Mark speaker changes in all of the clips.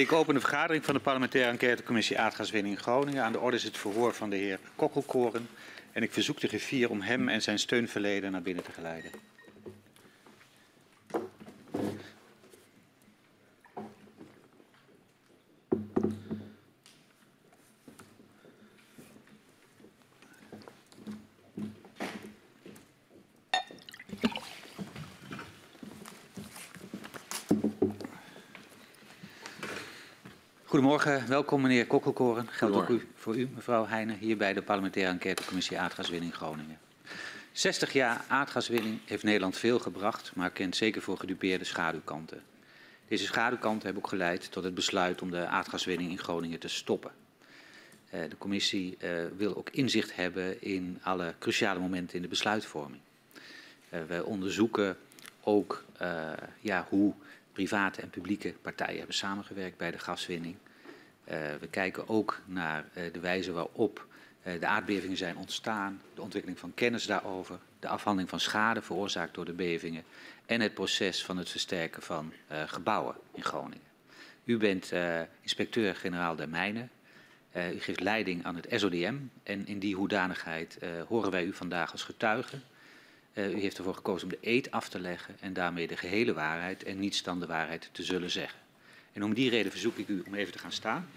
Speaker 1: Ik open de vergadering van de parlementaire enquêtecommissie aardgaswinning Groningen. Aan de orde is het verhoor van de heer Kokkelkoren. En ik verzoek de griffier om hem en zijn steunverleden naar binnen te geleiden. Goedemorgen, welkom meneer Kokkelkoren. Geldt ook u, voor u, mevrouw Heijnen, hier bij de parlementaire enquêtecommissie aardgaswinning Groningen. 60 jaar aardgaswinning heeft Nederland veel gebracht, maar kent zeker voor gedupeerde schaduwkanten. Deze schaduwkanten hebben ook geleid tot het besluit om de aardgaswinning in Groningen te stoppen. Uh, de commissie uh, wil ook inzicht hebben in alle cruciale momenten in de besluitvorming. Uh, we onderzoeken ook ja, hoe private en publieke partijen hebben samengewerkt bij de gaswinning. Uh, we kijken ook naar uh, de wijze waarop uh, de aardbevingen zijn ontstaan, de ontwikkeling van kennis daarover, de afhandeling van schade veroorzaakt door de bevingen en het proces van het versterken van gebouwen in Groningen. U bent inspecteur-generaal der mijnen. u geeft leiding aan het SODM en in die hoedanigheid horen wij u vandaag als getuige. Uh, u heeft ervoor gekozen om de eed af te leggen en daarmee de gehele waarheid en niets dan de waarheid te zullen zeggen. En om die reden verzoek ik u om even te gaan staan.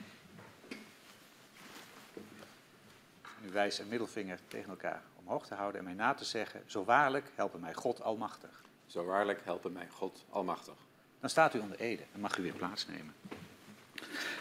Speaker 1: U wijst een middelvinger tegen elkaar omhoog te houden en mij na te zeggen, zo waarlijk helpen mij God Almachtig.
Speaker 2: Zo waarlijk helpen mij God Almachtig.
Speaker 1: Dan staat u onder ede en mag u weer plaatsnemen.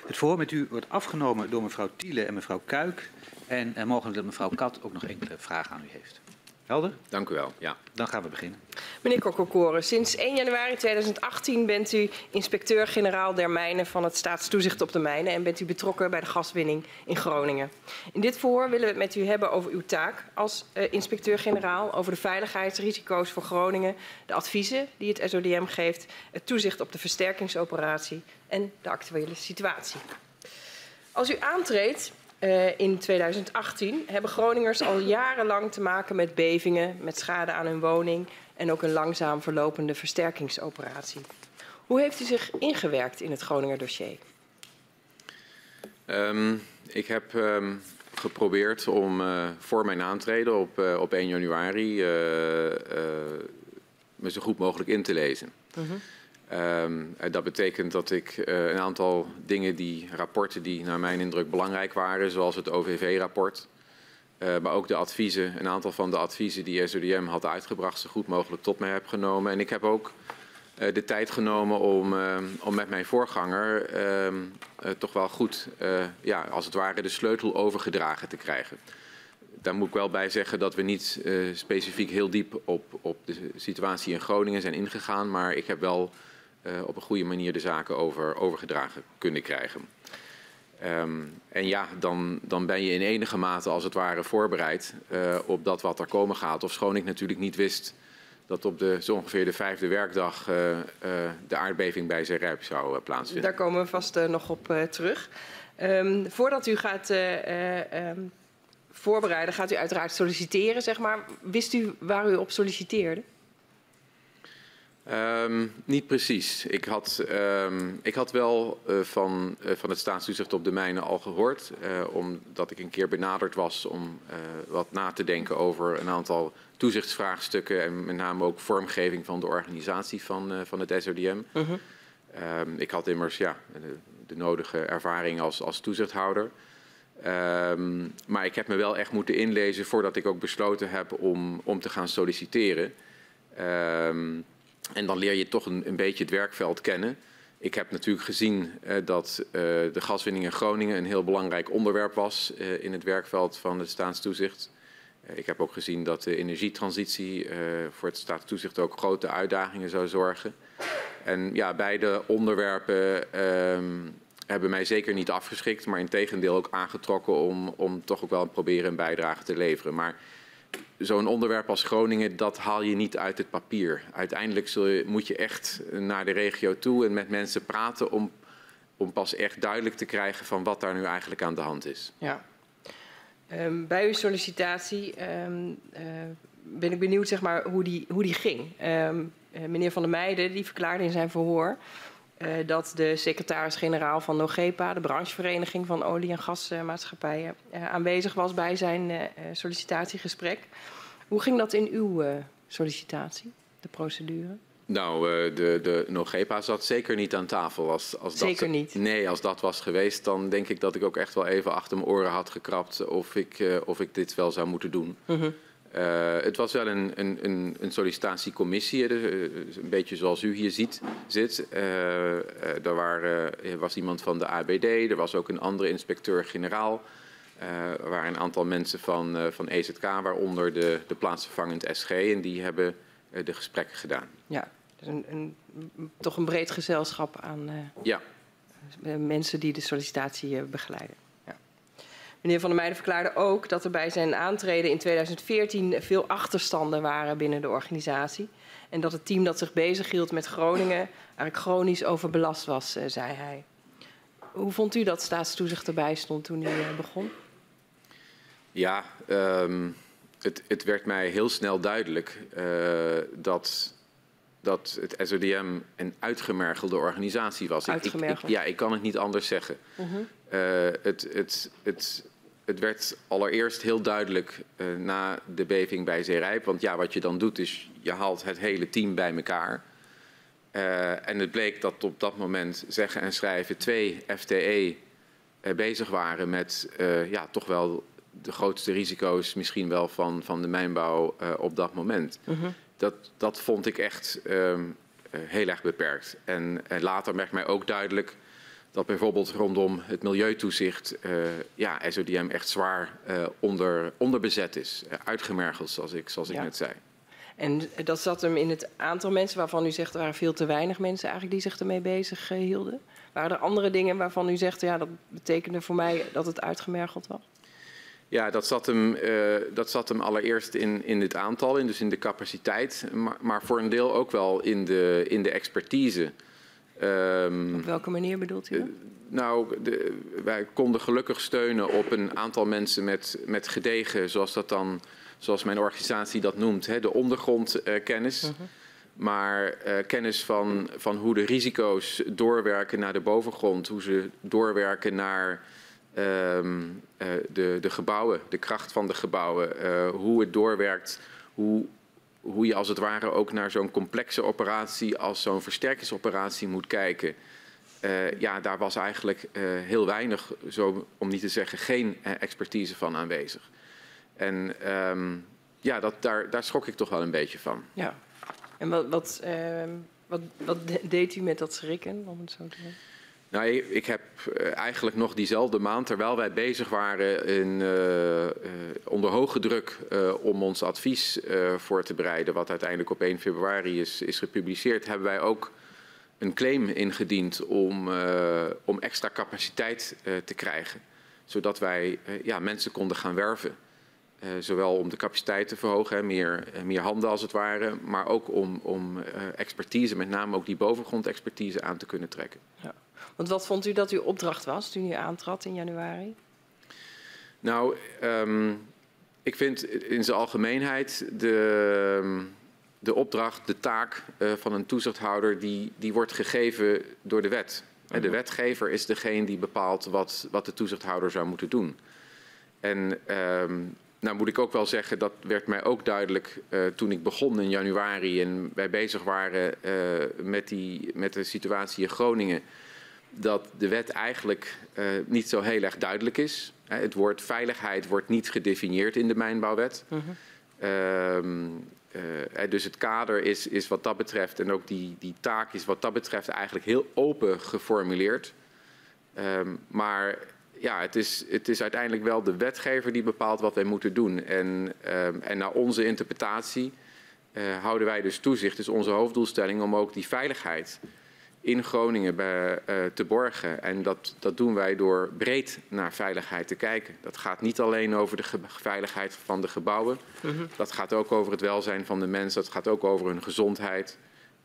Speaker 1: Het verhoor met u wordt afgenomen door mevrouw Tiele en mevrouw Kuik. En uh, mogelijk dat mevrouw Kat ook nog enkele vragen aan u heeft. Helder?
Speaker 2: Dank u wel. Ja.
Speaker 1: Dan gaan we beginnen.
Speaker 3: Meneer Kokkelkoren, sinds 1 januari 2018 bent u inspecteur-generaal der mijnen van het Staatstoezicht op de mijnen en bent u betrokken bij de gaswinning in Groningen. In dit verhoor willen we het met u hebben over uw taak als uh, inspecteur-generaal, over de veiligheidsrisico's voor Groningen, de adviezen die het SODM geeft, het toezicht op de versterkingsoperatie en de actuele situatie. Als u aantreedt, uh, in 2018 hebben Groningers al jarenlang te maken met bevingen, met schade aan hun woning en ook een langzaam verlopende versterkingsoperatie. Hoe heeft u zich ingewerkt in het Groninger dossier?
Speaker 2: Um, ik heb um, geprobeerd om uh, voor mijn aantreden op, uh, op 1 januari me zo goed mogelijk in te lezen. -huh. Um, dat betekent dat ik uh, een aantal dingen, die rapporten die naar mijn indruk belangrijk waren, zoals het OVV-rapport, uh, maar ook de adviezen, een aantal van de adviezen die SODM had uitgebracht, zo goed mogelijk tot mij heb genomen. En ik heb ook uh, de tijd genomen om, om met mijn voorganger ehm, toch wel goed, ja, als het ware, de sleutel overgedragen te krijgen daar moet ik wel bij zeggen dat we niet uh, specifiek heel diep op, op de situatie in Groningen zijn ingegaan. Maar ik heb wel uh, op een goede manier de zaken over, overgedragen kunnen krijgen. Um, en ja, dan, dan ben je in enige mate als het ware voorbereid uh, op dat wat er komen gaat. Of schoon ik natuurlijk niet wist dat op de, zo ongeveer de vijfde werkdag uh, de aardbeving bij Zeerijp zou plaatsvinden.
Speaker 3: Daar komen we vast nog op terug. Um, voordat u gaat um, voorbereiden, gaat u uiteraard solliciteren, zeg maar. Wist u waar u op solliciteerde?
Speaker 2: Um, niet precies. Ik had, um, ik had wel uh, van, uh, van het staatstoezicht op de mijnen al gehoord, uh, omdat ik een keer benaderd was om wat na te denken over een aantal toezichtsvraagstukken en met name ook vormgeving van de organisatie van, van het SODM. -huh. um, ik had immers ja, de, de nodige ervaring als, als toezichthouder. Maar ik heb me wel echt moeten inlezen voordat ik ook besloten heb om, om te gaan solliciteren. Um, en dan leer je toch een, een beetje het werkveld kennen. Ik heb natuurlijk gezien uh, dat uh, de gaswinning in Groningen een heel belangrijk onderwerp was uh, in het werkveld van het staatstoezicht. ik heb ook gezien dat de energietransitie voor het staatstoezicht ook grote uitdagingen zou zorgen. En ja, beide onderwerpen um, hebben mij zeker niet afgeschikt, maar in tegendeel ook aangetrokken om, om toch ook wel proberen een bijdrage te leveren. Maar zo'n onderwerp als Groningen, dat haal je niet uit het papier. Uiteindelijk moet je echt naar de regio toe en met mensen praten om, om pas echt duidelijk te krijgen van wat daar nu eigenlijk aan de hand is.
Speaker 3: Ja. Um, bij uw sollicitatie um, uh, ben ik benieuwd zeg maar, hoe, die, hoe die ging. Um, uh, meneer Van der Meijden die verklaarde in zijn verhoor dat de secretaris-generaal van NOGEPA, de branchevereniging van olie- en gasmaatschappijen, aanwezig was bij zijn sollicitatiegesprek. Hoe ging dat in uw sollicitatie, de procedure?
Speaker 2: Nou, de, de NOGEPA zat zeker niet aan tafel. Als, als
Speaker 3: zeker
Speaker 2: dat,
Speaker 3: niet?
Speaker 2: Nee, als dat was geweest, dan denk ik dat ik ook echt wel even achter mijn oren had gekrapt of ik, of ik dit wel zou moeten doen. Uh -huh. het was wel een, een, een, een sollicitatiecommissie, een beetje zoals u hier ziet, zit. er waren, was iemand van de ABD, er was ook een andere inspecteur-generaal. er waren een aantal mensen van, van EZK, waaronder de, de plaatsvervangend SG. En die hebben de gesprekken gedaan.
Speaker 3: Ja, dus een, een, toch een breed gezelschap aan uh,
Speaker 2: ja.
Speaker 3: mensen die de sollicitatie uh, begeleiden. Meneer Van der Meijden verklaarde ook dat er bij zijn aantreden in 2014 veel achterstanden waren binnen de organisatie. En dat het team dat zich bezighield met Groningen eigenlijk chronisch overbelast was, uh, zei hij. Hoe vond u dat staatstoezicht erbij stond toen u begon?
Speaker 2: Ja, um, het, het, werd mij heel snel duidelijk uh, dat, dat het SODM een uitgemergelde organisatie was.
Speaker 3: Uitgemergeld?
Speaker 2: Ik, ik, ja, ik kan het niet anders zeggen. Uh -huh. uh, het, het, het, het werd allereerst heel duidelijk uh, na de beving bij Zeerijp. Want ja, wat je dan doet is, je haalt het hele team bij elkaar. Uh, en het bleek dat op dat moment zeggen en schrijven twee FTE uh, bezig waren met ja, toch wel de grootste risico's misschien wel van, van de mijnbouw op dat moment. -huh. dat, dat vond ik echt uh, heel erg beperkt. En later werd mij ook duidelijk dat bijvoorbeeld rondom het milieutoezicht ja, SODM echt zwaar onder, onderbezet is. uitgemergeld, zoals ik, zoals ik net zei.
Speaker 3: En dat zat hem in het aantal mensen waarvan u zegt er waren veel te weinig mensen eigenlijk die zich ermee bezig hielden. Waren er andere dingen waarvan u zegt ja, dat betekende voor mij dat het uitgemergeld was?
Speaker 2: Ja, dat zat hem, uh, dat zat hem allereerst in, in het aantal, in, dus in de capaciteit, maar, maar voor een deel ook wel in de, in de expertise.
Speaker 3: Um, op welke manier bedoelt u dat? Uh,
Speaker 2: nou, de, wij konden gelukkig steunen op een aantal mensen met, met gedegen, zoals dat dan, zoals mijn organisatie dat noemt, hè, de ondergrondkennis. Uh, -huh. Maar uh, kennis van, van hoe de risico's doorwerken naar de bovengrond, hoe ze doorwerken naar um, uh, de, de gebouwen, de kracht van de gebouwen, uh, hoe het doorwerkt, hoe, hoe je als het ware ook naar zo'n complexe operatie als zo'n versterkingsoperatie moet kijken. Uh, ja, daar was eigenlijk heel weinig, zo, om niet te zeggen geen expertise van aanwezig. En um, ja, dat, daar, daar schrok ik toch wel een beetje van.
Speaker 3: Ja, en wat, wat, wat, wat deed u met dat schrikken, om het zo te zeggen?
Speaker 2: Nou, ik heb eigenlijk nog diezelfde maand, terwijl wij bezig waren in, uh, uh, onder hoge druk om ons advies voor te bereiden, wat uiteindelijk op 1 februari is, is gepubliceerd, hebben wij ook een claim ingediend om, om extra capaciteit te krijgen. Zodat wij ja, mensen konden gaan werven. zowel om de capaciteit te verhogen, meer, meer handen als het ware, maar ook om, om expertise, met name ook die bovengrondexpertise aan te kunnen trekken.
Speaker 3: Ja. Want wat vond u dat uw opdracht was toen u aantrad in januari?
Speaker 2: Nou, um, ik vind in zijn algemeenheid de, de opdracht, de taak uh, van een toezichthouder, die, die wordt gegeven door de wet. De wetgever is degene die bepaalt wat, wat de toezichthouder zou moeten doen. En um, nou moet ik ook wel zeggen, dat werd mij ook duidelijk uh, toen ik begon in januari en wij bezig waren uh, met, die, met de situatie in Groningen dat de wet eigenlijk uh, niet zo heel erg duidelijk is. Het woord veiligheid wordt niet gedefinieerd in de mijnbouwwet. Uh -huh. um, dus het kader is, is wat dat betreft en ook die, die taak is wat dat betreft eigenlijk heel open geformuleerd. Um, maar ja, het is, het is uiteindelijk wel de wetgever die bepaalt wat wij moeten doen. En, um, en naar onze interpretatie houden wij dus toezicht. Dus onze hoofddoelstelling om ook die veiligheid in Groningen bij, uh, te borgen. En dat, dat doen wij door breed naar veiligheid te kijken. Dat gaat niet alleen over de veiligheid van de gebouwen. Uh -huh. Dat gaat ook over het welzijn van de mensen. Dat gaat ook over hun gezondheid.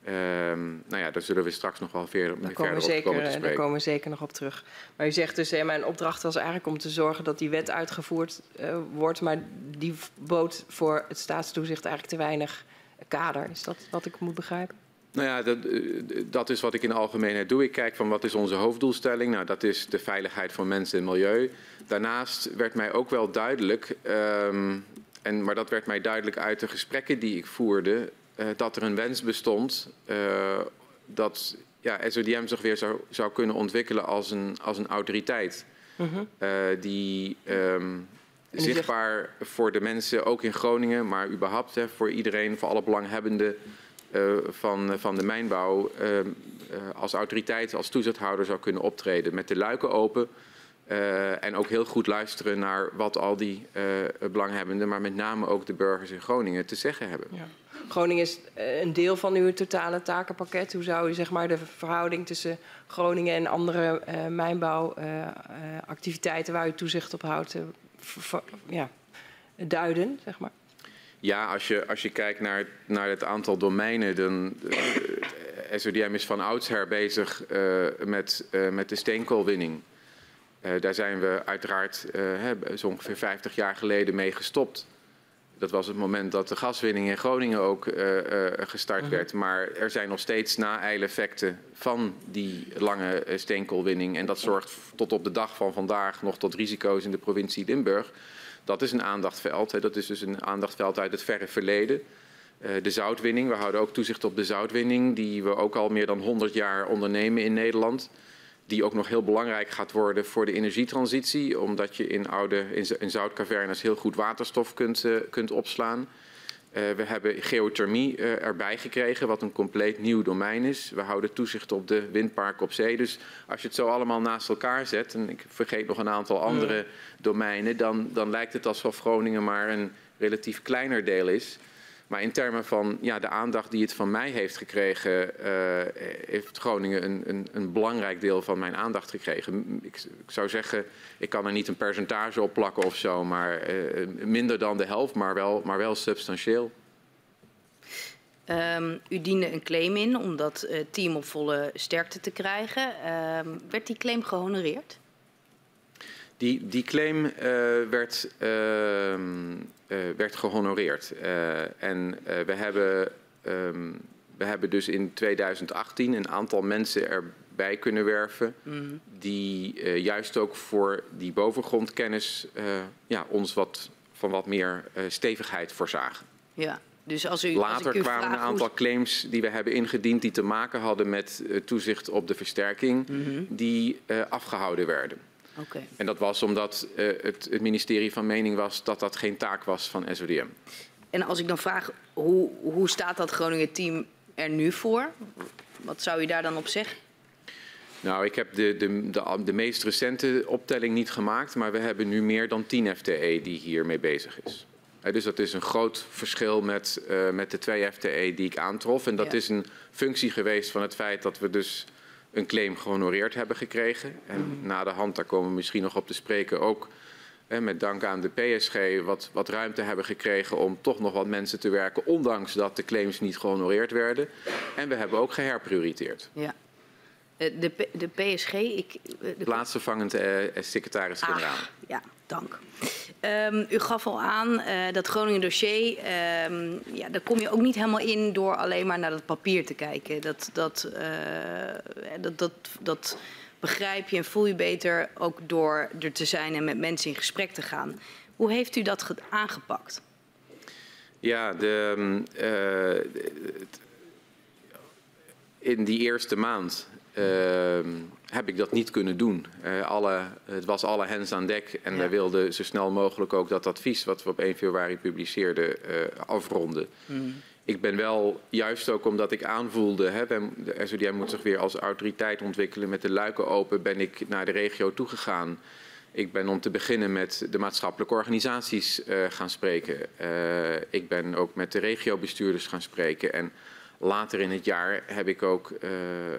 Speaker 2: Um, nou ja, daar zullen we straks nog wel verder,
Speaker 3: daar
Speaker 2: verder
Speaker 3: zeker,
Speaker 2: op komen te spreken.
Speaker 3: Daar komen we zeker nog op terug. Maar u zegt dus, hè, mijn opdracht was eigenlijk om te zorgen dat die wet uitgevoerd uh, wordt. Maar die bood voor het staatstoezicht eigenlijk te weinig kader. Is dat wat ik moet begrijpen?
Speaker 2: Nou ja, dat, eh, dat is wat ik in de algemeenheid doe. Ik kijk van wat is onze hoofddoelstelling. Nou, dat is de veiligheid van mensen en milieu. Daarnaast werd mij ook wel duidelijk, um, en, maar dat werd mij duidelijk uit de gesprekken die ik voerde, uh, dat er een wens bestond uh, dat ja, SODM zich weer zou, zou kunnen ontwikkelen als een, als een autoriteit. Uh -huh. uh, die um, zichtbaar voor de mensen, ook in Groningen, maar überhaupt hè, voor iedereen, voor alle belanghebbenden van, van de mijnbouw, uh, als autoriteit, als toezichthouder zou kunnen optreden. Met de luiken open. en ook heel goed luisteren naar wat al die belanghebbenden, maar met name ook de burgers in Groningen te zeggen hebben. Ja.
Speaker 3: Groningen is een deel van uw totale takenpakket. Hoe zou u zeg maar, de verhouding tussen Groningen en andere mijnbouwactiviteiten waar u toezicht op houdt ja, duiden? Zeg maar?
Speaker 2: Ja, als je, als je kijkt naar, naar het aantal domeinen, dan uh, SODM is van oudsher bezig met, met de steenkoolwinning. daar zijn we uiteraard zo ongeveer 50 jaar geleden mee gestopt. Dat was het moment dat de gaswinning in Groningen ook gestart -huh. werd. Maar er zijn nog steeds na-eileffecten van die lange steenkoolwinning. En dat zorgt tot op de dag van vandaag nog tot risico's in de provincie Limburg. Dat is een aandachtveld. Dat is dus een aandachtveld uit het verre verleden. de zoutwinning, we houden ook toezicht op de zoutwinning, die we ook al meer dan 100 jaar ondernemen in Nederland die ook nog heel belangrijk gaat worden voor de energietransitie, omdat je in, oude, in zoutcavernes heel goed waterstof kunt, uh, kunt opslaan. Uh, we hebben geothermie uh, erbij gekregen, wat een compleet nieuw domein is. We houden toezicht op de windparken op zee. Dus als je het zo allemaal naast elkaar zet, en ik vergeet nog een aantal andere domeinen, dan, dan lijkt het alsof Groningen maar een relatief kleiner deel is. Maar in termen van ja, de aandacht die het van mij heeft gekregen, uh, heeft Groningen een, een, een, belangrijk deel van mijn aandacht gekregen. Ik, ik, zou zeggen, ik kan er niet een percentage op plakken of zo, maar uh, minder dan de helft, maar wel, maar wel substantieel.
Speaker 4: Um, u diende een claim in om dat uh, team op volle sterkte te krijgen. Um, werd die claim gehonoreerd?
Speaker 2: Die, die claim werd, uh, werd gehonoreerd. en we, hebben, um, we hebben dus in 2018 een aantal mensen erbij kunnen werven. Mm. die juist ook voor die bovengrondkennis ja, ons wat, van wat meer stevigheid voorzagen.
Speaker 4: Ja. Dus als u,
Speaker 2: Later
Speaker 4: als ik u
Speaker 2: kwamen een aantal claims die we hebben ingediend die te maken hadden met toezicht op de versterking, mm -hmm. die afgehouden werden.
Speaker 4: Okay.
Speaker 2: En dat was omdat uh, het, het, ministerie van mening was dat dat geen taak was van SODM.
Speaker 4: En als ik dan vraag, hoe, hoe staat dat Groningen team er nu voor? Wat zou u daar dan op zeggen?
Speaker 2: Nou, ik heb de, de, de, de meest recente optelling niet gemaakt, maar we hebben nu meer dan 10 FTE die hiermee bezig is. Uh, dus dat is een groot verschil met, uh, met de twee FTE die ik aantrof. En dat ja. is een functie geweest van het feit dat we dus een claim gehonoreerd hebben gekregen. En mm. na de hand, daar komen we misschien nog op te spreken, ook met dank aan de PSG wat, wat ruimte hebben gekregen om toch nog wat mensen te werken, ondanks dat de claims niet gehonoreerd werden. En we hebben ook geherprioriteerd.
Speaker 4: Ja. De, de PSG, ik...
Speaker 2: De... Plaatsvervangend eh, secretaris-generaal.
Speaker 4: Dank. Um, u gaf al aan uh, dat Groningen dossier, um, ja, daar kom je ook niet helemaal in door alleen maar naar dat papier te kijken. Dat, dat, uh, dat, dat, dat begrijp je en voel je beter ook door er te zijn en met mensen in gesprek te gaan. Hoe heeft u dat aangepakt?
Speaker 2: Ja, de, uh, in die eerste maand heb ik dat niet kunnen doen. Uh, alle, het was alle hens aan dek en ja. wij wilden zo snel mogelijk ook dat advies wat we op 1 februari publiceerden uh, afronden. Mm. Ik ben wel, juist ook omdat ik aanvoelde, hè, de SODM moet zich weer als autoriteit ontwikkelen met de luiken open, ben ik naar de regio toegegaan. Ik ben om te beginnen met de maatschappelijke organisaties uh, gaan spreken. ik ben ook met de regiobestuurders gaan spreken. En Later in het jaar heb ik ook uh, uh,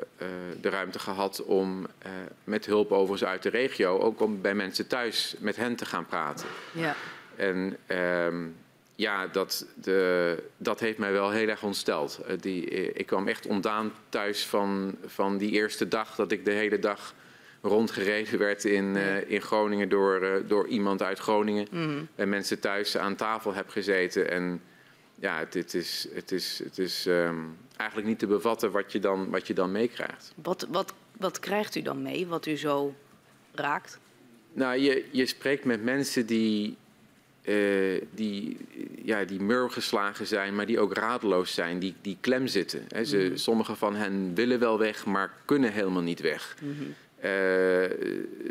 Speaker 2: de ruimte gehad om uh, met hulp overigens uit de regio, ook om bij mensen thuis met hen te gaan praten.
Speaker 4: Ja.
Speaker 2: En um, ja, dat, de, dat heeft mij wel heel erg ontsteld. die, ik kwam echt ontdaan thuis van, van die eerste dag dat ik de hele dag rondgereden werd in, in Groningen door, door iemand uit Groningen. Mm. En mensen thuis aan tafel heb gezeten en ja, het, het is, het is, het is ehm, eigenlijk niet te bevatten wat je dan, wat je dan meekrijgt.
Speaker 4: Wat, wat, wat krijgt u dan mee, wat u zo raakt?
Speaker 2: Nou, je, je spreekt met mensen die, uh, die, ja, die mur geslagen zijn, maar die ook radeloos zijn, die, die klem zitten. Hè. Ze, mm. Sommige van hen willen wel weg, maar kunnen helemaal niet weg. -hmm. uh,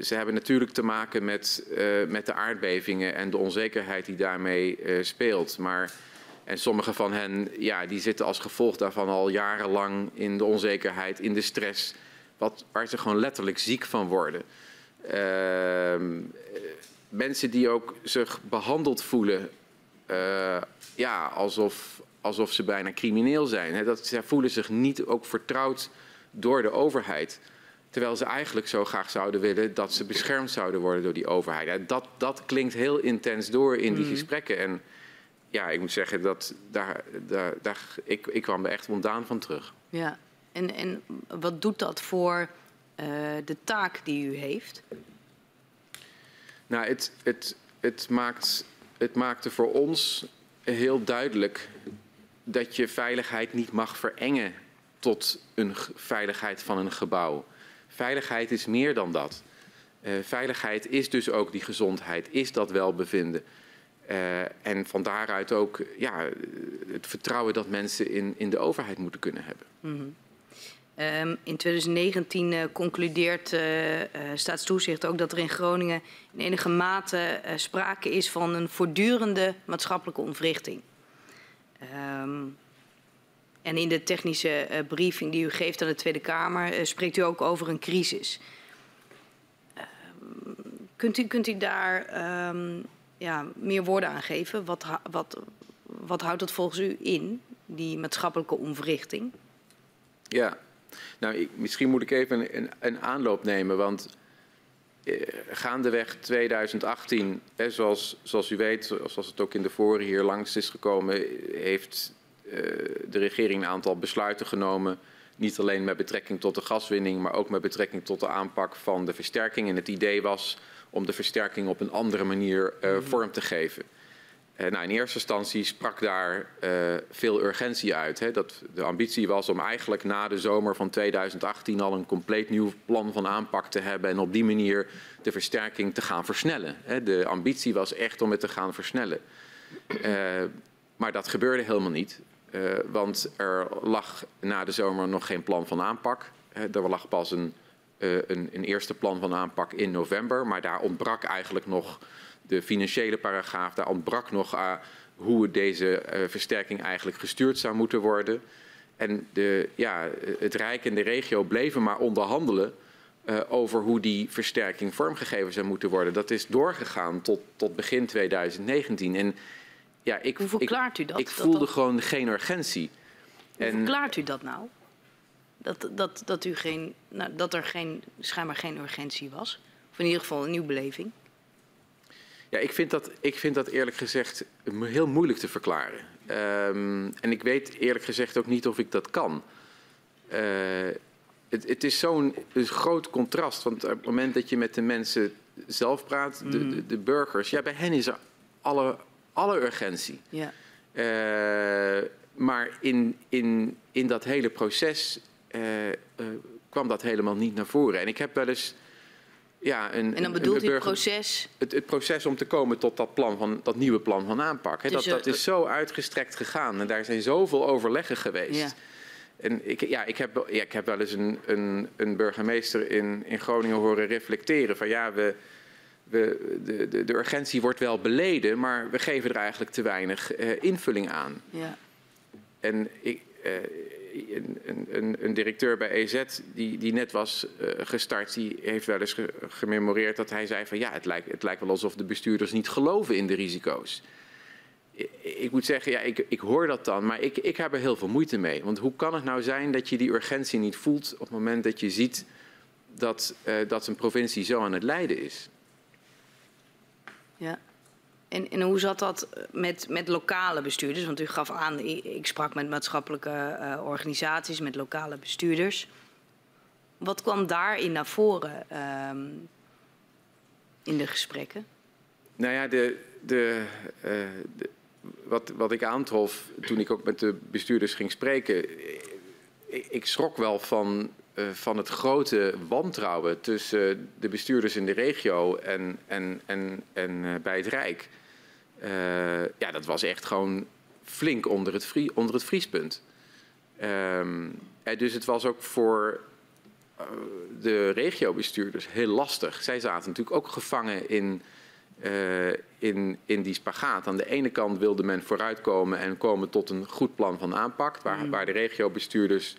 Speaker 2: ze hebben natuurlijk te maken met, uh, met de aardbevingen en de onzekerheid die daarmee speelt. Maar, en sommige van hen ja, die zitten als gevolg daarvan al jarenlang in de onzekerheid, in de stress, wat, waar ze gewoon letterlijk ziek van worden. Ehm, mensen die ook zich behandeld voelen uh, ja, alsof, alsof ze bijna crimineel zijn. Dat, zij voelen zich niet ook vertrouwd door de overheid. Terwijl ze eigenlijk zo graag zouden willen dat ze beschermd zouden worden door die overheid. Dat, dat klinkt heel intens door in die mm. gesprekken. En ja, ik moet zeggen, dat, daar, daar, daar, ik, ik kwam er echt ontdaan van terug.
Speaker 4: Ja, en, en wat doet dat voor uh, de taak die u heeft?
Speaker 2: Nou, het, het, het, maakt, het maakte voor ons heel duidelijk dat je veiligheid niet mag verengen tot een veiligheid van een gebouw. Veiligheid is meer dan dat. Uh, veiligheid is dus ook die gezondheid, is dat welbevinden. Uh, en van daaruit ook ja, het vertrouwen dat mensen in, in de overheid moeten kunnen hebben. -hmm.
Speaker 4: Um, in 2019 uh, concludeert uh, Staatstoezicht ook dat er in Groningen in enige mate sprake is van een voortdurende maatschappelijke ontwrichting. Um, en in de technische briefing die u geeft aan de Tweede Kamer spreekt u ook over een crisis. Um, kunt, u, kunt u daar ja, meer woorden aan geven? Wat, wat, wat houdt dat volgens u in, die maatschappelijke ontwrichting?
Speaker 2: Ja, nou, ik, misschien moet ik even een, een aanloop nemen, want eh, gaandeweg 2018, hè, zoals, zoals u weet, zoals het ook in de vorige hier langs is gekomen, heeft uh, de regering een aantal besluiten genomen. Niet alleen met betrekking tot de gaswinning, maar ook met betrekking tot de aanpak van de versterking. En het idee was om de versterking op een andere manier uh, vorm te geven. Uh, nou, in eerste instantie sprak daar uh, veel urgentie uit. Hè. Dat de ambitie was om eigenlijk na de zomer van 2018 al een compleet nieuw plan van aanpak te hebben en op die manier de versterking te gaan versnellen. Hè. De ambitie was echt om het te gaan versnellen. Maar dat gebeurde helemaal niet, want er lag na de zomer nog geen plan van aanpak. Er lag pas een, een, een eerste plan van aanpak in november, maar daar ontbrak eigenlijk nog de financiële paragraaf, daar ontbrak nog aan hoe deze uh, versterking eigenlijk gestuurd zou moeten worden. En de, ja, het Rijk en de regio bleven maar onderhandelen uh, over hoe die versterking vormgegeven zou moeten worden. Dat is doorgegaan tot, tot begin 2019. En, ja, ik,
Speaker 4: hoe verklaart u dat?
Speaker 2: Ik voelde dat gewoon geen urgentie.
Speaker 4: Hoe en, verklaart u dat nou? Dat, dat, dat, u geen, nou, dat er geen, schijnbaar geen urgentie was? Of in ieder geval een nieuwe beleving?
Speaker 2: Ja, ik vind dat, ik vind dat eerlijk gezegd heel moeilijk te verklaren. Um, en ik weet eerlijk gezegd ook niet of ik dat kan. Uh, het, het, is zo'n groot contrast. Want op het moment dat je met de mensen zelf praat, de, mm. de, de burgers, ja, bij hen is er alle, alle urgentie. Ja. Uh, maar in, in, in dat hele proces kwam dat helemaal niet naar voren. En ik heb wel eens
Speaker 4: ja, een, en dan bedoelt u het proces?
Speaker 2: Het, het, proces om te komen tot dat, plan van, dat nieuwe plan van aanpak. Dus dat, dat is zo uitgestrekt gegaan en daar zijn zoveel overleggen geweest. Ja. En ik, ja, ik, heb, ja, ik heb wel eens een, een, een burgemeester in, in Groningen horen reflecteren van ja, we, we, de, de, de urgentie wordt wel beleden, maar we geven er eigenlijk te weinig uh, invulling aan. Ja. En ik, uh, een, een, een, directeur bij EZ die, die net was uh, gestart, die heeft wel eens ge, gememoreerd dat hij zei van ja, het lijkt, het lijkt wel alsof de bestuurders niet geloven in de risico's. Ik, ik moet zeggen, ja, ik, ik hoor dat dan, maar ik, ik heb er heel veel moeite mee. Want hoe kan het nou zijn dat je die urgentie niet voelt op het moment dat je ziet dat, uh, dat een provincie zo aan het lijden is?
Speaker 4: Ja. En, en, hoe zat dat met, met lokale bestuurders? Want u gaf aan, ik sprak met maatschappelijke uh, organisaties, met lokale bestuurders. Wat kwam daarin naar voren um, in de gesprekken?
Speaker 2: Nou ja, de, de, uh, de, wat, wat ik aantrof toen ik ook met de bestuurders ging spreken. Ik, schrok wel van, van het grote wantrouwen tussen de bestuurders in de regio en, en, en, en uh, bij het Rijk. Uh, ja, dat was echt gewoon flink onder het, vrie, onder het vriespunt. Um, dus het was ook voor de regiobestuurders heel lastig. Zij zaten natuurlijk ook gevangen in uh, in, in die spagaat. Aan de ene kant wilde men vooruitkomen en komen tot een goed plan van aanpak, waar, mm. waar de regiobestuurders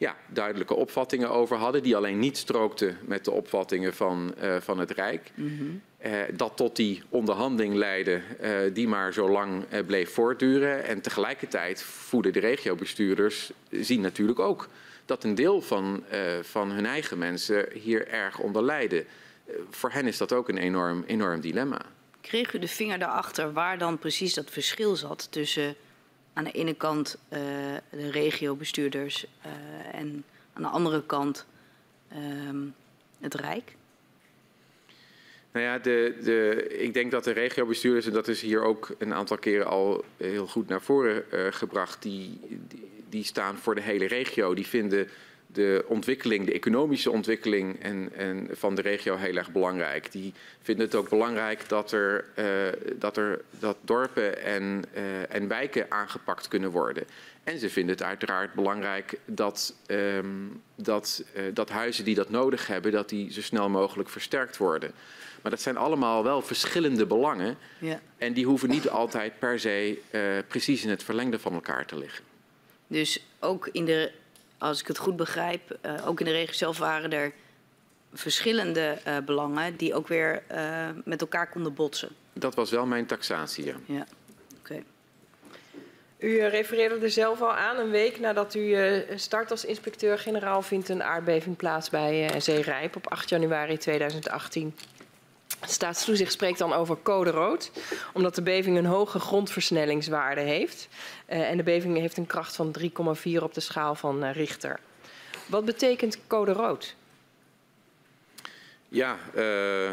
Speaker 2: ja, duidelijke opvattingen over hadden, die alleen niet strookten met de opvattingen van, uh, van het Rijk. Mm -hmm. uh, dat tot die onderhandeling leidde, uh, die maar zo lang bleef voortduren. En tegelijkertijd voeden de regiobestuurders, zien natuurlijk ook dat een deel van, van hun eigen mensen hier erg onder lijden voor hen is dat ook een enorm, enorm dilemma.
Speaker 4: Kreeg u de vinger daarachter waar dan precies dat verschil zat tussen aan de ene kant uh, de regiobestuurders uh, en aan de andere kant uh, het Rijk?
Speaker 2: Nou ja, de, de, ik denk dat de regiobestuurders, en dat is hier ook een aantal keren al heel goed naar voren uh, gebracht, die, die, staan voor de hele regio. Die vinden de ontwikkeling, de economische ontwikkeling en, en van de regio heel erg belangrijk. Die vinden het ook belangrijk dat er, uh, dat, er dat dorpen en, uh, en wijken aangepakt kunnen worden. En ze vinden het uiteraard belangrijk dat, um, dat, uh, dat huizen die dat nodig hebben, dat die zo snel mogelijk versterkt worden. Maar dat zijn allemaal wel verschillende belangen. Ja. En die hoeven niet altijd per se precies in het verlengde van elkaar te liggen.
Speaker 4: Dus ook in de als ik het goed begrijp, uh, ook in de regio zelf waren er verschillende uh, belangen die ook weer uh, met elkaar konden botsen.
Speaker 2: Dat was wel mijn taxatie, ja.
Speaker 4: ja. Okay.
Speaker 3: U refereerde er zelf al aan. Een week nadat u start als inspecteur-generaal vindt een aardbeving plaats bij Zeerijp op 8 januari 2018. Staatstoezicht spreekt dan over code rood, omdat de beving een hoge grondversnellingswaarde heeft. Uh, en de beving heeft een kracht van 3,4 op de schaal van uh, Richter. Wat betekent code rood?
Speaker 2: Ja, uh,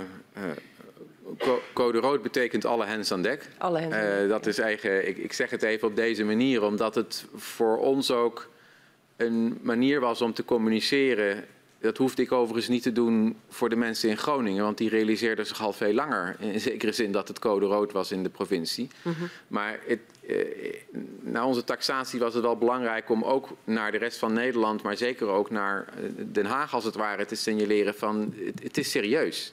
Speaker 2: code rood betekent alle hens aan dek.
Speaker 3: Alle hens aan dek.
Speaker 2: dat is eigen, ik, ik zeg het even op deze manier, omdat het voor ons ook een manier was om te communiceren dat hoefde ik overigens niet te doen voor de mensen in Groningen, want die realiseerden zich al veel langer. In zekere zin dat het code rood was in de provincie. Mm -hmm. Maar het, eh, na onze taxatie was het wel belangrijk om ook naar de rest van Nederland, maar zeker ook naar eh, Den Haag als het ware, te signaleren van het, het is serieus.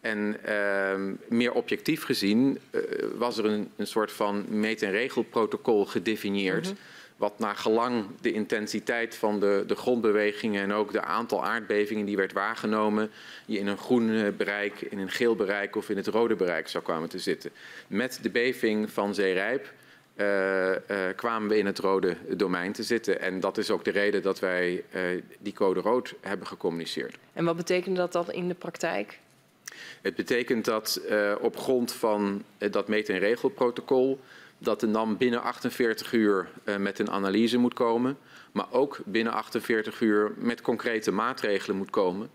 Speaker 2: En uh, meer objectief gezien uh, was er een, een soort van meet- en regelprotocol gedefinieerd. Mm -hmm wat naar gelang de intensiteit van de, de grondbewegingen en ook de aantal aardbevingen die werd waargenomen, je in een groen bereik, in een geel bereik of in het rode bereik zou kwamen te zitten. Met de beving van Zeerijp uh, uh, kwamen we in het rode domein te zitten. En dat is ook de reden dat wij uh, die code rood hebben gecommuniceerd.
Speaker 3: En wat betekent dat dan in de praktijk?
Speaker 2: Het betekent dat op grond van dat meet- en regelprotocol dat de NAM binnen 48 uur uh, met een analyse moet komen, maar ook binnen 48 uur met concrete maatregelen moet komen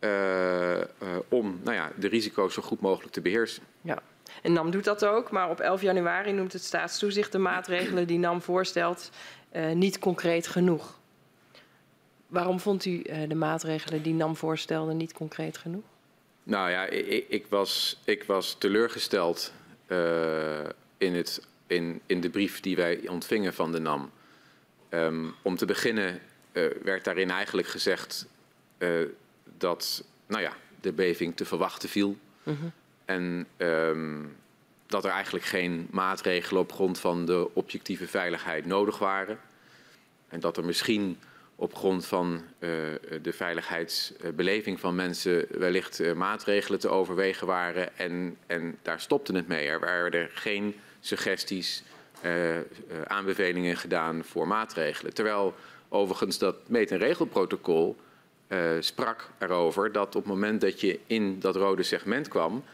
Speaker 2: uh, uh, om nou ja, de risico's zo goed mogelijk te beheersen.
Speaker 3: Ja. En NAM doet dat ook, maar op 11 januari noemt het staatstoezicht de maatregelen die NAM voorstelt niet concreet genoeg. Waarom vond u de maatregelen die NAM voorstelde niet concreet genoeg?
Speaker 2: Nou ja, ik, ik was, ik was teleurgesteld in het in, in de brief die wij ontvingen van de NAM. Um, om te beginnen uh, werd daarin eigenlijk gezegd uh, dat nou ja, de beving te verwachten viel. Mhm. En um, dat er eigenlijk geen maatregelen op grond van de objectieve veiligheid nodig waren. En dat er misschien op grond van uh, de veiligheidsbeleving van mensen wellicht maatregelen te overwegen waren. En, en daar stopte het mee. Er waren geen suggesties, uh, uh, aanbevelingen gedaan voor maatregelen. Terwijl overigens dat meet- en regelprotocol uh, sprak erover dat op het moment dat je in dat rode segment kwam,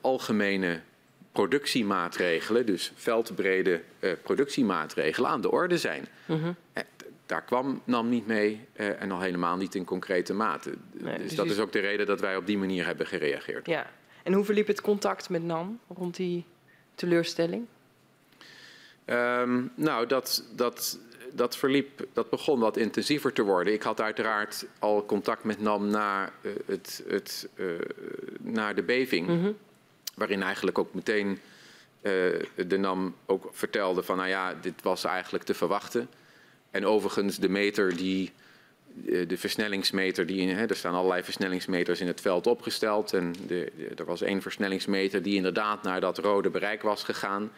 Speaker 2: algemene productiemaatregelen, dus veldbrede productiemaatregelen, aan de orde zijn. Mm -hmm. Daar kwam NAM niet mee en al helemaal niet in concrete mate. Nee, dus, dus dat is ook de reden dat wij op die manier hebben gereageerd.
Speaker 3: Ja. En hoe verliep het contact met NAM rond die teleurstelling?
Speaker 2: Ehm, nou, dat, dat, dat verliep, dat begon wat intensiever te worden. Ik had uiteraard al contact met NAM na, uh, het, het, uh, na de beving.
Speaker 3: Mhm.
Speaker 2: Waarin eigenlijk ook meteen uh, de NAM ook vertelde van, nou ja, dit was eigenlijk te verwachten. En overigens, de meter die, de versnellingsmeter, die, hè, er staan allerlei versnellingsmeters in het veld opgesteld. En de, de, er was één versnellingsmeter die inderdaad naar dat rode bereik was gegaan.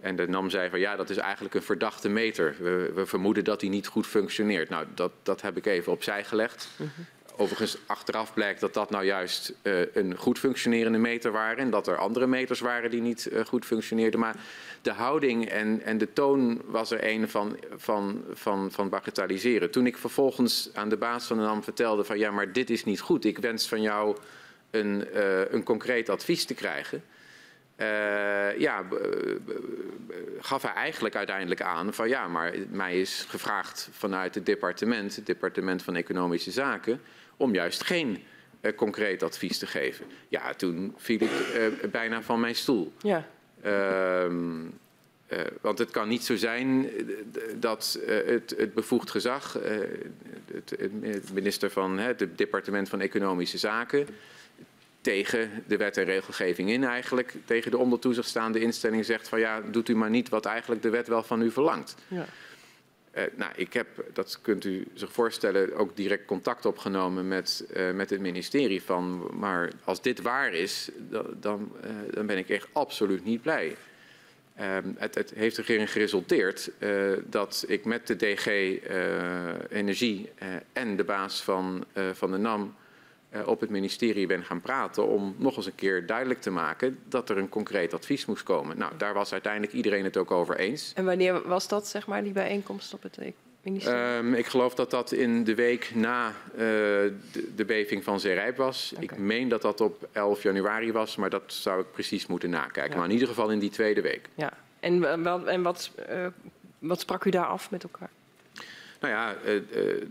Speaker 2: En de NAM zei van ja, dat is eigenlijk een verdachte meter. We, we vermoeden dat die niet goed functioneert. Nou, dat, dat heb ik even opzij gelegd.
Speaker 3: Mhm.
Speaker 2: Overigens, achteraf blijkt dat dat nou juist uh, een goed functionerende meter waren. En dat er andere meters waren die niet uh, goed functioneerden. Maar de houding en, en de toon was er een van, van, van, van bagatelliseren. Toen ik vervolgens aan de baas van de NAM vertelde van ja, maar dit is niet goed. Ik wens van jou een, uh, een concreet advies te krijgen. Uh, ja, gaf hij eigenlijk uiteindelijk aan van ja, maar mij is gevraagd vanuit het departement, het departement van Economische Zaken, om juist geen uh, concreet advies te geven. Ja, toen viel ik uh, bijna van mijn stoel.
Speaker 3: Ja.
Speaker 2: want het kan niet zo zijn dat het, het, bevoegd gezag, het, het, minister van het departement van Economische Zaken, tegen de wet en regelgeving in eigenlijk, tegen de onder toezicht staande instelling zegt van ja, doet u maar niet wat eigenlijk de wet wel van u verlangt.
Speaker 3: Ja.
Speaker 2: Uh, nou, ik heb, dat kunt u zich voorstellen, ook direct contact opgenomen met, uh, met het ministerie van, maar als dit waar is, dan, dan, uh, dan ben ik echt absoluut niet blij. Um, het, het, heeft erin geresulteerd dat ik met de DG Energie en de baas van, van de NAM op het ministerie ben gaan praten om nog eens een keer duidelijk te maken dat er een concreet advies moest komen. Nou, daar was uiteindelijk iedereen het ook over eens.
Speaker 3: En wanneer was dat, zeg maar, die bijeenkomst op het ministerie?
Speaker 2: Um, ik geloof dat dat in de week na uh, de, de, beving van Zeerijp was. Okay. Ik meen dat dat op 11 januari was, maar dat zou ik precies moeten nakijken. Ja. Maar in ieder geval in die tweede week.
Speaker 3: Ja, en, wat, uh, wat sprak u daar af met elkaar?
Speaker 2: Nou ja, de,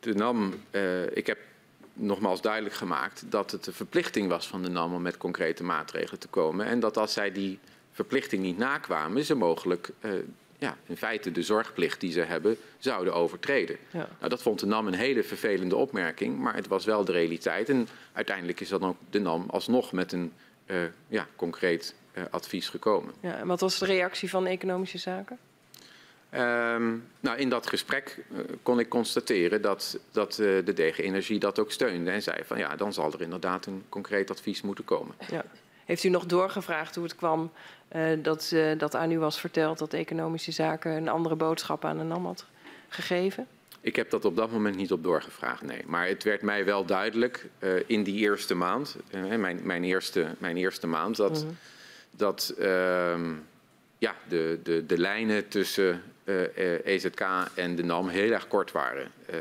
Speaker 2: de NAM, ik heb nogmaals duidelijk gemaakt dat het de verplichting was van de NAM om met concrete maatregelen te komen. En dat als zij die verplichting niet nakwamen, ze mogelijk uh, ja, in feite de zorgplicht die ze hebben zouden overtreden.
Speaker 3: Ja.
Speaker 2: Nou, dat vond de NAM een hele vervelende opmerking, maar het was wel de realiteit. En uiteindelijk is dan ook de NAM alsnog met een uh, ja, concreet uh, advies gekomen.
Speaker 3: Ja, en wat was de reactie van de economische zaken?
Speaker 2: Um, nou, in dat gesprek uh, kon ik constateren dat, dat uh, de DG Energie dat ook steunde en zei van ja, dan zal er inderdaad een concreet advies moeten komen.
Speaker 3: Ja. Heeft u nog doorgevraagd hoe het kwam uh, dat, dat aan u was verteld dat economische zaken een andere boodschap aan de NAM had gegeven?
Speaker 2: Ik heb dat op dat moment niet op doorgevraagd, nee. Maar het werd mij wel duidelijk in die eerste maand, mijn, mijn, eerste, mijn eerste maand, dat, mm -hmm. dat ehm, ja, de, de, de lijnen tussen EZK en de NAM heel erg kort waren. Uh,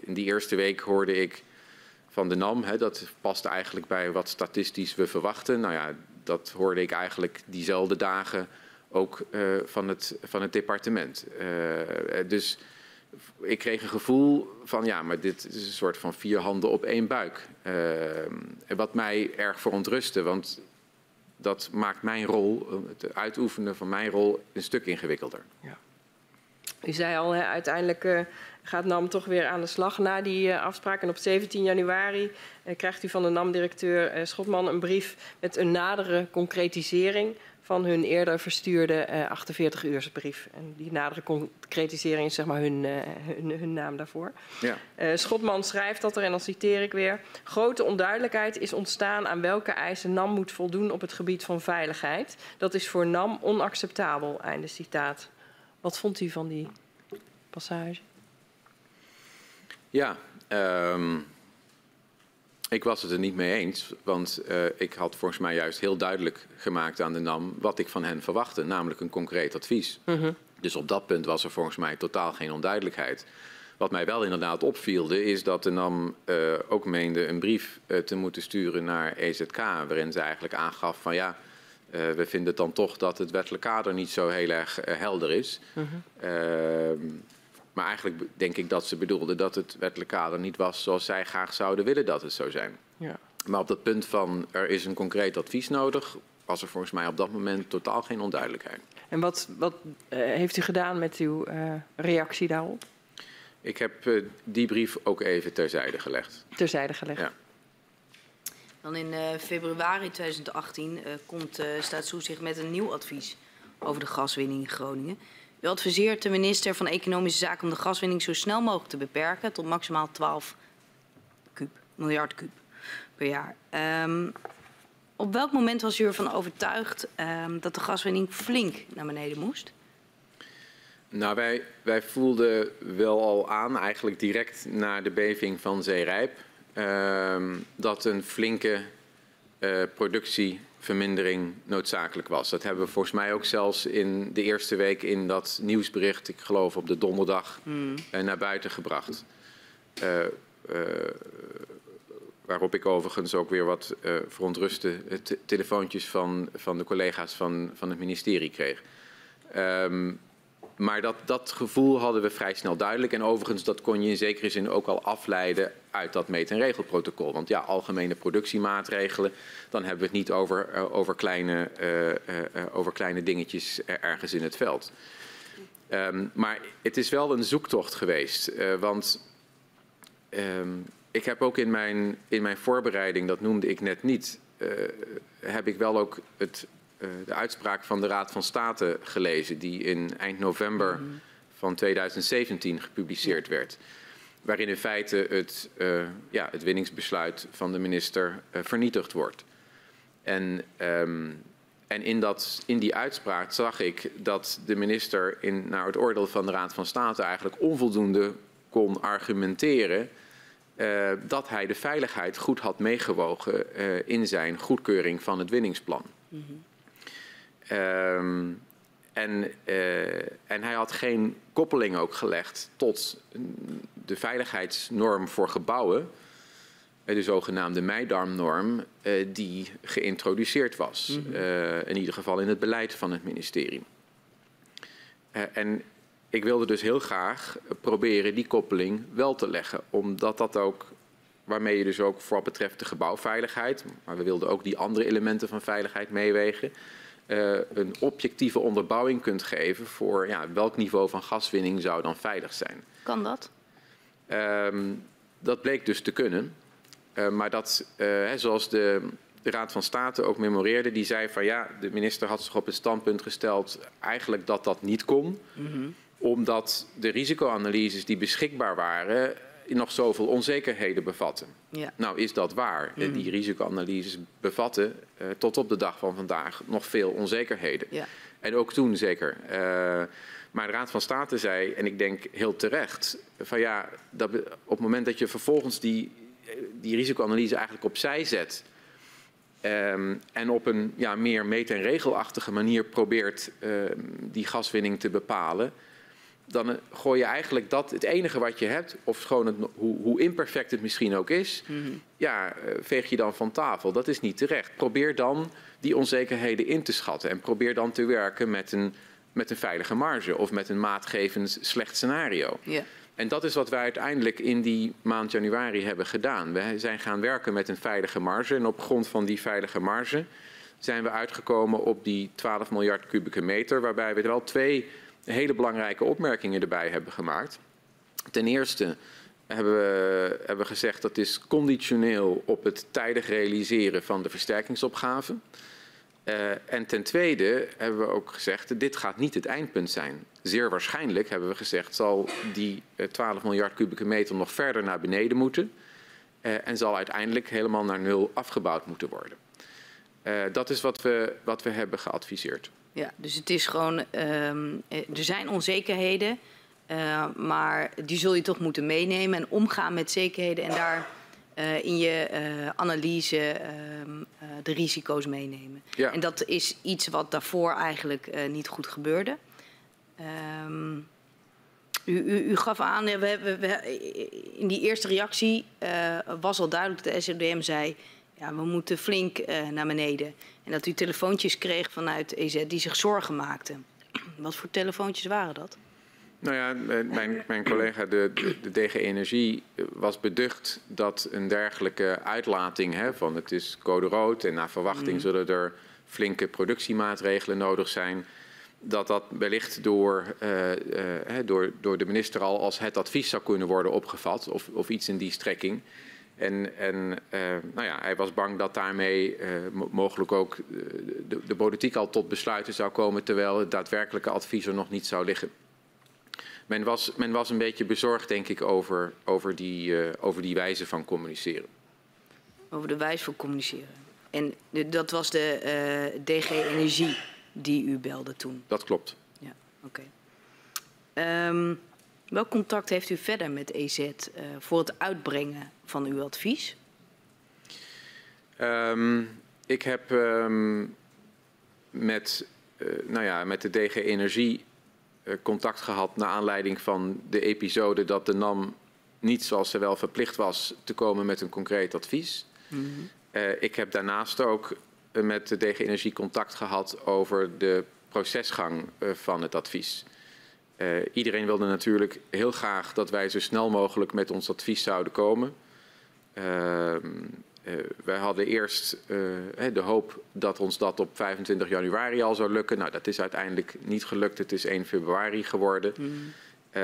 Speaker 2: in die eerste week hoorde ik van de NAM, hè, dat past eigenlijk bij wat statistisch we verwachten. Nou ja, dat hoorde ik eigenlijk diezelfde dagen ook van, het, van het departement. dus ik kreeg een gevoel van ja, maar dit is een soort van vier handen op één buik. wat mij erg verontrustte, want dat maakt mijn rol, het uitoefenen van mijn rol, een stuk ingewikkelder.
Speaker 3: Ja. U zei al, hè, uiteindelijk uh, gaat NAM toch weer aan de slag na die uh, afspraak. En op 17 januari uh, krijgt u van de NAM-directeur Schotman een brief met een nadere concretisering van hun eerder verstuurde 48-uursbrief. En die nadere concretisering is zeg maar hun, hun, hun naam daarvoor.
Speaker 2: Ja.
Speaker 3: Schotman schrijft dat er, en dan citeer ik weer... grote onduidelijkheid is ontstaan aan welke eisen NAM moet voldoen op het gebied van veiligheid. Dat is voor NAM onacceptabel, einde citaat. Wat vond u van die passage?
Speaker 2: Ja, um, ik was het er niet mee eens. Want uh, ik had volgens mij juist heel duidelijk gemaakt aan de NAM wat ik van hen verwachtte. Namelijk een concreet advies.
Speaker 3: Mm -hmm.
Speaker 2: Dus op dat punt was er volgens mij totaal geen onduidelijkheid. Wat mij wel inderdaad opvielde is dat de NAM uh, ook meende een brief uh, te moeten sturen naar EZK. Waarin ze eigenlijk aangaf van ja... Uh, we vinden dan toch dat het wettelijk kader niet zo heel erg helder is.
Speaker 3: -hmm.
Speaker 2: uh, maar eigenlijk denk ik dat ze bedoelden dat het wettelijk kader niet was zoals zij graag zouden willen dat het zou zijn.
Speaker 3: Ja.
Speaker 2: Maar op dat punt van er is een concreet advies nodig, was er volgens mij op dat moment totaal geen onduidelijkheid.
Speaker 3: En wat, wat uh, heeft u gedaan met uw uh, reactie daarop?
Speaker 2: Ik heb uh, die brief ook even terzijde gelegd.
Speaker 3: Terzijde gelegd?
Speaker 2: Ja.
Speaker 4: Dan in uh, februari 2018 uh, komt uh, Staatstoezicht met een nieuw advies over de gaswinning in Groningen. U adviseert de minister van Economische Zaken om de gaswinning zo snel mogelijk te beperken tot maximaal 12 kub, miljard kub per jaar. Um, op welk moment was u ervan overtuigd um, dat de gaswinning flink naar beneden moest?
Speaker 2: Nou, wij, wij voelden wel al aan, eigenlijk direct na de beving van Zeerijp, uh, dat een flinke uh, productievermindering noodzakelijk was. Dat hebben we volgens mij ook zelfs in de eerste week in dat nieuwsbericht, ik geloof op de donderdag, mm. uh, naar buiten gebracht. Uh, waarop ik overigens ook weer wat verontruste te telefoontjes van, van de collega's van, van het ministerie kreeg. Um, maar dat, dat gevoel hadden we vrij snel duidelijk. En overigens, dat kon je in zekere zin ook al afleiden uit dat meet- en regelprotocol. Want ja, algemene productiemaatregelen, dan hebben we het niet over, uh, over, kleine, uh, uh, over kleine dingetjes ergens in het veld. Um, maar het is wel een zoektocht geweest. want um, ik heb ook in mijn, in mijn voorbereiding, dat noemde ik net niet, heb ik wel ook het de uitspraak van de Raad van State gelezen, die in eind november mm -hmm. van 2017 gepubliceerd werd. Waarin in feite het, uh, ja, het winningsbesluit van de minister uh, vernietigd wordt. En, um, en in, dat, in die uitspraak zag ik dat de minister in, naar het oordeel van de Raad van State eigenlijk onvoldoende kon argumenteren uh, dat hij de veiligheid goed had meegewogen in zijn goedkeuring van het winningsplan. Mm -hmm. Um, en, uh, en hij had geen koppeling ook gelegd tot de veiligheidsnorm voor gebouwen, de zogenaamde Meidarmnorm, uh, die geïntroduceerd was. Mm -hmm. uh, in ieder geval in het beleid van het ministerie. en ik wilde dus heel graag proberen die koppeling wel te leggen, omdat dat ook waarmee je dus ook voor wat betreft de gebouwveiligheid, maar we wilden ook die andere elementen van veiligheid meewegen, uh, een objectieve onderbouwing kunt geven voor ja, welk niveau van gaswinning zou dan veilig zijn.
Speaker 4: Kan dat?
Speaker 2: Um, dat bleek dus te kunnen. Uh, maar dat, uh, zoals de, de Raad van State ook memoreerde, die zei van ja, de minister had zich op het standpunt gesteld eigenlijk dat dat niet kon. Mm -hmm. Omdat de risicoanalyses die beschikbaar waren nog zoveel onzekerheden bevatten. Ja. Nou is dat waar. Mm. Die risicoanalyses bevatten uh, tot op de dag van vandaag nog veel onzekerheden. Ja. En ook toen zeker. Uh, maar de Raad van State zei, en ik denk heel terecht, van ja, dat op het moment dat je vervolgens die, die risicoanalyse eigenlijk opzij zet. Um, en op een ja, meer meet- en regelachtige manier probeert uh, die gaswinning te bepalen dan gooi je eigenlijk dat, het enige wat je hebt, of gewoon het, hoe, hoe, imperfect het misschien ook is, mm -hmm. ja, veeg je dan van tafel. Dat is niet terecht. Probeer dan die onzekerheden in te schatten en probeer dan te werken met een, met een veilige marge of met een maatgevend slecht scenario. Yeah. En dat is wat wij uiteindelijk in die maand januari hebben gedaan. We zijn gaan werken met een veilige marge en op grond van die veilige marge zijn we uitgekomen op die 12 miljard kubieke meter, waarbij we er wel twee hele belangrijke opmerkingen erbij hebben gemaakt. Ten eerste hebben we, hebben gezegd dat is conditioneel op het tijdig realiseren van de versterkingsopgave. Uh, en ten tweede hebben we ook gezegd, dit gaat niet het eindpunt zijn. Zeer waarschijnlijk, hebben we gezegd, zal die 12 miljard kubieke meter nog verder naar beneden moeten. Uh, en zal uiteindelijk helemaal naar nul afgebouwd moeten worden. Dat is wat we, wat we hebben geadviseerd.
Speaker 4: Ja, dus het is gewoon, um, er zijn onzekerheden, uh, maar die zul je toch moeten meenemen en omgaan met zekerheden en daar uh, in je uh, analyse uh, de risico's meenemen. Ja. En dat is iets wat daarvoor eigenlijk niet goed gebeurde. Um, u, u, u, gaf aan, we, we, we, in die eerste reactie was al duidelijk dat de SODM zei ja, we moeten flink naar beneden. En dat u telefoontjes kreeg vanuit EZ die zich zorgen maakten. Wat voor telefoontjes waren dat?
Speaker 2: Nou ja, mijn, mijn collega de, de, de, DG Energie was beducht dat een dergelijke uitlating hè, van het is code rood en naar verwachting mm. zullen er flinke productiemaatregelen nodig zijn. dat dat wellicht door, uh, uh, door, door de minister al als het advies zou kunnen worden opgevat, of, of iets in die strekking. En, en uh, nou ja, hij was bang dat daarmee mogelijk ook de, de, politiek al tot besluiten zou komen, terwijl het daadwerkelijke advies er nog niet zou liggen. Men was, men was een beetje bezorgd, denk ik, over, over, die, over die wijze van communiceren.
Speaker 4: Over de wijze van communiceren. En dat was de DG Energie die u belde toen?
Speaker 2: Dat klopt.
Speaker 4: Ja, oké. Okay. Um, welk contact heeft u verder met EZ uh, voor het uitbrengen van uw advies?
Speaker 2: Um, ik heb um, met, uh, nou ja, met de DG Energie uh, contact gehad naar aanleiding van de episode dat de NAM niet zoals ze wel verplicht was te komen met een concreet advies. Mm -hmm. ik heb daarnaast ook met de DG Energie contact gehad over de procesgang eh, van het advies. Iedereen wilde natuurlijk heel graag dat wij zo snel mogelijk met ons advies zouden komen. Uh, uh, wij hadden eerst de hoop dat ons dat op 25 januari al zou lukken. Nou, dat is uiteindelijk niet gelukt. Het is 1 februari geworden. Mm.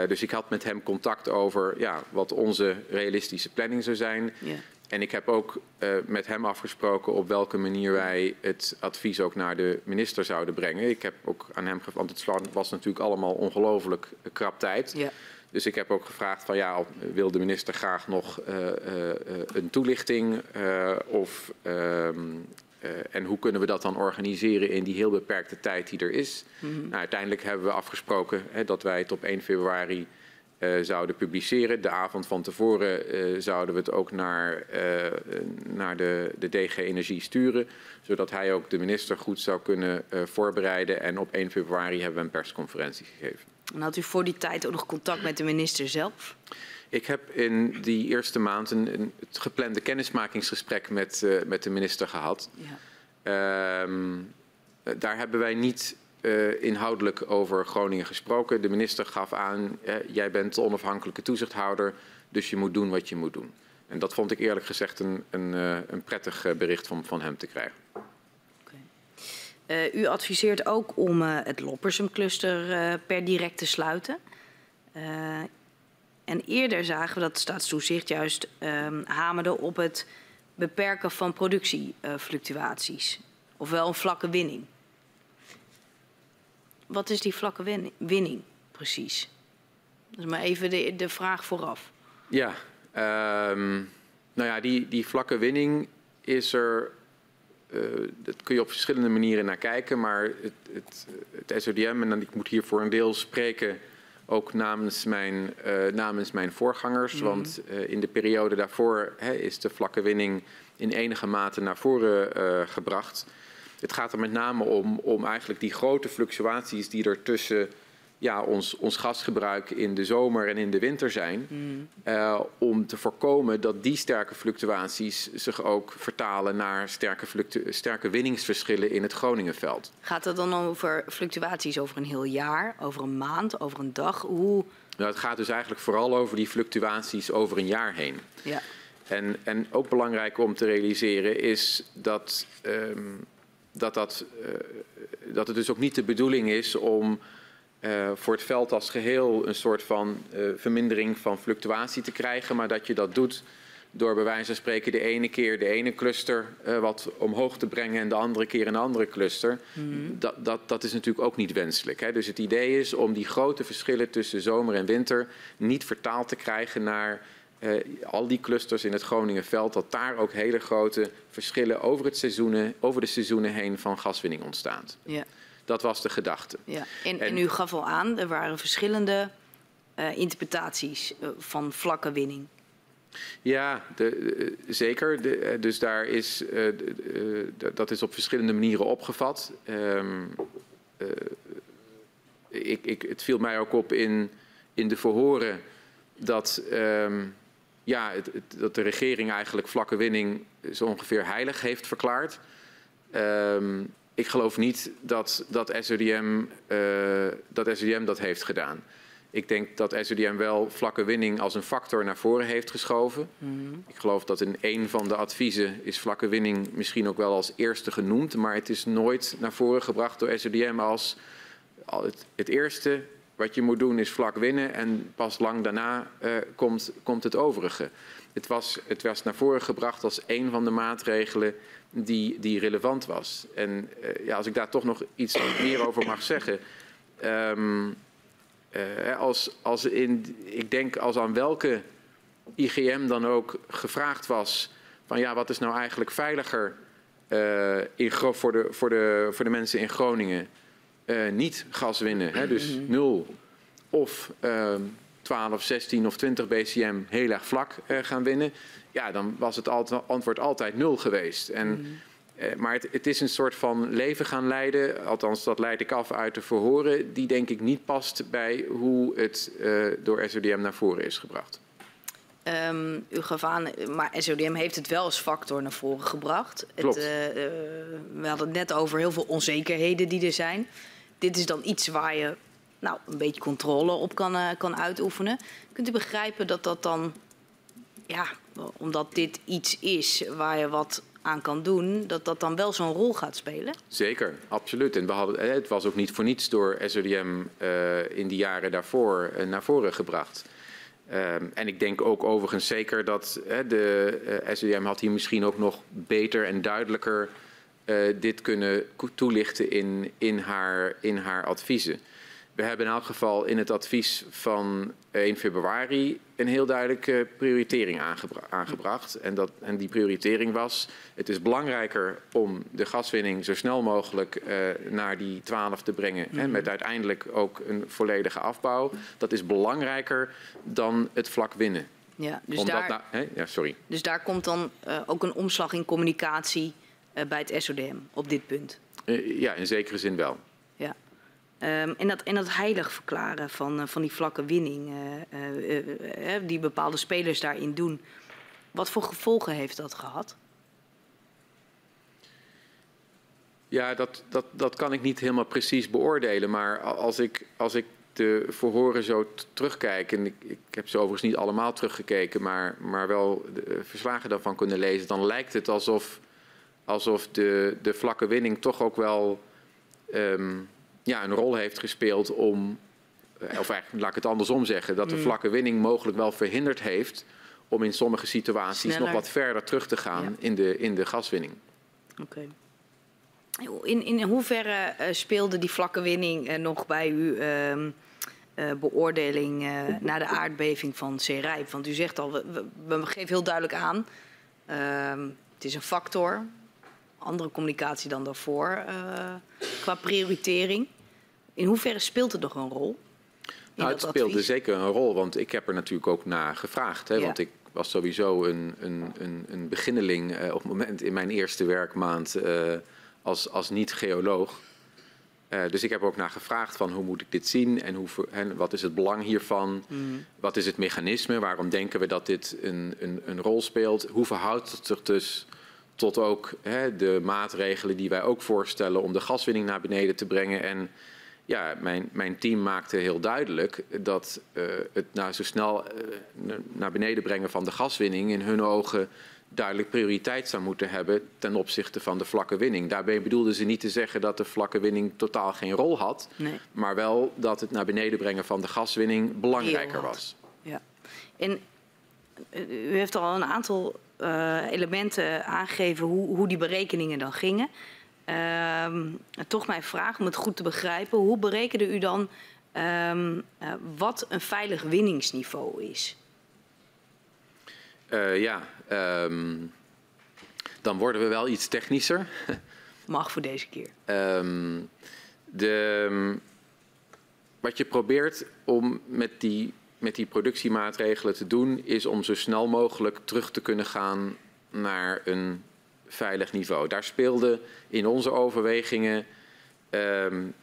Speaker 2: dus ik had met hem contact over ja, wat onze realistische planning zou zijn. Yeah. En ik heb ook uh, met hem afgesproken op welke manier wij het advies ook naar de minister zouden brengen. Ik heb ook aan hem gevraagd, want het was natuurlijk allemaal ongelooflijk krap tijd. Ja. Dus ik heb ook gevraagd van ja, wil de minister graag nog uh, uh, een toelichting of ehm, en hoe kunnen we dat dan organiseren in die heel beperkte tijd die er is? Mm -hmm. nou, uiteindelijk hebben we afgesproken hè, dat wij het op 1 februari zouden publiceren. De avond van tevoren zouden we het ook naar, naar de, de DG Energie sturen, zodat hij ook de minister goed zou kunnen voorbereiden. En op 1 februari hebben we een persconferentie gegeven.
Speaker 4: En had u voor die tijd ook nog contact met de minister zelf?
Speaker 2: Ik heb in die eerste maand een, een het geplande kennismakingsgesprek met, met de minister gehad. Ja. Um, daar hebben wij niet uh, inhoudelijk over Groningen gesproken. De minister gaf aan, eh, jij bent de onafhankelijke toezichthouder, dus je moet doen wat je moet doen. En dat vond ik eerlijk gezegd een, een, uh, een prettig bericht van, van hem te krijgen.
Speaker 4: Okay. u adviseert ook om het Loppersum-cluster per direct te sluiten. en eerder zagen we dat staatstoezicht juist ehm, hamerde op het beperken van productiefluctuaties. ofwel een vlakke winning. Wat is die vlakke winning precies? Dat is maar even de, de vraag vooraf.
Speaker 2: Ja, um, nou ja, die, die vlakke winning is er. Uh, dat kun je op verschillende manieren naar kijken, maar het, het, het SODM, en dan, ik moet hier voor een deel spreken, ook namens mijn, uh, namens mijn voorgangers. Mm -hmm. Want uh, in de periode daarvoor hè, is de vlakke winning in enige mate naar voren gebracht. Het gaat er met name om, om eigenlijk die grote fluctuaties die er tussen ja, ons, ons gasgebruik in de zomer en in de winter zijn. Mm. Uh, om te voorkomen dat die sterke fluctuaties zich ook vertalen naar sterke, sterke winningsverschillen in het Groningenveld.
Speaker 4: Gaat het dan over fluctuaties over een heel jaar, over een maand, over een dag? Hoe...
Speaker 2: Nou, het gaat dus eigenlijk vooral over die fluctuaties over een jaar heen. Ja. En, en ook belangrijk om te realiseren is dat. Um, dat, dat, uh, dat het dus ook niet de bedoeling is om uh, voor het veld als geheel een soort van uh, vermindering van fluctuatie te krijgen, maar dat je dat doet door bij wijze van spreken de ene keer de ene cluster wat omhoog te brengen en de andere keer een andere cluster. Mm -hmm. dat, dat, dat is natuurlijk ook niet wenselijk. Hè? Dus het idee is om die grote verschillen tussen zomer en winter niet vertaald te krijgen naar al die clusters in het Groningenveld, dat daar ook hele grote verschillen over, het seizoenen, over de seizoenen heen van gaswinning ontstaan. Ja. Dat was de gedachte.
Speaker 4: Ja. En, en, en u gaf al aan, er waren verschillende uh, interpretaties uh, van vlakke winning.
Speaker 2: Ja, de, zeker. De, dus daar is, dat is op verschillende manieren opgevat. Um, ik, ik, het viel mij ook op in, in de verhoren dat um, ja, het, het, dat de regering eigenlijk vlakke winning zo ongeveer heilig heeft verklaard. Um, ik geloof niet dat, dat, SODM, uh, dat dat heeft gedaan. Ik denk dat SODM wel vlakke winning als een factor naar voren heeft geschoven. Mm -hmm. Ik geloof dat in een van de adviezen is vlakke winning misschien ook wel als eerste genoemd. Maar het is nooit naar voren gebracht door SODM als al het, het eerste wat je moet doen is vlak winnen en pas lang daarna uh, komt, komt het overige. Het was, het was naar voren gebracht als een van de maatregelen die, die relevant was. En uh, ja, als ik daar toch nog iets meer over mag zeggen. Um, uh, als, als in, ik denk als aan welke IGM dan ook gevraagd was van ja, wat is nou eigenlijk veiliger uh, in, voor, de, voor, de, voor de mensen in Groningen? Niet gas winnen, hè, dus mhm. nul of uh, 12, 16 of 20 BCM heel erg vlak uh, gaan winnen. Ja, dan was het antwoord altijd nul geweest. En, mm. uh, maar het, het, is een soort van leven gaan leiden, althans dat leid ik af uit de verhoren, die denk ik niet past bij hoe het uh, door SODM naar voren is gebracht.
Speaker 4: Um, u gaf aan, maar SODM heeft het wel als factor naar voren gebracht.
Speaker 2: Klopt.
Speaker 4: Het, we hadden het net over heel veel onzekerheden die er zijn. Dit is dan iets waar je nou, een beetje controle op kan, uh, kan uitoefenen. Kunt u begrijpen dat dat dan, ja, omdat dit iets is waar je wat aan kan doen, dat dat dan wel zo'n rol gaat spelen?
Speaker 2: Zeker, absoluut. En we hadden, het was ook niet voor niets door SODM in die jaren daarvoor naar voren gebracht. Um, en ik denk ook overigens zeker dat de uh, SEM had hier misschien ook nog beter en duidelijker dit kunnen toelichten in, in, haar, in haar adviezen. We hebben in elk geval in het advies van 1 februari een heel duidelijke prioritering aangebra aangebracht. En, dat, en die prioritering was, het is belangrijker om de gaswinning zo snel mogelijk uh, naar die 12 te brengen. Mm -hmm. hè, met uiteindelijk ook een volledige afbouw. Dat is belangrijker dan het vlak winnen.
Speaker 4: Ja, dus, daar,
Speaker 2: nou, hè? Ja, sorry.
Speaker 4: dus daar komt dan uh, ook een omslag in communicatie uh, bij het SODM op dit punt?
Speaker 2: ja, in zekere zin wel.
Speaker 4: Um, en, dat, dat heilig verklaren van, uh, van die vlakke winning, uh, uh, die bepaalde spelers daarin doen. Wat voor gevolgen heeft dat gehad?
Speaker 2: Ja, dat, dat, dat kan ik niet helemaal precies beoordelen. Maar als ik, als ik de verhoren zo terugkijk, en ik, ik heb ze overigens niet allemaal teruggekeken, maar, maar wel verslagen daarvan kunnen lezen, dan lijkt het alsof, alsof de, de vlakke winning toch ook wel. Um, ja, een rol heeft gespeeld om, eh, of eigenlijk laat ik het andersom zeggen, dat de mm. vlakke winning mogelijk wel verhinderd heeft om in sommige situaties Sneller. nog wat verder terug te gaan ja. in, de, in de gaswinning.
Speaker 4: Oké. Okay. In, in hoeverre uh, speelde die vlakke winning uh, nog bij uw uh, uh, beoordeling na de aardbeving van Zeerijp? Want u zegt al, we, we, we geven heel duidelijk aan, ehm, het is een factor, andere communicatie dan daarvoor qua prioritering. In hoeverre speelt het nog een rol?
Speaker 2: Nou, het speelde advies? zeker een rol, want ik heb er natuurlijk ook naar gevraagd. Hè, ja. Want ik was sowieso een, een, een, een beginneling uh, op het moment in mijn eerste werkmaand uh, als, als niet-geoloog. Uh, dus ik heb ook naar gevraagd van hoe moet ik dit zien en, hoe, en wat is het belang hiervan? Mm. Wat is het mechanisme? Waarom denken we dat dit een, een, een rol speelt? Hoe verhoudt het zich dus tot ook hè, de maatregelen die wij ook voorstellen om de gaswinning naar beneden te brengen? En ja, mijn, mijn team maakte heel duidelijk dat uh, het nou zo snel uh, naar beneden brengen van de gaswinning in hun ogen duidelijk prioriteit zou moeten hebben ten opzichte van de vlakke winning. Daarbij bedoelden ze niet te zeggen dat de vlakke winning totaal geen rol had,
Speaker 4: nee.
Speaker 2: maar wel dat het naar beneden brengen van de gaswinning belangrijker was.
Speaker 4: Ja. En u heeft al een aantal uh, elementen aangegeven hoe, hoe die berekeningen dan gingen. Uh, toch mijn vraag om het goed te begrijpen. Hoe berekende u dan um, uh, wat een veilig winningsniveau is?
Speaker 2: Uh, ja, um, dan worden we wel iets technischer.
Speaker 4: Mag voor deze keer.
Speaker 2: Um, de, wat je probeert om met die, met die productiemaatregelen te doen, is om zo snel mogelijk terug te kunnen gaan naar een veilig niveau. Daar speelde in onze overwegingen um,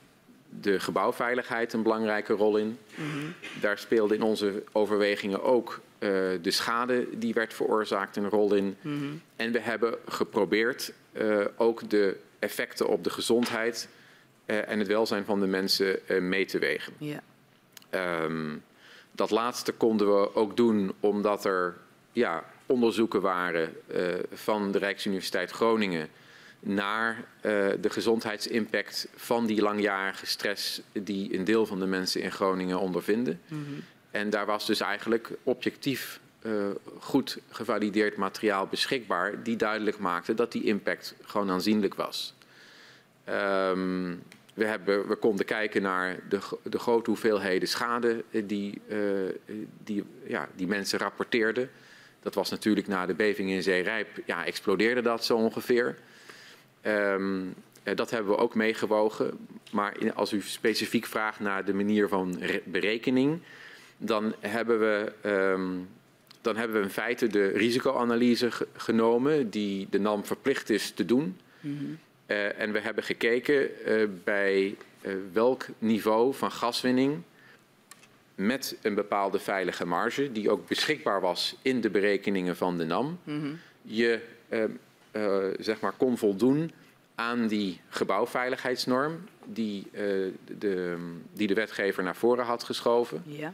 Speaker 2: de gebouwveiligheid een belangrijke rol in. Mm -hmm. Daar speelde in onze overwegingen ook uh, de schade die werd veroorzaakt een rol in. Mm -hmm. En we hebben geprobeerd uh, ook de effecten op de gezondheid uh, en het welzijn van de mensen mee te wegen.
Speaker 4: Yeah.
Speaker 2: Um, dat laatste konden we ook doen omdat er ja, onderzoeken waren uh, van de Rijksuniversiteit Groningen naar uh, de gezondheidsimpact van die langjarige stress die een deel van de mensen in Groningen ondervinden. Mm -hmm. En daar was dus eigenlijk objectief uh, goed gevalideerd materiaal beschikbaar die duidelijk maakte dat die impact gewoon aanzienlijk was. Um, we, hebben, we konden kijken naar de, de grote hoeveelheden schade die, uh, die, ja, die mensen rapporteerden. Dat was natuurlijk na de beving in Zeerijp, ja, explodeerde dat zo ongeveer. Um, dat hebben we ook meegewogen. Maar als u specifiek vraagt naar de manier van berekening, dan hebben we, um, dan hebben we in feite de risicoanalyse genomen die de NAM verplicht is te doen. Mm -hmm. uh, en we hebben gekeken uh, bij uh, welk niveau van gaswinning met een bepaalde veilige marge, die ook beschikbaar was in de berekeningen van de NAM, mm -hmm. je zeg maar kon voldoen aan die gebouwveiligheidsnorm die, de, die de wetgever naar voren had geschoven. Ja.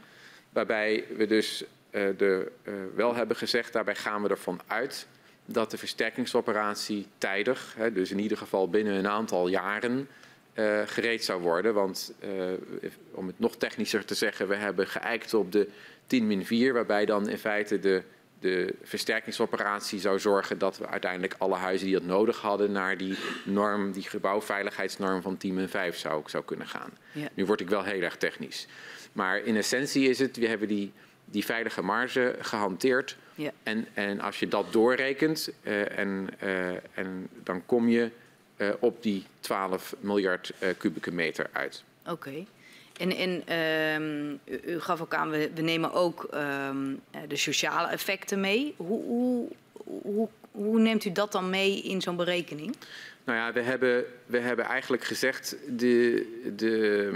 Speaker 2: Waarbij we dus de, wel hebben gezegd, daarbij gaan we ervan uit dat de versterkingsoperatie tijdig, hè, dus in ieder geval binnen een aantal jaren, uh, gereed zou worden. Want om het nog technischer te zeggen, we hebben geëikt op de 10-4, waarbij dan in feite de, de versterkingsoperatie zou zorgen dat we uiteindelijk alle huizen die dat nodig hadden naar die norm, die gebouwveiligheidsnorm van 10-5 zou, zou kunnen gaan. Ja. Nu word ik wel heel erg technisch. Maar in essentie is het, we hebben die, die veilige marge gehanteerd. Ja. En, en als je dat doorrekent, uh, en, en dan kom je op die 12 miljard kubieke meter uit.
Speaker 4: Oké. Okay. En, en um, u, gaf ook aan, we, we nemen ook um, de sociale effecten mee. Hoe, hoe, hoe, hoe neemt u dat dan mee in zo'n berekening?
Speaker 2: Nou ja, we hebben, we hebben eigenlijk gezegd, de, de,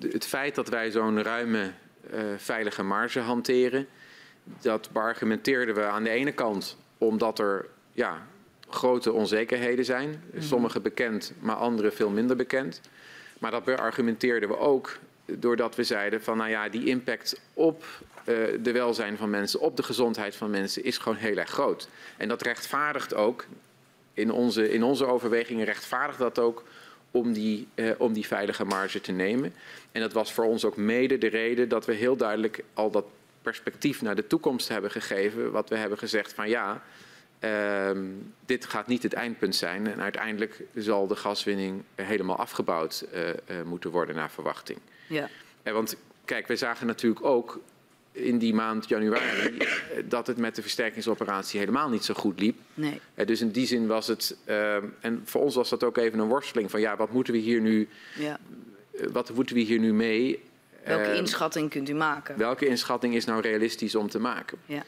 Speaker 2: het feit dat wij zo'n ruime uh, veilige marge hanteren, dat beargumenteerden we aan de ene kant omdat er ja, grote onzekerheden zijn. Mhm. Sommige bekend, maar andere veel minder bekend. Maar dat beargumenteerden we ook doordat we zeiden van nou ja, die impact op uh, de welzijn van mensen, op de gezondheid van mensen is gewoon heel erg groot. En dat rechtvaardigt ook, in onze, in onze overwegingen rechtvaardigt dat ook om die, uh, om die veilige marge te nemen. En dat was voor ons ook mede de reden dat we heel duidelijk al dat perspectief naar de toekomst hebben gegeven. Wat we hebben gezegd van ja, dit gaat niet het eindpunt zijn. En uiteindelijk zal de gaswinning helemaal afgebouwd uh, uh, moeten worden naar verwachting. Ja. En want kijk, we zagen natuurlijk ook in die maand januari dat het met de versterkingsoperatie helemaal niet zo goed liep. Nee. dus in die zin was het, uh, en voor ons was dat ook even een worsteling van ja, wat moeten we hier nu, ja. wat moeten we hier nu mee?
Speaker 4: Welke uh, inschatting kunt u maken?
Speaker 2: Welke inschatting is nou realistisch om te maken? Ja.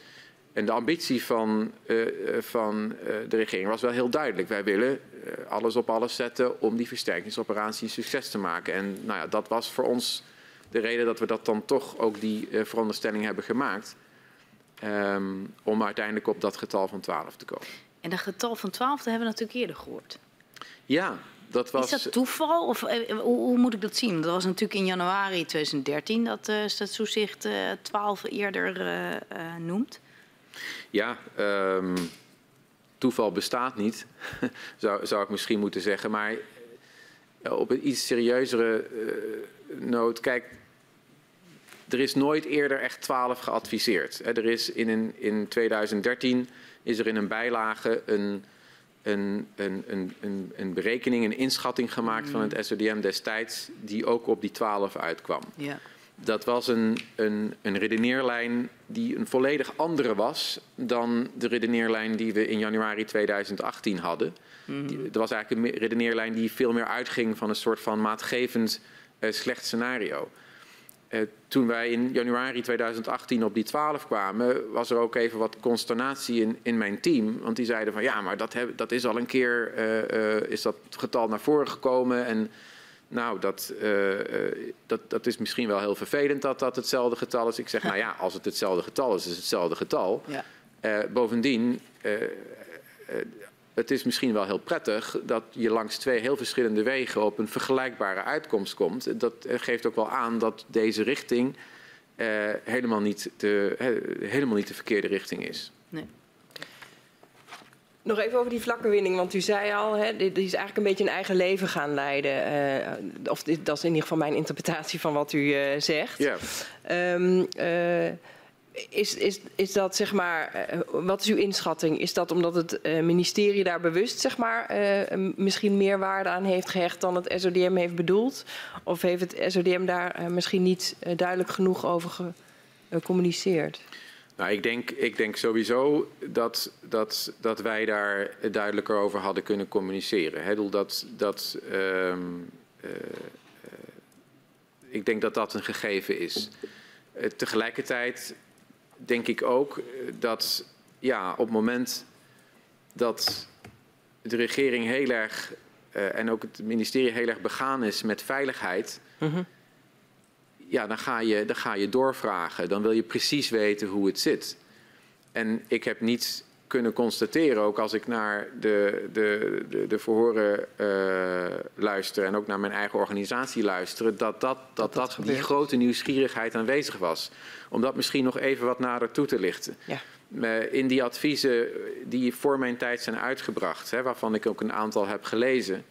Speaker 2: En de ambitie van, uh, van de regering was wel heel duidelijk. Wij willen alles op alles zetten om die versterkingsoperatie een succes te maken. En nou ja, dat was voor ons de reden dat we dat dan toch ook die veronderstelling hebben gemaakt. Um, om uiteindelijk op dat getal van 12 te komen.
Speaker 4: En dat getal van 12 dat hebben we natuurlijk eerder gehoord.
Speaker 2: Ja, dat was.
Speaker 4: Is dat toeval of hoe, hoe, moet ik dat zien? Dat was natuurlijk in januari 2013 dat uh, Stadstoezicht uh, 12 eerder noemt.
Speaker 2: Ja, um, toeval bestaat niet, zou, zou ik misschien moeten zeggen. Maar op een iets serieuzere noot, kijk, er is nooit eerder echt 12 geadviseerd. Er is in, een, in 2013 is er in een bijlage een, een, een, een, een berekening, een inschatting gemaakt van het SODM destijds, die ook op die 12 uitkwam. Ja. Dat was een, een, een redeneerlijn die een volledig andere was dan de redeneerlijn die we in januari 2018 hadden. Mm. Dat was eigenlijk een redeneerlijn die veel meer uitging van een soort van maatgevend uh, slecht scenario. Uh, toen wij in januari 2018 op die 12 kwamen, was er ook even wat consternatie in, in mijn team. Want die zeiden van ja, maar dat, heb, dat is al een keer, uh, is dat getal naar voren gekomen. En nou, dat, dat, dat is misschien wel heel vervelend dat dat hetzelfde getal is. Ik zeg nou ja, als het hetzelfde getal is, is het hetzelfde getal. Ja. bovendien, het is misschien wel heel prettig dat je langs twee heel verschillende wegen op een vergelijkbare uitkomst komt. Dat geeft ook wel aan dat deze richting helemaal, niet de, he, helemaal niet de verkeerde richting is.
Speaker 3: Nog even over die vlakke winning, want u zei al, hè, dit is eigenlijk een beetje een eigen leven gaan leiden. Uh, of dit, dat is in ieder geval mijn interpretatie van wat u uh, zegt.
Speaker 2: Ja.
Speaker 3: Um, uh, is, is, is dat zeg maar, wat is uw inschatting? Is dat omdat het ministerie daar bewust zeg maar, misschien meer waarde aan heeft gehecht dan het SODM heeft bedoeld? Of heeft het SODM daar misschien niet duidelijk genoeg over gecommuniceerd?
Speaker 2: Nou, ik denk, ik denk sowieso dat, dat, dat wij daar duidelijker over hadden kunnen communiceren. He, dat, dat, um, uh, ik denk dat dat een gegeven is. Uh, tegelijkertijd denk ik ook dat ja, op het moment dat de regering heel erg en ook het ministerie heel erg begaan is met veiligheid. -hmm ja, dan ga, je, dan ga je doorvragen. Dan wil je precies weten hoe het zit. En ik heb niet kunnen constateren, ook als ik naar de, de, de, de verhoren uh, luister en ook naar mijn eigen organisatie luisteren, dat, dat, dat, dat, dat die grote nieuwsgierigheid aanwezig was. Om dat misschien nog even wat nader toe te lichten. Ja. Uh, in die adviezen die voor mijn tijd zijn uitgebracht, hè, waarvan ik ook een aantal heb gelezen.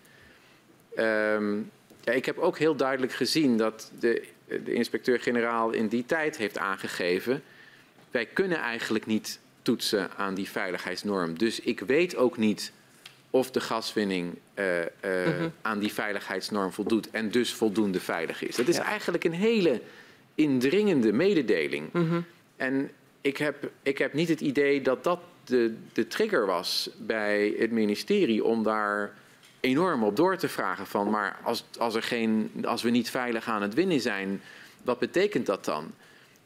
Speaker 2: Um, ja, ik heb ook heel duidelijk gezien dat de de inspecteur-generaal in die tijd heeft aangegeven. Wij kunnen eigenlijk niet toetsen aan die veiligheidsnorm. Dus ik weet ook niet of de gaswinning uh, uh, mm-hmm. aan die veiligheidsnorm voldoet en dus voldoende veilig is. Dat is ja. eigenlijk een hele indringende mededeling. Mm-hmm. En ik heb, ik heb niet het idee dat dat de, de trigger was bij het ministerie om daar enorm op door te vragen van, maar als, als, er geen, als we niet veilig aan het winnen zijn, wat betekent dat dan?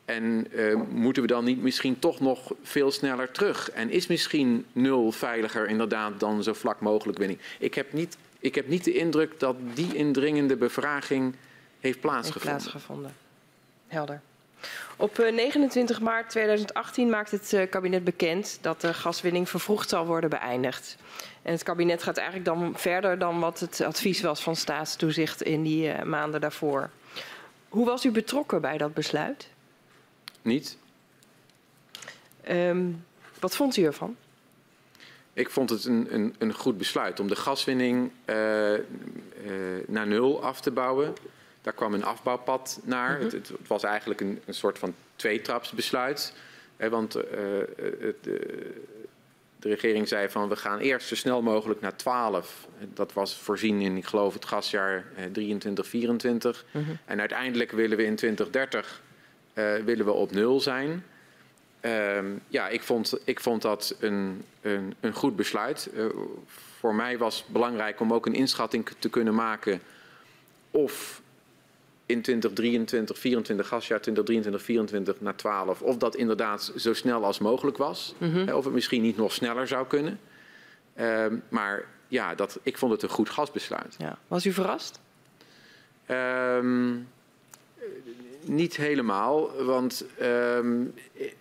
Speaker 2: En uh, moeten we dan niet misschien toch nog veel sneller terug? En is misschien nul veiliger inderdaad dan zo vlak mogelijk winning? Ik heb niet, ik heb niet de indruk dat die indringende bevraging heeft plaatsgevonden.
Speaker 3: Heeft plaatsgevonden. Helder. Op 29 eh, maart 2018 maakt het eh, kabinet bekend dat de gaswinning vervroegd zal worden beëindigd. En het kabinet gaat eigenlijk dan verder dan wat het advies was van staatstoezicht in die uh, maanden daarvoor. Hoe was u betrokken bij dat besluit?
Speaker 2: Niet.
Speaker 3: Um, wat vond u ervan?
Speaker 2: Ik vond het een, een, een goed besluit om de gaswinning uh, uh, naar nul af te bouwen. Daar kwam een afbouwpad naar. -hmm. het, het, was eigenlijk een, een soort van tweetrapsbesluit. Hè, want het, de regering zei van we gaan eerst zo snel mogelijk naar 12. Dat was voorzien in, ik geloof, het gasjaar 23, 24. Mm -hmm. En uiteindelijk willen we in 2030 uh, willen we op nul zijn. Uh, ja, ik vond, ik vond dat een, een, een goed besluit. Uh, voor mij was het belangrijk om ook een inschatting te kunnen maken of in 2023, 24 gasjaar 2023, 24 naar 12. Of dat inderdaad zo snel als mogelijk was. Mm -hmm. Of het misschien niet nog sneller zou kunnen. Uh, maar ja, dat, ik vond het een goed gasbesluit.
Speaker 3: Ja. Was u verrast?
Speaker 2: Um, niet helemaal, want um,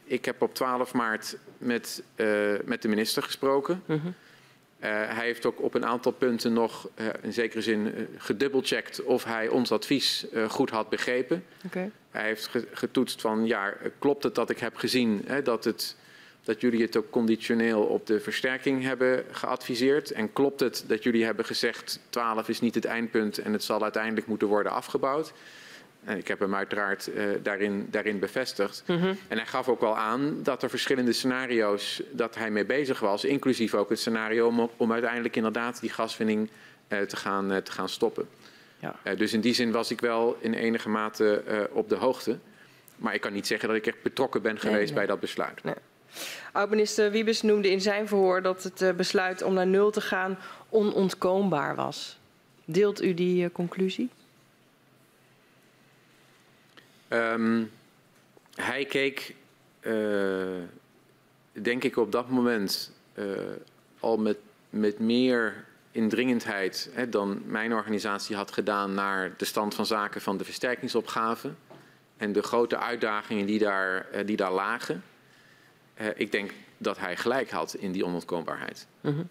Speaker 2: ik heb op 12 maart met, uh, met de minister gesproken. Mm -hmm. Uh, hij heeft ook op een aantal punten nog uh, in zekere zin uh, gedubbelcheckt of hij ons advies goed had begrepen. Okay. Hij heeft getoetst van ja, klopt het dat ik heb gezien hè, dat, het, dat jullie het ook conditioneel op de versterking hebben geadviseerd. En klopt het dat jullie hebben gezegd 12 is niet het eindpunt en het zal uiteindelijk moeten worden afgebouwd. Ik heb hem uiteraard uh, daarin, daarin bevestigd. Mm -hmm. En hij gaf ook wel aan dat er verschillende scenario's dat hij mee bezig was, inclusief ook het scenario om, om uiteindelijk inderdaad die gaswinning uh, te, gaan, uh, te gaan stoppen. Ja. dus in die zin was ik wel in enige mate op de hoogte. Maar ik kan niet zeggen dat ik echt betrokken ben geweest nee, nee. bij dat besluit. Nee.
Speaker 3: Oud-minister Wiebes noemde in zijn verhoor dat het besluit om naar nul te gaan onontkoombaar was. Deelt u die conclusie?
Speaker 2: Um, hij keek, uh, denk ik, op dat moment uh, al met, met meer indringendheid hè, dan mijn organisatie had gedaan naar de stand van zaken van de versterkingsopgave en de grote uitdagingen die daar, uh, die daar lagen. ik denk dat hij gelijk had in die onontkoombaarheid. Mm.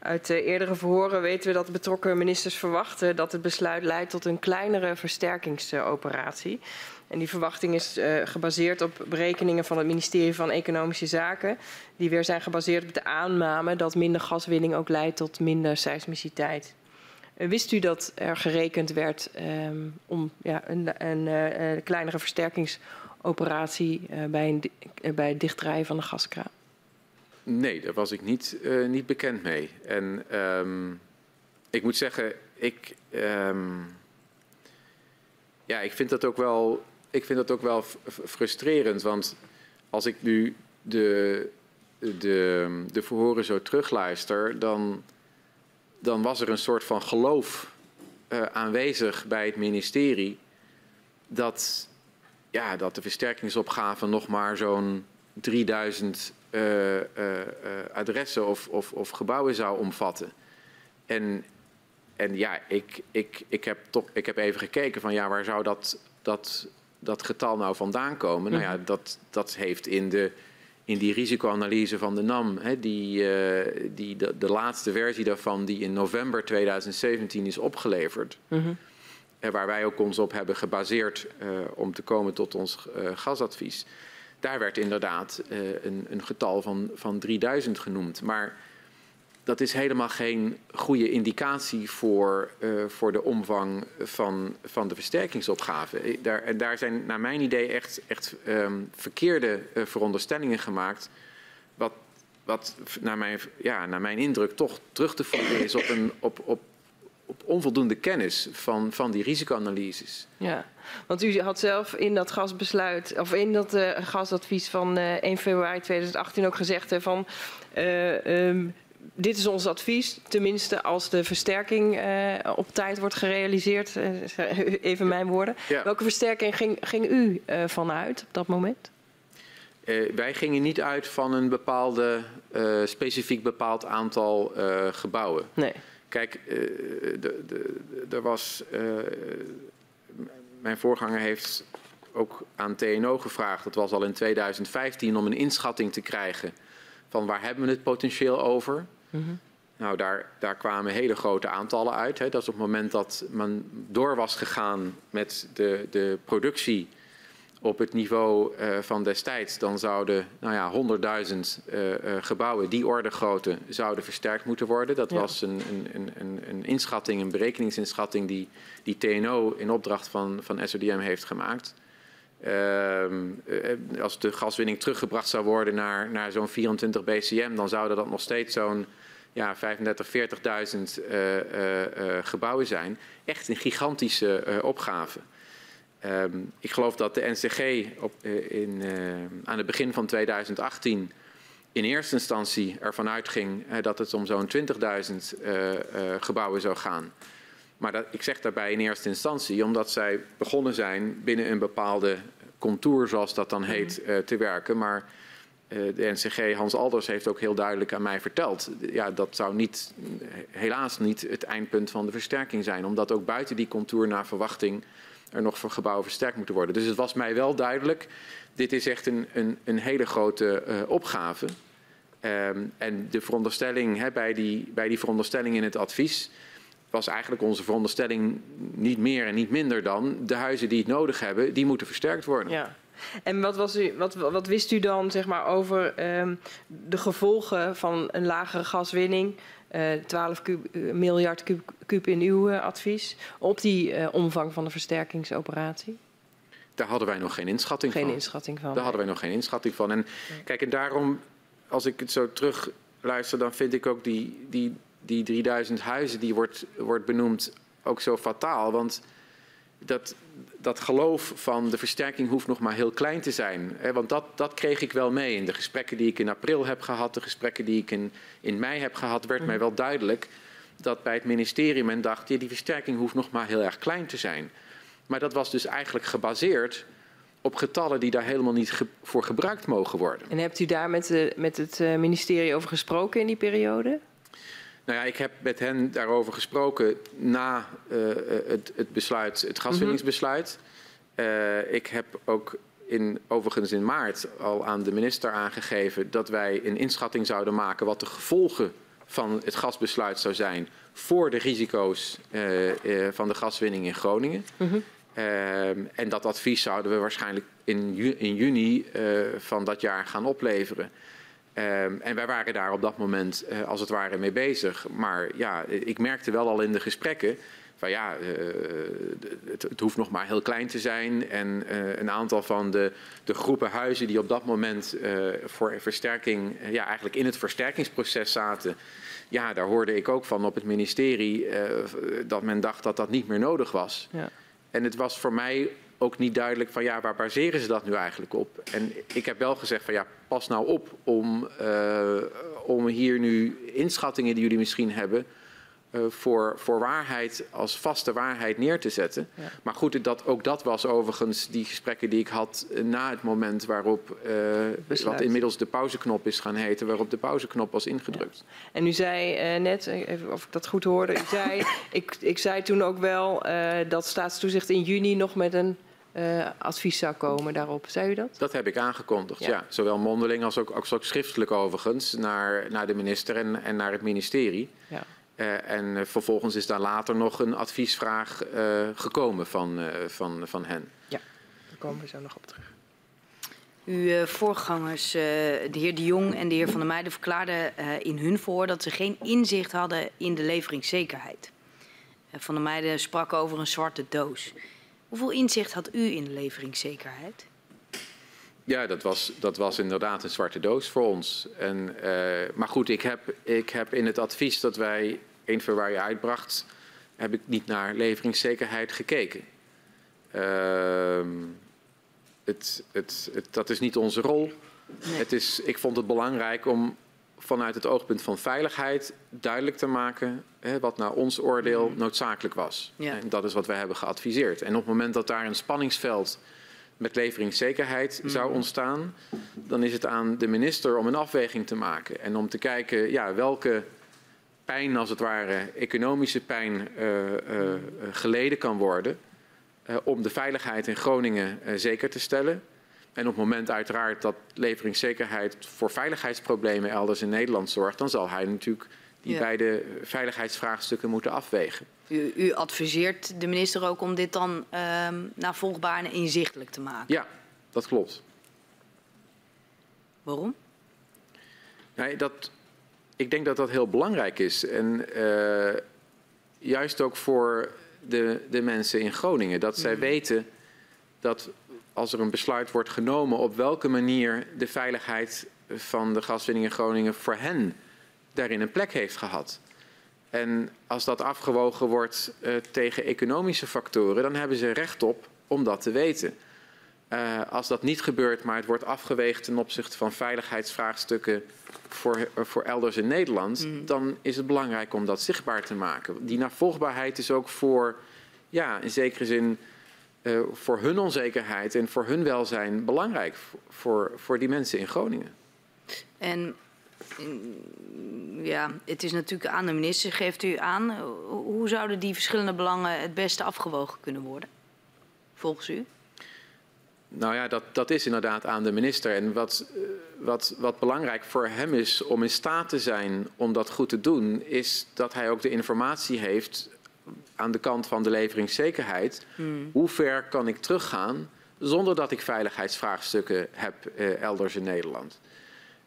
Speaker 3: Uit eerdere verhoren weten we dat de betrokken ministers verwachten dat het besluit leidt tot een kleinere versterkingsoperatie. En die verwachting is uh, gebaseerd op berekeningen van het ministerie van Economische Zaken. Die weer zijn gebaseerd op de aanname dat minder gaswinning ook leidt tot minder seismiciteit. Uh, wist u dat er gerekend werd um, om ja, een, een uh, kleinere versterkingsoperatie bij, bij het dichtdraaien van de gaskraan?
Speaker 2: Nee, daar was ik niet, niet bekend mee. En um, ik moet zeggen, ik, um, ja, ik vind dat ook wel ik vind dat ook wel frustrerend. Want als ik nu de, de, de verhoren zo terugluister, dan, dan was er een soort van geloof uh, aanwezig bij het ministerie dat, ja, dat de versterkingsopgave nog maar zo'n 3000 uh, uh, adressen of, of, of gebouwen zou omvatten. En, en ja, ik, ik, ik, heb toch, ik heb even gekeken van ja, waar zou dat, dat dat getal nou vandaan komen? Nou ja, mhm. dat, dat heeft in, de, in die risicoanalyse van de NAM, hè, die, uh, die, de, de, laatste versie daarvan, die in november 2017 is opgeleverd. Mm -hmm. waar wij ook ons op hebben gebaseerd om te komen tot ons gasadvies. Daar werd inderdaad een, een, getal van, van 3000 genoemd. Maar dat is helemaal geen goede indicatie voor, uh, voor de omvang van, van de versterkingsopgave. Eh, daar, daar zijn naar mijn idee echt, echt um, verkeerde veronderstellingen gemaakt. Wat, wat naar, mijn, ja, naar mijn indruk toch terug te voeren is op, een, op, op, op onvoldoende kennis van, van die risicoanalyses.
Speaker 3: Ja, want u had zelf in dat gasbesluit, of in dat uh, gasadvies van uh, 1 februari 2018 ook gezegd hè, van. Uh, um, dit is ons advies, tenminste als de versterking op tijd wordt gerealiseerd. Even mijn woorden. Ja. Welke versterking ging, ging u vanuit op dat moment?
Speaker 2: wij gingen niet uit van een bepaalde, specifiek bepaald aantal gebouwen.
Speaker 3: Nee.
Speaker 2: Kijk, er was. mijn voorganger heeft ook aan TNO gevraagd, dat was al in 2015, om een inschatting te krijgen van waar hebben we het potentieel over. Mm -hmm. Nou, daar, daar kwamen hele grote aantallen uit. Hè. Dat is op het moment dat men door was gegaan met de, de productie op het niveau uh, van destijds, dan zouden nou ja, 100.000 uh, uh, gebouwen die orde grootte zouden versterkt moeten worden. Dat ja. was een, een, een, een, inschatting, een berekeningsinschatting die, die TNO in opdracht van, van SODM heeft gemaakt. Ehm, eh, als de gaswinning teruggebracht zou worden naar, naar zo'n 24 BCM, dan zouden dat nog steeds zo'n ja, 35, 40.000 uh, uh, gebouwen zijn. Echt een gigantische opgave. Um, ik geloof dat de NCG op, in, aan het begin van 2018 in eerste instantie ervan uitging dat het om zo'n 20.000 gebouwen zou gaan. Maar dat, ik zeg daarbij in eerste instantie omdat zij begonnen zijn binnen een bepaalde contour, zoals dat dan heet, uh, te werken. Maar de NCG, Hans Alders, heeft ook heel duidelijk aan mij verteld. Ja, dat zou niet, helaas niet het eindpunt van de versterking zijn. Omdat ook buiten die contour naar verwachting er nog voor gebouwen versterkt moeten worden. Dus het was mij wel duidelijk, dit is echt een, een, een hele grote uh, opgave. Um, en de veronderstelling bij, die, bij die veronderstelling in het advies was eigenlijk onze veronderstelling niet meer en niet minder dan de huizen die het nodig hebben, die moeten versterkt worden.
Speaker 3: Ja. En wat, was u, wat, wat wist u dan zeg maar, over um, de gevolgen van een lagere gaswinning, 12 kub, uh, miljard kub, kub, in uw uh, advies, op die omvang van de versterkingsoperatie?
Speaker 2: Daar hadden wij nog geen inschatting
Speaker 3: geen
Speaker 2: van.
Speaker 3: Geen inschatting van.
Speaker 2: Daar hadden wij nog geen inschatting van. En kijk, en daarom, als ik het zo terug luister, dan vind ik ook die, die die 3000 huizen die wordt, wordt benoemd ook zo fataal. Want dat, dat geloof van de versterking hoeft nog maar heel klein te zijn. Hè? Want dat, dat kreeg ik wel mee in de gesprekken die ik in april heb gehad, de gesprekken die ik in, in mei heb gehad, werd mij wel duidelijk dat bij het ministerie men dacht, ja, die versterking hoeft nog maar heel erg klein te zijn. Maar dat was dus eigenlijk gebaseerd op getallen die daar helemaal niet ge voor gebruikt mogen worden.
Speaker 3: En hebt u daar met, de, met het eh, ministerie over gesproken in die periode?
Speaker 2: Nou ja, ik heb met hen daarover gesproken na uh, het, het, besluit, het gaswinningsbesluit. Uh, ik heb ook in, overigens in maart al aan de minister aangegeven dat wij een inschatting zouden maken wat de gevolgen van het gasbesluit zou zijn voor de risico's uh, van de gaswinning in Groningen. -hmm. Ehm, en dat advies zouden we waarschijnlijk in, ju in juni van dat jaar gaan opleveren. Ehm, en wij waren daar op dat moment uh, als het ware mee bezig. Maar ja, ik merkte wel al in de gesprekken van ja, uh, het, het, hoeft nog maar heel klein te zijn. En uh, een aantal van de, de, groepen huizen die op dat moment voor versterking, ja, eigenlijk in het versterkingsproces zaten. Ja, daar hoorde ik ook van op het ministerie dat men dacht dat dat niet meer nodig was. Ja. En het was voor mij ook niet duidelijk van ja, waar baseren ze dat nu eigenlijk op? En ik heb wel gezegd van ja, pas nou op om, om hier nu inschattingen die jullie misschien hebben uh, voor, voor waarheid als vaste waarheid neer te zetten. Ja. Maar goed, dat, ook dat was overigens die gesprekken die ik had na het moment waarop uh, wat inmiddels de pauzeknop is gaan heten, waarop de pauzeknop was ingedrukt.
Speaker 3: Ja. En u zei net, even of ik dat goed hoorde, u zei, ik, ik zei toen ook wel dat staatstoezicht in juni nog met een advies zou komen daarop. Zei u dat?
Speaker 2: Dat heb ik aangekondigd, ja. ja. Zowel mondeling als ook, als ook schriftelijk overigens naar, naar de minister en, en naar het ministerie. Ja. Uh, en uh, vervolgens is daar later nog een adviesvraag uh, gekomen van, van, van hen.
Speaker 3: Ja, daar komen we zo nog op terug.
Speaker 4: Uw voorgangers, de heer De Jong en de heer Van der Meijden, verklaarden in hun voor dat ze geen inzicht hadden in de leveringszekerheid. Van der Meijden sprak over een zwarte doos. Hoeveel inzicht had u in de leveringszekerheid?
Speaker 2: Ja, dat was, dat was inderdaad een zwarte doos voor ons. En, maar goed, ik heb, ik heb in het advies dat wij één je uitbracht, heb ik niet naar leveringszekerheid gekeken. Uh, het, het, het, dat is niet onze rol. Nee. Het is, ik vond het belangrijk om vanuit het oogpunt van veiligheid duidelijk te maken hè, wat naar ons oordeel mm. noodzakelijk was. Ja. En dat is wat wij hebben geadviseerd. En op het moment dat daar een spanningsveld met leveringszekerheid mm. zou ontstaan, dan is het aan de minister om een afweging te maken en om te kijken ja, welke pijn, als het ware, economische pijn uh, uh, geleden kan worden. Uh, om de veiligheid in Groningen zeker te stellen. En op het moment uiteraard dat leveringszekerheid voor veiligheidsproblemen elders in Nederland zorgt, dan zal hij natuurlijk die ja. beide veiligheidsvraagstukken moeten afwegen.
Speaker 4: U, u, adviseert de minister ook om dit dan um, navolgbaar en inzichtelijk te maken?
Speaker 2: Ja, dat klopt.
Speaker 4: Waarom?
Speaker 2: Nee, dat, ik denk dat dat heel belangrijk is. En uh, juist ook voor de, de mensen in Groningen. Dat zij mm. weten dat als er een besluit wordt genomen op welke manier de veiligheid van de gaswinning in Groningen voor hen daarin een plek heeft gehad. En als dat afgewogen wordt uh, tegen economische factoren, dan hebben ze recht op om dat te weten. Uh, als dat niet gebeurt, maar het wordt afgeweegd ten opzichte van veiligheidsvraagstukken voor, voor elders in Nederland, mm. dan is het belangrijk om dat zichtbaar te maken. Die navolgbaarheid is ook voor, ja, in zekere zin, uh, voor hun onzekerheid en voor hun welzijn belangrijk voor, voor die mensen in Groningen.
Speaker 4: En ja, het is natuurlijk aan de minister, geeft u aan. Hoe zouden die verschillende belangen het beste afgewogen kunnen worden, volgens u?
Speaker 2: Nou ja, dat, dat is inderdaad aan de minister. En wat, eh, wat, wat belangrijk voor hem is om in staat te zijn om dat goed te doen, is dat hij ook de informatie heeft aan de kant van de leveringszekerheid. Hmm. Hoe ver kan ik teruggaan zonder dat ik veiligheidsvraagstukken heb eh, elders in Nederland?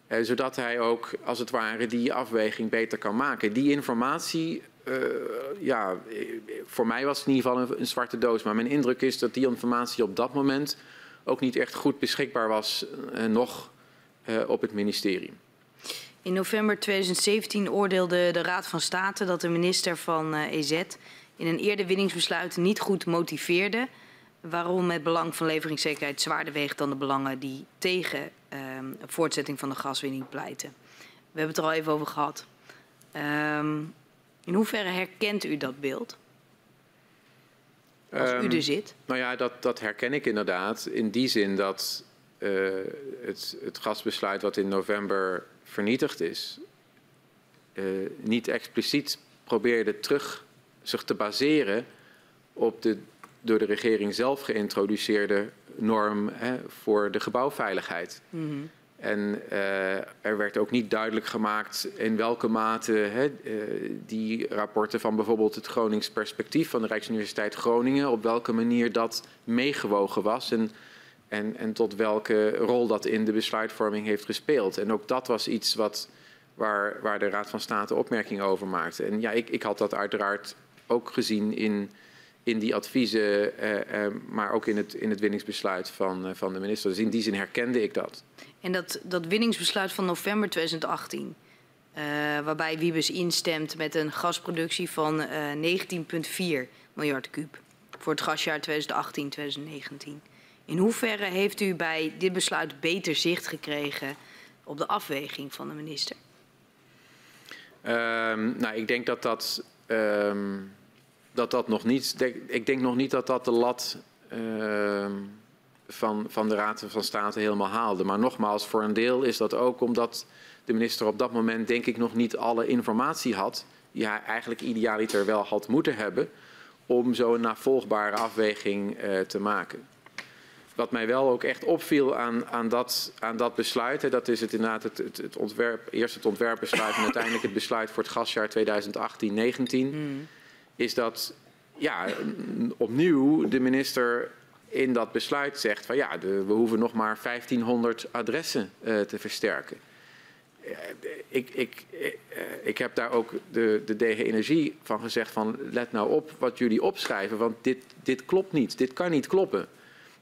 Speaker 2: Eh, zodat hij ook, als het ware, die afweging beter kan maken. Die informatie, uh, ja, voor mij was het in ieder geval een, een zwarte doos. Maar mijn indruk is dat die informatie op dat moment ook niet echt goed beschikbaar was nog op het ministerie.
Speaker 4: In november 2017 oordeelde de Raad van State dat de minister van EZ in een eerder winningsbesluit niet goed motiveerde waarom het belang van leveringszekerheid zwaarder weegt dan de belangen die tegen um, voortzetting van de gaswinning pleiten. We hebben het er al even over gehad. Um, in hoeverre herkent u dat beeld? Als um, u er zit?
Speaker 2: Nou ja, dat, dat herken ik inderdaad. In die zin dat uh, het, het gasbesluit wat in november vernietigd is, uh, niet expliciet probeerde terug zich te baseren op de door de regering zelf geïntroduceerde norm hè, voor de gebouwveiligheid. Mm -hmm. En uh, er werd ook niet duidelijk gemaakt in welke mate hè, uh, die rapporten van bijvoorbeeld het Gronings perspectief van de Rijksuniversiteit Groningen, op welke manier dat meegewogen was en, en, en tot welke rol dat in de besluitvorming heeft gespeeld. En ook dat was iets wat, waar, waar de Raad van State opmerkingen over maakte. En ja, ik, ik had dat uiteraard ook gezien in, in die adviezen, uh, maar ook in het, in het winningsbesluit van, van de minister. Dus in die zin herkende ik dat.
Speaker 4: En dat, dat winningsbesluit van november 2018, uh, waarbij Wiebes instemt met een gasproductie van uh, 19,4 miljard kuub voor het gasjaar 2018-2019. In hoeverre heeft u bij dit besluit beter zicht gekregen op de afweging van de minister?
Speaker 2: Um, nou, ik denk dat dat, um, dat, dat nog niet. Ik denk nog niet dat dat de lat. Uh, van, van de Raad van State helemaal haalde. Maar nogmaals, voor een deel is dat ook omdat de minister op dat moment denk ik nog niet alle informatie had die hij eigenlijk idealiter wel had moeten hebben om zo'n navolgbare afweging uh, te maken. Wat mij wel ook echt opviel aan, aan, dat, aan dat besluit, hè, dat is het inderdaad het, het, het, ontwerp, eerst het ontwerpbesluit en uiteindelijk het besluit voor het gasjaar 2018-19, mm. is dat ja, opnieuw de minister in dat besluit zegt van ja, de, we hoeven nog maar 1500 adressen uh, te versterken. Uh, ik, ik, uh, ik heb daar ook de, de DG Energie van gezegd van let nou op wat jullie opschrijven, want dit, dit klopt niet, dit kan niet kloppen.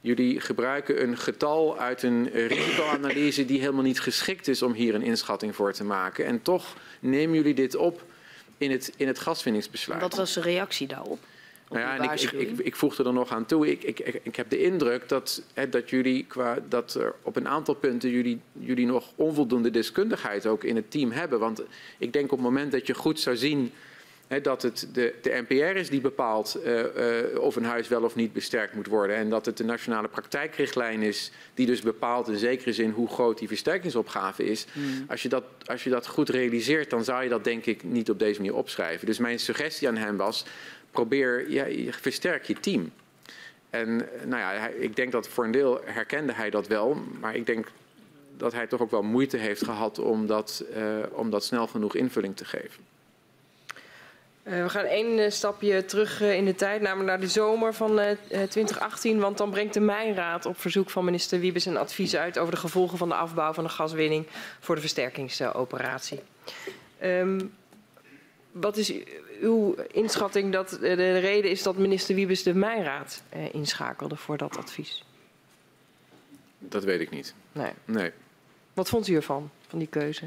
Speaker 2: Jullie gebruiken een getal uit een risicoanalyse die helemaal niet geschikt is om hier een inschatting voor te maken. En toch nemen jullie dit op in het, in het gaswinningsbesluit.
Speaker 4: Wat was de reactie daarop?
Speaker 2: Nou ja, en ik, ik, ik, voegde er nog aan toe. Ik, ik, ik heb de indruk dat, hè, dat jullie qua dat er op een aantal punten jullie, jullie nog onvoldoende deskundigheid ook in het team hebben. Want ik denk op het moment dat je goed zou zien dat het de, de NPR is die bepaalt uh, uh, of een huis wel of niet besterkt moet worden. En dat het de nationale praktijkrichtlijn is die dus bepaalt in zekere zin hoe groot die versterkingsopgave is. Mm. Als, je dat, als je dat goed realiseert, dan zou je dat denk ik niet op deze manier opschrijven. Dus mijn suggestie aan hem was probeer, ja, versterk je team. En nou ja, ik denk dat voor een deel herkende hij dat wel, maar ik denk dat hij toch ook wel moeite heeft gehad om dat, uh, om dat snel genoeg invulling te geven.
Speaker 3: Uh, we gaan één uh, stapje terug in de tijd, namelijk naar de zomer van 2018. Want dan brengt de Mijnraad op verzoek van minister Wiebes een advies uit over de gevolgen van de afbouw van de gaswinning voor de versterkingsoperatie. Um, wat is uw inschatting dat de reden is dat minister Wiebes de Mijnraad eh, inschakelde voor dat advies?
Speaker 2: Dat weet ik niet.
Speaker 3: Nee.
Speaker 2: nee.
Speaker 3: Wat vond u ervan, van die keuze?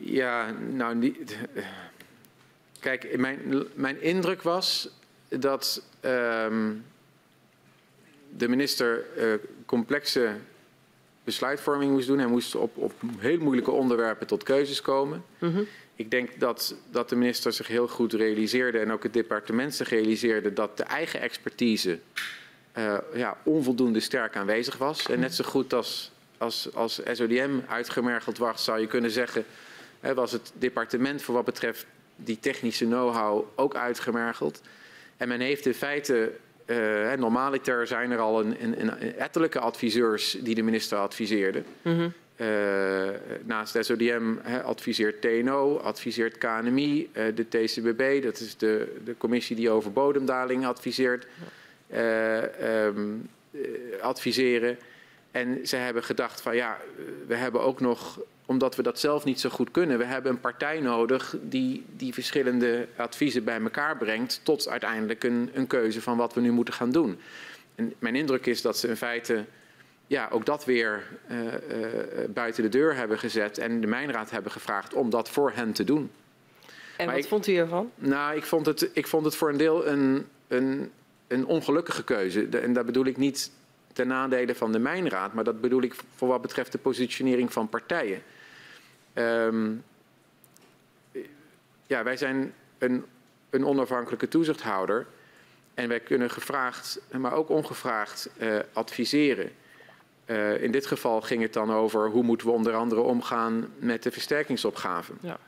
Speaker 2: Ja, nou, die, kijk, mijn, mijn indruk was dat um, de minister uh, complexe besluitvorming moest doen. Hij moest op, op heel moeilijke onderwerpen tot keuzes komen. Mm -hmm ik denk dat, dat de minister zich heel goed realiseerde en ook het departement zich realiseerde dat de eigen expertise uh, ja, onvoldoende sterk aanwezig was. En net zo goed als, als, als SODM uitgemergeld was, zou je kunnen zeggen, was het departement voor wat betreft die technische know-how ook uitgemergeld. En men heeft in feite, uh, normaliter zijn er al een, een, een ettelijke adviseurs die de minister adviseerden. Mm -hmm. Uh, naast SODM he, adviseert TNO, adviseert KNMI, uh, de TCBB, dat is de, de commissie die over bodemdaling adviseert, um, adviseren. En ze hebben gedacht van ja, we hebben ook nog, omdat we dat zelf niet zo goed kunnen, we hebben een partij nodig die die verschillende adviezen bij elkaar brengt tot uiteindelijk een, een keuze van wat we nu moeten gaan doen. En mijn indruk is dat ze in feite ja, ook dat weer uh, uh, buiten de deur hebben gezet en de Mijnraad hebben gevraagd om dat voor hen te doen.
Speaker 3: En maar wat ik, vond u ervan?
Speaker 2: Nou, ik vond het, ik vond het voor een deel een, een, een ongelukkige keuze. De, en dat bedoel ik niet ten nadele van de Mijnraad, maar dat bedoel ik voor wat betreft de positionering van partijen. Um, ja, wij zijn een, een onafhankelijke toezichthouder en wij kunnen gevraagd, maar ook ongevraagd uh, adviseren. Uh, in dit geval ging het dan over hoe moeten we onder andere omgaan met de versterkingsopgave. Ja.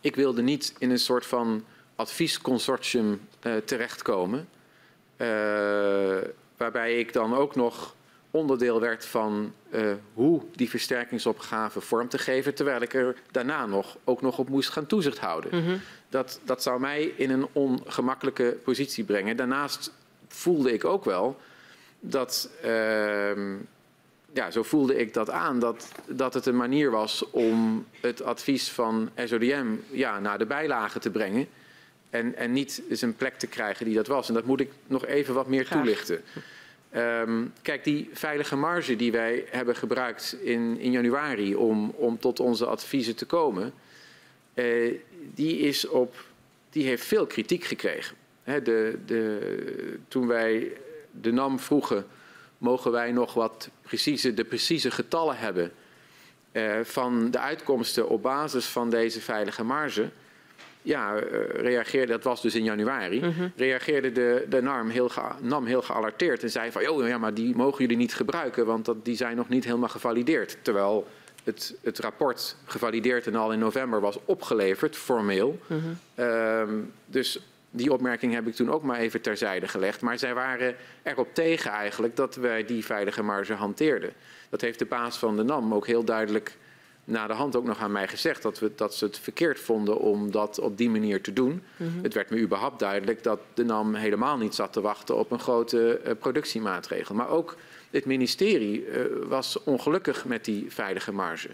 Speaker 2: Ik wilde niet in een soort van adviesconsortium uh, terechtkomen, waarbij ik dan ook nog onderdeel werd van uh, hoe die versterkingsopgave vorm te geven, terwijl ik er daarna nog, ook nog op moest gaan toezicht houden. Mm -hmm. dat, dat zou mij in een ongemakkelijke positie brengen. Daarnaast voelde ik ook wel dat, uh, ja, zo voelde ik dat aan, dat, dat het een manier was om het advies van SODM ja, naar de bijlagen te brengen. En, en niet eens een plek te krijgen die dat was. En dat moet ik nog even wat meer toelichten. Um, kijk, die veilige marge die wij hebben gebruikt in, in januari om, om tot onze adviezen te komen, uh, die, is op, die heeft veel kritiek gekregen. De, de, toen wij de NAM vroegen, mogen wij nog wat precieze, de precieze getallen hebben uh, van de uitkomsten op basis van deze veilige marge ja, uh, reageerde, dat was dus in januari, mm -hmm. reageerde de, de NAM, heel NAM heel gealarteerd en zei van, joh, ja, maar die mogen jullie niet gebruiken, want dat, die zijn nog niet helemaal gevalideerd. Terwijl het, het rapport gevalideerd en al in november was opgeleverd, formeel. Mm -hmm. uh, dus die opmerking heb ik toen ook maar even terzijde gelegd. Maar zij waren erop tegen eigenlijk dat wij die veilige marge hanteerden. Dat heeft de baas van de NAM ook heel duidelijk na de hand ook nog aan mij gezegd dat, we, dat ze het verkeerd vonden om dat op die manier te doen. Mm -hmm. Het werd me überhaupt duidelijk dat de NAM helemaal niet zat te wachten op een grote uh, productiemaatregel. Maar ook het ministerie uh, was ongelukkig met die veilige marge.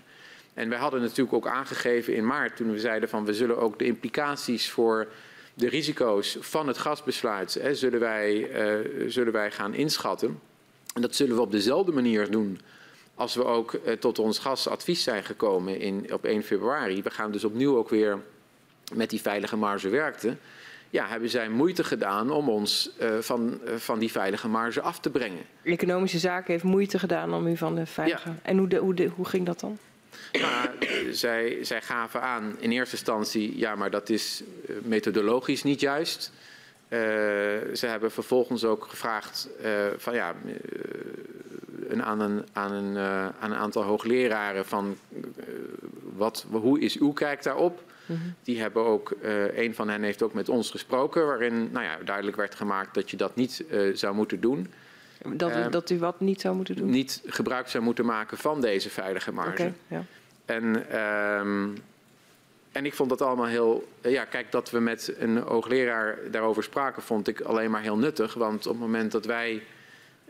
Speaker 2: En wij hadden natuurlijk ook aangegeven in maart toen we zeiden van we zullen ook de implicaties voor de risico's van het gasbesluit hè, zullen, wij, uh, zullen wij gaan inschatten. En dat zullen we op dezelfde manier doen als we ook uh, tot ons gasadvies zijn gekomen in, op 1 februari. We gaan dus opnieuw ook weer met die veilige marge werken. Ja, hebben zij moeite gedaan om ons uh, van, uh, van die veilige marge af te brengen.
Speaker 3: Economische Zaken heeft moeite gedaan om u van de veilige... Ja. En hoe, de, hoe, de, hoe ging dat dan?
Speaker 2: Zij, zij gaven aan in eerste instantie, ja, maar dat is methodologisch niet juist. Uh, ze hebben vervolgens ook gevraagd uh, van ja, uh, een, aan, een, aan, een, aan een aantal hoogleraren van wat, hoe is uw kijk daarop? -hmm. Die hebben ook, een van hen heeft ook met ons gesproken, waarin nou ja, duidelijk werd gemaakt dat je dat niet zou moeten doen.
Speaker 3: Dat u, dat u wat niet zou moeten doen?
Speaker 2: Niet gebruik zou moeten maken van deze veilige marge.
Speaker 3: Okay, ja.
Speaker 2: En, um, en ik vond dat allemaal heel. Ja, kijk, dat we met een hoogleraar daarover spraken, vond ik alleen maar heel nuttig. Want op het moment dat wij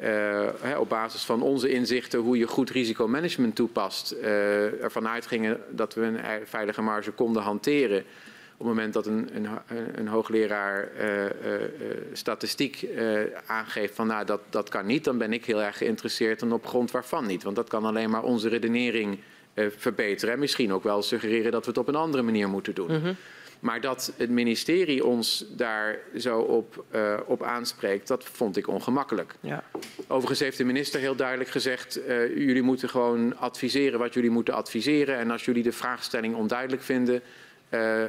Speaker 2: uh, op basis van onze inzichten hoe je goed risicomanagement toepast, uh, ervan uitgingen dat we een veilige marge konden hanteren. Op het moment dat een, een, een hoogleraar uh, statistiek aangeeft van nou dat, dat kan niet, dan ben ik heel erg geïnteresseerd en op grond waarvan niet. Want dat kan alleen maar onze redenering verbeteren. En misschien ook wel suggereren dat we het op een andere manier moeten doen. Mm -hmm. Maar dat het ministerie ons daar zo op, uh, op aanspreekt, dat vond ik ongemakkelijk.
Speaker 3: Ja.
Speaker 2: Overigens heeft de minister heel duidelijk gezegd: uh, jullie moeten gewoon adviseren wat jullie moeten adviseren. En als jullie de vraagstelling onduidelijk vinden, uh,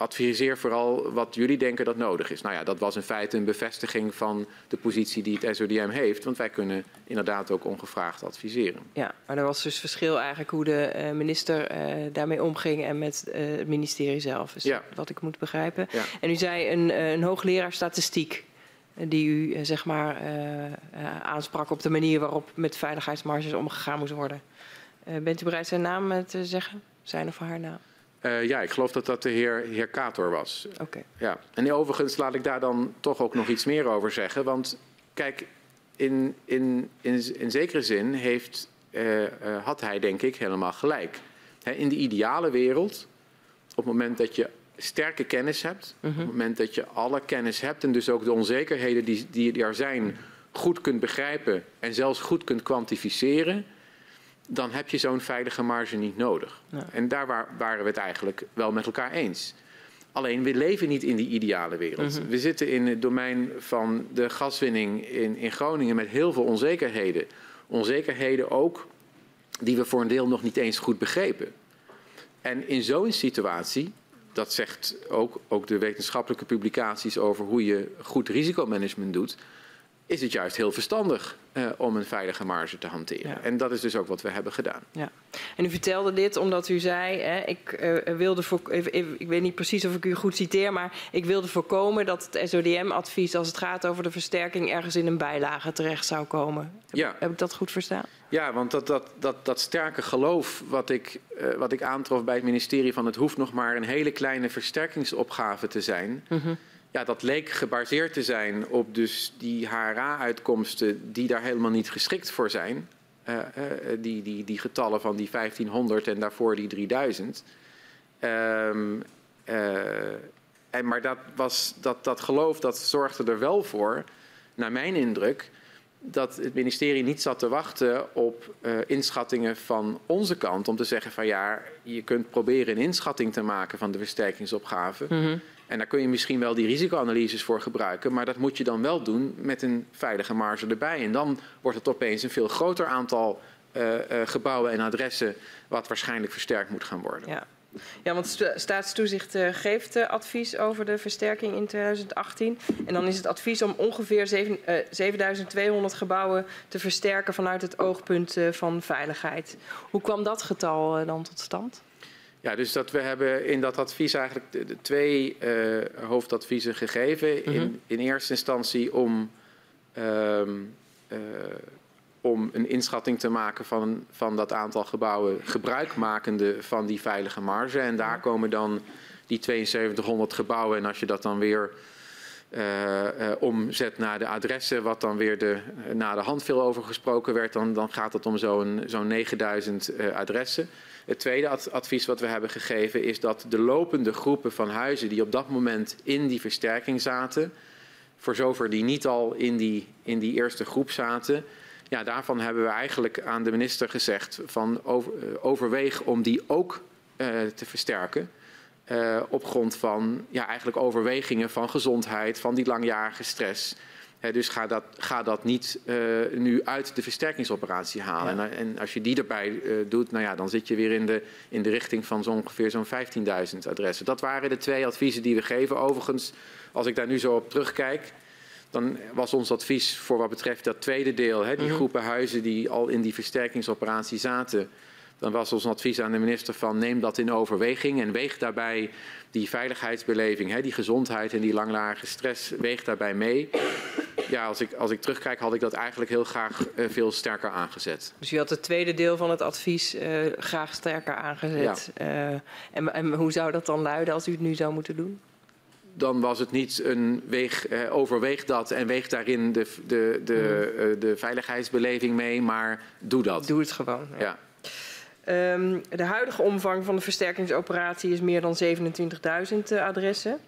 Speaker 2: adviseer vooral wat jullie denken dat nodig is. Nou ja, dat was in feite een bevestiging van de positie die het SODM heeft. Want wij kunnen inderdaad ook ongevraagd adviseren.
Speaker 3: Ja, maar er was dus verschil eigenlijk hoe de uh, minister uh, daarmee omging en met uh, het ministerie zelf. Is ja. wat ik moet begrijpen. Ja. En u zei een, een hoogleraar statistiek die u zeg maar aansprak op de manier waarop met veiligheidsmarges omgegaan moest worden. bent u bereid zijn naam te zeggen? Zijn of haar naam?
Speaker 2: Uh, ja, ik geloof dat dat de heer, heer Kator was.
Speaker 3: Oké. Okay.
Speaker 2: Ja. En overigens laat ik daar dan toch ook nog iets meer over zeggen. Want kijk, in, in, in, in zekere zin heeft, uh, uh, had hij denk ik helemaal gelijk. He, in de ideale wereld, op het moment dat je sterke kennis hebt, op het moment dat je alle kennis hebt en dus ook de onzekerheden die, die er zijn goed kunt begrijpen en zelfs goed kunt kwantificeren dan heb je zo'n veilige marge niet nodig. Ja. En daar waar, waren we het eigenlijk wel met elkaar eens. Alleen we leven niet in die ideale wereld. Mm -hmm. We zitten in het domein van de gaswinning in, in Groningen met heel veel onzekerheden. Onzekerheden ook die we voor een deel nog niet eens goed begrepen. En in zo'n situatie, dat zegt ook, ook de wetenschappelijke publicaties over hoe je goed risicomanagement doet, is het juist heel verstandig uh, om een veilige marge te hanteren. Ja. En dat is dus ook wat we hebben gedaan.
Speaker 3: Ja. En u vertelde dit omdat u zei, hè, ik, uh, wilde voor, ik weet niet precies of ik u goed citeer, maar ik wilde voorkomen dat het SODM-advies als het gaat over de versterking ergens in een bijlage terecht zou komen. Heb, ja. heb ik dat goed verstaan?
Speaker 2: Ja, want dat, dat, dat, dat sterke geloof wat ik, uh, wat ik aantrof bij het ministerie van het hoeft nog maar een hele kleine versterkingsopgave te zijn. Mm -hmm ja, dat leek gebaseerd te zijn op dus die HRA-uitkomsten die daar helemaal niet geschikt voor zijn. Uh, uh, die, die, die getallen van die 1500 en daarvoor die 3000. Um, uh, en, maar dat, was, dat, dat geloof dat zorgde er wel voor, naar mijn indruk, dat het ministerie niet zat te wachten op inschattingen van onze kant. Om te zeggen van ja, je kunt proberen een inschatting te maken van de versterkingsopgave. -hmm. En daar kun je misschien wel die risicoanalyses voor gebruiken, maar dat moet je dan wel doen met een veilige marge erbij. En dan wordt het opeens een veel groter aantal uh, uh, gebouwen en adressen wat waarschijnlijk versterkt moet gaan worden.
Speaker 3: Ja. Ja, want staatstoezicht uh, geeft advies over de versterking in 2018. En dan is het advies om ongeveer 7, 7200 gebouwen te versterken vanuit het oogpunt van veiligheid. Hoe kwam dat getal dan tot stand?
Speaker 2: Ja, dus dat we hebben in dat advies eigenlijk de, de twee uh, hoofdadviezen gegeven. Mm -hmm. in, mhm. in, eerste instantie om, um, uh, om een inschatting te maken van, van dat aantal gebouwen gebruikmakende van die veilige marge. En daar mhm. komen dan die 7200 gebouwen. En als je dat dan weer uh, omzet naar de adressen, wat dan weer de, na de hand veel over gesproken werd, dan, dan gaat het om zo'n zo'n 9000 adressen. Het tweede advies wat we hebben gegeven is dat de lopende groepen van huizen die op dat moment in die versterking zaten, voor zover die niet al in die, in die eerste groep zaten, ja, daarvan hebben we eigenlijk aan de minister gezegd van over, overweeg om die ook te versterken. Uh, op grond van ja, eigenlijk overwegingen van gezondheid, van die langjarige stress. He, dus ga dat, ga dat niet uh, nu uit de versterkingsoperatie halen. Ja. En, en, als je die erbij uh, doet, nou ja, dan zit je weer in de, in de richting van zo ongeveer zo'n 15.000 adressen. Dat waren de twee adviezen die we geven. Overigens, als ik daar nu zo op terugkijk, dan was ons advies voor wat betreft dat tweede deel, he, die -hmm. groepen huizen die al in die versterkingsoperatie zaten dan was ons advies aan de minister van neem dat in overweging en weeg daarbij die veiligheidsbeleving, hè, die gezondheid en die langlarige stress, weeg daarbij mee. Ja, als ik, als ik terugkijk had ik dat eigenlijk heel graag uh, veel sterker aangezet.
Speaker 3: Dus u had het tweede deel van het advies uh, graag sterker aangezet. Ja. Uh, en, en hoe zou dat dan luiden als u het nu zou moeten doen?
Speaker 2: dan was het niet een weeg, eh, overweeg dat en weeg daarin de, de, de, mm. uh, de veiligheidsbeleving mee, maar doe dat.
Speaker 3: Doe het gewoon. Ja. ja. Um, de huidige omvang van de versterkingsoperatie is meer dan 27.000 uh, adressen.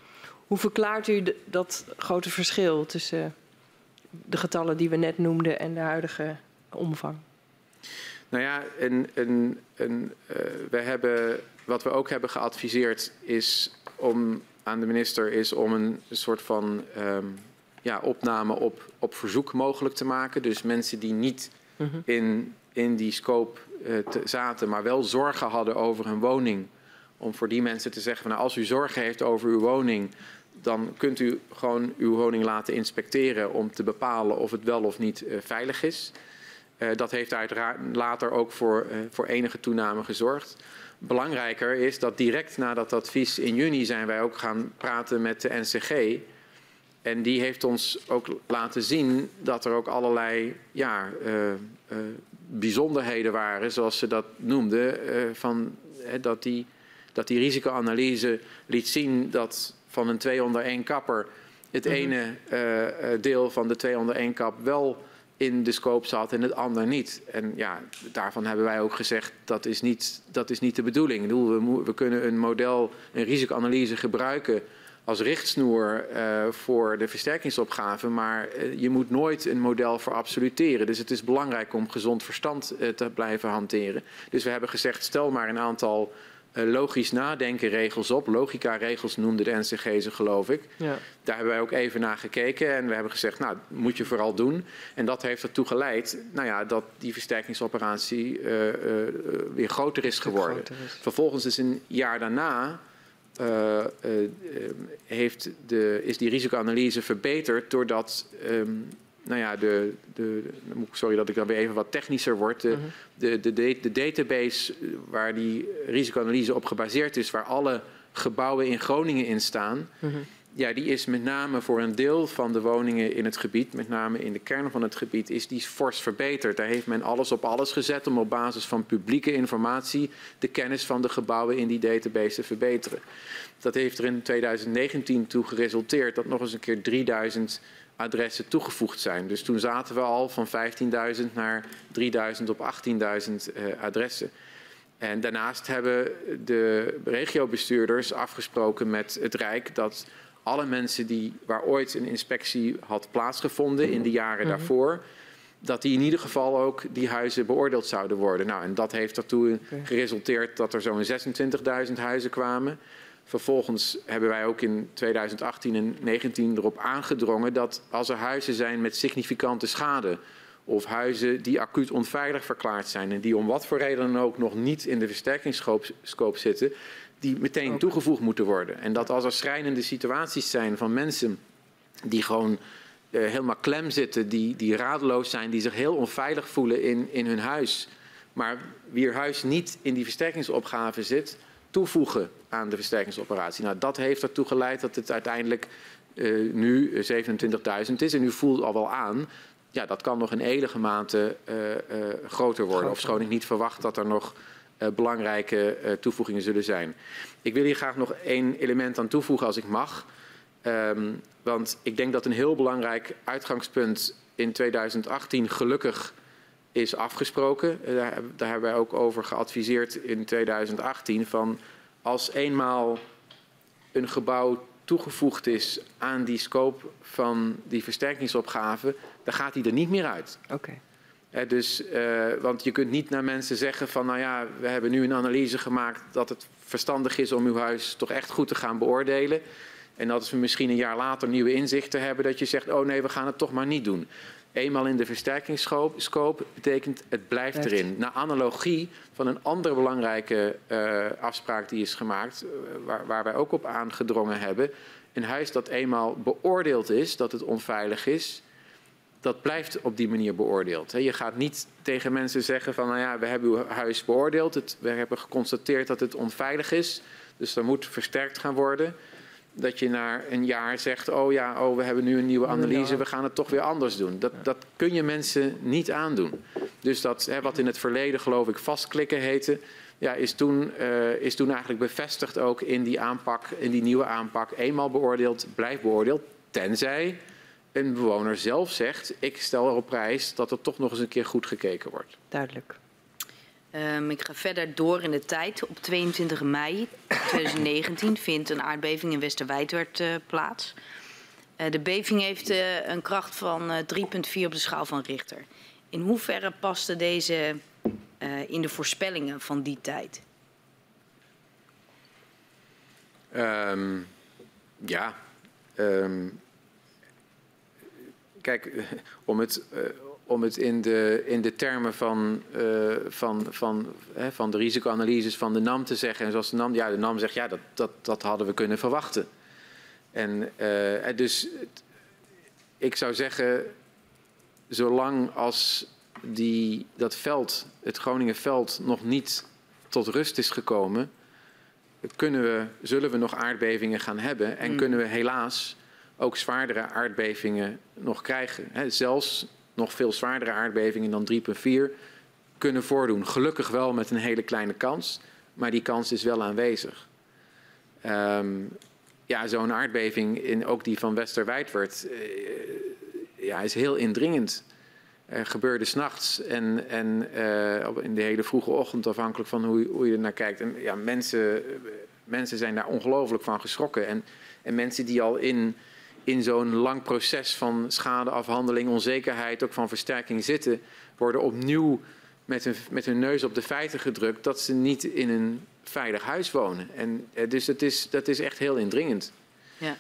Speaker 3: Hoe verklaart u de, dat grote verschil tussen de getallen die we net noemden en de huidige omvang?
Speaker 2: Nou ja, een, een, een, uh, we hebben, wat we ook hebben geadviseerd is om aan de minister is om een soort van um, ja, opname op, op verzoek mogelijk te maken. Dus mensen die niet -huh. in, in die scope zaten, maar wel zorgen hadden over hun woning. Om voor die mensen te zeggen: nou, als u zorgen heeft over uw woning, dan kunt u gewoon uw woning laten inspecteren om te bepalen of het wel of niet uh, veilig is. Uh, dat heeft uiteraard later ook voor, voor enige toename gezorgd. Belangrijker is dat direct na dat advies in juni zijn wij ook gaan praten met de NCG. En die heeft ons ook laten zien dat er ook allerlei ja, bijzonderheden waren, zoals ze dat noemden, uh, van, dat, die, dat die risicoanalyse liet zien dat van een 2 onder 1 kapper het -hmm. ene deel van de 2 onder 1 kap wel in de scope zat en het ander niet. En ja, daarvan hebben wij ook gezegd dat is niet, dat is niet de bedoeling. We kunnen een model, een risicoanalyse gebruiken als richtsnoer uh, voor de versterkingsopgave, maar uh, je moet nooit een model verabsoluteren. Dus het is belangrijk om gezond verstand uh, te blijven hanteren. Dus we hebben gezegd, stel maar een aantal logisch nadenken regels op. Logica-regels noemde de NCG ze, geloof ik. Ja. Daar hebben wij ook even naar gekeken en we hebben gezegd, nou, moet je vooral doen. En dat heeft ertoe geleid nou ja, dat die versterkingsoperatie weer groter is geworden. Groter is. Vervolgens is een jaar daarna uh, uh, heeft de, is die risicoanalyse verbeterd doordat um, nou ja, de, de, sorry dat ik dan weer even wat technischer word. De, de, de, de database waar die risicoanalyse op gebaseerd is, waar alle gebouwen in Groningen in staan, ja, die is met name voor een deel van de woningen in het gebied, met name in de kern van het gebied, is die fors verbeterd. Daar heeft men alles op alles gezet om op basis van publieke informatie de kennis van de gebouwen in die database te verbeteren. Dat heeft er in 2019 toe geresulteerd dat nog eens een keer 3000 adressen toegevoegd zijn. Dus toen zaten we al van 15.000 naar 3.000 op 18.000 uh, adressen. En daarnaast hebben de regiobestuurders afgesproken met het Rijk dat alle mensen die, waar ooit een inspectie had plaatsgevonden in de jaren mhm. daarvoor, dat die in ieder geval ook die huizen beoordeeld zouden worden. Nou, en dat heeft ertoe geresulteerd dat er zo'n 26.000 huizen kwamen. Vervolgens hebben wij ook in 2018 en 2019 erop aangedrongen dat als er huizen zijn met significante schade of huizen die acuut onveilig verklaard zijn en die om wat voor reden dan ook nog niet in de versterkingsscope zitten, die meteen toegevoegd moeten worden. En dat als er schrijnende situaties zijn van mensen die gewoon uh, helemaal klem zitten, die, die radeloos zijn, die zich heel onveilig voelen in, in hun huis, maar wier huis niet in die versterkingsopgave zit, toevoegen aan de versterkingsoperatie. Nou, dat heeft ertoe geleid dat het uiteindelijk uh, nu 27.000 is. En u voelt al wel aan, ja, dat kan nog in enige mate uh, groter worden. Of schoon ik niet verwacht dat er nog belangrijke uh, toevoegingen zullen zijn. Ik wil hier graag nog één element aan toevoegen als ik mag. Um, want ik denk dat een heel belangrijk uitgangspunt in 2018 gelukkig is afgesproken. Uh, daar, hebben wij ook over geadviseerd in 2018. Van als eenmaal een gebouw toegevoegd is aan die scope van die versterkingsopgave, dan gaat die er niet meer uit.
Speaker 3: Oké.
Speaker 2: Dus, uh, want je kunt niet naar mensen zeggen van, nou ja, we hebben nu een analyse gemaakt dat het verstandig is om uw huis toch echt goed te gaan beoordelen. En dat we misschien een jaar later nieuwe inzichten hebben, dat je zegt, oh nee, we gaan het toch maar niet doen. Eenmaal in de versterkingsscope betekent het blijft erin. Naar analogie van een andere belangrijke uh, afspraak die is gemaakt, uh, waar, waar wij ook op aangedrongen hebben. Een huis dat eenmaal beoordeeld is dat het onveilig is, dat blijft op die manier beoordeeld. Je gaat niet tegen mensen zeggen van, nou ja, we hebben uw huis beoordeeld. Het, we hebben geconstateerd dat het onveilig is. Dus er moet versterkt gaan worden. Dat je na een jaar zegt, oh ja, oh, we hebben nu een nieuwe analyse, we gaan het toch weer anders doen. Dat, dat kun je mensen niet aandoen. Dus dat, hè, wat in het verleden geloof ik vastklikken heette, ja, is, toen, uh, is toen eigenlijk bevestigd ook in die aanpak, in die nieuwe aanpak. Eenmaal beoordeeld, blijft beoordeeld, tenzij een bewoner zelf zegt, ik stel erop prijs dat er toch nog eens een keer goed gekeken wordt.
Speaker 3: Duidelijk.
Speaker 4: Um, ik ga verder door in de tijd. Op 22 mei 2019 vindt een aardbeving in Westerwijdwerd uh, plaats. Uh, de beving heeft uh, een kracht van 3,4 op de schaal van Richter. In hoeverre paste deze in de voorspellingen van die tijd?
Speaker 2: Um, ja, um, kijk, om het, uh, om het in, de, in de termen van, uh, van, van, hè, van de risicoanalyses van de NAM te zeggen. En zoals de NAM, ja, de NAM zegt, ja, dat, dat, dat hadden we kunnen verwachten. En uh, dus ik zou zeggen, zolang als die, dat veld, het Groningen veld, nog niet tot rust is gekomen, kunnen we, zullen we nog aardbevingen gaan hebben. En mm. kunnen we helaas ook zwaardere aardbevingen nog krijgen. He, zelfs nog veel zwaardere aardbevingen dan 3,4 kunnen voordoen. Gelukkig wel met een hele kleine kans, maar die kans is wel aanwezig. Um, ja, zo'n aardbeving, in, ook die van Westerwijdwerd, uh, ja, is heel indringend. Er gebeurde s'nachts en, en uh, in de hele vroege ochtend, afhankelijk van hoe, hoe je er naar kijkt. En ja, mensen, mensen zijn daar ongelooflijk van geschrokken. En, en mensen die al in in zo'n lang proces van schadeafhandeling, onzekerheid, ook van versterking zitten, worden opnieuw met hun, met hun neus op de feiten gedrukt dat ze niet in een veilig huis wonen. En, eh, dus dat is, dat is echt heel indringend.
Speaker 4: Ja.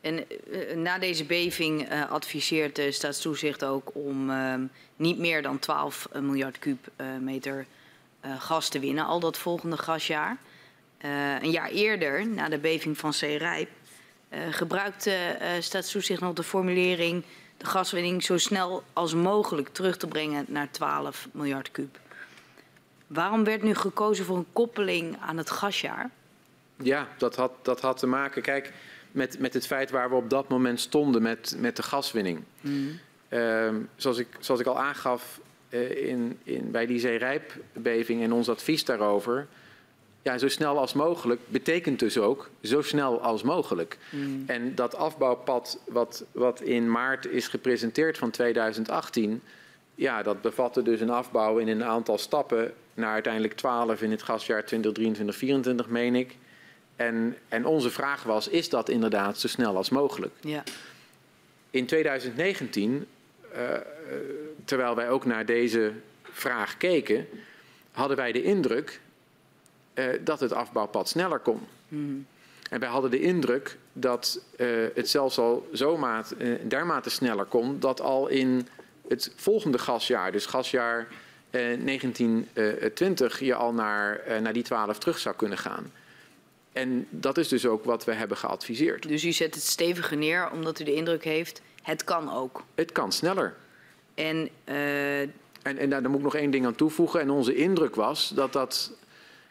Speaker 4: En uh, na deze beving uh, adviseert de staatstoezicht ook om uh, niet meer dan 12 miljard kuubmeter gas te winnen, al dat volgende gasjaar. een jaar eerder, na de beving van Zeerijp, gebruikte uh, staatstoezicht nog de formulering de gaswinning zo snel als mogelijk terug te brengen naar 12 miljard kuub. Waarom werd nu gekozen voor een koppeling aan het gasjaar?
Speaker 2: Ja, dat had, dat had te maken, kijk, met, met het feit waar we op dat moment stonden met, met de gaswinning. Ehm, zoals, ik, zoals ik al aangaf eh, in, in, bij die zeerijpbeving en ons advies daarover. Ja, zo snel als mogelijk betekent dus ook zo snel als mogelijk. En dat afbouwpad wat, wat in maart is gepresenteerd van 2018... Ja, dat bevatte dus een afbouw in een aantal stappen naar uiteindelijk 12 in het gasjaar 2023, 2024, meen ik. En, en onze vraag was, is dat inderdaad zo snel als mogelijk?
Speaker 4: Ja.
Speaker 2: In 2019, uh, terwijl wij ook naar deze vraag keken, hadden wij de indruk uh, dat het afbouwpad sneller kon. Mm. En wij hadden de indruk dat uh, het zelfs al zo maat, uh, dermate sneller kon, dat al in het volgende gasjaar, dus gasjaar 1920, je al naar, naar die 12 terug zou kunnen gaan. En dat is dus ook wat we hebben geadviseerd.
Speaker 4: Dus u zet het steviger neer omdat u de indruk heeft, het kan ook.
Speaker 2: Het kan sneller.
Speaker 4: En, uh...
Speaker 2: en, en daar moet ik nog één ding aan toevoegen. En onze indruk was dat dat.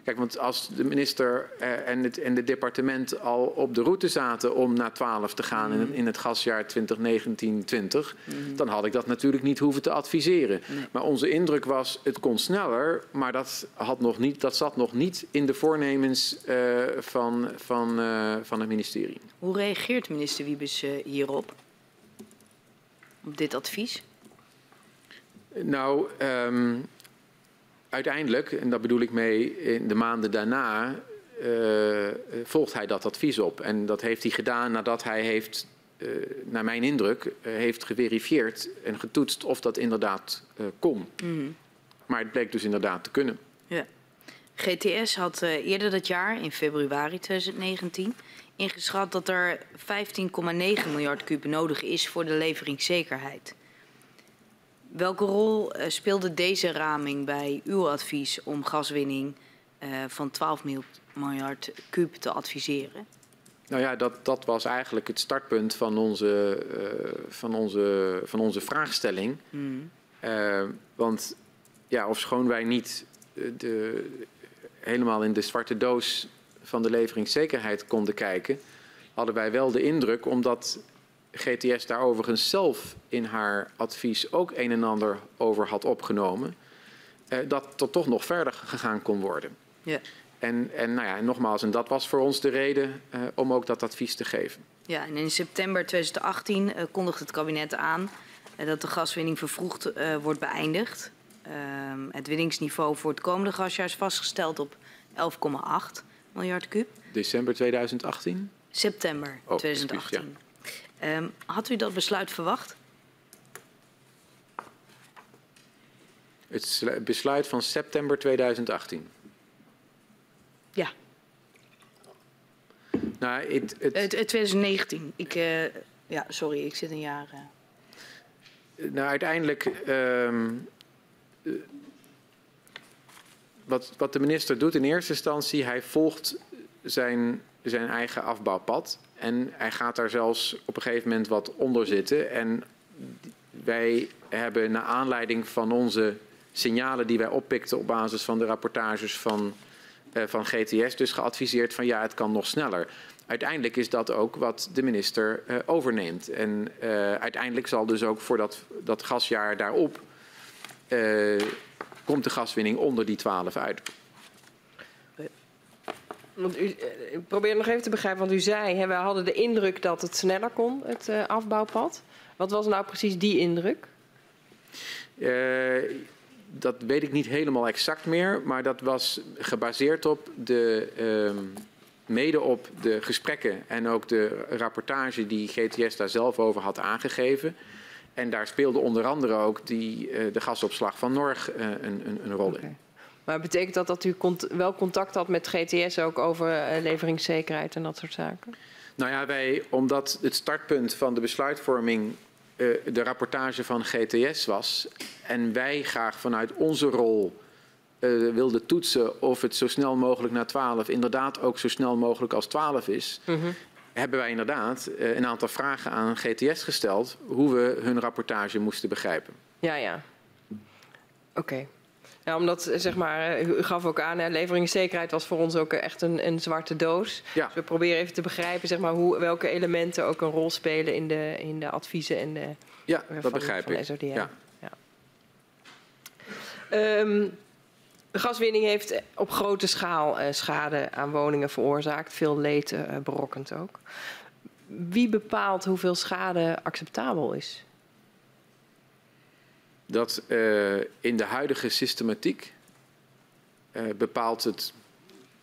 Speaker 2: Kijk, want als de minister en het, en het departement al op de route zaten om naar 12 te gaan mm. in, in, het gasjaar 2019-20, mm. dan had ik dat natuurlijk niet hoeven te adviseren. Nee. Maar onze indruk was, het kon sneller, maar dat, had nog niet, dat zat nog niet in de voornemens uh, van, van, uh, van het ministerie.
Speaker 4: Hoe reageert minister Wiebes uh, hierop? Op dit advies?
Speaker 2: Nou, um, uiteindelijk, en daar bedoel ik mee in de maanden daarna, uh, volgt hij dat advies op. En dat heeft hij gedaan nadat hij heeft, uh, naar mijn indruk, uh, heeft geverifieerd en getoetst of dat inderdaad kon. Mm -hmm. Maar het bleek dus inderdaad te kunnen.
Speaker 4: Ja. GTS had eerder dat jaar, in februari 2019, ingeschat dat er 15,9 miljard kuub nodig is voor de leveringszekerheid. Welke rol uh, speelde deze raming bij uw advies om gaswinning uh, van 12 miljard kuub te adviseren?
Speaker 2: Nou ja, dat, dat was eigenlijk het startpunt van onze, uh, van onze, van onze vraagstelling. Mm. want ja, ofschoon wij niet de, helemaal in de zwarte doos van de leveringszekerheid konden kijken, hadden wij wel de indruk, omdat GTS daar overigens zelf in haar advies ook een en ander over had opgenomen, eh, dat er toch nog verder gegaan kon worden. Ja. En, en, nou ja, en nogmaals, en dat was voor ons de reden uh, om ook dat advies te geven.
Speaker 4: Ja, en in september 2018 uh, kondigt het kabinet aan uh, dat de gaswinning vervroegd wordt beëindigd. Ehm, het winningsniveau voor het komende gasjaar is vastgesteld op 11,8 miljard kuub.
Speaker 2: December 2018?
Speaker 4: September oh, 2018. Excuus, ja. Um, had u dat besluit verwacht?
Speaker 2: Het besluit van september 2018.
Speaker 4: Ja.
Speaker 2: Nou, het, het...
Speaker 4: het 2019. Ik, uh, ja, sorry, ik zit een jaar. Uh...
Speaker 2: Nou, uiteindelijk. Um, wat, wat de minister doet in eerste instantie, hij volgt zijn, zijn eigen afbouwpad. En hij gaat daar zelfs op een gegeven moment wat onder zitten. En wij hebben naar aanleiding van onze signalen die wij oppikten op basis van de rapportages van, uh, van GTS, dus geadviseerd van ja, het kan nog sneller. Uiteindelijk is dat ook wat de minister uh, overneemt. En uh, uiteindelijk zal dus ook voor dat, dat gasjaar daarop komt de gaswinning onder die 12 uit.
Speaker 3: Want u, ik probeer nog even te begrijpen, want u zei, hè, we hadden de indruk dat het sneller kon, het uh, afbouwpad. Wat was nou precies die indruk?
Speaker 2: Uh, dat weet ik niet helemaal exact meer, maar dat was gebaseerd op de, uh, mede op de gesprekken en ook de rapportage die GTS daar zelf over had aangegeven. En daar speelde onder andere ook die, uh, de gasopslag van Norg een, een, een, rol okay.
Speaker 3: Maar betekent dat dat u cont wel contact had met GTS ook over uh, leveringszekerheid en dat soort zaken?
Speaker 2: Nou ja, wij, omdat het startpunt van de besluitvorming uh, de rapportage van GTS was en wij graag vanuit onze rol uh, wilden toetsen of het zo snel mogelijk naar 12 inderdaad ook zo snel mogelijk als 12 is, mm -hmm. hebben wij inderdaad uh, een aantal vragen aan GTS gesteld hoe we hun rapportage moesten begrijpen.
Speaker 3: Ja, ja. Oké. Ja, omdat, zeg maar, u gaf ook aan, leveringszekerheid was voor ons ook echt een, een zwarte doos.
Speaker 2: Ja.
Speaker 3: Dus we proberen even te begrijpen, zeg maar, hoe, welke elementen ook een rol spelen in de, in de adviezen en de,
Speaker 2: ja, dat begrijp
Speaker 3: van
Speaker 2: ik.
Speaker 3: SODM.
Speaker 2: Ja.
Speaker 3: Ja. Um, de gaswinning heeft op grote schaal uh, schade aan woningen veroorzaakt, veel leed uh, berokkend ook. Wie bepaalt hoeveel schade acceptabel is?
Speaker 2: Dat uh, in de huidige systematiek bepaalt het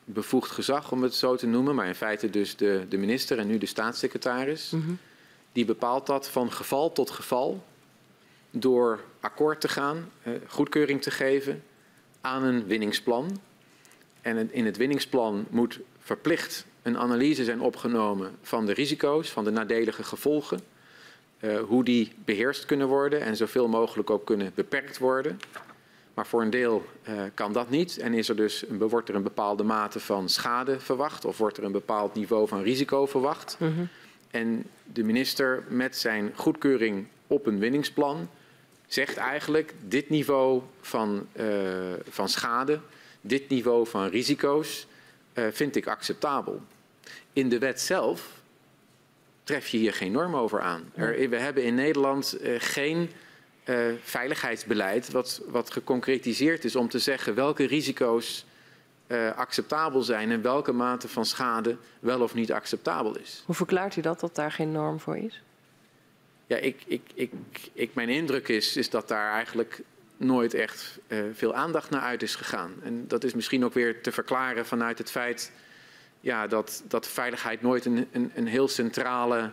Speaker 2: bevoegd gezag, om het zo te noemen, maar in feite dus de, de minister en nu de staatssecretaris. Mm -hmm. Die bepaalt dat van geval tot geval door akkoord te gaan, goedkeuring te geven aan een winningsplan. En in het winningsplan moet verplicht een analyse zijn opgenomen van de risico's, van de nadelige gevolgen. Uh, hoe die beheerst kunnen worden en zoveel mogelijk ook kunnen beperkt worden. Maar voor een deel uh, kan dat niet en is er dus een, wordt er een bepaalde mate van schade verwacht of wordt er een bepaald niveau van risico verwacht. Mm -hmm. En de minister met zijn goedkeuring op een winningsplan zegt eigenlijk dit niveau van, uh, van schade, dit niveau van risico's uh, vind ik acceptabel. In de wet zelf tref je hier geen norm over aan. Er, we hebben in Nederland uh, geen veiligheidsbeleid wat, wat geconcretiseerd is om te zeggen welke risico's acceptabel zijn en welke mate van schade wel of niet acceptabel is.
Speaker 3: Hoe verklaart u dat, dat daar geen norm voor is?
Speaker 2: Ja, ik, ik, ik, ik, mijn indruk is, is dat daar eigenlijk nooit echt uh, veel aandacht naar uit is gegaan. En dat is misschien ook weer te verklaren vanuit het feit ja, dat, dat veiligheid nooit een, een, een heel centrale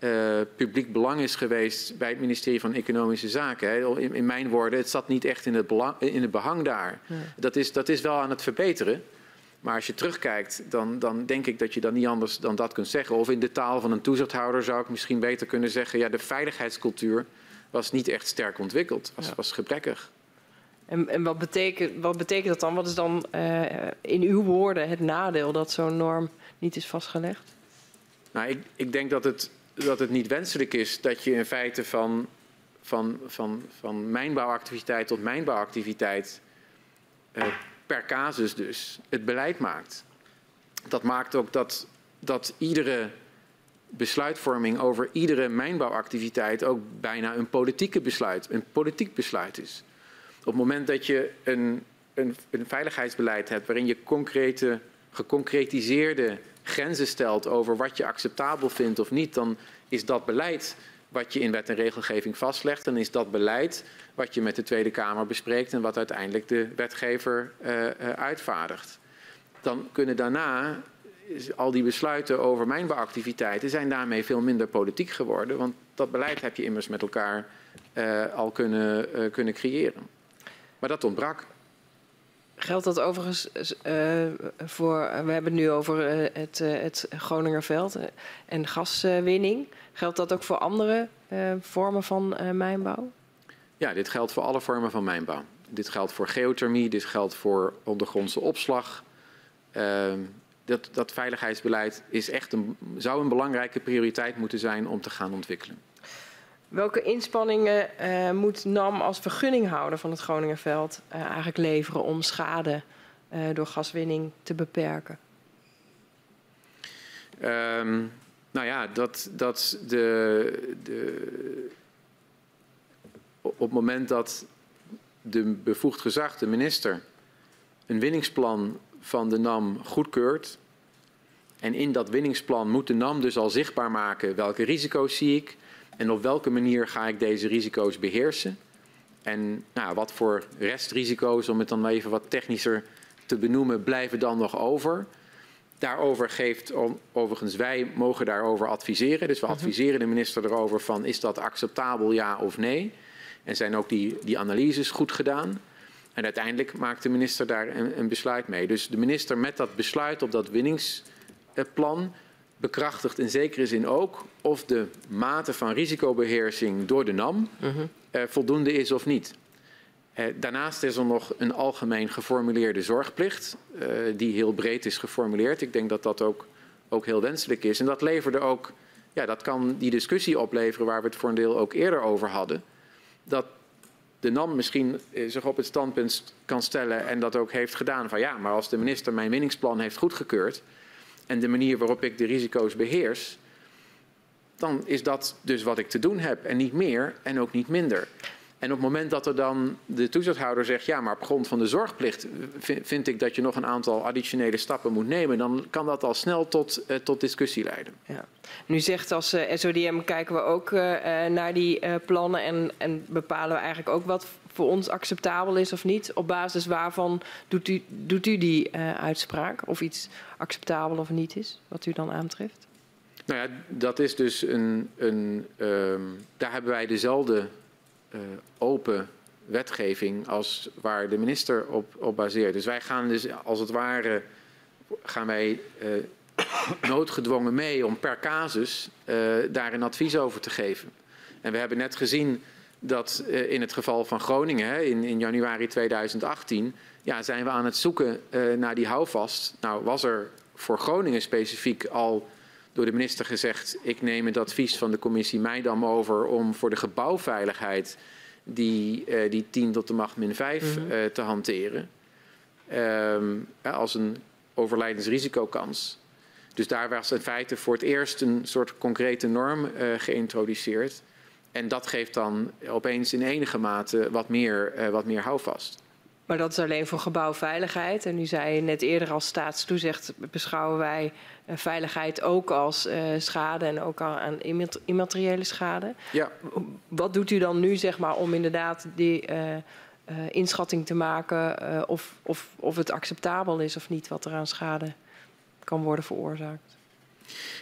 Speaker 2: uh, publiek belang is geweest bij het ministerie van Economische Zaken. Hè. In, in, mijn woorden, het zat niet echt in het, belang, in het behang daar. Ja. Dat, is, dat is wel aan het verbeteren. Maar als je terugkijkt, dan, dan denk ik dat je dan niet anders dan dat kunt zeggen. Of in de taal van een toezichthouder zou ik misschien beter kunnen zeggen... ja, de veiligheidscultuur was niet echt sterk ontwikkeld, was, ja. was gebrekkig.
Speaker 3: En, en wat, betekent, wat betekent dat dan? Wat is dan uh, in uw woorden het nadeel dat zo'n norm niet is vastgelegd?
Speaker 2: Nou, ik, ik denk dat het, dat het niet wenselijk is dat je in feite van, van, van, van mijnbouwactiviteit tot mijnbouwactiviteit... Uh, per casus dus het beleid maakt. Dat maakt ook dat, dat iedere besluitvorming over iedere mijnbouwactiviteit ook bijna een politieke besluit, een politiek besluit is. Op het moment dat je een, een, een veiligheidsbeleid hebt waarin je concrete, geconcretiseerde grenzen stelt over wat je acceptabel vindt of niet, dan is dat beleid wat je in wet en regelgeving vastlegt, dan is dat beleid wat je met de Tweede Kamer bespreekt en wat uiteindelijk de wetgever uh, uh, uitvaardigt. Dan kunnen daarna al die besluiten over mijnbouwactiviteiten zijn daarmee veel minder politiek geworden, want dat beleid heb je immers met elkaar uh, al kunnen, kunnen creëren. Maar dat ontbrak.
Speaker 3: Geldt dat overigens uh, voor, we hebben het nu over uh, het, uh, het Groningerveld en gaswinning. Geldt dat ook voor andere vormen van mijnbouw?
Speaker 2: Ja, dit geldt voor alle vormen van mijnbouw. Dit geldt voor geothermie, dit geldt voor ondergrondse opslag. Ehm, dat, dat veiligheidsbeleid is echt een, zou een belangrijke prioriteit moeten zijn om te gaan ontwikkelen.
Speaker 3: Welke inspanningen uh, moet NAM als vergunninghouder van het Groningerveld uh, eigenlijk leveren om schade uh, door gaswinning te beperken?
Speaker 2: Um, nou ja, dat, dat de, de, op het moment dat de bevoegd gezag, de minister, een winningsplan van de NAM goedkeurt. En in dat winningsplan moet de NAM dus al zichtbaar maken welke risico's zie ik, en op welke manier ga ik deze risico's beheersen? En nou, wat voor restrisico's, om het dan even wat technischer te benoemen, blijven dan nog over? Daarover geeft, overigens, wij mogen daarover adviseren. Dus we adviseren de minister erover van, is dat acceptabel, ja of nee? En zijn ook die, die analyses goed gedaan? En uiteindelijk maakt de minister daar een, een besluit mee. Dus de minister met dat besluit op dat winningsplan bekrachtigt in zekere zin ook of de mate van risicobeheersing door de NAM uh -huh. uh, voldoende is of niet. Uh, daarnaast is er nog een algemeen geformuleerde zorgplicht, uh, die heel breed is geformuleerd. Ik denk dat dat ook ook heel wenselijk is. En dat leverde ook, ja, dat kan die discussie opleveren waar we het voor een deel ook eerder over hadden. Dat de NAM misschien eh, zich op het standpunt kan stellen en dat ook heeft gedaan van ja, maar als de minister mijn winningsplan heeft goedgekeurd en de manier waarop ik de risico's beheers, dan is dat dus wat ik te doen heb en niet meer en ook niet minder. En op het moment dat er dan de toezichthouder zegt, ja, maar op grond van de zorgplicht vind ik dat je nog een aantal additionele stappen moet nemen, dan kan dat al snel tot, uh, tot discussie leiden.
Speaker 3: Ja. Nu zegt als uh, SODM kijken we ook uh, naar die plannen en, en bepalen we eigenlijk ook wat voor ons acceptabel is of niet. Op basis waarvan doet u, doet u die uitspraak of iets acceptabel of niet is, wat u dan aantreft?
Speaker 2: Nou ja, dat is dus een. een um, daar hebben wij dezelfde uh, open wetgeving als waar de minister op, op baseert. Dus wij gaan dus als het ware gaan wij uh, noodgedwongen mee om per casus uh, daar een advies over te geven. En we hebben net gezien dat in het geval van Groningen hè, in, in, januari 2018 ja, zijn we aan het zoeken naar die houvast. Nou was er voor Groningen specifiek al door de minister gezegd: ik neem het advies van de commissie Meidam over om voor de gebouwveiligheid die, uh, die 10 tot de macht min 5 mm -hmm. uh, te hanteren. Um, als een overlijdensrisicokans. Dus daar was in feite voor het eerst een soort concrete norm uh, geïntroduceerd. En dat geeft dan opeens in enige mate wat meer, wat meer houvast.
Speaker 3: Maar dat is alleen voor gebouwveiligheid. En u zei net eerder als staatstoezicht beschouwen wij uh, veiligheid ook als uh, schade en ook aan immateriële schade.
Speaker 2: Ja.
Speaker 3: Wat doet u dan nu zeg maar om inderdaad die uh, inschatting te maken of, of, of het acceptabel is of niet wat er aan schade kan worden veroorzaakt?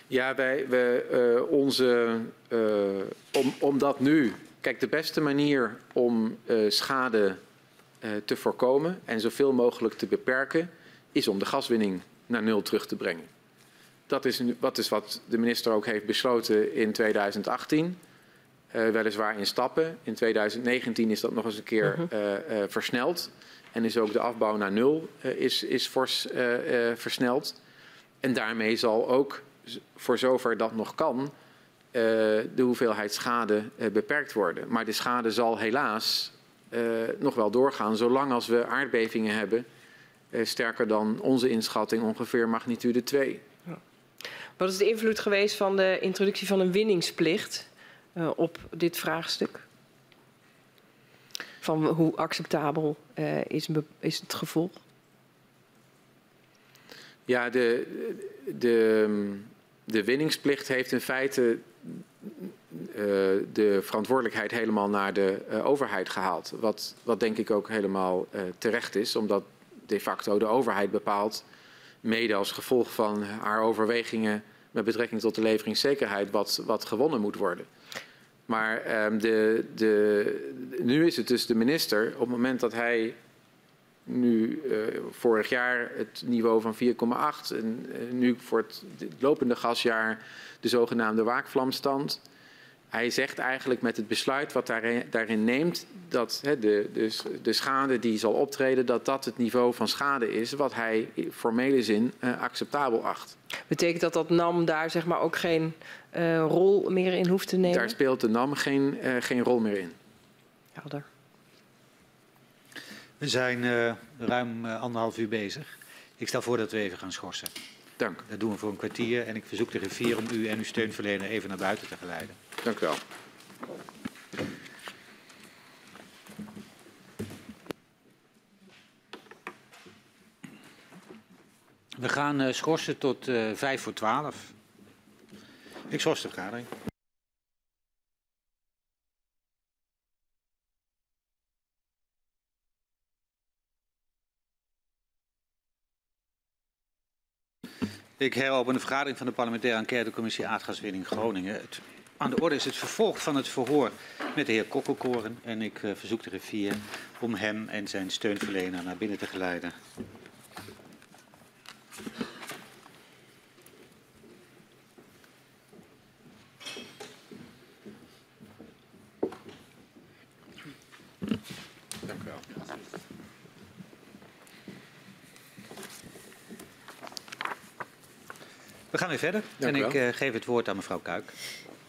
Speaker 2: Ja, wij, we, onze, om, omdat nu, kijk de beste manier om schade te voorkomen en zoveel mogelijk te beperken, is om de gaswinning naar nul terug te brengen. Dat is, wat, is wat de minister ook heeft besloten in 2018. Uh, weliswaar in stappen. In 2019 is dat nog eens een keer uh, uh, versneld. En is ook de afbouw naar nul is, is fors versneld. En daarmee zal ook, voor zover dat nog kan, de hoeveelheid schade beperkt worden. Maar de schade zal helaas nog wel doorgaan, zolang als we aardbevingen hebben, uh, sterker dan onze inschatting, ongeveer magnitude 2. Ja.
Speaker 3: Wat is de invloed geweest van de introductie van een winningsplicht uh, op dit vraagstuk? Van hoe acceptabel is, is, het gevolg?
Speaker 2: Ja, de, de, de winningsplicht heeft in feite de verantwoordelijkheid helemaal naar de uh, overheid gehaald. Wat, wat denk ik ook helemaal uh, terecht is, omdat de facto de overheid bepaalt, mede als gevolg van haar overwegingen met betrekking tot de leveringszekerheid, wat, wat gewonnen moet worden. Maar um, de, de, nu is het dus de minister, op het moment dat hij nu vorig jaar het niveau van 4,8 en nu voor het lopende gasjaar de zogenaamde waakvlamstand. Hij zegt eigenlijk met het besluit wat daarin, daarin neemt dat he, de, de, de, schade die zal optreden, dat dat het niveau van schade is wat hij in formele zin uh, acceptabel acht.
Speaker 3: Betekent dat dat NAM daar zeg maar ook geen uh, rol meer in hoeft te nemen?
Speaker 2: Daar speelt de NAM geen, uh, geen rol meer in.
Speaker 3: Helder.
Speaker 1: We zijn ruim anderhalf uur bezig. Ik stel voor dat we even gaan schorsen.
Speaker 2: Dank.
Speaker 1: Dat doen we voor een kwartier en ik verzoek de rivier om u en uw steunverlener even naar buiten te geleiden.
Speaker 2: Dank u wel.
Speaker 1: We gaan uh, schorsen tot uh, vijf voor twaalf. Ik schors de vergadering. Ik heropen de vergadering van de parlementaire enquêtecommissie aardgaswinning Groningen. Aan de orde is het vervolg van het verhoor met de heer Kokkelkoren. En ik uh, verzoek de griffier om hem en zijn steunverlener naar binnen te geleiden.
Speaker 2: Dank u wel.
Speaker 1: We gaan weer verder.
Speaker 2: Dank
Speaker 1: en ik eh, geef het woord aan mevrouw Kuik.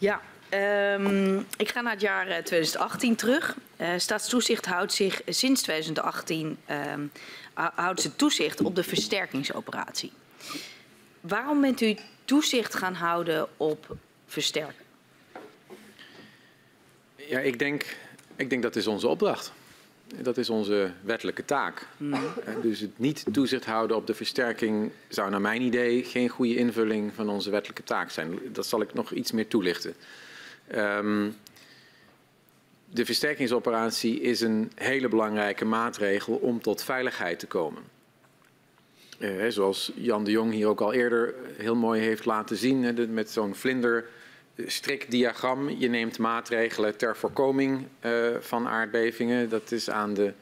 Speaker 4: Ja, ehm, ik ga naar het jaar eh, 2018 terug. Eh, Staatstoezicht houdt zich sinds 2018 ehm, hou- houdt ze toezicht op de versterkingsoperatie. Waarom bent u toezicht gaan houden op versterken?
Speaker 2: Ja, ik denk, ik denk dat is onze opdracht. Dat is onze wettelijke taak. Eh, Dus het niet toezicht houden op de versterking zou naar mijn idee geen goede invulling van onze wettelijke taak zijn. Dat zal ik nog iets meer toelichten. Ehm, de versterkingsoperatie is een hele belangrijke maatregel om tot veiligheid te komen. Eh, zoals Jan de Jong hier ook al eerder heel mooi heeft laten zien, met zo'n vlinder strikdiagram. Je neemt maatregelen ter voorkoming eh, van aardbevingen. Dat is aan de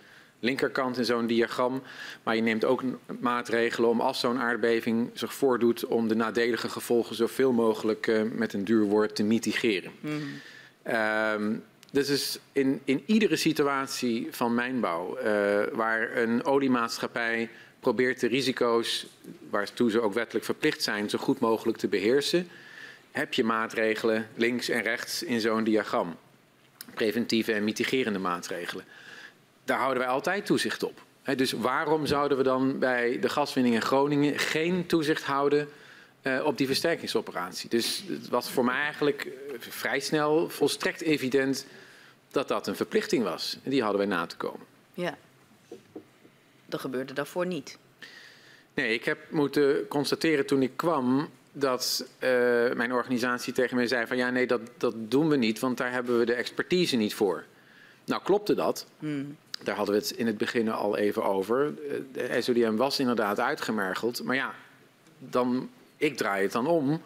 Speaker 2: linkerkant in zo'n diagram. Maar je neemt ook maatregelen om als zo'n aardbeving zich voordoet... om de nadelige gevolgen zoveel mogelijk eh, met een duur woord te mitigeren. Ehm, dus is in, in iedere situatie van mijnbouw, eh, waar een oliemaatschappij probeert de risico's, waartoe ze ook wettelijk verplicht zijn, zo goed mogelijk te beheersen, heb je maatregelen links en rechts in zo'n diagram. Preventieve en mitigerende maatregelen. Daar houden wij altijd toezicht op. Dus waarom zouden we dan bij de gaswinning in Groningen geen toezicht houden eh, op die versterkingsoperatie? Dus het was voor mij eigenlijk eh, vrij snel volstrekt evident dat dat een verplichting was. En die hadden wij na te komen.
Speaker 4: Ja, dat gebeurde daarvoor niet.
Speaker 2: Nee, ik heb moeten constateren toen ik kwam dat eh, mijn organisatie tegen mij zei van ja nee dat, dat doen we niet, want daar hebben we de expertise niet voor. Nou klopte dat. Daar hadden we het in het begin al even over. Eh, De SODM was inderdaad uitgemergeld, maar ja, dan, ik draai het dan om.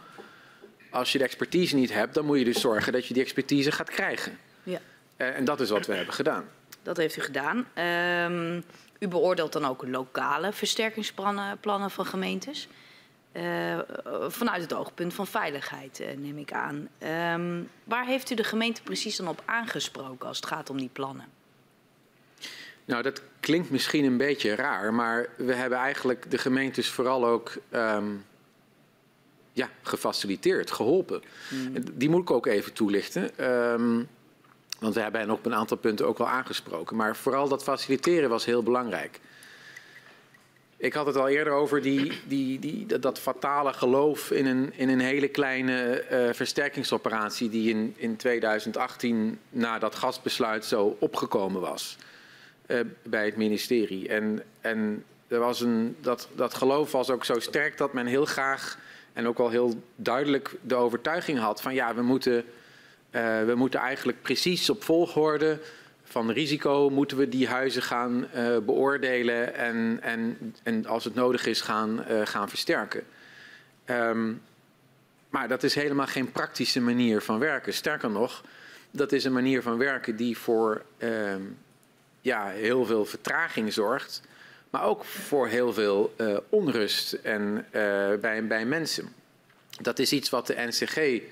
Speaker 2: Als je de expertise niet hebt, dan moet je dus zorgen dat je die expertise gaat krijgen.
Speaker 4: Ja.
Speaker 2: Eh, en dat is wat we hebben gedaan.
Speaker 4: Dat heeft u gedaan. Ehm, u beoordeelt dan ook lokale versterkingsplannen plannen van gemeentes. Eh, vanuit het oogpunt van veiligheid, eh, neem ik aan. Ehm, waar heeft u de gemeente precies dan op aangesproken als het gaat om die plannen?
Speaker 2: Nou, dat klinkt misschien een beetje raar, maar we hebben eigenlijk de gemeentes vooral ook ehm, ja, gefaciliteerd, geholpen. En Die moet ik ook even toelichten. ehm, want we hebben hen op een aantal punten ook wel aangesproken. Maar vooral dat faciliteren was heel belangrijk. Ik had het al eerder over die, die, die, dat, fatale geloof in een, in een hele kleine eh, versterkingsoperatie die in, in 2018 na dat gasbesluit zo opgekomen was eh, bij het ministerie. En, en er was een, dat, dat geloof was ook zo sterk dat men heel graag en ook al heel duidelijk de overtuiging had van ja, we moeten, eh, we moeten eigenlijk precies op volgorde van risico moeten we die huizen gaan eh, beoordelen en, en, en als het nodig is gaan, eh, gaan versterken. Ehm, maar dat is helemaal geen praktische manier van werken. Sterker nog, dat is een manier van werken die voor ehm, ja, heel veel vertraging zorgt, maar ook voor heel veel eh, onrust en, bij, bij mensen. Dat is iets wat de NCG,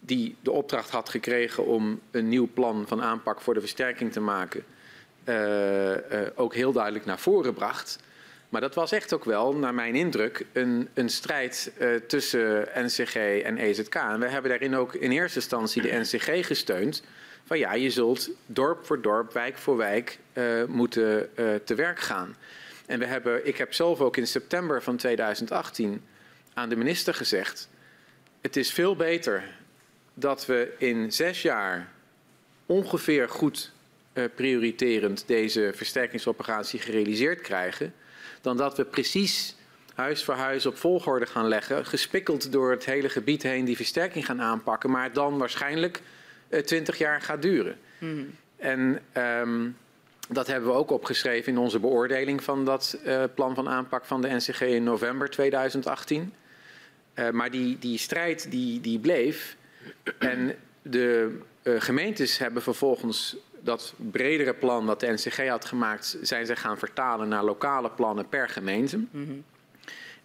Speaker 2: die de opdracht had gekregen om een nieuw plan van aanpak voor de versterking te maken, eh, eh, ook heel duidelijk naar voren bracht. Maar dat was echt ook wel, naar mijn indruk, een, een strijd eh, tussen NCG en EZK. En we hebben daarin ook in eerste instantie de NCG gesteund. Van ja, je zult dorp voor dorp, wijk voor wijk moeten te werk gaan. En we hebben, ik heb zelf ook in september van 2018 aan de minister gezegd: het is veel beter dat we in zes jaar ongeveer goed eh, prioriterend deze versterkingsoperatie gerealiseerd krijgen, dan dat we precies huis voor huis op volgorde gaan leggen, gespikkeld door het hele gebied heen die versterking gaan aanpakken, maar dan waarschijnlijk twintig jaar gaat duren. En ehm, dat hebben we ook opgeschreven in onze beoordeling van dat eh, plan van aanpak van de NCG in november 2018. Eh, maar die, die strijd die, die bleef. En de eh, gemeentes hebben vervolgens dat bredere plan dat de NCG had gemaakt, zijn ze gaan vertalen naar lokale plannen per gemeente.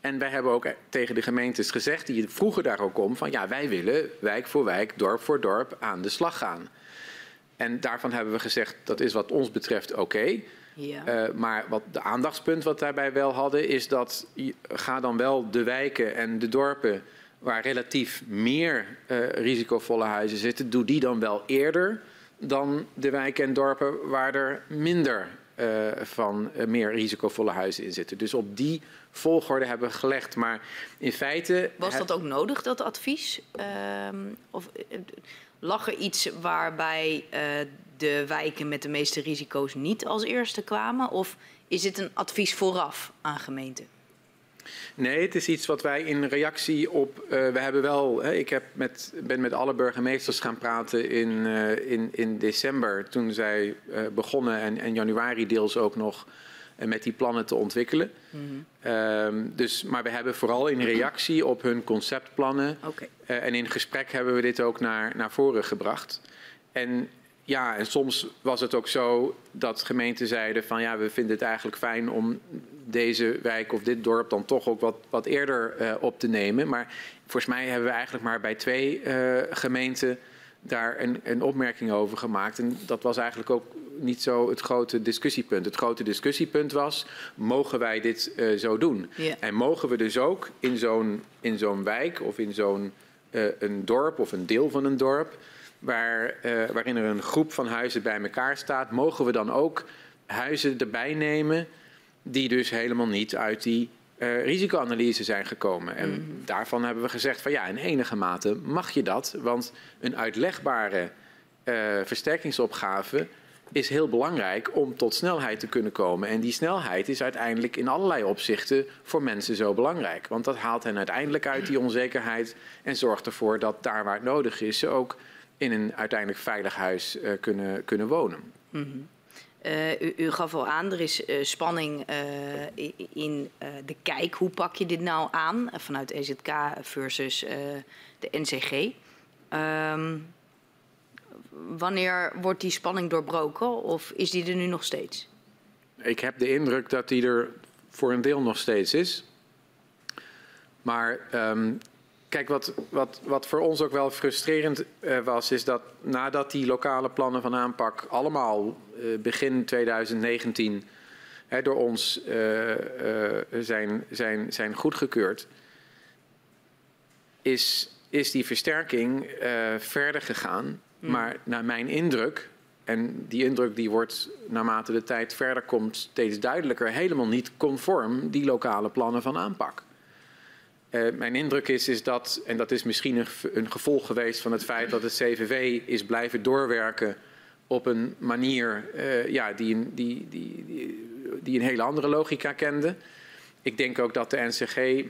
Speaker 2: En wij hebben ook tegen de gemeentes gezegd, die vroegen daar ook om, van ja, wij willen wijk voor wijk, dorp voor dorp aan de slag gaan. En daarvan hebben we gezegd, dat is wat ons betreft oké.
Speaker 4: Ja.
Speaker 2: Uh, maar wat de aandachtspunt wat daarbij wel hadden, is dat ga dan wel de wijken en de dorpen waar relatief meer uh, risicovolle huizen zitten, doe die dan wel eerder dan de wijken en dorpen waar er minder uh, van uh, meer risicovolle huizen in zitten. Dus op die volgorde hebben we gelegd. Maar in feite.
Speaker 4: Was dat ook nodig, dat advies? Uh, of lag er iets waarbij de wijken met de meeste risico's niet als eerste kwamen? Of is dit een advies vooraf aan gemeenten?
Speaker 2: Nee, het is iets wat wij in reactie op. Uh, we hebben wel. Hè, ik heb met, ben met alle burgemeesters gaan praten in, uh, in, in december. Toen zij uh, begonnen en, en januari deels ook nog met die plannen te ontwikkelen. Mm -hmm. dus, maar we hebben vooral in reactie op hun conceptplannen. Okay. en in gesprek hebben we dit ook naar, naar voren gebracht. En ja, en soms was het ook zo dat gemeenten zeiden van ja, we vinden het eigenlijk fijn om deze wijk of dit dorp dan toch ook wat, wat eerder uh, op te nemen. Maar volgens mij hebben we eigenlijk maar bij twee uh, gemeenten daar een, een opmerking over gemaakt. En dat was eigenlijk ook niet zo het grote discussiepunt. Het grote discussiepunt was, mogen wij dit uh, zo doen? Yeah. En mogen we dus ook in zo'n zo'n wijk of in zo'n een dorp of een deel van een dorp waar, waarin er een groep van huizen bij elkaar staat, mogen we dan ook huizen erbij nemen die dus helemaal niet uit die uh, risicoanalyse zijn gekomen. En mm. daarvan hebben we gezegd van ja, in enige mate mag je dat, want een uitlegbare uh, versterkingsopgave is heel belangrijk om tot snelheid te kunnen komen. En die snelheid is uiteindelijk in allerlei opzichten voor mensen zo belangrijk. Want dat haalt hen uiteindelijk uit die onzekerheid en zorgt ervoor dat daar waar het nodig is ze ook in een uiteindelijk veilig huis uh, kunnen, kunnen wonen. Mm
Speaker 4: -hmm. Uh, u, u, gaf al aan, er is uh, spanning in de kijk. Hoe pak je dit nou aan vanuit EZK versus de NCG? Um, wanneer wordt die spanning doorbroken of is die er nu nog steeds?
Speaker 2: Ik heb de indruk dat die er voor een deel nog steeds is. Maar um, Kijk, wat, wat, wat voor ons ook wel frustrerend uh, was, is dat nadat die lokale plannen van aanpak allemaal uh, begin 2019 hè, door ons uh, zijn, zijn, zijn goedgekeurd, is, is die versterking verder gegaan. Mm. Maar naar mijn indruk, en die indruk die wordt naarmate de tijd verder komt steeds duidelijker, helemaal niet conform die lokale plannen van aanpak. Uh, mijn indruk is, is dat, en dat is misschien een, gevolg geweest van het feit dat het CVV is blijven doorwerken op een manier uh, ja, die, een, die, die, die, die, een hele andere logica kende. Ik denk ook dat de NCG,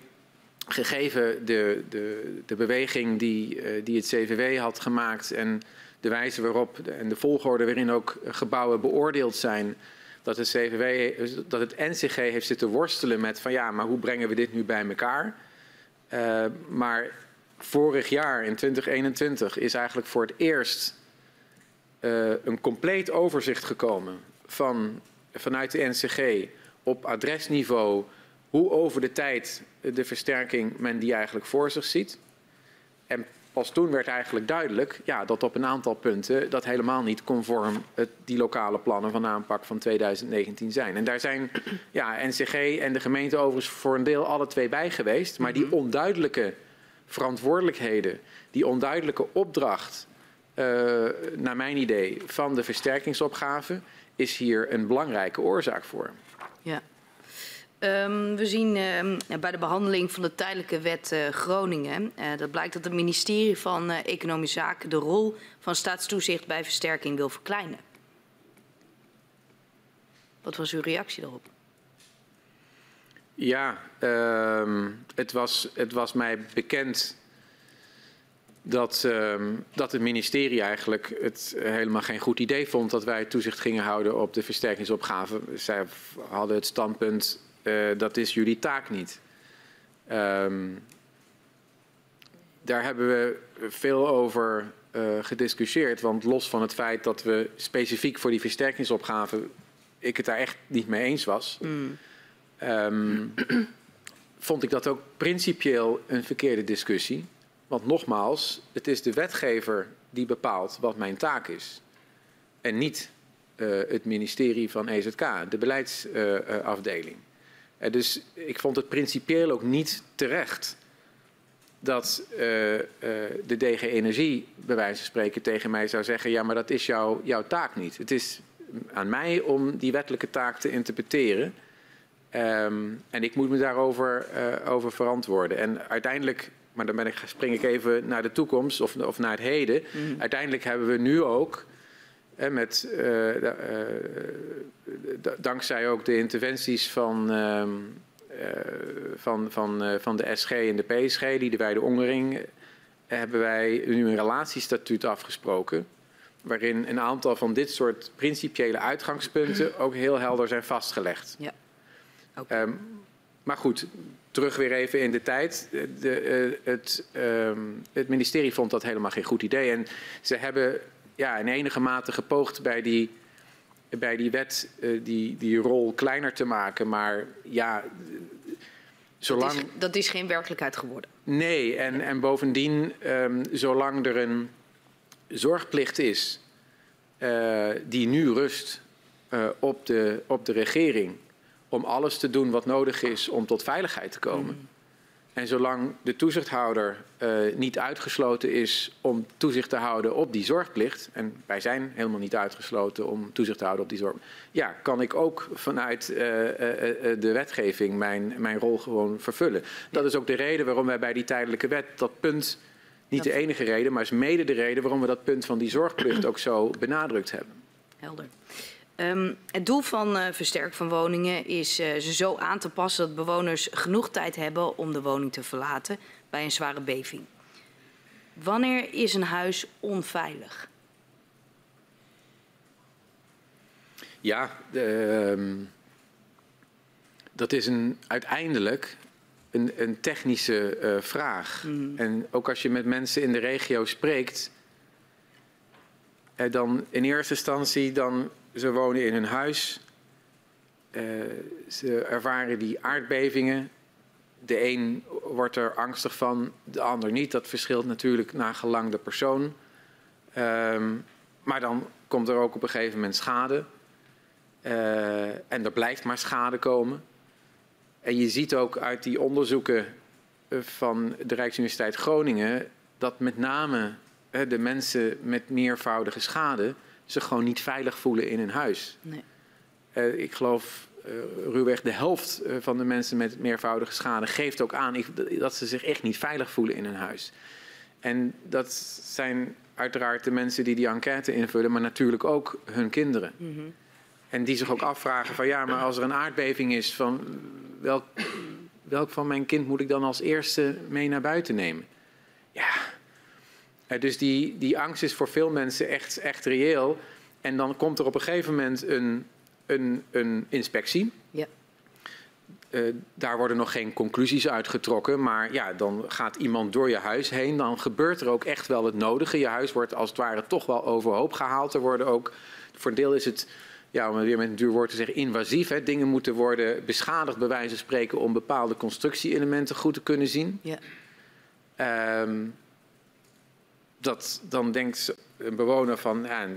Speaker 2: gegeven de, de, de beweging die, uh, die het CVV had gemaakt en de wijze waarop en de volgorde waarin ook gebouwen beoordeeld zijn, dat, het CVV, dat het NCG heeft zitten worstelen met van ja, maar hoe brengen we dit nu bij elkaar? Uh, maar vorig jaar, in 2021, is eigenlijk voor het eerst uh, een compleet overzicht gekomen van, vanuit de NCG op adresniveau hoe over de tijd de versterking men die eigenlijk voor zich ziet. En pas toen werd eigenlijk duidelijk ja, dat op een aantal punten dat helemaal niet conform het, die lokale plannen van aanpak van 2019 zijn. En daar zijn ja, NCG en de gemeente overigens voor een deel alle twee bij geweest. Maar die mhm. onduidelijke verantwoordelijkheden, die onduidelijke opdracht, uh, naar mijn idee, van de versterkingsopgave, is hier een belangrijke oorzaak voor.
Speaker 4: Ja. Um, we zien uh, bij de behandeling van de tijdelijke wet uh, Groningen uh, dat blijkt dat het ministerie van Economische Zaken de rol van staatstoezicht bij versterking wil verkleinen. Wat was uw reactie daarop?
Speaker 2: Ja, um, het, was, het was mij bekend dat, dat het ministerie eigenlijk het helemaal geen goed idee vond dat wij toezicht gingen houden op de versterkingsopgave. Zij hadden het standpunt dat is jullie taak niet. Um, daar hebben we veel over uh, gediscussieerd. Want los van het feit dat we specifiek voor die versterkingsopgave ik het daar echt niet mee eens was, mm. um, vond ik dat ook principieel een verkeerde discussie. Want nogmaals, het is de wetgever die bepaalt wat mijn taak is. En niet uh, het ministerie van EZK, de beleidsafdeling. Uh, dus ik vond het principieel ook niet terecht dat uh, uh, de DG Energie, bij wijze van spreken, tegen mij zou zeggen: ja, maar dat is jouw, jouw taak niet. Het is aan mij om die wettelijke taak te interpreteren. Um, en ik moet me daarover uh, over verantwoorden. En uiteindelijk, maar dan ben ik, spring ik even naar de toekomst of, of naar het heden. Mm. Uiteindelijk hebben we nu ook, met, uh, dankzij ook de interventies van, um, van, van, van de SG en de PSG, die de wijde ongering, hebben wij nu een relatiestatuut afgesproken waarin een aantal van dit soort principiële uitgangspunten ook heel helder zijn vastgelegd. Ja. Okay. Um, maar goed, terug weer even in de tijd. De, het, um, het, ministerie vond dat helemaal geen goed idee. En ze hebben ja, in enige mate gepoogd bij die, bij die wet uh, die, die rol kleiner te maken. Maar ja, zolang...
Speaker 4: Dat is, dat is geen werkelijkheid geworden.
Speaker 2: Nee, en, en bovendien, um, zolang er een zorgplicht is uh, die nu rust uh, op, de, op de regering om alles te doen wat nodig is om tot veiligheid te komen. Mm. En zolang de toezichthouder uh, niet uitgesloten is om toezicht te houden op die zorgplicht, en wij zijn helemaal niet uitgesloten om toezicht te houden op die zorg, ja, kan ik ook vanuit uh, uh, de wetgeving mijn, mijn rol gewoon vervullen. Dat is ook de reden waarom wij bij die tijdelijke wet dat punt niet de enige reden, maar is mede de reden waarom we dat punt van die zorgplicht ook zo benadrukt hebben.
Speaker 4: Helder. Um, het doel van uh, versterk van woningen is uh, ze zo aan te passen dat bewoners genoeg tijd hebben om de woning te verlaten bij een zware beving. Wanneer is een huis onveilig?
Speaker 2: Ja, uh, dat is een, uiteindelijk een, een technische uh, vraag. Mm. En ook als je met mensen in de regio spreekt, dan in eerste instantie dan ze wonen in hun huis. Uh, ze ervaren die aardbevingen. De een wordt er angstig van, de ander niet. Dat verschilt natuurlijk naar gelang de persoon. Um, maar dan komt er ook op een gegeven moment schade. en er blijft maar schade komen. En je ziet ook uit die onderzoeken eh, van de Rijksuniversiteit Groningen dat met name de mensen met meervoudige schade zich gewoon niet veilig voelen in hun huis. Nee. Uh, ik geloof uh, ruwweg de helft van de mensen met meervoudige schade geeft ook aan dat ze zich echt niet veilig voelen in hun huis. En dat zijn uiteraard de mensen die die enquête invullen, maar natuurlijk ook hun kinderen. Mm -hmm. En die zich ook afvragen van ja, maar als er een aardbeving is, van welk, welk van mijn kind moet ik dan als eerste mee naar buiten nemen? Ja, dus die, die angst is voor veel mensen echt, echt reëel. En dan komt er op een gegeven moment een, een, een inspectie. Ja. Uh, daar worden nog geen conclusies uitgetrokken, maar ja, dan gaat iemand door je huis heen. Dan gebeurt er ook echt wel het nodige. Je huis wordt als het ware toch wel overhoop gehaald. Er worden ook, voor een deel is het ja, om het weer met een duur woord te zeggen, invasief. Hè. Dingen moeten worden beschadigd, bij wijze van spreken, om bepaalde constructie-elementen goed te kunnen zien. Ja. Um, dat, dan denkt een bewoner van, ja,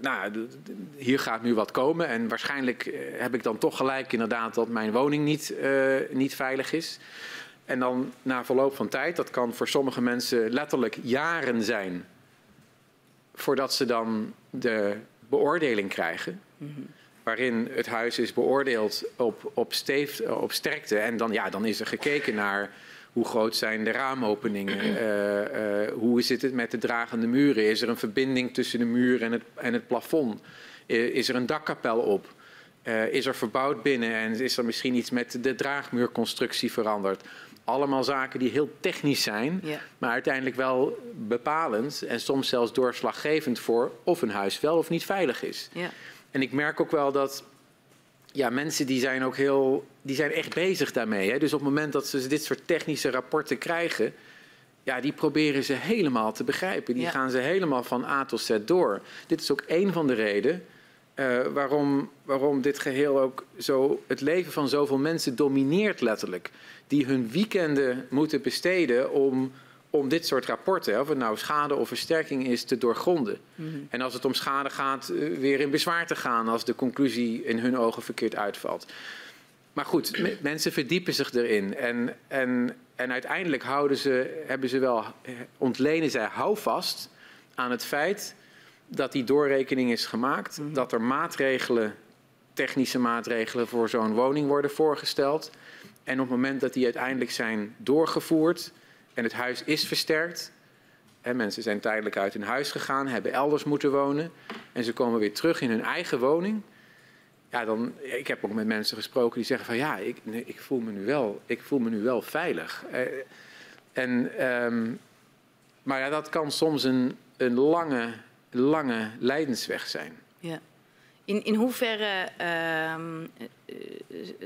Speaker 2: nou, hier gaat nu wat komen. En waarschijnlijk eh, heb ik dan toch gelijk inderdaad dat mijn woning niet, uh, niet veilig is. En dan na verloop van tijd, dat kan voor sommige mensen letterlijk jaren zijn, voordat ze dan de beoordeling krijgen. Waarin het huis is beoordeeld op, op, steef, op sterkte. En dan, ja, dan is er gekeken naar hoe groot zijn de raamopeningen? Uh, uh, hoe zit het met de dragende muren? Is er een verbinding tussen de muur en het, en het plafond? Is er een dakkapel op? is er verbouwd binnen en is er misschien iets met de draagmuurconstructie veranderd? Allemaal zaken die heel technisch zijn, ja. maar uiteindelijk wel bepalend en soms zelfs doorslaggevend voor of een huis wel of niet veilig is. Ja. En ik merk ook wel dat ja, mensen die zijn ook heel, die zijn echt bezig daarmee. Hè? Dus op het moment dat ze dit soort technische rapporten krijgen, ja, die proberen ze helemaal te begrijpen. Die ja. gaan ze helemaal van A tot Z door. Dit is ook een van de redenen uh, waarom, waarom dit geheel ook zo het leven van zoveel mensen domineert letterlijk. Die hun weekenden moeten besteden om om dit soort rapporten, of het nou schade of versterking is, te doorgronden. Mm -hmm. En als het om schade gaat, uh, weer in bezwaar te gaan als de conclusie in hun ogen verkeerd uitvalt. Maar goed, mensen verdiepen zich erin. En, en en uiteindelijk houden ze, hebben ze wel, eh, ontlenen zij houvast aan het feit dat die doorrekening is gemaakt,
Speaker 4: Mhm.
Speaker 2: dat er maatregelen, technische maatregelen voor zo'n woning worden voorgesteld. En op het moment dat die uiteindelijk zijn doorgevoerd en het huis is versterkt, en mensen zijn tijdelijk uit hun huis gegaan, hebben elders moeten wonen en ze komen weer terug in hun eigen woning. Ja, dan, ik heb ook met mensen gesproken die zeggen van ja, ik, ik, voel, me nu wel, ik voel me nu wel veilig. Eh, en, ehm, maar ja, dat kan soms een, een lange, lange lijdensweg zijn.
Speaker 4: Ja. In, in hoeverre ehm, eh,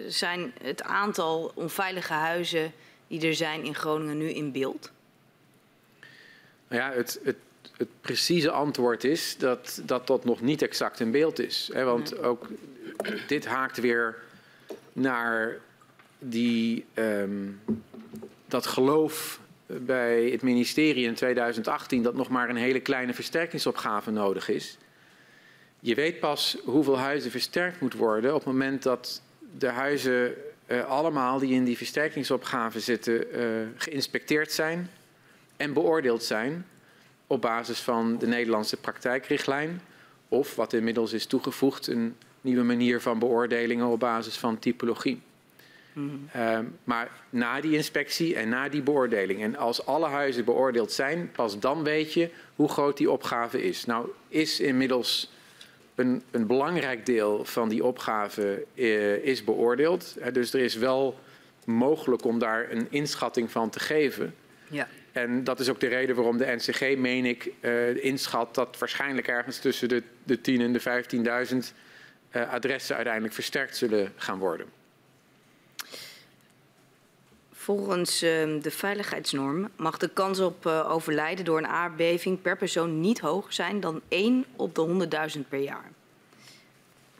Speaker 4: zijn het aantal onveilige huizen die er zijn in Groningen nu in beeld?
Speaker 2: Nou ja, het, het, het precieze antwoord is dat, dat dat nog niet exact in beeld is. Hè, want ook dit haakt weer naar die, ehm, dat geloof bij het ministerie in 2018 dat nog maar een hele kleine versterkingsopgave nodig is. Je weet pas hoeveel huizen versterkt moet worden op het moment dat de huizen eh, allemaal die in die versterkingsopgave zitten eh, geïnspecteerd zijn en beoordeeld zijn op basis van de Nederlandse praktijkrichtlijn of wat inmiddels is toegevoegd een nieuwe manier van beoordelingen op basis van typologie. Ehm, maar na die inspectie en na die beoordeling, en als alle huizen beoordeeld zijn, pas dan weet je hoe groot die opgave is. Nou, is inmiddels een, een belangrijk deel van die opgave eh, is beoordeeld. Hè, dus er is wel mogelijk om daar een inschatting van te geven.
Speaker 4: Ja.
Speaker 2: En dat is ook de reden waarom de NCG, meen ik, eh, inschat dat waarschijnlijk ergens tussen de, de 10 en de 15.000 eh, adressen uiteindelijk versterkt zullen gaan worden.
Speaker 4: Volgens ehm, de veiligheidsnorm mag de kans op eh, overlijden door een aardbeving per persoon niet hoger zijn dan 1 op de 100.000 per jaar.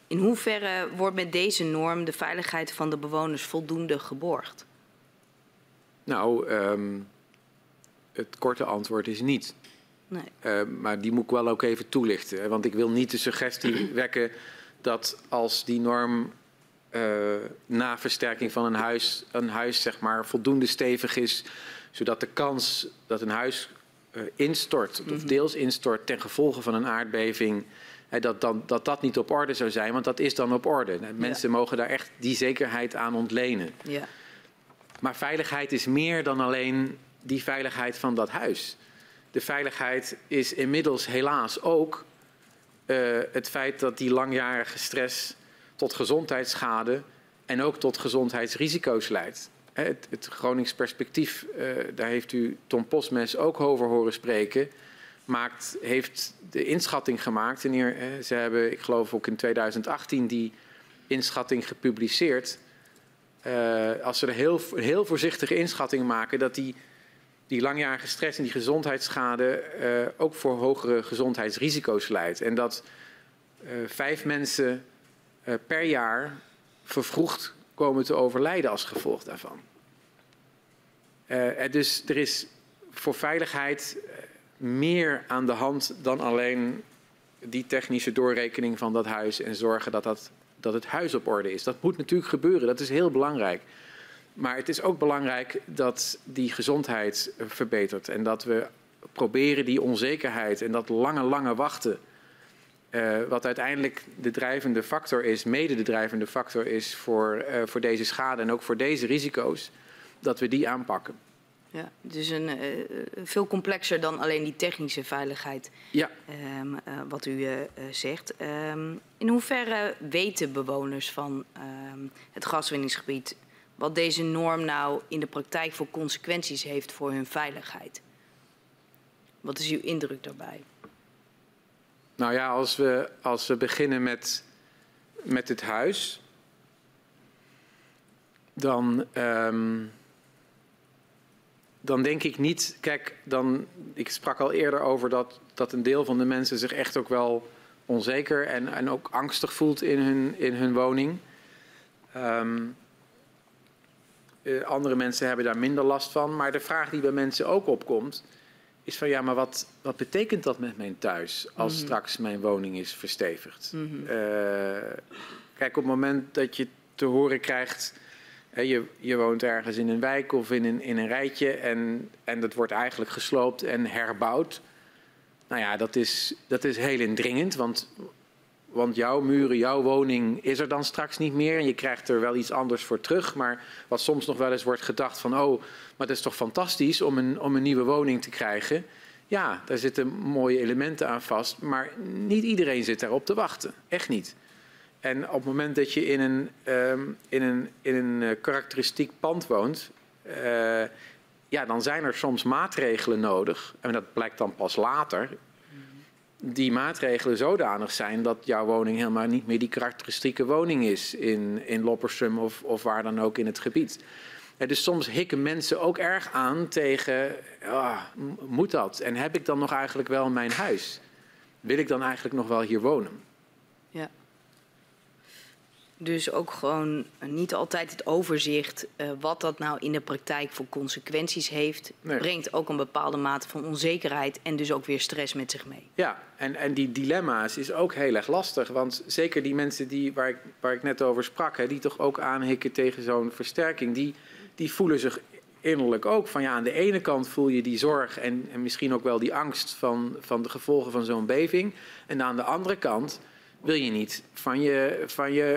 Speaker 4: In hoeverre wordt met deze norm de veiligheid van de bewoners voldoende geborgd?
Speaker 2: Nou, ehm, het korte antwoord is niet.
Speaker 4: Nee.
Speaker 2: Uh, maar die moet ik wel ook even toelichten. Hè? Want ik wil niet de suggestie wekken dat als die norm na versterking van een huis, een huis zeg maar, voldoende stevig is, zodat de kans dat een huis uh, instort of -hmm. deels instort ten gevolge van een aardbeving, dat, dan, dat dat niet op orde zou zijn, want dat is dan op orde. Mensen ja. mogen daar echt die zekerheid aan ontlenen.
Speaker 4: Ja.
Speaker 2: Maar veiligheid is meer dan alleen die veiligheid van dat huis. De veiligheid is inmiddels helaas ook uh, het feit dat die langjarige stress tot gezondheidsschade en ook tot gezondheidsrisico's leidt. Het, het Gronings perspectief, uh, daar heeft u Tom Posmes ook over horen spreken, maakt, heeft de inschatting gemaakt. En hier, uh, ze hebben, ik geloof ook in 2018, die inschatting gepubliceerd. Uh, als ze er heel, heel voorzichtige inschatting maken, dat die die langjarige stress en die gezondheidsschade ook voor hogere gezondheidsrisico's leidt. En dat vijf mensen per jaar vervroegd komen te overlijden als gevolg daarvan. dus er is voor veiligheid meer aan de hand dan alleen die technische doorrekening van dat huis en zorgen dat, dat, dat het huis op orde is. Dat moet natuurlijk gebeuren, dat is heel belangrijk. Maar het is ook belangrijk dat die gezondheid verbetert en dat we proberen die onzekerheid en dat lange, lange wachten, uh, wat uiteindelijk de drijvende factor is, mede de drijvende factor is voor, uh, voor deze schade en ook voor deze risico's, dat we die aanpakken.
Speaker 4: Ja, dus een, uh, veel complexer dan alleen die technische veiligheid,
Speaker 2: ja.
Speaker 4: um, wat u zegt. Um, in hoeverre weten bewoners van um, het gaswinningsgebied wat deze norm nou in de praktijk voor consequenties heeft voor hun veiligheid. Wat is uw indruk daarbij?
Speaker 2: Nou ja, als we, als we beginnen met, met het huis, dan, um, dan denk ik niet. Kijk, dan, ik sprak al eerder over dat, dat een deel van de mensen zich echt ook wel onzeker en, en ook angstig voelt in hun, in hun woning. Um, Uh, andere mensen hebben daar minder last van. Maar de vraag die bij mensen ook opkomt, is van ja, maar wat, wat betekent dat met mijn thuis als mm -hmm. straks mijn woning is verstevigd? Mm -hmm. uh, kijk, op het moment dat je te horen krijgt, Je, je woont ergens in een wijk of in een, in een rijtje en, en dat wordt eigenlijk gesloopt en herbouwd. Nou ja, dat is, dat is heel indringend, want, want jouw muren, jouw woning is er dan straks niet meer. En je krijgt er wel iets anders voor terug. Maar wat soms nog wel eens wordt gedacht van, oh, maar dat is toch fantastisch om een, om een nieuwe woning te krijgen. Ja, daar zitten mooie elementen aan vast, maar niet iedereen zit daarop te wachten. Echt niet. En op het moment dat je in een, um, in een, in een uh, karakteristiek pand woont, uh, ja, dan zijn er soms maatregelen nodig. En dat blijkt dan pas later. Die maatregelen zodanig zijn dat jouw woning helemaal niet meer die karakteristieke woning is in, in Loppersum of, of waar dan ook in het gebied. Dus soms hikken mensen ook erg aan tegen, oh, moet dat? En heb ik dan nog eigenlijk wel mijn huis? Wil ik dan eigenlijk nog wel hier wonen?
Speaker 4: Dus ook gewoon niet altijd het overzicht uh, wat dat nou in de praktijk voor consequenties heeft. Nee. Brengt ook een bepaalde mate van onzekerheid en dus ook weer stress met zich mee.
Speaker 2: Ja, en, en die dilemma's is ook heel erg lastig. Want zeker die mensen die, waar, ik, waar ik net over sprak, hè, die toch ook aanhikken tegen zo'n versterking, die, die voelen zich innerlijk ook van ja, aan de ene kant voel je die zorg en, en misschien ook wel die angst van, van de gevolgen van zo'n beving. En aan de andere kant wil je niet van je, van je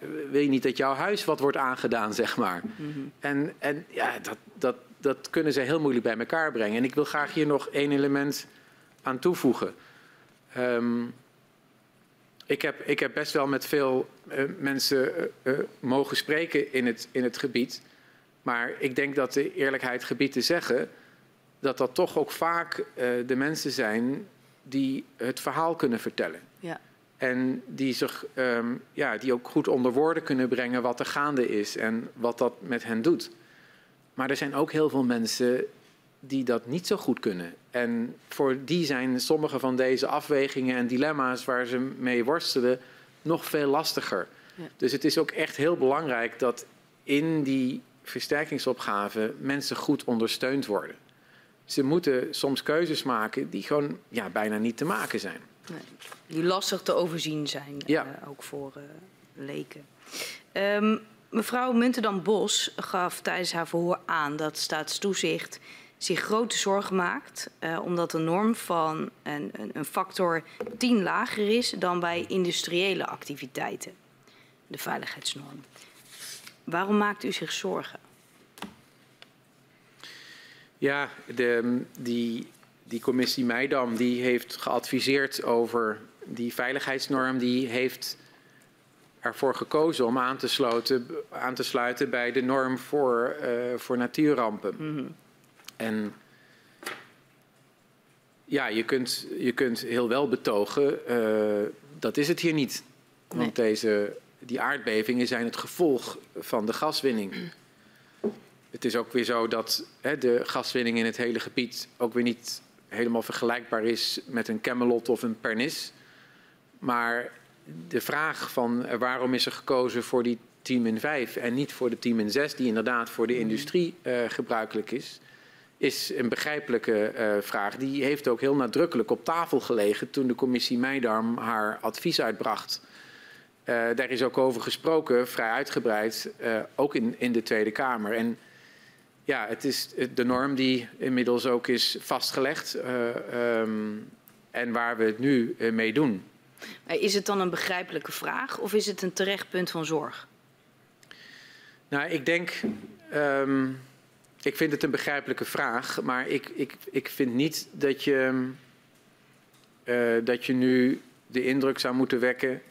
Speaker 2: eh, wil je niet dat jouw huis wat wordt aangedaan, zeg maar. Mm -hmm. En, en ja, dat, dat, dat kunnen ze heel moeilijk bij elkaar brengen. En ik wil graag hier nog één element aan toevoegen. Um, ik, heb, ik heb best wel met veel uh, mensen uh, uh, mogen spreken in het, in het gebied. Maar ik denk dat de eerlijkheid gebied te zeggen dat dat toch ook vaak de mensen zijn die het verhaal kunnen vertellen.
Speaker 4: Ja.
Speaker 2: En die, zich, um, ja, die ook goed onder woorden kunnen brengen wat er gaande is en wat dat met hen doet. Maar er zijn ook heel veel mensen die dat niet zo goed kunnen. En voor die zijn sommige van deze afwegingen en dilemma's waar ze mee worstelen nog veel lastiger. Ja. Dus het is ook echt heel belangrijk dat in die versterkingsopgave mensen goed ondersteund worden. Ze moeten soms keuzes maken die gewoon ja, bijna niet te maken zijn.
Speaker 4: Nee, die lastig te overzien zijn,
Speaker 2: ja.
Speaker 4: uh, ook voor uh, leken. Um, mevrouw Muntendam-Bos gaf tijdens haar verhoor aan dat staatstoezicht zich grote zorgen maakt, uh, omdat de norm van een, een, factor 10 lager is dan bij industriële activiteiten, de veiligheidsnorm. Waarom maakt u zich zorgen?
Speaker 2: Ja, de, die die commissie Meidam die heeft geadviseerd over die veiligheidsnorm. Die heeft ervoor gekozen om aan te, sloten, aan te sluiten bij de norm voor, uh, voor natuurrampen. Mm -hmm. En ja, je kunt, je kunt heel wel betogen, uh, dat is het hier niet. Want nee. deze, die aardbevingen zijn het gevolg van de gaswinning. Het is ook weer zo dat hè, de gaswinning in het hele gebied ook weer niet helemaal vergelijkbaar is met een Camelot of een Pernis. Maar de vraag van uh, waarom is er gekozen voor die team in 5 en niet voor de team in 6, die inderdaad voor de industrie uh, gebruikelijk is, is een begrijpelijke uh, vraag. Die heeft ook heel nadrukkelijk op tafel gelegen toen de commissie Meidarm haar advies uitbracht. daar is ook over gesproken, vrij uitgebreid, ook in, in de Tweede Kamer. En ja, het is de norm die inmiddels ook is vastgelegd uh, um, en waar we het nu uh, mee doen.
Speaker 4: Is het dan een begrijpelijke vraag of is het een terecht punt van zorg?
Speaker 2: Nou, ik denk, um, ik vind het een begrijpelijke vraag, maar ik, ik, ik vind niet dat je, uh, dat je nu de indruk zou moeten wekken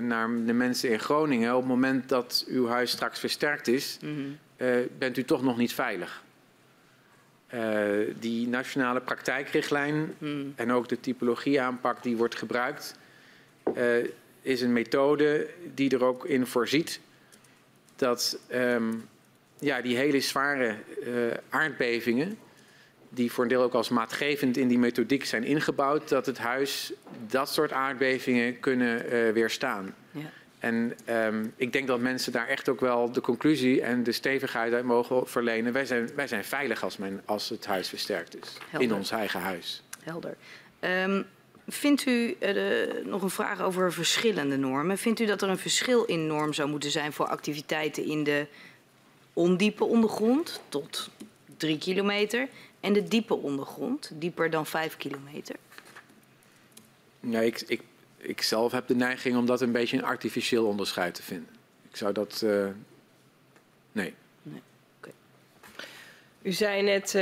Speaker 2: naar de mensen in Groningen op het moment dat uw huis straks versterkt is. Mm -hmm uh, bent u toch nog niet veilig. Uh, die nationale praktijkrichtlijn hmm. en ook de typologieaanpak die wordt gebruikt, uh, is een methode die er ook in voorziet dat um, ja, die hele zware aardbevingen, die voor een deel ook als maatgevend in die methodiek zijn ingebouwd, dat het huis dat soort aardbevingen kunnen weerstaan.
Speaker 4: Ja.
Speaker 2: En um, ik denk dat mensen daar echt ook wel de conclusie en de stevigheid uit mogen verlenen. Wij zijn, wij zijn veilig als, men, als het huis versterkt is. Helder. In ons eigen huis.
Speaker 4: Helder. Um, vindt u, uh, nog een vraag over verschillende normen. Vindt u dat er een verschil in norm zou moeten zijn voor activiteiten in de ondiepe ondergrond tot 3 kilometer en de diepe ondergrond, dieper dan 5 kilometer?
Speaker 2: Ja, ik, ik, ik zelf heb de neiging om dat een beetje een artificieel onderscheid te vinden. Ik zou dat. Uh, nee. nee.
Speaker 3: U zei net, uh,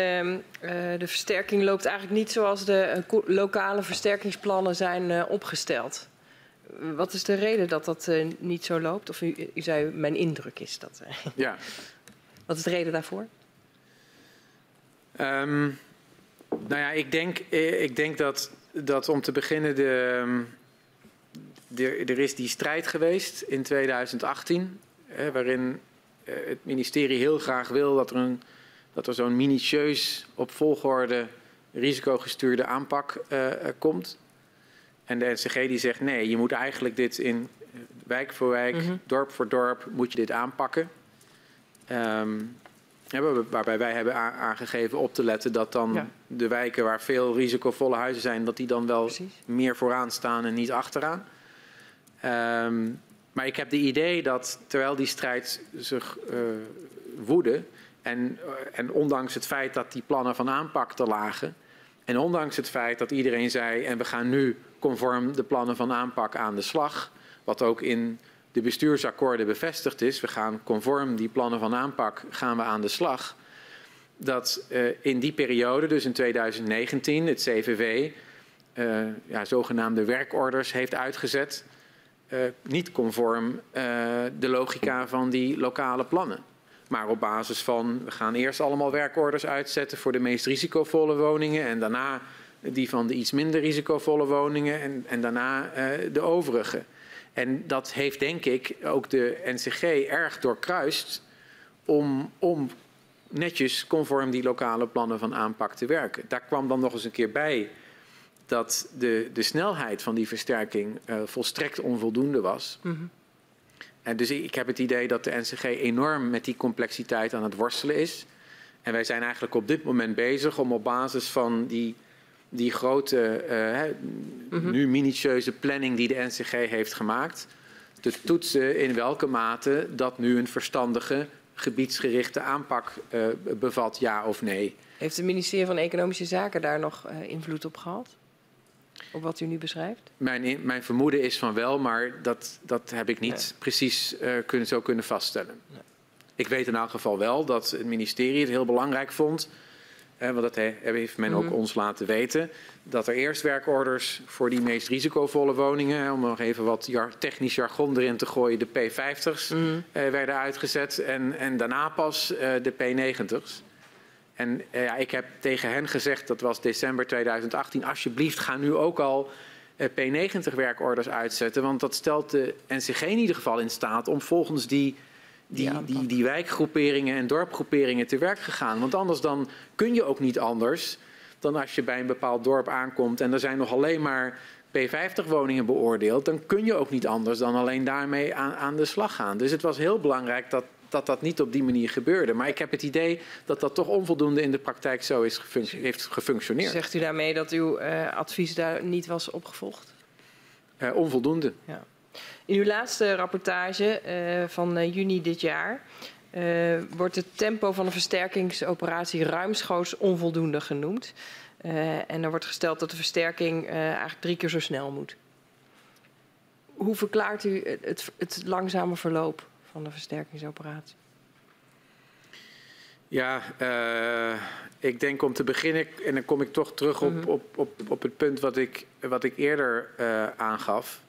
Speaker 3: de versterking loopt eigenlijk niet zoals de uh, lokale versterkingsplannen zijn opgesteld. Wat is de reden dat dat niet zo loopt? Of u, u, zei, mijn indruk is dat.
Speaker 2: ja.
Speaker 3: Wat is de reden daarvoor?
Speaker 2: Um, nou ja, ik denk, ik denk dat, dat om te beginnen de, de, er is die strijd geweest in 2018, hè, waarin het ministerie heel graag wil dat er een dat er zo'n minutieus op volgorde risicogestuurde aanpak uh, komt. En de NCG die zegt nee, je moet eigenlijk dit in wijk voor wijk, mm -hmm. dorp voor dorp, moet je dit aanpakken. Um, waarbij wij hebben aangegeven op te letten dat dan ja. de wijken waar veel risicovolle huizen zijn, dat die dan wel Precies. meer vooraan staan en niet achteraan. Um, maar ik heb de idee dat terwijl die strijd zich uh, woedde, en, eh, en ondanks het feit dat die plannen van aanpak te lagen. En ondanks het feit dat iedereen zei, en we gaan nu conform de plannen van aanpak aan de slag. Wat ook in de bestuursakkoorden bevestigd is. We gaan conform die plannen van aanpak gaan we aan de slag. Dat uh, in die periode, dus in 2019, het eh, ja, zogenaamde werkorders heeft uitgezet. Uh, niet conform de logica van die lokale plannen. Maar op basis van, we gaan eerst allemaal werkorders uitzetten voor de meest risicovolle woningen. En daarna die van de iets minder risicovolle woningen. En, en daarna uh, de overige. En dat heeft denk ik ook de NCG erg doorkruist om, om netjes conform die lokale plannen van aanpak te werken. Daar kwam dan nog eens een keer bij dat de, de snelheid van die versterking uh, volstrekt onvoldoende was. Mm -hmm. En dus ik heb het idee dat de NCG enorm met die complexiteit aan het worstelen is. En wij zijn eigenlijk op dit moment bezig om op basis van die, die grote, uh, mm -hmm. nu minutieuze planning die de NCG heeft gemaakt, te toetsen in welke mate dat nu een verstandige, gebiedsgerichte aanpak uh, bevat, ja of nee.
Speaker 3: Heeft het ministerie van Economische Zaken daar nog uh, invloed op gehad? Op wat u nu beschrijft?
Speaker 2: Mijn, mijn vermoeden is van wel, maar dat, dat heb ik niet nee. precies uh, kunnen, zo kunnen vaststellen. Nee. Ik weet in elk geval wel dat het ministerie het heel belangrijk vond. Eh, want dat he, heeft men ook mm -hmm. ons laten weten. Dat er eerst werkorders voor die meest risicovolle woningen. Om nog even wat jar, technisch jargon erin te gooien. De P50's mm -hmm. uh, werden uitgezet. En, en daarna pas uh, de P90's. En uh, ja, ik heb tegen hen gezegd, dat was december 2018, alsjeblieft ga nu ook al uh, P90 werkorders uitzetten. Want dat stelt de NCG in ieder geval in staat om volgens die, die, die, die, die wijkgroeperingen en dorpgroeperingen te werk te gaan. Want anders dan kun je ook niet anders dan als je bij een bepaald dorp aankomt en er zijn nog alleen maar P50 woningen beoordeeld, dan kun je ook niet anders dan alleen daarmee aan, aan de slag gaan. Dus het was heel belangrijk dat dat dat niet op die manier gebeurde. Maar ik heb het idee dat dat toch onvoldoende in de praktijk zo is heeft gefunctioneerd.
Speaker 3: Zegt u daarmee dat uw uh, advies daar niet was opgevolgd?
Speaker 2: Uh, onvoldoende.
Speaker 3: Ja. In uw laatste rapportage uh, van juni dit jaar wordt het tempo van de versterkingsoperatie ruimschoots onvoldoende genoemd. en er wordt gesteld dat de versterking eigenlijk drie keer zo snel moet. Hoe verklaart u het, het langzame verloop van de versterkingsoperatie?
Speaker 2: Ja, uh, ik denk om te beginnen, en dan kom ik toch terug op, mhm. op, op, op het punt wat ik, wat ik eerder uh, aangaf,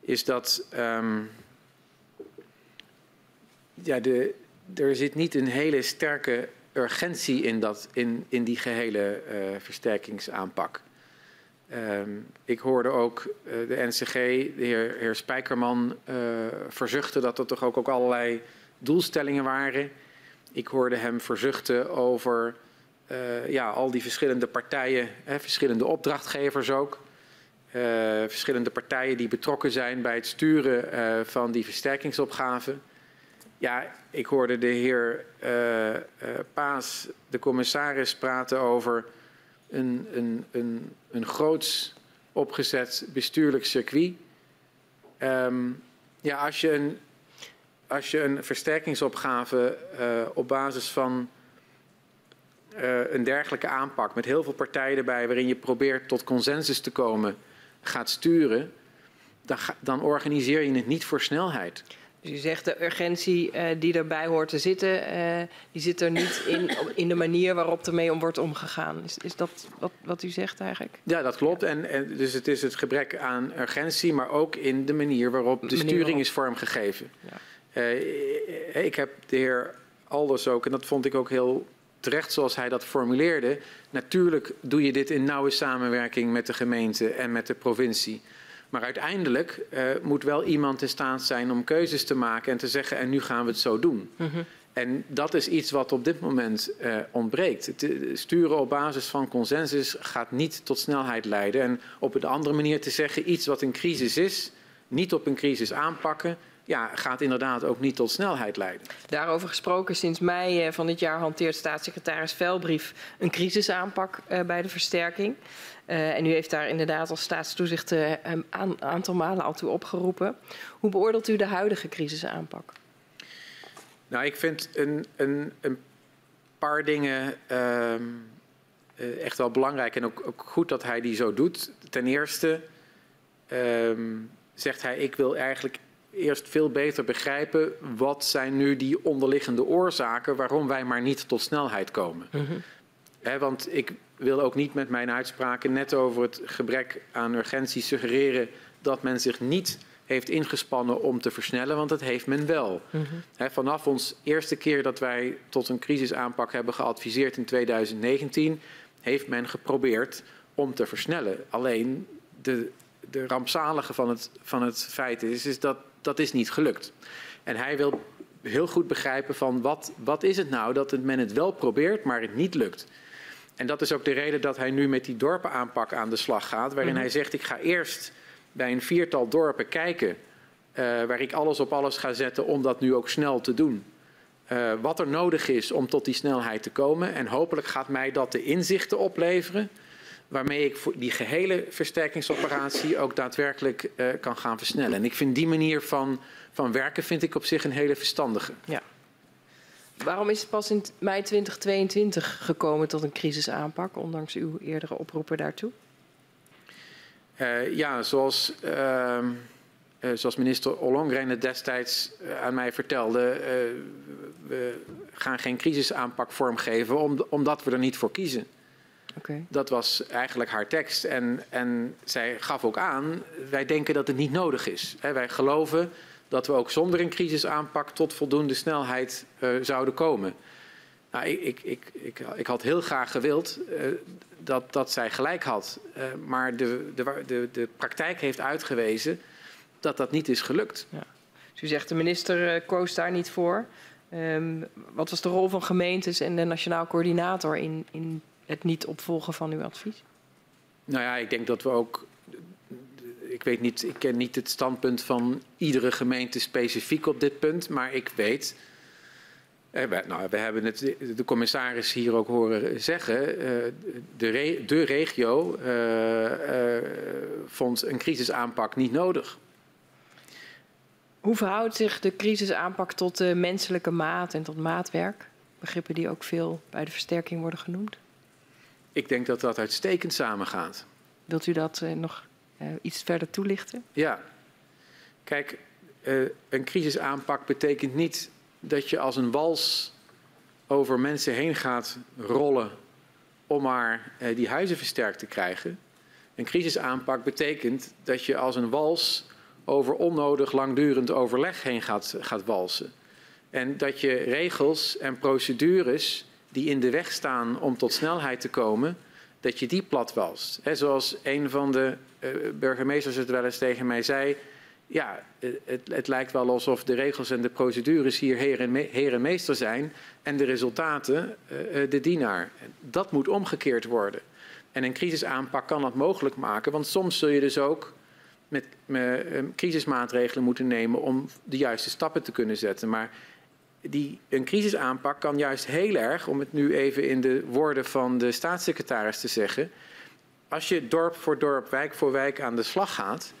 Speaker 2: is dat um, ja, de, er zit niet een hele sterke urgentie in, dat, in, in die gehele uh, versterkingsaanpak. Um, ik hoorde ook uh, de NCG, de heer, heer Spijkerman, uh, verzuchten dat er toch ook, ook allerlei doelstellingen waren. Ik hoorde hem verzuchten over uh, ja, al die verschillende partijen, hè, verschillende opdrachtgevers ook. verschillende partijen die betrokken zijn bij het sturen van die versterkingsopgave. Ja, ik hoorde de heer Paas, de commissaris, praten over een, een, een, een groots opgezet bestuurlijk circuit. Um, ja, als je een. als je een versterkingsopgave uh, op basis van uh, een dergelijke aanpak met heel veel partijen erbij, waarin je probeert tot consensus te komen, gaat sturen, dan, dan organiseer je het niet voor snelheid.
Speaker 3: Dus u zegt de urgentie uh, die erbij hoort te zitten, uh, die zit er niet in, in de manier waarop ermee om wordt omgegaan. Is, is dat wat, wat u zegt eigenlijk?
Speaker 2: Ja, dat klopt. En, en, dus het is het gebrek aan urgentie, maar ook in de manier waarop de manier sturing waarop. is vormgegeven. Ja. Uh, ik heb de heer Alders ook, en dat vond ik ook heel terecht zoals hij dat formuleerde. Natuurlijk doe je dit in nauwe samenwerking met de gemeente en met de provincie. Maar uiteindelijk uh, moet wel iemand in staat zijn om keuzes te maken en te zeggen: en nu gaan we het zo doen. Mm -hmm. En dat is iets wat op dit moment uh, ontbreekt. Het sturen op basis van consensus gaat niet tot snelheid leiden. En op een andere manier te zeggen: iets wat een crisis is, niet op een crisis aanpakken ja, gaat inderdaad ook niet tot snelheid leiden.
Speaker 3: Daarover gesproken, sinds mei eh, van dit jaar hanteert staatssecretaris Velbrief een crisisaanpak bij de versterking. Uh, en u heeft daar inderdaad als staatstoezicht uh, een aantal malen al toe opgeroepen. Hoe beoordeelt u de huidige crisisaanpak?
Speaker 2: Nou, ik vind een, een, een paar dingen uh, echt wel belangrijk en ook, ook, goed dat hij die zo doet. Ten eerste ehm, zegt hij, ik wil eigenlijk eerst veel beter begrijpen wat zijn nu die onderliggende oorzaken waarom wij maar niet tot snelheid komen. Mm -hmm. He, want ik wil ook niet met mijn uitspraken net over het gebrek aan urgentie suggereren dat men zich niet heeft ingespannen om te versnellen, want dat heeft men wel. Mm -hmm. He, vanaf ons eerste keer dat wij tot een crisisaanpak hebben geadviseerd in 2019, heeft men geprobeerd om te versnellen. Alleen de, de rampzalige van het, van het feit is, is dat dat is niet gelukt. En hij wil heel goed begrijpen van wat, wat is het nou dat men het wel probeert, maar het niet lukt. En dat is ook de reden dat hij nu met die dorpenaanpak aan de slag gaat, waarin mm. hij zegt ik ga eerst bij een viertal dorpen kijken, uh, waar ik alles op alles ga zetten om dat nu ook snel te doen. Uh, wat er nodig is om tot die snelheid te komen. En hopelijk gaat mij dat de inzichten opleveren waarmee ik die gehele versterkingsoperatie ook daadwerkelijk uh, kan gaan versnellen. En ik vind die manier van, van werken vind ik op zich een hele verstandige.
Speaker 3: Ja. Waarom is het pas in mei 2022 gekomen tot een crisisaanpak, ondanks uw eerdere oproepen daartoe?
Speaker 2: Uh, ja, zoals, uh, uh, zoals minister Ollongren het destijds aan mij vertelde, we gaan geen crisisaanpak vormgeven om, omdat we er niet voor kiezen. Okay. Dat was eigenlijk haar tekst. En, en zij gaf ook aan, wij denken dat het niet nodig is. He, wij geloven dat we ook zonder een crisisaanpak tot voldoende snelheid uh, zouden komen. Nou, ik, ik, ik, ik, ik had heel graag gewild uh, dat, dat zij gelijk had. Uh, maar de, de, de, de praktijk heeft uitgewezen dat dat niet is gelukt. Ja.
Speaker 3: Dus u zegt de minister koos daar niet voor. Um, wat was de rol van gemeentes en de nationaal coördinator in, in het niet opvolgen van uw advies?
Speaker 2: Nou ja, ik denk dat we ook. Ik weet niet, ik ken niet het standpunt van iedere gemeente specifiek op dit punt, maar ik weet. Eh, we, nou, we hebben het de commissaris hier ook horen zeggen. Uh, de, re, de, regio uh, vond een crisisaanpak niet nodig.
Speaker 3: Hoe verhoudt zich de crisisaanpak tot de menselijke maat en tot maatwerk? Begrippen die ook veel bij de versterking worden genoemd?
Speaker 2: Ik denk dat dat uitstekend samengaat.
Speaker 3: Wilt u dat nog uh, iets verder toelichten?
Speaker 2: Ja. Kijk, uh, een crisisaanpak betekent niet dat je als een wals over mensen heen gaat rollen om maar die huizen versterkt te krijgen. Een crisisaanpak betekent dat je als een wals over onnodig langdurend overleg heen gaat, gaat walsen. En dat je regels en procedures die in de weg staan om tot snelheid te komen, dat je die platwalst. He, zoals een van de uh, burgemeesters het wel eens tegen mij zei. Ja, het, het, lijkt wel alsof de regels en de procedures hier heer en, meester zijn en de resultaten uh, de dienaar. Dat moet omgekeerd worden. En een crisisaanpak kan dat mogelijk maken, want soms zul je dus ook met, met crisismaatregelen moeten nemen om de juiste stappen te kunnen zetten. Maar die, een crisisaanpak kan juist heel erg, om het nu even in de woorden van de staatssecretaris te zeggen, als je dorp voor dorp, wijk voor wijk aan de slag gaat,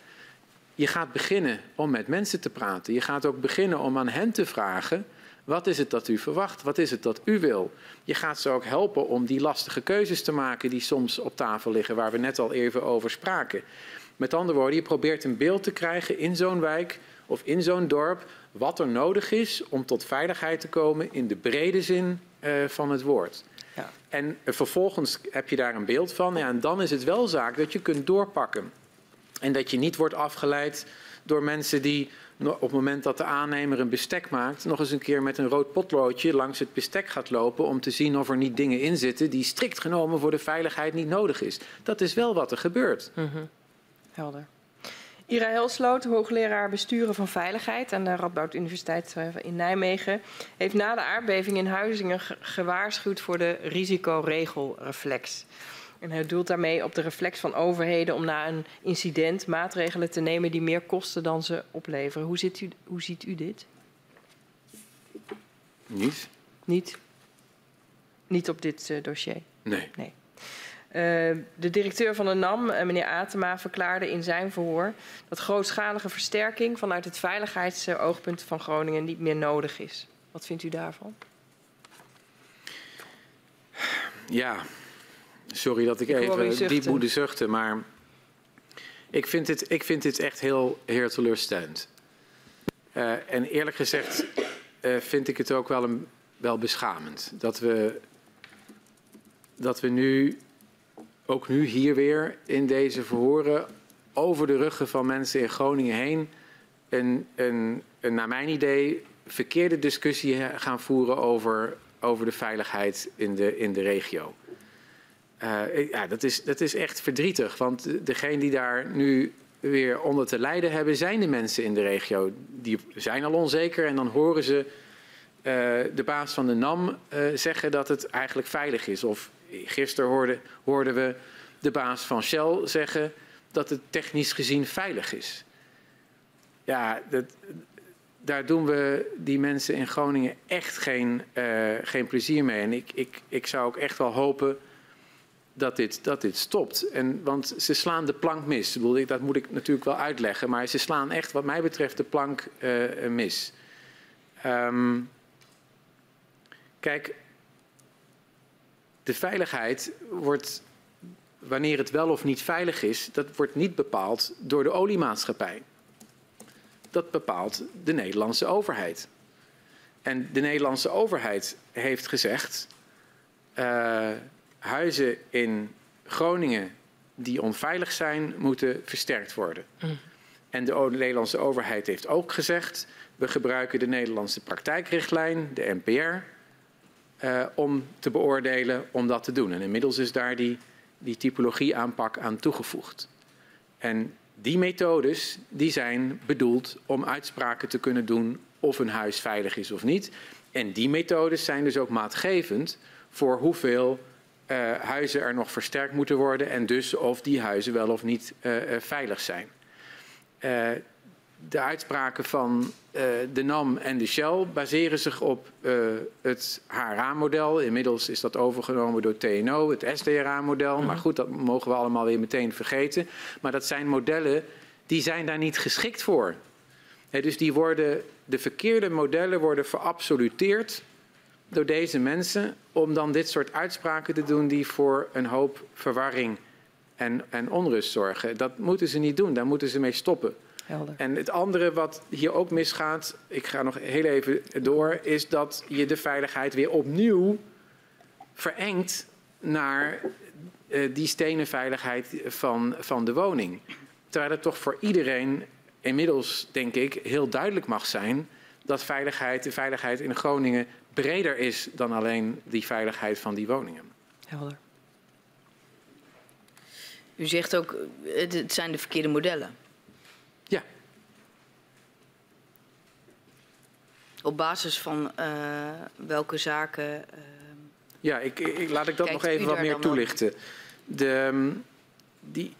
Speaker 2: je gaat beginnen om met mensen te praten. Je gaat ook beginnen om aan hen te vragen: wat is het dat u verwacht? Wat is het dat u wil? Je gaat ze ook helpen om die lastige keuzes te maken die soms op tafel liggen, waar we net al even over spraken. Met andere woorden, je probeert een beeld te krijgen in zo'n wijk of in zo'n dorp wat er nodig is om tot veiligheid te komen in de brede zin uh, van het woord. Ja. En uh, vervolgens heb je daar een beeld van. Ja, en dan is het wel zaak dat je kunt doorpakken. En dat je niet wordt afgeleid door mensen die op het moment dat de aannemer een bestek maakt, nog eens een keer met een rood potloodje langs het bestek gaat lopen om te zien of er niet dingen in zitten die strikt genomen voor de veiligheid niet nodig is. Dat is wel wat er gebeurt.
Speaker 3: Mm -hmm. Helder. Ira Helsloot, hoogleraar besturen van veiligheid aan de Radboud Universiteit eh, in Nijmegen, heeft na de aardbeving in Huizingen gewaarschuwd voor de risicoregelreflex. En hij doelt daarmee op de reflex van overheden om na een incident maatregelen te nemen die meer kosten dan ze opleveren. Hoe, ziet u, hoe ziet u dit?
Speaker 2: Niet.
Speaker 3: Niet? Niet op dit uh, dossier?
Speaker 2: Nee.
Speaker 3: nee. Uh, de directeur van de NAM, uh, meneer Atema, verklaarde in zijn verhoor dat grootschalige versterking vanuit het veiligheidsoogpunt van Groningen niet meer nodig is. Wat vindt u daarvan?
Speaker 2: Ja, Sorry dat ik, ik even diep moet zuchten, maar ik vind dit, ik vind dit echt heel, heel teleurstellend. Uh, en eerlijk gezegd uh, vind ik het ook wel, een, wel beschamend dat we, dat we nu, ook nu hier weer in deze verhoren, over de ruggen van mensen in Groningen heen, een, een, naar mijn idee verkeerde discussie gaan voeren over, over de veiligheid in de, in de regio. Uh, ja, dat is, dat is echt verdrietig. Want degene die daar nu weer onder te lijden hebben, zijn de mensen in de regio. Die zijn al onzeker en dan horen ze uh, de baas van de NAM uh, zeggen dat het eigenlijk veilig is. Of gisteren hoorden, hoorden we de baas van Shell zeggen dat het technisch gezien veilig is. Ja, dat, daar doen we die mensen in Groningen echt geen, geen plezier mee. En ik, ik, ik zou ook echt wel hopen dat dit, dat dit stopt. En, want ze slaan de plank mis. Dat moet ik natuurlijk wel uitleggen. Maar ze slaan echt, wat mij betreft, de plank uh, mis. Um, kijk, de veiligheid wordt, wanneer het wel of niet veilig is, dat wordt niet bepaald door de oliemaatschappij. Dat bepaalt de Nederlandse overheid. En de Nederlandse overheid heeft gezegd. Uh, huizen in Groningen die onveilig zijn, moeten versterkt worden. Mm. En de Nederlandse overheid heeft ook gezegd: we gebruiken de Nederlandse praktijkrichtlijn, de NPR, uh, om te beoordelen om dat te doen. En inmiddels is daar die, die typologie aanpak aan toegevoegd. En die methodes die zijn bedoeld om uitspraken te kunnen doen of een huis veilig is of niet. En die methodes zijn dus ook maatgevend voor hoeveel uh, huizen er nog versterkt moeten worden en dus of die huizen wel of niet uh, veilig zijn. De uitspraken van de NAM en de Shell baseren zich op het HRA-model. Inmiddels is dat overgenomen door TNO, het SDRA-model. Maar goed, dat mogen we allemaal weer meteen vergeten. Maar dat zijn modellen die zijn daar niet geschikt voor. He, dus die worden, de verkeerde modellen worden verabsoluteerd door deze mensen om dan dit soort uitspraken te doen die voor een hoop verwarring en, en onrust zorgen. Dat moeten ze niet doen, daar moeten ze mee stoppen. Helder. En het andere wat hier ook misgaat, ik ga nog heel even door, is dat je de veiligheid weer opnieuw verengt naar uh, die stenen veiligheid van, van de woning. Terwijl het toch voor iedereen inmiddels, denk ik, heel duidelijk mag zijn dat veiligheid, de veiligheid in Groningen breder is dan alleen die veiligheid van die woningen.
Speaker 3: Helder.
Speaker 4: U zegt ook, het zijn de verkeerde modellen.
Speaker 2: Ja.
Speaker 4: Op basis van uh, welke zaken. Uh,
Speaker 2: ja, ik, ik, laat ik dat nog even wat meer toelichten. De, ehm, die,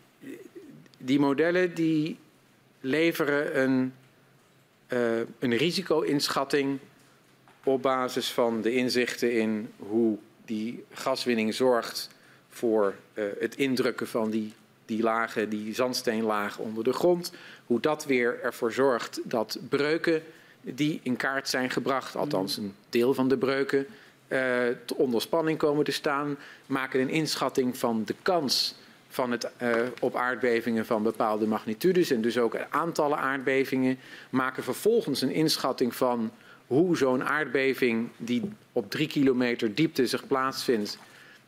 Speaker 2: die modellen die leveren een, uh, een risico-inschatting op basis van de inzichten in hoe die gaswinning zorgt voor uh, het indrukken van die die lagen, die zandsteenlaag onder de grond, hoe dat weer ervoor zorgt dat breuken die in kaart zijn gebracht, althans een deel van de breuken, uh, onder spanning komen te staan, maken een inschatting van de kans van het, uh, op aardbevingen van bepaalde magnitudes en dus ook aantallen aardbevingen, maken vervolgens een inschatting van hoe zo'n aardbeving die op drie kilometer diepte zich plaatsvindt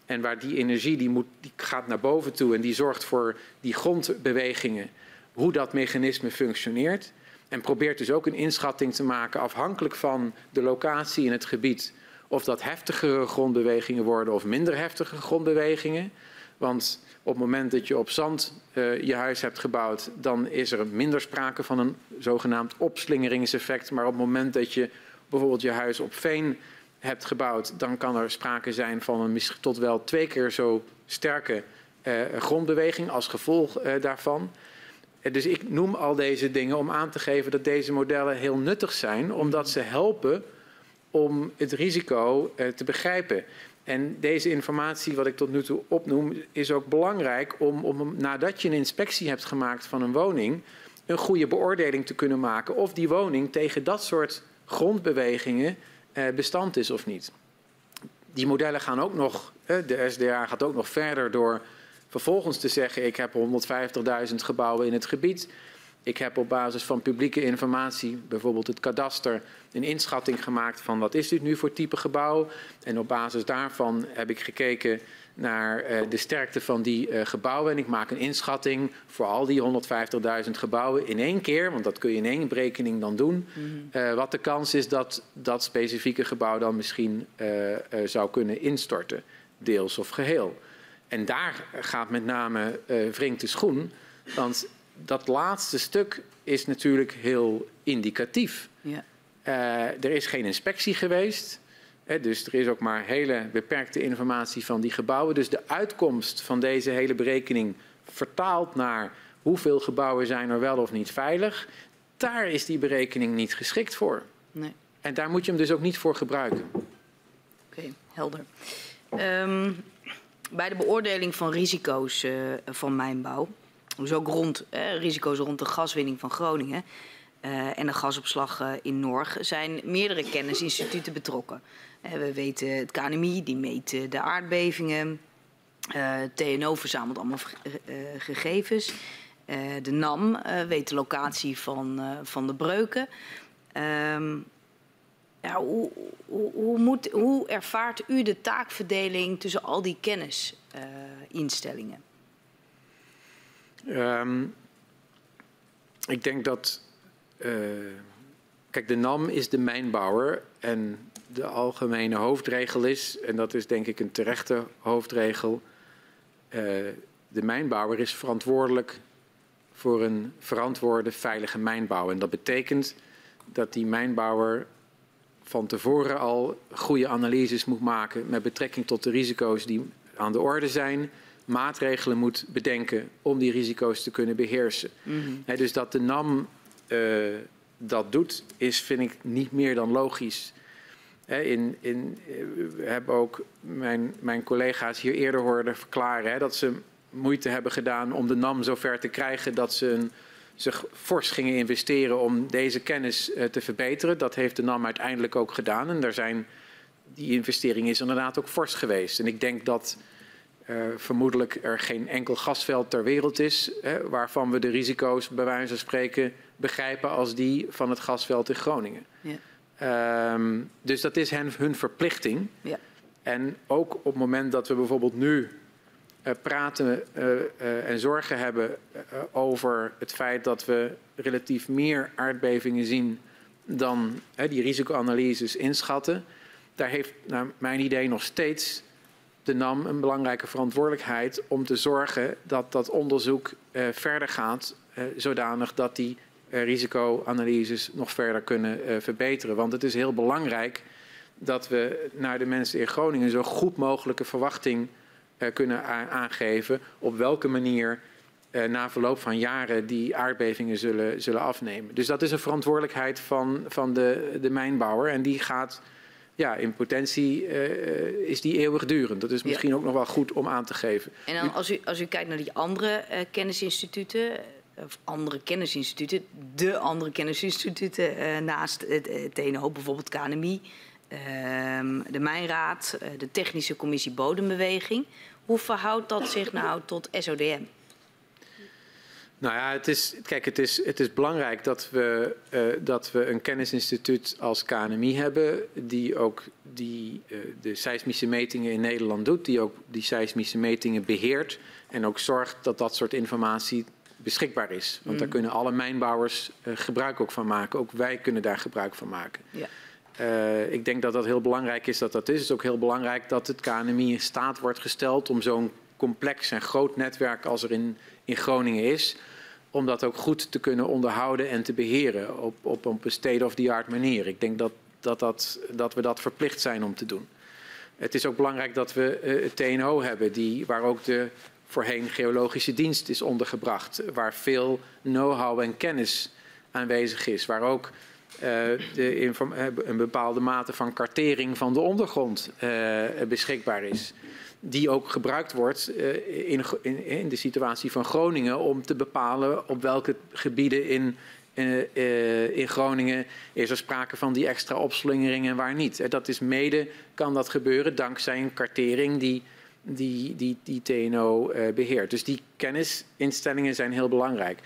Speaker 2: en waar die energie die moet, die gaat naar boven toe en die zorgt voor die grondbewegingen, hoe dat mechanisme functioneert. En probeert dus ook een inschatting te maken afhankelijk van de locatie in het gebied. Of dat heftigere grondbewegingen worden of minder heftige grondbewegingen. Want op het moment dat je op zand uh, je huis hebt gebouwd, dan is er minder sprake van een zogenaamd opslingeringseffect. Maar op het moment dat je bijvoorbeeld je huis op veen hebt gebouwd, dan kan er sprake zijn van een tot wel twee keer zo sterke uh, grondbeweging als gevolg uh, daarvan. Dus ik noem al deze dingen om aan te geven dat deze modellen heel nuttig zijn, omdat ze helpen om het risico uh, te begrijpen. En deze informatie, wat ik tot nu toe opnoem, is ook belangrijk om, om nadat je een inspectie hebt gemaakt van een woning, een goede beoordeling te kunnen maken of die woning tegen dat soort grondbewegingen uh, bestand is of niet. Die modellen gaan ook nog, de SDA gaat ook nog verder door vervolgens te zeggen, ik heb 150.000 gebouwen in het gebied. Ik heb op basis van publieke informatie, bijvoorbeeld het kadaster, een inschatting gemaakt van wat is dit nu voor type gebouw. En op basis daarvan heb ik gekeken naar uh, de sterkte van die uh, gebouwen. En ik maak een inschatting voor al die 150.000 gebouwen in één keer, want dat kun je in één berekening dan doen. Mm -hmm. uh, wat de kans is dat dat specifieke gebouw dan misschien zou kunnen instorten, deels of geheel. En daar gaat met name wringt de schoen, want dat laatste stuk is natuurlijk heel indicatief. Ja. er is geen inspectie geweest dus er is ook maar hele beperkte informatie van die gebouwen. Dus de uitkomst van deze hele berekening vertaald naar hoeveel gebouwen zijn er wel of niet veilig, daar is die berekening niet geschikt voor. Nee. En daar moet je hem dus ook niet voor gebruiken.
Speaker 4: Oké, okay, helder. Um, bij de beoordeling van risico's uh, van mijnbouw, dus ook rond eh, risico's rond de gaswinning van Groningen uh, en de gasopslag in Norg, zijn meerdere kennisinstituten betrokken. We weten het KNMI, die meet de aardbevingen. Uh, TNO verzamelt allemaal gegevens. De NAM weet de locatie van, van de breuken. Um, hoe, hoe, hoe, ervaart u de taakverdeling tussen al die kennisinstellingen?
Speaker 2: Um, ik denk dat. kijk, de NAM is de mijnbouwer en de algemene hoofdregel is, en dat is denk ik een terechte hoofdregel, uh, de mijnbouwer is verantwoordelijk voor een verantwoorde, veilige mijnbouw. En dat betekent dat die mijnbouwer van tevoren al goede analyses moet maken met betrekking tot de risico's die aan de orde zijn, maatregelen moet bedenken om die risico's te kunnen beheersen. Mm -hmm. He, dus dat de NAM uh, dat doet, is vind ik niet meer dan logisch. In, in, we hebben ook mijn, mijn collega's hier eerder hoorden verklaren dat ze moeite hebben gedaan om de NAM zover te krijgen dat ze een, zich fors gingen investeren om deze kennis uh, te verbeteren. Dat heeft de NAM uiteindelijk ook gedaan en daar zijn, die investering is inderdaad ook fors geweest. En ik denk dat uh, vermoedelijk er geen enkel gasveld ter wereld is hè, waarvan we de risico's bij wijze van spreken begrijpen als die van het gasveld in Groningen. Ja. Um, dus dat is hen, hun verplichting. Ja. En ook op het moment dat we bijvoorbeeld nu praten uh, uh, en zorgen hebben over het feit dat we relatief meer aardbevingen zien dan die risicoanalyses inschatten, daar heeft naar mijn idee nog steeds de NAM een belangrijke verantwoordelijkheid om te zorgen dat dat onderzoek verder gaat, zodanig dat die risicoanalyses nog verder kunnen verbeteren. Want het is heel belangrijk dat we naar de mensen in Groningen zo goed mogelijke verwachting kunnen aangeven op welke manier na verloop van jaren die aardbevingen zullen, zullen afnemen. Dus dat is een verantwoordelijkheid van, van de, de mijnbouwer en die gaat ja, in potentie uh, is die eeuwigdurend. Dat is misschien ook nog wel goed om aan te geven.
Speaker 4: En dan als u, als u kijkt naar die andere uh, kennisinstituten, of andere kennisinstituten, de andere kennisinstituten uh, naast het TNO, bijvoorbeeld KNMI, de Mijnraad, de Technische Commissie Bodembeweging. Hoe verhoudt dat zich nou tot SODM?
Speaker 2: Nou ja, het is, kijk, het is, het is belangrijk dat we, uh, dat we een kennisinstituut als KNMI hebben, die ook die, uh, de seismische metingen in Nederland doet, die ook die seismische metingen beheert en ook zorgt dat dat soort informatie beschikbaar is. Want mm. daar kunnen alle mijnbouwers uh, gebruik ook van maken. Ook wij kunnen daar gebruik van maken. Ja. Ik denk dat dat heel belangrijk is dat dat is. Het is ook heel belangrijk dat het KNMI in staat wordt gesteld om zo'n complex en groot netwerk als er in, in Groningen is, om dat ook goed te kunnen onderhouden en te beheren op, op, een state-of-the-art manier. Ik denk dat, dat, dat, dat we dat verplicht zijn om te doen. Het is ook belangrijk dat we uh, het TNO hebben, die, waar ook de voorheen geologische dienst is ondergebracht, waar veel know-how en kennis aanwezig is, waar ook de een bepaalde mate van kartering van de ondergrond uh, beschikbaar is die ook gebruikt wordt in, in, in, de situatie van Groningen om te bepalen op welke gebieden in, in Groningen is er sprake van die extra opslingering en waar niet. Dat is mede, kan dat gebeuren dankzij een kartering die, die, die, die TNO beheert. Dus die kennisinstellingen zijn heel belangrijk.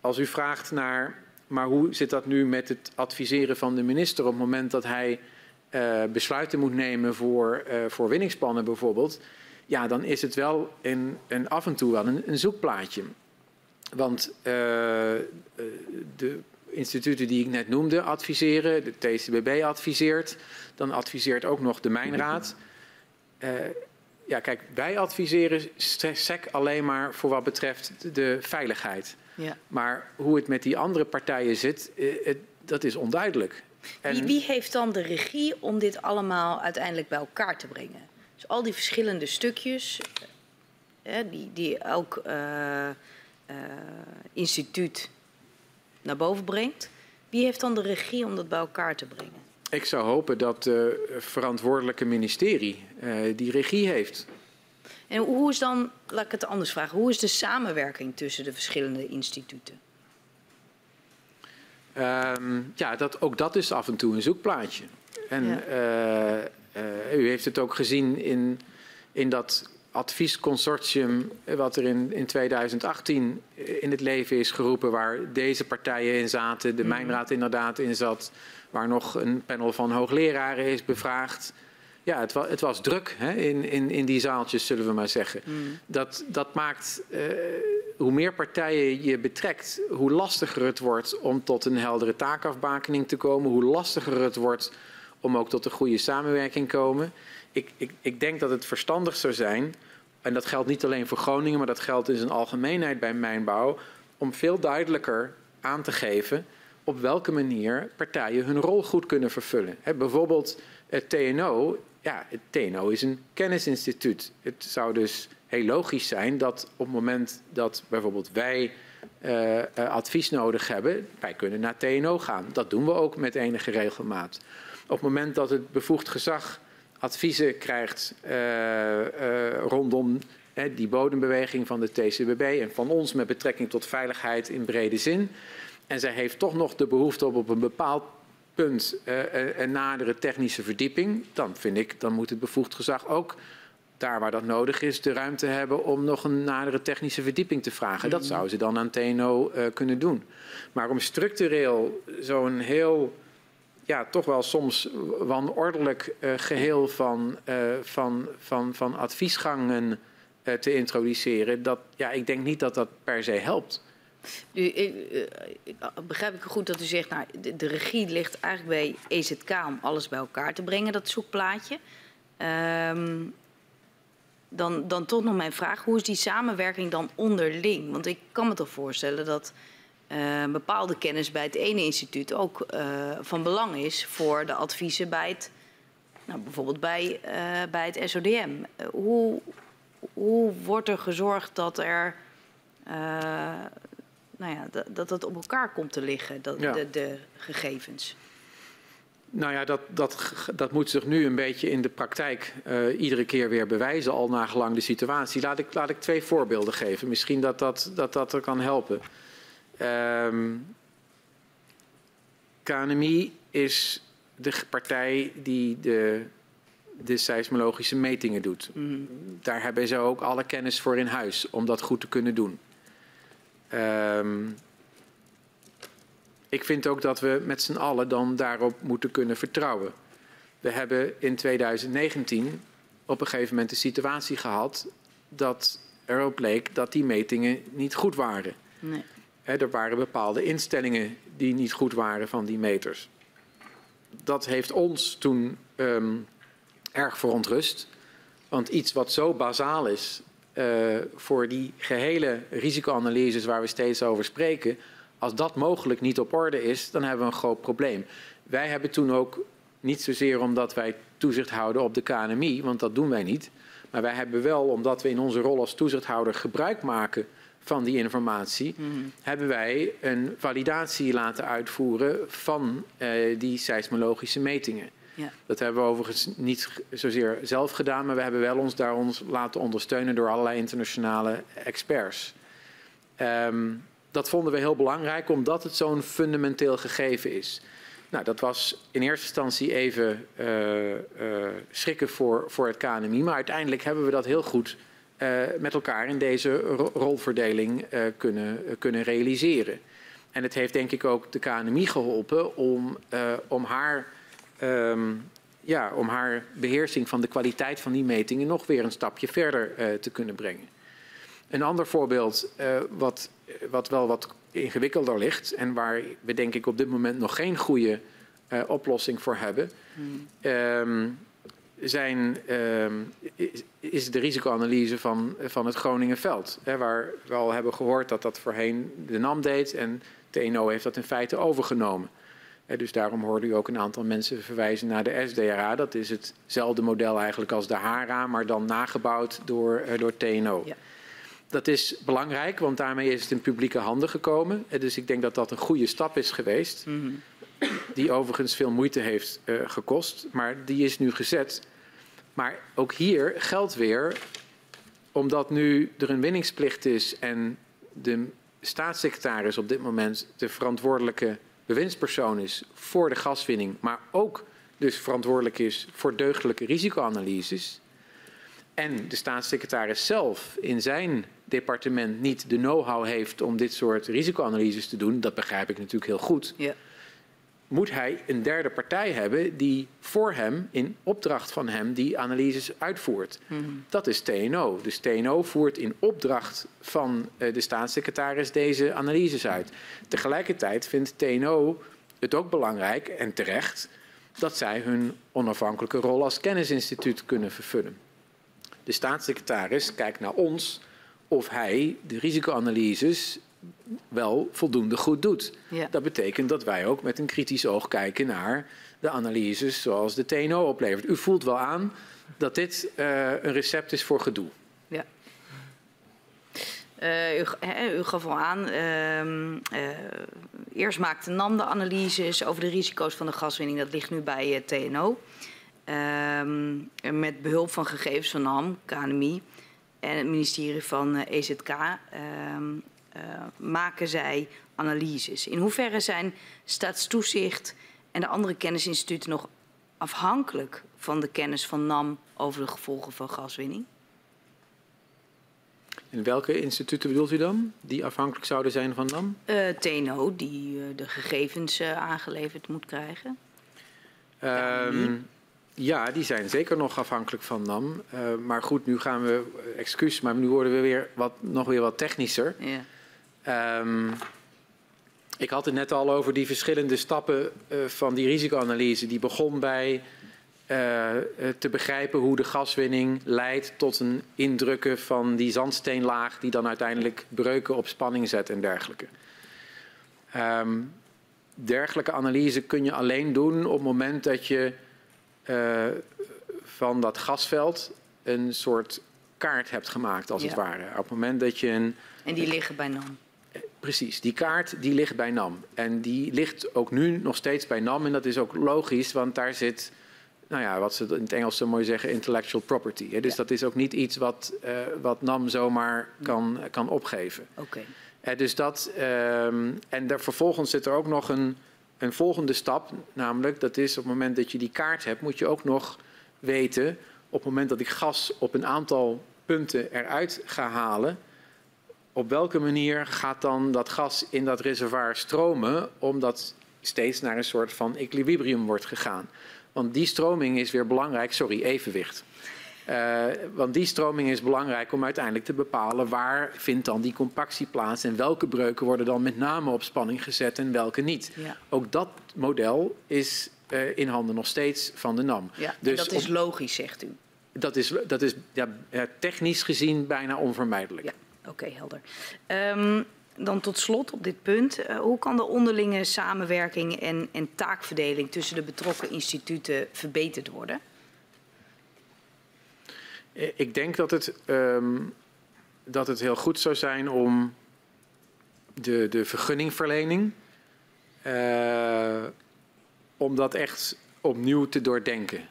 Speaker 2: Als u vraagt naar, maar hoe zit dat nu met het adviseren van de minister op het moment dat hij uh, besluiten moet nemen voor, uh, voor bijvoorbeeld, ja, dan is het wel een, een af en toe wel een, zoekplaatje. Want uh, de instituten die ik net noemde adviseren, de TCBB adviseert, dan adviseert ook nog de Mijnraad. ja, kijk, wij adviseren SEC alleen maar voor wat betreft de veiligheid. Ja. Maar hoe het met die andere partijen zit, het, dat is onduidelijk.
Speaker 4: Wie, wie, heeft dan de regie om dit allemaal uiteindelijk bij elkaar te brengen? Dus al die verschillende stukjes, eh, die, die elk uh, uh, instituut naar boven brengt. Wie heeft dan de regie om dat bij elkaar te brengen?
Speaker 2: Ik zou hopen dat het verantwoordelijke ministerie die regie heeft.
Speaker 4: En hoe is dan, laat ik het anders vragen, hoe is de samenwerking tussen de verschillende instituten?
Speaker 2: Um, ja, dat, ook dat is af en toe een zoekplaatje. En ja. uh, uh, u heeft het ook gezien in, in dat adviesconsortium wat er in, in 2018 in het leven is geroepen, waar deze partijen in zaten, de mm. Mijnraad inderdaad in zat, waar nog een panel van hoogleraren is bevraagd. Ja, het, wa het was druk hè, in, in, in die zaaltjes, zullen we maar zeggen. Mm. Dat, dat maakt, uh, hoe meer partijen je betrekt, hoe lastiger het wordt om tot een heldere taakafbakening te komen, hoe lastiger het wordt om ook tot een goede samenwerking te komen. Ik, ik, ik denk dat het verstandig zou zijn, en dat geldt niet alleen voor Groningen, maar dat geldt in zijn algemeenheid bij mijnbouw, om veel duidelijker aan te geven op welke manier partijen hun rol goed kunnen vervullen. He, bijvoorbeeld het TNO ja, het TNO is een kennisinstituut. Het zou dus heel logisch zijn dat op het moment dat bijvoorbeeld wij uh, advies nodig hebben, wij kunnen naar TNO gaan. Dat doen we ook met enige regelmaat. Op het moment dat het bevoegd gezag adviezen krijgt uh, rondom die bodembeweging van de TCBB en van ons met betrekking tot veiligheid in brede zin, en zij heeft toch nog de behoefte op, op een bepaald punt uh, een nadere technische verdieping, dan vind ik, dan moet het bevoegd gezag ook daar waar dat nodig is, de ruimte hebben om nog een nadere technische verdieping te vragen. Dat zou ze dan aan TNO uh, kunnen doen. Maar om structureel zo'n heel, ja, toch wel soms wanordelijk uh, geheel van, uh, van, van, van adviesgangen te introduceren, dat, ja, ik denk niet dat dat per se helpt.
Speaker 4: Nu, ik, ik, begrijp ik goed dat u zegt, nou, de, regie ligt eigenlijk bij EZK om alles bij elkaar te brengen, dat zoekplaatje. Um, dan, dan toch nog mijn vraag, hoe is die samenwerking dan onderling? Want ik kan me toch voorstellen dat uh, bepaalde kennis bij het ene instituut ook uh, van belang is voor de adviezen bij het, nou, bijvoorbeeld bij, bij het SODM. hoe, hoe wordt er gezorgd dat er nou ja, dat, dat het op elkaar komt te liggen, dat, ja. de, de, gegevens.
Speaker 2: Nou ja, dat, dat, dat moet zich nu een beetje in de praktijk uh, iedere keer weer bewijzen, al nagelang de situatie. Laat ik, laat ik twee voorbeelden geven. Misschien dat dat, dat, dat er kan helpen. Um, KNMI is de partij die de, de seismologische metingen doet. Mm. Daar hebben ze ook alle kennis voor in huis om dat goed te kunnen doen. Um, ik vind ook dat we met z'n allen dan daarop moeten kunnen vertrouwen. We hebben in 2019 op een gegeven moment de situatie gehad dat erop leek dat die metingen niet goed waren. Nee. er waren bepaalde instellingen die niet goed waren van die meters. Dat heeft ons toen um, erg verontrust. Want iets wat zo bazaal is voor die gehele risicoanalyses waar we steeds over spreken, als dat mogelijk niet op orde is, dan hebben we een groot probleem. Wij hebben toen ook, niet zozeer omdat wij toezicht houden op de KNMI, want dat doen wij niet. Maar wij hebben wel, omdat we in onze rol als toezichthouder gebruik maken van die informatie, mm. hebben wij een validatie laten uitvoeren van uh, die seismologische metingen. Ja. Dat hebben we overigens niet zozeer zelf gedaan, maar we hebben wel ons daar ons laten ondersteunen door allerlei internationale experts. Um, dat vonden we heel belangrijk omdat het zo'n fundamenteel gegeven is. Nou, dat was in eerste instantie even uh, schrikken voor, voor het KNMI, maar uiteindelijk hebben we dat heel goed uh, met elkaar in deze ro rolverdeling kunnen, kunnen realiseren. En het heeft denk ik ook de KNMI geholpen om, om, haar, um, ja, om haar beheersing van de kwaliteit van die metingen nog weer een stapje verder te kunnen brengen. Een ander voorbeeld, uh, wat, wat wel wat ingewikkelder ligt en waar we denk ik op dit moment nog geen goede uh, oplossing voor hebben, hmm. um, zijn, um, is de risicoanalyse van, van het Groningenveld. Hè, waar we al hebben gehoord dat dat voorheen de NAM deed en TNO heeft dat in feite overgenomen. Dus daarom hoorde u ook een aantal mensen verwijzen naar de SDRA. Dat is hetzelfde model eigenlijk als de HARA, maar dan nagebouwd door, uh, door TNO. Ja. Dat is belangrijk, want daarmee is het in publieke handen gekomen. Dus ik denk dat dat een goede stap is geweest. Mhm. Die overigens veel moeite heeft uh, gekost, maar die is nu gezet. Maar ook hier geldt weer, omdat nu er een winningsplicht is en de staatssecretaris op dit moment de verantwoordelijke bewindspersoon is voor de gaswinning, maar ook dus verantwoordelijk is voor deugdelijke risicoanalyses. En de staatssecretaris zelf in zijn departement niet de know-how heeft om dit soort risicoanalyses te doen, dat begrijp ik natuurlijk heel goed. Ja. Moet hij een derde partij hebben die voor hem, in opdracht van hem, die analyses uitvoert? Mm. Dat is TNO. Dus TNO voert in opdracht van uh, de staatssecretaris deze analyses uit. Tegelijkertijd vindt TNO het ook belangrijk en terecht dat zij hun onafhankelijke rol als kennisinstituut kunnen vervullen. De staatssecretaris kijkt naar ons of hij de risicoanalyses wel voldoende goed doet. Ja. Dat betekent dat wij ook met een kritisch oog kijken naar de analyses zoals de TNO oplevert. U voelt wel aan dat dit uh, een recept is voor gedoe. Ja.
Speaker 4: Uh, u, he, u, gaf al aan, uh, uh, eerst maakte NAM de analyses over de risico's van de gaswinning. Dat ligt nu bij TNO. Ehm, met behulp van gegevens van NAM, KNMI en het ministerie van EZK uh, uh, maken zij analyses. In hoeverre zijn staatstoezicht en de andere kennisinstituten nog afhankelijk van de kennis van NAM over de gevolgen van gaswinning?
Speaker 2: En welke instituten bedoelt u dan, die afhankelijk zouden zijn van NAM?
Speaker 4: Uh, TNO, die uh, de gegevens uh, aangeleverd moet krijgen.
Speaker 2: Um, ja, die zijn zeker nog afhankelijk van NAM. Uh, maar goed, nu gaan we, excuus, maar nu worden we weer wat, nog weer wat technischer. Ja. Um, ik had het net al over die verschillende stappen uh, van die risicoanalyse. Die begon bij te begrijpen hoe de gaswinning leidt tot een indrukken van die zandsteenlaag die dan uiteindelijk breuken op spanning zet en dergelijke. Um, dergelijke analyse kun je alleen doen op het moment dat je uh, van dat gasveld een soort kaart hebt gemaakt, als ja. het ware. Op het moment dat je een.
Speaker 4: En die liggen bij NAM?
Speaker 2: Precies. Die kaart die ligt bij NAM. En die ligt ook nu nog steeds bij NAM. En dat is ook logisch, want daar zit, nou ja, wat ze in het Engels zo mooi zeggen, intellectual property. Hè? Dus
Speaker 4: Ja.
Speaker 2: dat is ook niet iets wat, eh, wat NAM zomaar kan, kan opgeven.
Speaker 4: Oké.
Speaker 2: Dus dat, ehm, en daar, vervolgens zit er ook nog een, een volgende stap, namelijk dat is op het moment dat je die kaart hebt, moet je ook nog weten, op het moment dat ik gas op een aantal punten eruit ga halen, op welke manier gaat dan dat gas in dat reservoir stromen, omdat steeds naar een soort van equilibrium wordt gegaan. Want die stroming is weer belangrijk, sorry, evenwicht. Eh, want die stroming is belangrijk om uiteindelijk te bepalen waar vindt dan die compactie plaats en welke breuken worden dan met name op spanning gezet en welke niet.
Speaker 4: Ja.
Speaker 2: Ook dat model is eh, in handen nog steeds van de NAM.
Speaker 4: Ja, en
Speaker 2: Dus
Speaker 4: dat is
Speaker 2: op-
Speaker 4: logisch, zegt u.
Speaker 2: dat is, dat is ja, technisch gezien bijna onvermijdelijk.
Speaker 4: Ja, oké, helder. Ehm, dan tot slot op dit punt. eh, hoe kan de onderlinge samenwerking en, en taakverdeling tussen de betrokken instituten verbeterd worden?
Speaker 2: Eh, Ik denk dat het, ehm, dat het heel goed zou zijn om de, de vergunningverlening, eh, om dat echt opnieuw te doordenken.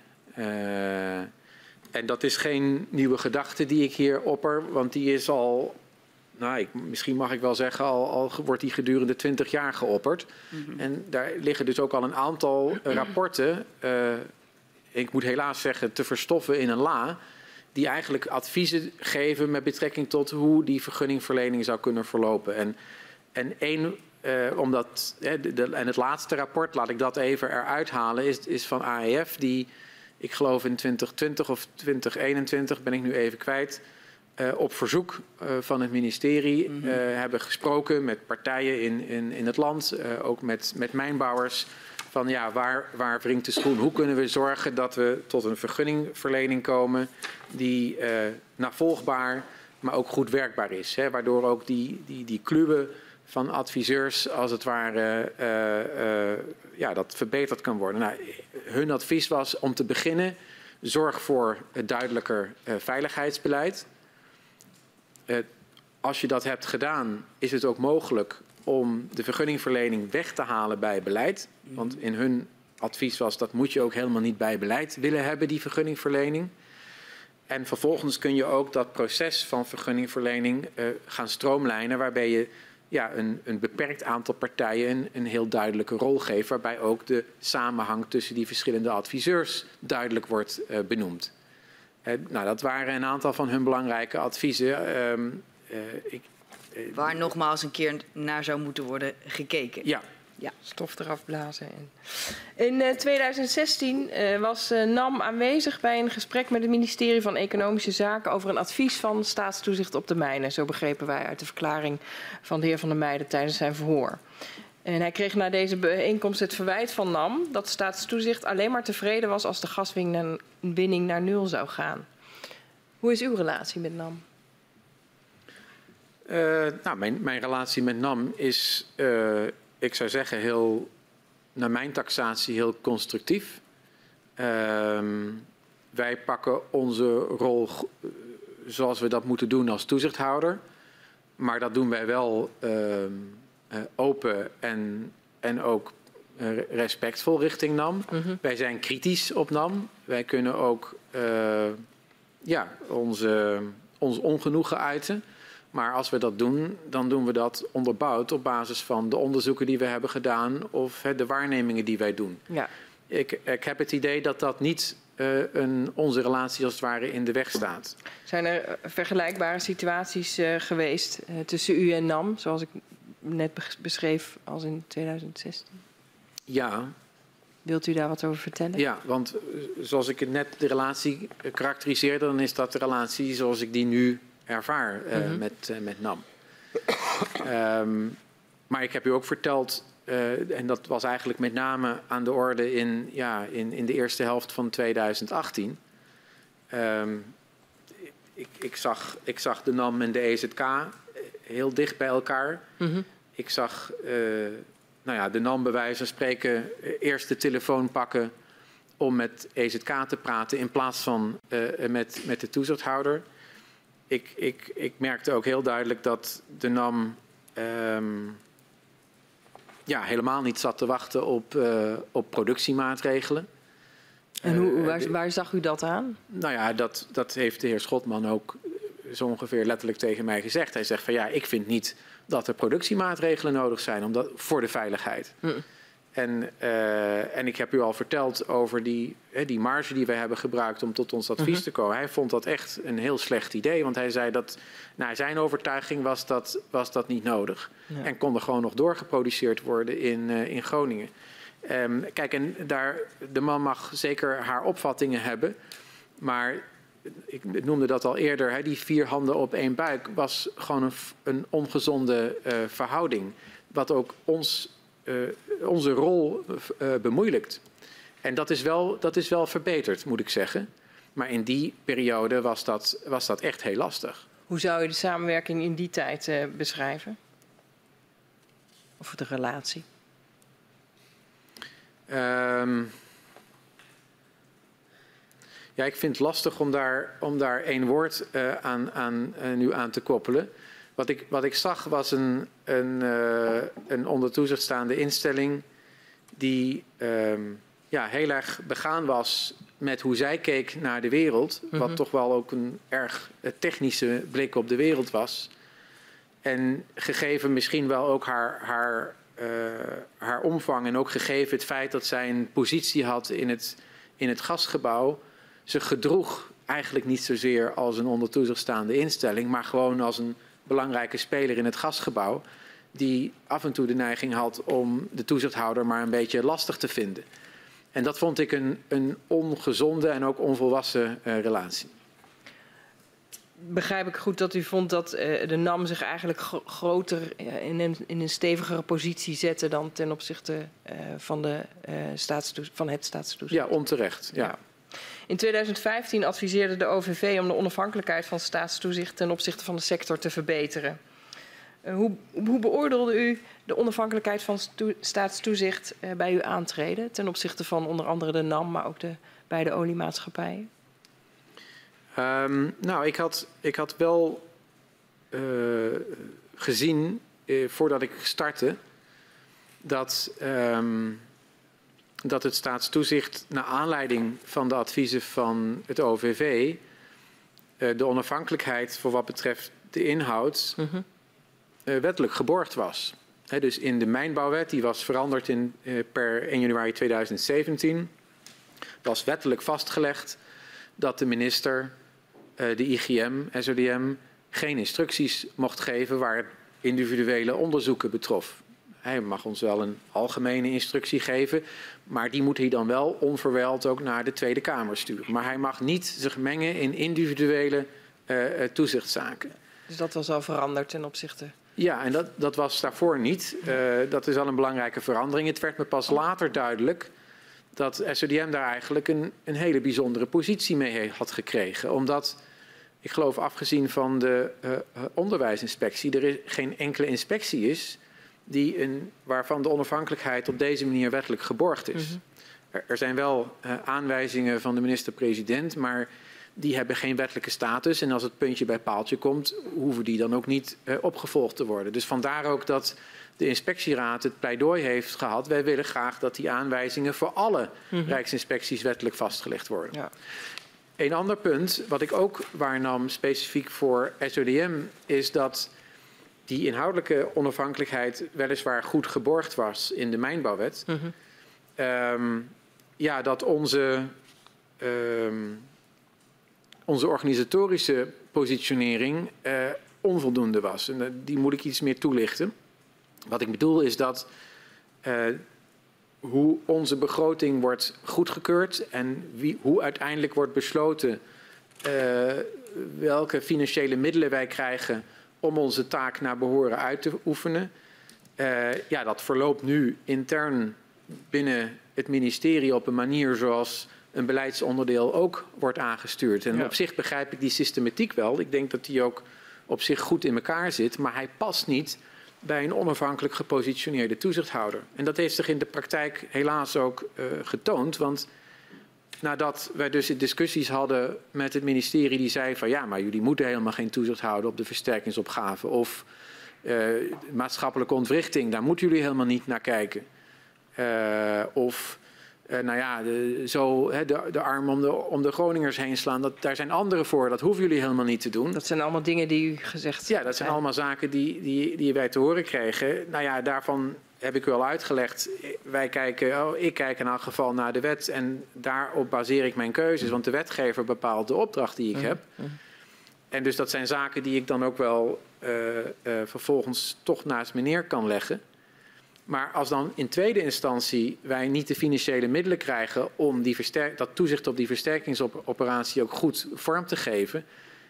Speaker 2: En dat is geen nieuwe gedachte die ik hier opper, want die is al, nou, ik, misschien mag ik wel zeggen, al, al wordt die gedurende twintig jaar geopperd. En daar liggen dus ook al een aantal rapporten, eh, ik moet helaas zeggen, te verstoffen in een la die eigenlijk adviezen geven met betrekking tot hoe die vergunningverlening zou kunnen verlopen. En, en één, eh, omdat, hè, de, de- en het laatste rapport, laat ik dat even eruit halen, is, is van AEF, die ik geloof in 2020 of 2021, ben ik nu even kwijt, eh, op verzoek eh, van het ministerie eh, hebben gesproken met partijen in, in, in het land, ook met, met mijnbouwers. Van ja, waar, waar wringt de schoen? Hoe kunnen we zorgen dat we tot een vergunningverlening komen die navolgbaar, maar ook goed werkbaar is? Hè? Waardoor ook die, die, die kluwen van adviseurs, als het ware, ja, dat verbeterd kan worden. Nou, hun advies was om te beginnen, zorg voor het duidelijker veiligheidsbeleid. Eh, als je dat hebt gedaan, is het ook mogelijk om de vergunningverlening weg te halen bij beleid. Want in hun advies was dat moet je ook helemaal niet bij beleid willen hebben, die vergunningverlening. En vervolgens kun je ook dat proces van vergunningverlening eh, gaan stroomlijnen, waarbij je ja, een, een beperkt aantal partijen een, een heel duidelijke rol geeft, waarbij ook de samenhang tussen die verschillende adviseurs duidelijk wordt eh, benoemd. Eh, nou, dat waren een aantal van hun belangrijke adviezen. Ehm, eh, ik, eh,
Speaker 4: Waar nogmaals een keer naar zou moeten worden gekeken.
Speaker 2: ja,
Speaker 3: stof eraf blazen. En... In eh, 2016 eh, was eh, NAM aanwezig bij een gesprek met het ministerie van Economische Zaken over een advies van staatstoezicht op de mijnen. Zo begrepen wij uit de verklaring van de heer Van der Meijden tijdens zijn verhoor. En hij kreeg na deze bijeenkomst het verwijt van NAM dat staatstoezicht alleen maar tevreden was als de gaswinning naar nul zou gaan. Hoe is uw relatie met NAM?
Speaker 2: Eh, nou, mijn, mijn relatie met NAM is, eh, ik zou zeggen, heel, naar mijn taxatie heel constructief. Ehm, wij pakken onze rol zoals we dat moeten doen als toezichthouder. Maar dat doen wij wel ehm, eh, open en, en ook eh, respectvol richting NAM. Wij zijn kritisch op NAM. Wij kunnen ook eh, ja, onze, ons ongenoegen uiten. Maar als we dat doen, dan doen we dat onderbouwd op basis van de onderzoeken die we hebben gedaan of de waarnemingen die wij doen.
Speaker 3: Ja.
Speaker 2: Ik, ik heb het idee dat dat niet eh, een, onze relatie als het ware in de weg staat.
Speaker 3: Zijn er eh, vergelijkbare situaties eh, geweest eh, tussen u en NAM, zoals ik net bes- beschreef als in 2016?
Speaker 2: Ja,
Speaker 3: Wilt u daar wat over vertellen?
Speaker 2: ja, want eh, zoals ik het net de relatie eh, karakteriseerde, dan is dat de relatie zoals ik die nu ervaar eh,
Speaker 3: Mhm.
Speaker 2: met, met NAM. Ehm, maar ik heb u ook verteld, en dat was eigenlijk met name aan de orde in, ja, in, in de eerste helft van 2018. Ehm, ik, ik, zag, ik zag de NAM en de EZK heel dicht bij elkaar.
Speaker 3: Mhm.
Speaker 2: Ik zag eh, nou ja, de NAM bij wijze van spreken eh, eerst de telefoon pakken om met EZK te praten in plaats van eh, met, met de toezichthouder. Ik, ik, ik merkte ook heel duidelijk dat de NAM ehm, ja, helemaal niet zat te wachten op, uh, op productiemaatregelen.
Speaker 3: En hoe, waar, waar, zag u dat aan?
Speaker 2: Nou ja, dat, dat heeft de heer Schotman ook zo ongeveer letterlijk tegen mij gezegd. Hij zegt van ja, ik vind niet dat er productiemaatregelen nodig zijn omdat, voor de veiligheid. Hm. En, uh, en ik heb u al verteld over die, hè, die marge die we hebben gebruikt om tot ons advies mhm. te komen. Hij vond dat echt een heel slecht idee, want hij zei dat naar zijn overtuiging was dat, was dat niet nodig. En kon er gewoon nog doorgeproduceerd worden in, uh, in Groningen. Um, kijk, en daar, de man mag zeker haar opvattingen hebben, maar ik noemde dat al eerder, hè, die vier handen op één buik was gewoon een, een ongezonde uh, verhouding. Wat ook ons uh, onze rol uh, bemoeilijkt. En dat is, wel, dat is wel verbeterd, moet ik zeggen. Maar in die periode was dat, was dat echt heel lastig.
Speaker 3: Hoe zou je de samenwerking in die tijd beschrijven? Of de relatie?
Speaker 2: Um, ja, ik vind het lastig om daar, om daar één woord uh, aan, aan, uh, nu aan te koppelen. Wat ik, wat ik zag was een, een, uh, een onder toezicht staande instelling die um, ja, heel erg begaan was met hoe zij keek naar de wereld. Mm -hmm. Wat toch wel ook een erg technische blik op de wereld was. En gegeven misschien wel ook haar, haar, haar omvang en ook gegeven het feit dat zij een positie had in het, in het gasgebouw, ze gedroeg eigenlijk niet zozeer als een onder toezicht staande instelling, maar gewoon als een belangrijke speler in het gasgebouw, die af en toe de neiging had om de toezichthouder maar een beetje lastig te vinden. En dat vond ik een, een ongezonde en ook onvolwassen uh, relatie.
Speaker 3: Begrijp ik goed dat u vond dat uh, de NAM zich eigenlijk groter uh, in, een, in een stevigere positie zette dan ten opzichte van, de, van het staatstoezicht?
Speaker 2: Ja, onterecht. Ja. ja.
Speaker 3: In 2015 adviseerde de OVV om de onafhankelijkheid van staatstoezicht ten opzichte van de sector te verbeteren. Uh, hoe, hoe, beoordeelde u de onafhankelijkheid van staatstoezicht uh, bij uw aantreden ten opzichte van onder andere de NAM, maar ook de beide oliemaatschappijen?
Speaker 2: Um, nou, ik had, ik had wel uh, gezien voordat ik startte dat. Um, dat het staatstoezicht naar aanleiding van de adviezen van het OVV uh, de onafhankelijkheid voor wat betreft de inhoud uh, wettelijk geborgd was. He, dus in de mijnbouwwet, die was veranderd in, uh, per 1 januari 2017, was wettelijk vastgelegd dat de minister, de IGM, SODM, geen instructies mocht geven waar individuele onderzoeken betrof. Hij mag ons wel een algemene instructie geven, maar die moet hij dan wel onverwijld ook naar de Tweede Kamer sturen. Maar hij mag niet zich mengen in individuele uh, toezichtszaken.
Speaker 3: Dus dat was al veranderd ten opzichte?
Speaker 2: Ja, en dat, dat was daarvoor niet. Uh, dat is al een belangrijke verandering. Het werd me pas later duidelijk dat SODM daar eigenlijk een, een hele bijzondere positie mee had gekregen. Omdat, ik geloof afgezien van de uh, onderwijsinspectie, er is geen enkele inspectie is die een, waarvan de onafhankelijkheid op deze manier wettelijk geborgd is. Mm -hmm. er, er, zijn wel uh, aanwijzingen van de minister-president, maar die hebben geen wettelijke status. En als het puntje bij paaltje komt, hoeven die dan ook niet uh, opgevolgd te worden. Dus vandaar ook dat de inspectieraad het pleidooi heeft gehad. Wij willen graag dat die aanwijzingen voor alle mm -hmm. rijksinspecties wettelijk vastgelegd worden. Ja. Een ander punt, wat ik ook waarnam specifiek voor SODM, is dat die inhoudelijke onafhankelijkheid weliswaar goed geborgd was in de mijnbouwwet. Mm -hmm. um, ja, dat onze, um, onze organisatorische positionering uh, onvoldoende was. En uh, die moet ik iets meer toelichten. Wat ik bedoel is dat uh, hoe onze begroting wordt goedgekeurd en wie, hoe uiteindelijk wordt besloten welke financiële middelen wij krijgen om onze taak naar behoren uit te oefenen. Uh, ja, dat verloopt nu intern binnen het ministerie op een manier zoals een beleidsonderdeel ook wordt aangestuurd. En ja. op zich begrijp ik die systematiek wel. Ik denk dat die ook op zich goed in elkaar zit, maar hij past niet bij een onafhankelijk gepositioneerde toezichthouder. En dat heeft zich in de praktijk helaas ook uh, getoond, want nadat wij dus discussies hadden met het ministerie die zei van ja, maar jullie moeten helemaal geen toezicht houden op de versterkingsopgave. Of maatschappelijke ontwrichting, daar moeten jullie helemaal niet naar kijken. of nou ja, de, zo de, de arm om de, om de Groningers heen slaan, dat, daar zijn anderen voor. Dat hoeven jullie helemaal niet te doen.
Speaker 3: Dat zijn allemaal dingen die u gezegd
Speaker 2: Ja, dat zijn allemaal zaken die, die, die wij te horen kregen. Nou ja, daarvan heb ik u al uitgelegd. Wij kijken, oh, ik kijk in elk geval naar de wet en daarop baseer ik mijn keuzes. Want de wetgever bepaalt de opdracht die ik heb. En dus dat zijn zaken die ik dan ook wel uh, uh, vervolgens toch naast me neer kan leggen. Maar als dan in tweede instantie wij niet de financiële middelen krijgen om die dat toezicht op die versterkingsoperatie ook goed vorm te geven,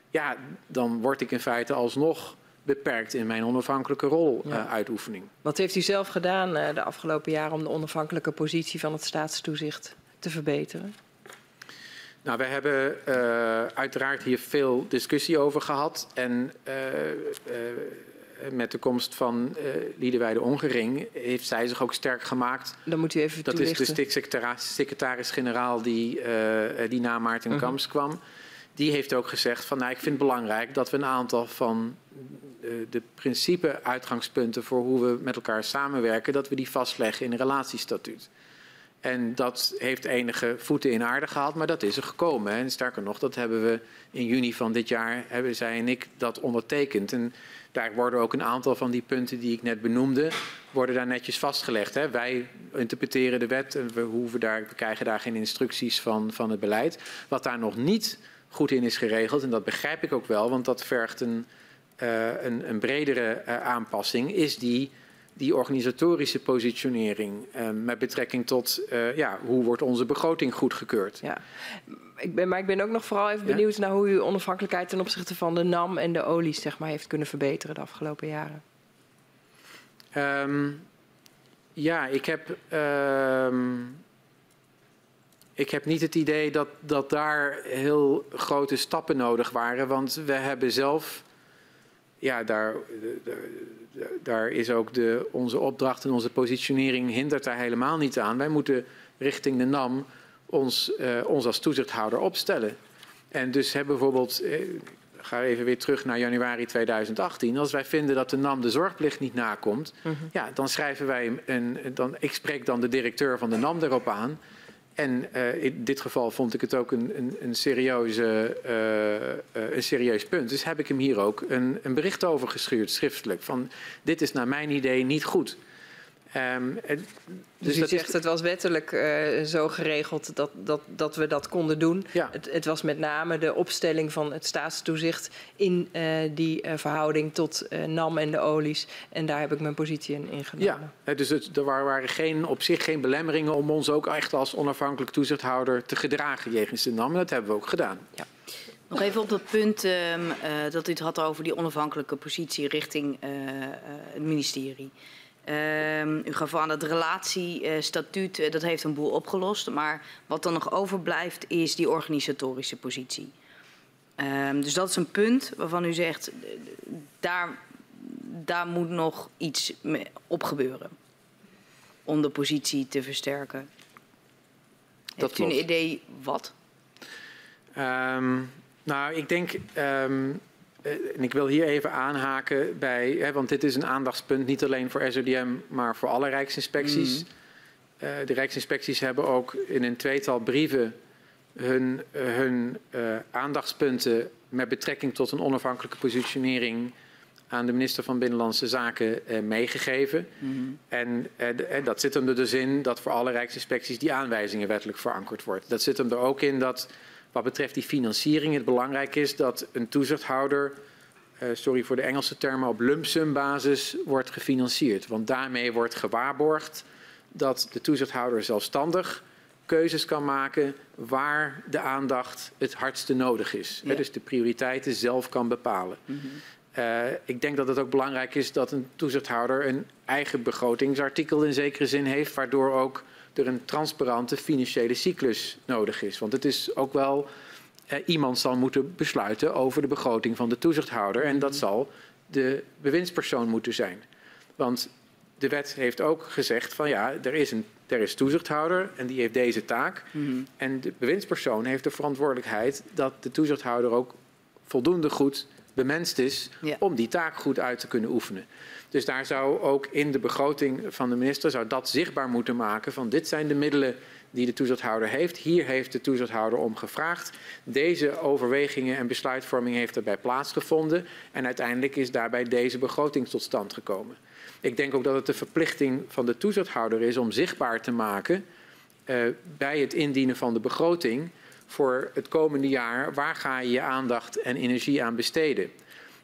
Speaker 2: ja, dan word ik in feite alsnog beperkt in mijn onafhankelijke roluitoefening.
Speaker 3: Uh, Wat heeft u zelf gedaan uh, de afgelopen jaren om de onafhankelijke positie van het staatstoezicht te verbeteren?
Speaker 2: Nou, we hebben uh, uiteraard hier veel discussie over gehad. En met de komst van uh, Liedewijde Ongering heeft zij zich ook sterk gemaakt.
Speaker 3: Dan moet u even
Speaker 2: Dat is de stiksecretaris-generaal die, die na Maarten mhm. -huh. Kamps kwam. Die heeft ook gezegd van nou, ik vind het belangrijk dat we een aantal van de principe-uitgangspunten voor hoe we met elkaar samenwerken, dat we die vastleggen in een relatiestatuut. En dat heeft enige voeten in aarde gehad, maar dat is er gekomen. En sterker nog, dat hebben we in juni van dit jaar, hebben zij en ik dat ondertekend. En daar worden ook een aantal van die punten die ik net benoemde, worden daar netjes vastgelegd. Hè. Wij interpreteren de wet en we, hoeven daar, we krijgen daar geen instructies van, van het beleid. Wat daar nog niet goed in is geregeld, en dat begrijp ik ook wel, want dat vergt een, uh, een, een, bredere uh, aanpassing, is die, die organisatorische positionering uh, met betrekking tot ja, hoe wordt onze begroting goedgekeurd.
Speaker 3: Ja. Ik ben, maar ik ben ook nog vooral even benieuwd naar hoe u onafhankelijkheid ten opzichte van de NAM en de olies zeg maar, heeft kunnen verbeteren de afgelopen jaren.
Speaker 2: Um, ja, ik heb, um, ik heb niet het idee dat, dat daar heel grote stappen nodig waren. Want we hebben zelf, ja, daar, daar is ook de, onze opdracht en onze positionering hindert daar helemaal niet aan. Wij moeten richting de NAM ons, uh, ons als toezichthouder opstellen. En dus hebben bijvoorbeeld, eh, ik ga even weer terug naar januari 2018. Als wij vinden dat de NAM de zorgplicht niet nakomt, mm -hmm. ja, dan schrijven wij een, dan, ik spreek dan de directeur van de NAM erop aan. En uh, in dit geval vond ik het ook een, een, een, serieuze, uh, uh, een serieus punt. Dus heb ik hem hier ook een, een bericht over gestuurd, schriftelijk. Van dit is naar mijn idee niet goed.
Speaker 3: Um, dus, dus u zegt is... het was wettelijk uh, zo geregeld dat, dat, dat we dat konden doen. Ja. Het, het, was met name de opstelling van het staatstoezicht in uh, die uh, verhouding tot NAM en de olies. En daar heb ik mijn positie in ingenomen.
Speaker 2: Ja, dus het, er waren geen, op zich geen belemmeringen om ons ook echt als onafhankelijk toezichthouder te gedragen jegens de NAM. En dat hebben we ook gedaan. Ja.
Speaker 4: Nog even op dat punt uh, dat u het had over die onafhankelijke positie richting het ministerie. U gaf aan het relatiestatuut, uh, dat heeft een boel opgelost. Maar wat dan nog overblijft is die organisatorische positie. Um, dus dat is een punt waarvan u zegt, daar, daar moet nog iets op gebeuren. Om de positie te versterken. Dat Heeft u een idee wat?
Speaker 2: Um, nou, ik denk um, eh, en ik wil hier even aanhaken bij, hè, want dit is een aandachtspunt niet alleen voor SODM, maar voor alle Rijksinspecties. Mm. Uh, de Rijksinspecties hebben ook in een tweetal brieven hun, uh, hun aandachtspunten met betrekking tot een onafhankelijke positionering aan de minister van Binnenlandse Zaken meegegeven. Mm. En dat zit hem er dus in dat voor alle Rijksinspecties die aanwijzingen wettelijk verankerd wordt. Dat zit hem er ook in dat wat betreft die financiering het belangrijk is dat een toezichthouder, uh, sorry voor de Engelse termen, op lump sum basis wordt gefinancierd. Want daarmee wordt gewaarborgd dat de toezichthouder zelfstandig keuzes kan maken waar de aandacht het hardste nodig is. Ja. dus de prioriteiten zelf kan bepalen. Mm -hmm. uh, ik denk dat het ook belangrijk is dat een toezichthouder een eigen begrotingsartikel in zekere zin heeft, waardoor ook er een transparante financiële cyclus nodig is. Want het is ook wel, eh, iemand zal moeten besluiten over de begroting van de toezichthouder. En dat mhm. zal de bewindspersoon moeten zijn. Want de wet heeft ook gezegd van ja, er is een er is toezichthouder en die heeft deze taak. Mm -hmm. En de bewindspersoon heeft de verantwoordelijkheid dat de toezichthouder ook voldoende goed bemenst is
Speaker 4: Ja.
Speaker 2: om die taak goed uit te kunnen oefenen. Dus daar zou ook in de begroting van de minister zou dat zichtbaar moeten maken van dit zijn de middelen die de toezichthouder heeft. Hier heeft de toezichthouder om gevraagd. Deze overwegingen en besluitvorming heeft erbij plaatsgevonden. En uiteindelijk is daarbij deze begroting tot stand gekomen. Ik denk ook dat het de verplichting van de toezichthouder is om zichtbaar te maken eh, bij het indienen van de begroting voor het komende jaar, waar ga je je aandacht en energie aan besteden?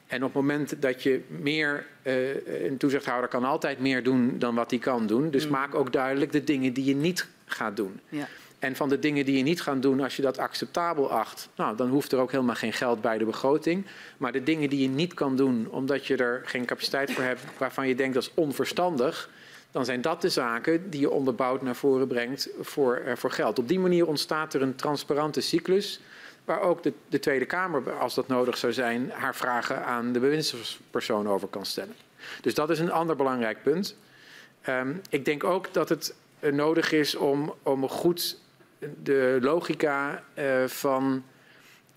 Speaker 2: En op het moment dat je meer, eh, een toezichthouder kan altijd meer doen dan wat hij kan doen. Dus maak ook duidelijk de dingen die je niet gaat doen.
Speaker 4: Ja.
Speaker 2: En van de dingen die je niet gaat doen, als je dat acceptabel acht, nou, dan hoeft er ook helemaal geen geld bij de begroting. Maar de dingen die je niet kan doen, omdat je er geen capaciteit voor hebt, waarvan je denkt dat is onverstandig, dan zijn dat de zaken die je onderbouwd naar voren brengt voor, eh, voor geld. Op die manier ontstaat er een transparante cyclus, waar ook de, de Tweede Kamer, als dat nodig zou zijn, haar vragen aan de bewindspersoon over kan stellen. Dus dat is een ander belangrijk punt. Ehm, ik denk ook dat het eh, nodig is om, om goed de logica eh, van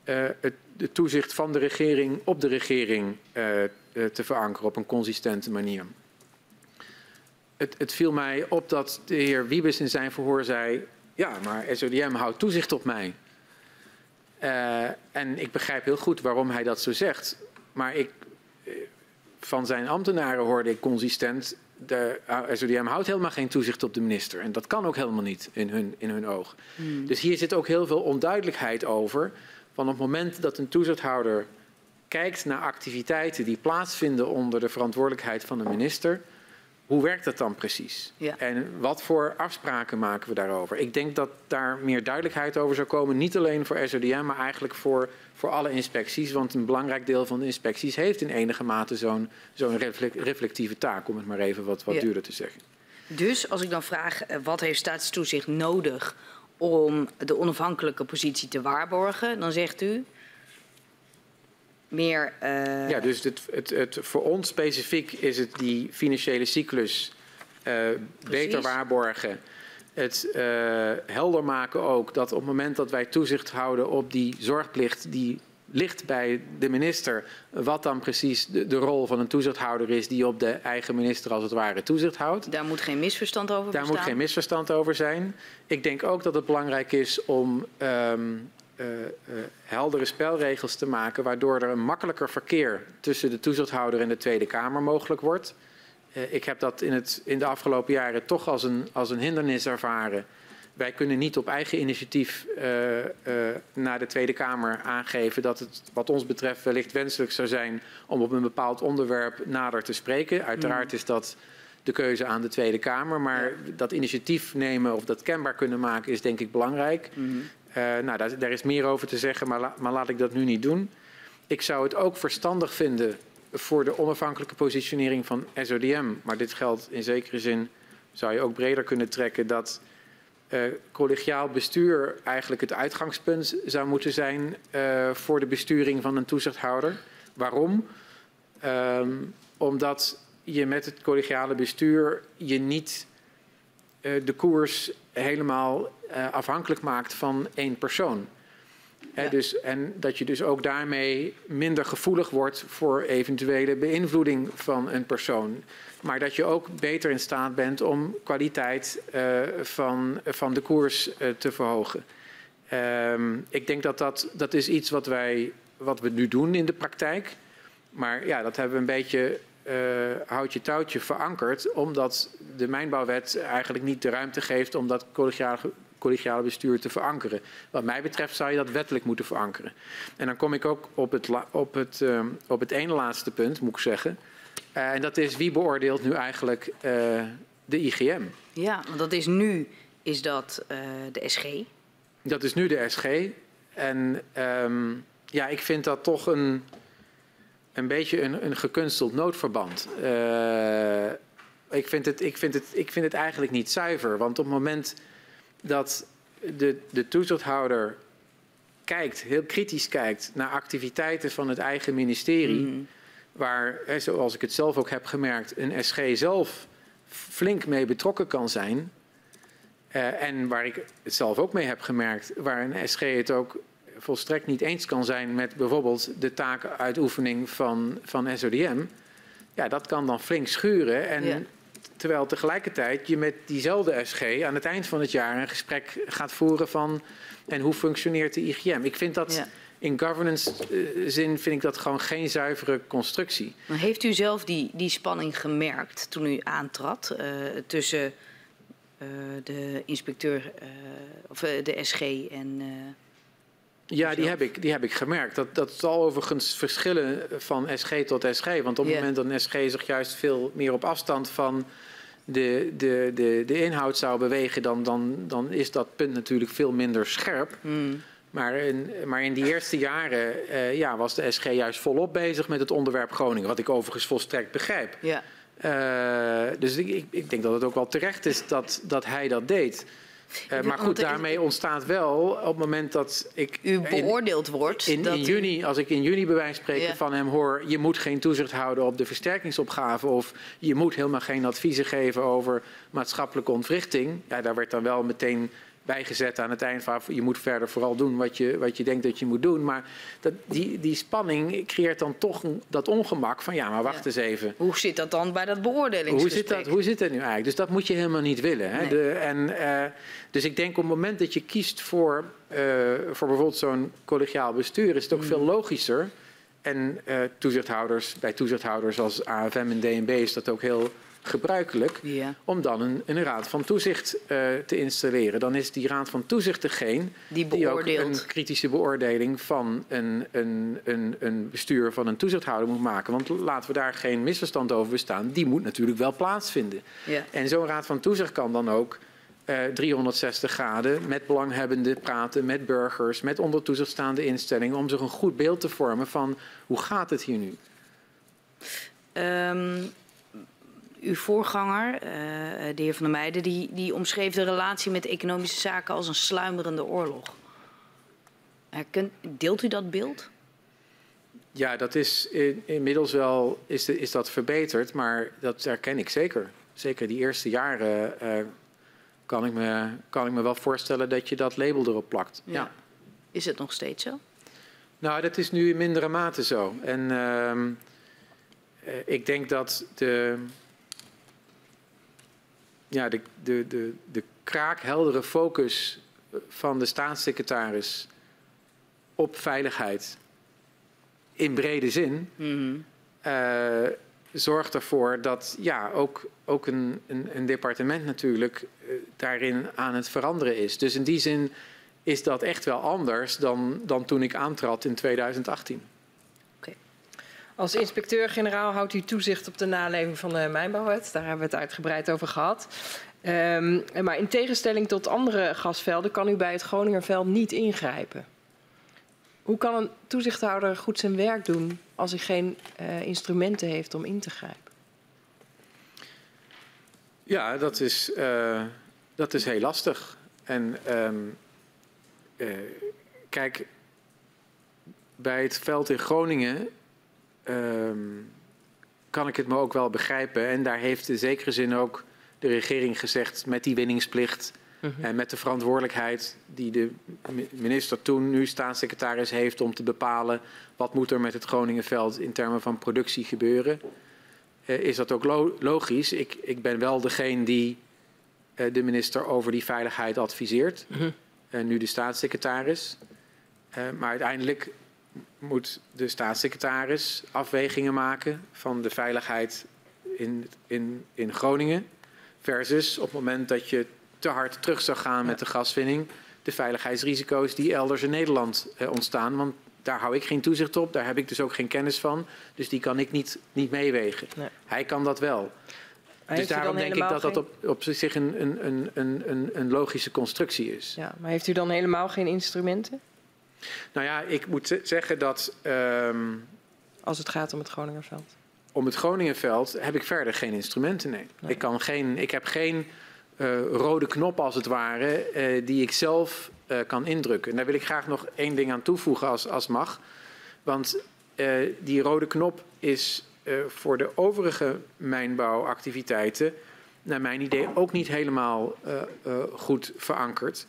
Speaker 2: het de toezicht van de regering op de regering te verankeren op een consistente manier. Het, het viel mij op dat de heer Wiebes in zijn verhoor zei: Ja, maar SODM houdt toezicht op mij. Eh, en ik begrijp heel goed waarom hij dat zo zegt. Maar ik, eh, van zijn ambtenaren hoorde ik consistent. De eh, SODM houdt helemaal geen toezicht op de minister. En dat kan ook helemaal niet in hun, in hun oog. Dus hier zit ook heel veel onduidelijkheid over. Van op het moment dat een toezichthouder kijkt naar activiteiten die plaatsvinden onder de verantwoordelijkheid van de minister. Hoe werkt dat dan precies?
Speaker 4: Ja.
Speaker 2: En wat voor afspraken maken we daarover? Ik denk dat daar meer duidelijkheid over zou komen. Niet alleen voor SODM, maar eigenlijk voor, voor alle inspecties. Want een belangrijk deel van de inspecties heeft in enige mate zo'n zo'n reflec- reflectieve taak. Om het maar even wat, wat
Speaker 4: Ja.
Speaker 2: duurder te zeggen.
Speaker 4: Dus als ik dan vraag, eh, wat heeft staatstoezicht nodig om de onafhankelijke positie te waarborgen, dan zegt u meer. eh,
Speaker 2: Ja, dus het, het, het, voor ons specifiek is het die financiële cyclus eh, beter waarborgen. Het eh, helder maken ook dat op het moment dat wij toezicht houden op die zorgplicht die ligt bij de minister, wat dan precies de, de rol van een toezichthouder is die op de eigen minister als het ware toezicht houdt.
Speaker 4: Daar moet geen misverstand over
Speaker 2: Daar
Speaker 4: bestaan.
Speaker 2: moet geen misverstand over zijn. Ik denk ook dat het belangrijk is om ehm, eh, eh, heldere spelregels te maken, waardoor er een makkelijker verkeer tussen de toezichthouder en de Tweede Kamer mogelijk wordt. Eh, ik heb dat in, het, in de afgelopen jaren toch als een, als een hindernis ervaren. Wij kunnen niet op eigen initiatief eh, eh, naar de Tweede Kamer aangeven dat het wat ons betreft wellicht wenselijk zou zijn om op een bepaald onderwerp nader te spreken. Uiteraard is dat de keuze aan de Tweede Kamer, maar dat initiatief nemen of dat kenbaar kunnen maken is denk ik belangrijk. Eh, nou, daar, is meer over te zeggen, maar, maar laat ik dat nu niet doen. Ik zou het ook verstandig vinden voor de onafhankelijke positionering van SODM, maar dit geldt in zekere zin, zou je ook breder kunnen trekken, dat eh, collegiaal bestuur eigenlijk het uitgangspunt zou moeten zijn eh, voor de besturing van een toezichthouder. Waarom? Ehm, omdat je met het collegiale bestuur je niet eh, de koers helemaal eh, afhankelijk maakt van één persoon. Dus, en dat je dus ook daarmee minder gevoelig wordt voor eventuele beïnvloeding van een persoon. Maar dat je ook beter in staat bent om kwaliteit eh, van, van de koers eh, te verhogen. Ehm, ik denk dat dat, dat is iets wat, wij, wat we nu doen in de praktijk. Maar ja, dat hebben we een beetje eh, houtje touwtje verankerd, omdat de mijnbouwwet eigenlijk niet de ruimte geeft om dat collegiale, collegiale bestuur te verankeren. Wat mij betreft zou je dat wettelijk moeten verankeren. En dan kom ik ook op het, op het, ehm, op het ene laatste punt, moet ik zeggen. Eh, en dat is wie beoordeelt nu eigenlijk eh, de IGM?
Speaker 4: Ja, want dat is nu is dat de SG.
Speaker 2: Dat is nu de SG. En ehm, ja, ik vind dat toch een, een beetje een, een gekunsteld noodverband. Eh, ik, vind het, ik, vind het, ik vind het eigenlijk niet zuiver. Want op het moment dat de, de toezichthouder kijkt, heel kritisch kijkt naar activiteiten van het eigen ministerie,
Speaker 4: Mhm.
Speaker 2: waar, zoals ik het zelf ook heb gemerkt, een SG zelf flink mee betrokken kan zijn. Eh, en waar ik het zelf ook mee heb gemerkt, waar een SG het ook volstrekt niet eens kan zijn met bijvoorbeeld de taakuitoefening van, van SODM, ja, dat kan dan flink schuren. En
Speaker 4: Ja.
Speaker 2: terwijl tegelijkertijd je met diezelfde SG aan het eind van het jaar een gesprek gaat voeren van en hoe functioneert de IGM. Ik vind dat
Speaker 4: Ja.
Speaker 2: in governance eh, zin vind ik dat gewoon geen zuivere constructie.
Speaker 4: Maar heeft u zelf die, die spanning gemerkt toen u aantrad eh, tussen eh, de inspecteur of de SG en.
Speaker 2: Ja, die heb ik, die heb ik gemerkt. Dat, dat zal overigens verschillen van SG tot SG. Want op het moment dat een SG zich juist veel meer op afstand van de, de, de, de inhoud zou bewegen, dan, dan, dan is dat punt natuurlijk veel minder scherp.
Speaker 4: hmm,
Speaker 2: Maar in, maar in die eerste jaren eh, ja, was de SG juist volop bezig met het onderwerp Groningen. Wat ik overigens volstrekt begrijp.
Speaker 4: ja.
Speaker 2: Eh, dus ik, ik, ik denk dat het ook wel terecht is dat, dat hij dat deed. Eh, maar goed, daarmee ontstaat wel op het moment dat ik.
Speaker 4: U
Speaker 2: in-
Speaker 4: beoordeeld wordt.
Speaker 2: in,
Speaker 4: dat
Speaker 2: in
Speaker 4: u-
Speaker 2: juni, als ik in juni bij wijze van spreken
Speaker 4: Ja.
Speaker 2: van hem hoor... je moet geen toezicht houden op de versterkingsopgave... of je moet helemaal geen adviezen geven over maatschappelijke ontwrichting... ja, daar werd dan wel meteen bijgezet aan het eind van... je moet verder vooral doen wat je, wat je denkt dat je moet doen. Maar dat, die, die spanning creëert dan toch dat ongemak van... ja, maar wacht
Speaker 4: Ja.
Speaker 2: eens even...
Speaker 4: Hoe zit dat dan bij dat
Speaker 2: Hoe
Speaker 4: beoordelingsgesprek?
Speaker 2: zit, dat, hoe zit dat nu eigenlijk? Dus dat moet je helemaal niet willen. Hè?
Speaker 4: Nee.
Speaker 2: De, en, eh, dus ik denk op het moment dat je kiest voor, eh, voor bijvoorbeeld zo'n collegiaal bestuur, is het ook
Speaker 4: Mm.
Speaker 2: veel logischer. En eh, toezichthouders, bij toezichthouders als AFM en DNB is dat ook heel gebruikelijk.
Speaker 4: Ja,
Speaker 2: Om dan een, een raad van toezicht eh, te installeren. Dan is die raad van toezicht degene
Speaker 4: die
Speaker 2: die ook een kritische beoordeling van een, een, een, een bestuur van een toezichthouder moet maken. Want laten we daar geen misverstand over bestaan. Die moet natuurlijk wel plaatsvinden.
Speaker 4: Ja.
Speaker 2: En zo'n raad van toezicht kan dan ook eh 360 graden met belanghebbenden praten, met burgers, met onder toezicht staande instellingen, om zich een goed beeld te vormen van hoe gaat het hier nu?
Speaker 4: Ehm, uw voorganger, eh, de heer Van der Meijden, die, die omschreef de relatie met economische zaken als een sluimerende oorlog. Herkent, deelt u dat beeld?
Speaker 2: Ja, dat is in- inmiddels wel is, de- is dat verbeterd, maar dat herken ik zeker. Zeker die eerste jaren eh, kan, ik me, kan ik me wel voorstellen dat je dat label erop plakt. Ja.
Speaker 4: Is het nog steeds zo?
Speaker 2: Nou, dat is nu in mindere mate zo. En ehm, eh, ik denk dat de, ja, de, de, de, de kraakheldere focus van de staatssecretaris op veiligheid in brede zin
Speaker 4: Mhm.
Speaker 2: eh, zorgt ervoor dat ja, ook, ook een, een, een departement natuurlijk eh, daarin aan het veranderen is. Dus in die zin is dat echt wel anders dan, dan toen ik aantrad in 2018.
Speaker 3: Als inspecteur-generaal houdt u toezicht op de naleving van de mijnbouwwet. Daar hebben we het uitgebreid over gehad. Ehm, maar in tegenstelling tot andere gasvelden kan u bij het Groningerveld niet ingrijpen. Hoe kan een toezichthouder goed zijn werk doen als hij geen eh, instrumenten heeft om in te grijpen?
Speaker 2: Ja, dat is, eh, dat is heel lastig. En ehm, eh, kijk, bij het veld in Groningen ehm, kan ik het me ook wel begrijpen. En daar heeft in zekere zin ook de regering gezegd met die winningsplicht en met de verantwoordelijkheid die de mi- minister toen, nu staatssecretaris, heeft om te bepalen wat moet er met het Groningenveld in termen van productie gebeuren. Eh, is dat ook lo- logisch. Ik, ik ben wel degene die eh, de minister over die veiligheid adviseert. En nu de staatssecretaris. Eh, maar uiteindelijk moet de staatssecretaris afwegingen maken van de veiligheid in, in, in Groningen. Versus op het moment dat je te hard terug zou gaan met de gaswinning, de veiligheidsrisico's die elders in Nederland eh, ontstaan. Want daar hou ik geen toezicht op, daar heb ik dus ook geen kennis van. Dus die kan ik niet, niet meewegen.
Speaker 3: Nee.
Speaker 2: Hij kan dat wel.
Speaker 3: Maar
Speaker 2: dus daarom denk ik dat dat op, op zich een, een, een, een logische constructie is.
Speaker 3: Ja, maar heeft u dan helemaal geen instrumenten
Speaker 2: Nou ja, ik moet ze- zeggen dat ehm,
Speaker 3: als het gaat om het Groningerveld?
Speaker 2: om het Groningenveld heb ik verder geen instrumenten. Nee.
Speaker 3: Nee.
Speaker 2: Ik, kan geen, ik heb geen eh, rode knop als het ware eh, die ik zelf eh, kan indrukken. En daar wil ik graag nog één ding aan toevoegen als, als mag. Want die rode knop is voor de overige mijnbouwactiviteiten naar mijn idee ook niet helemaal goed verankerd.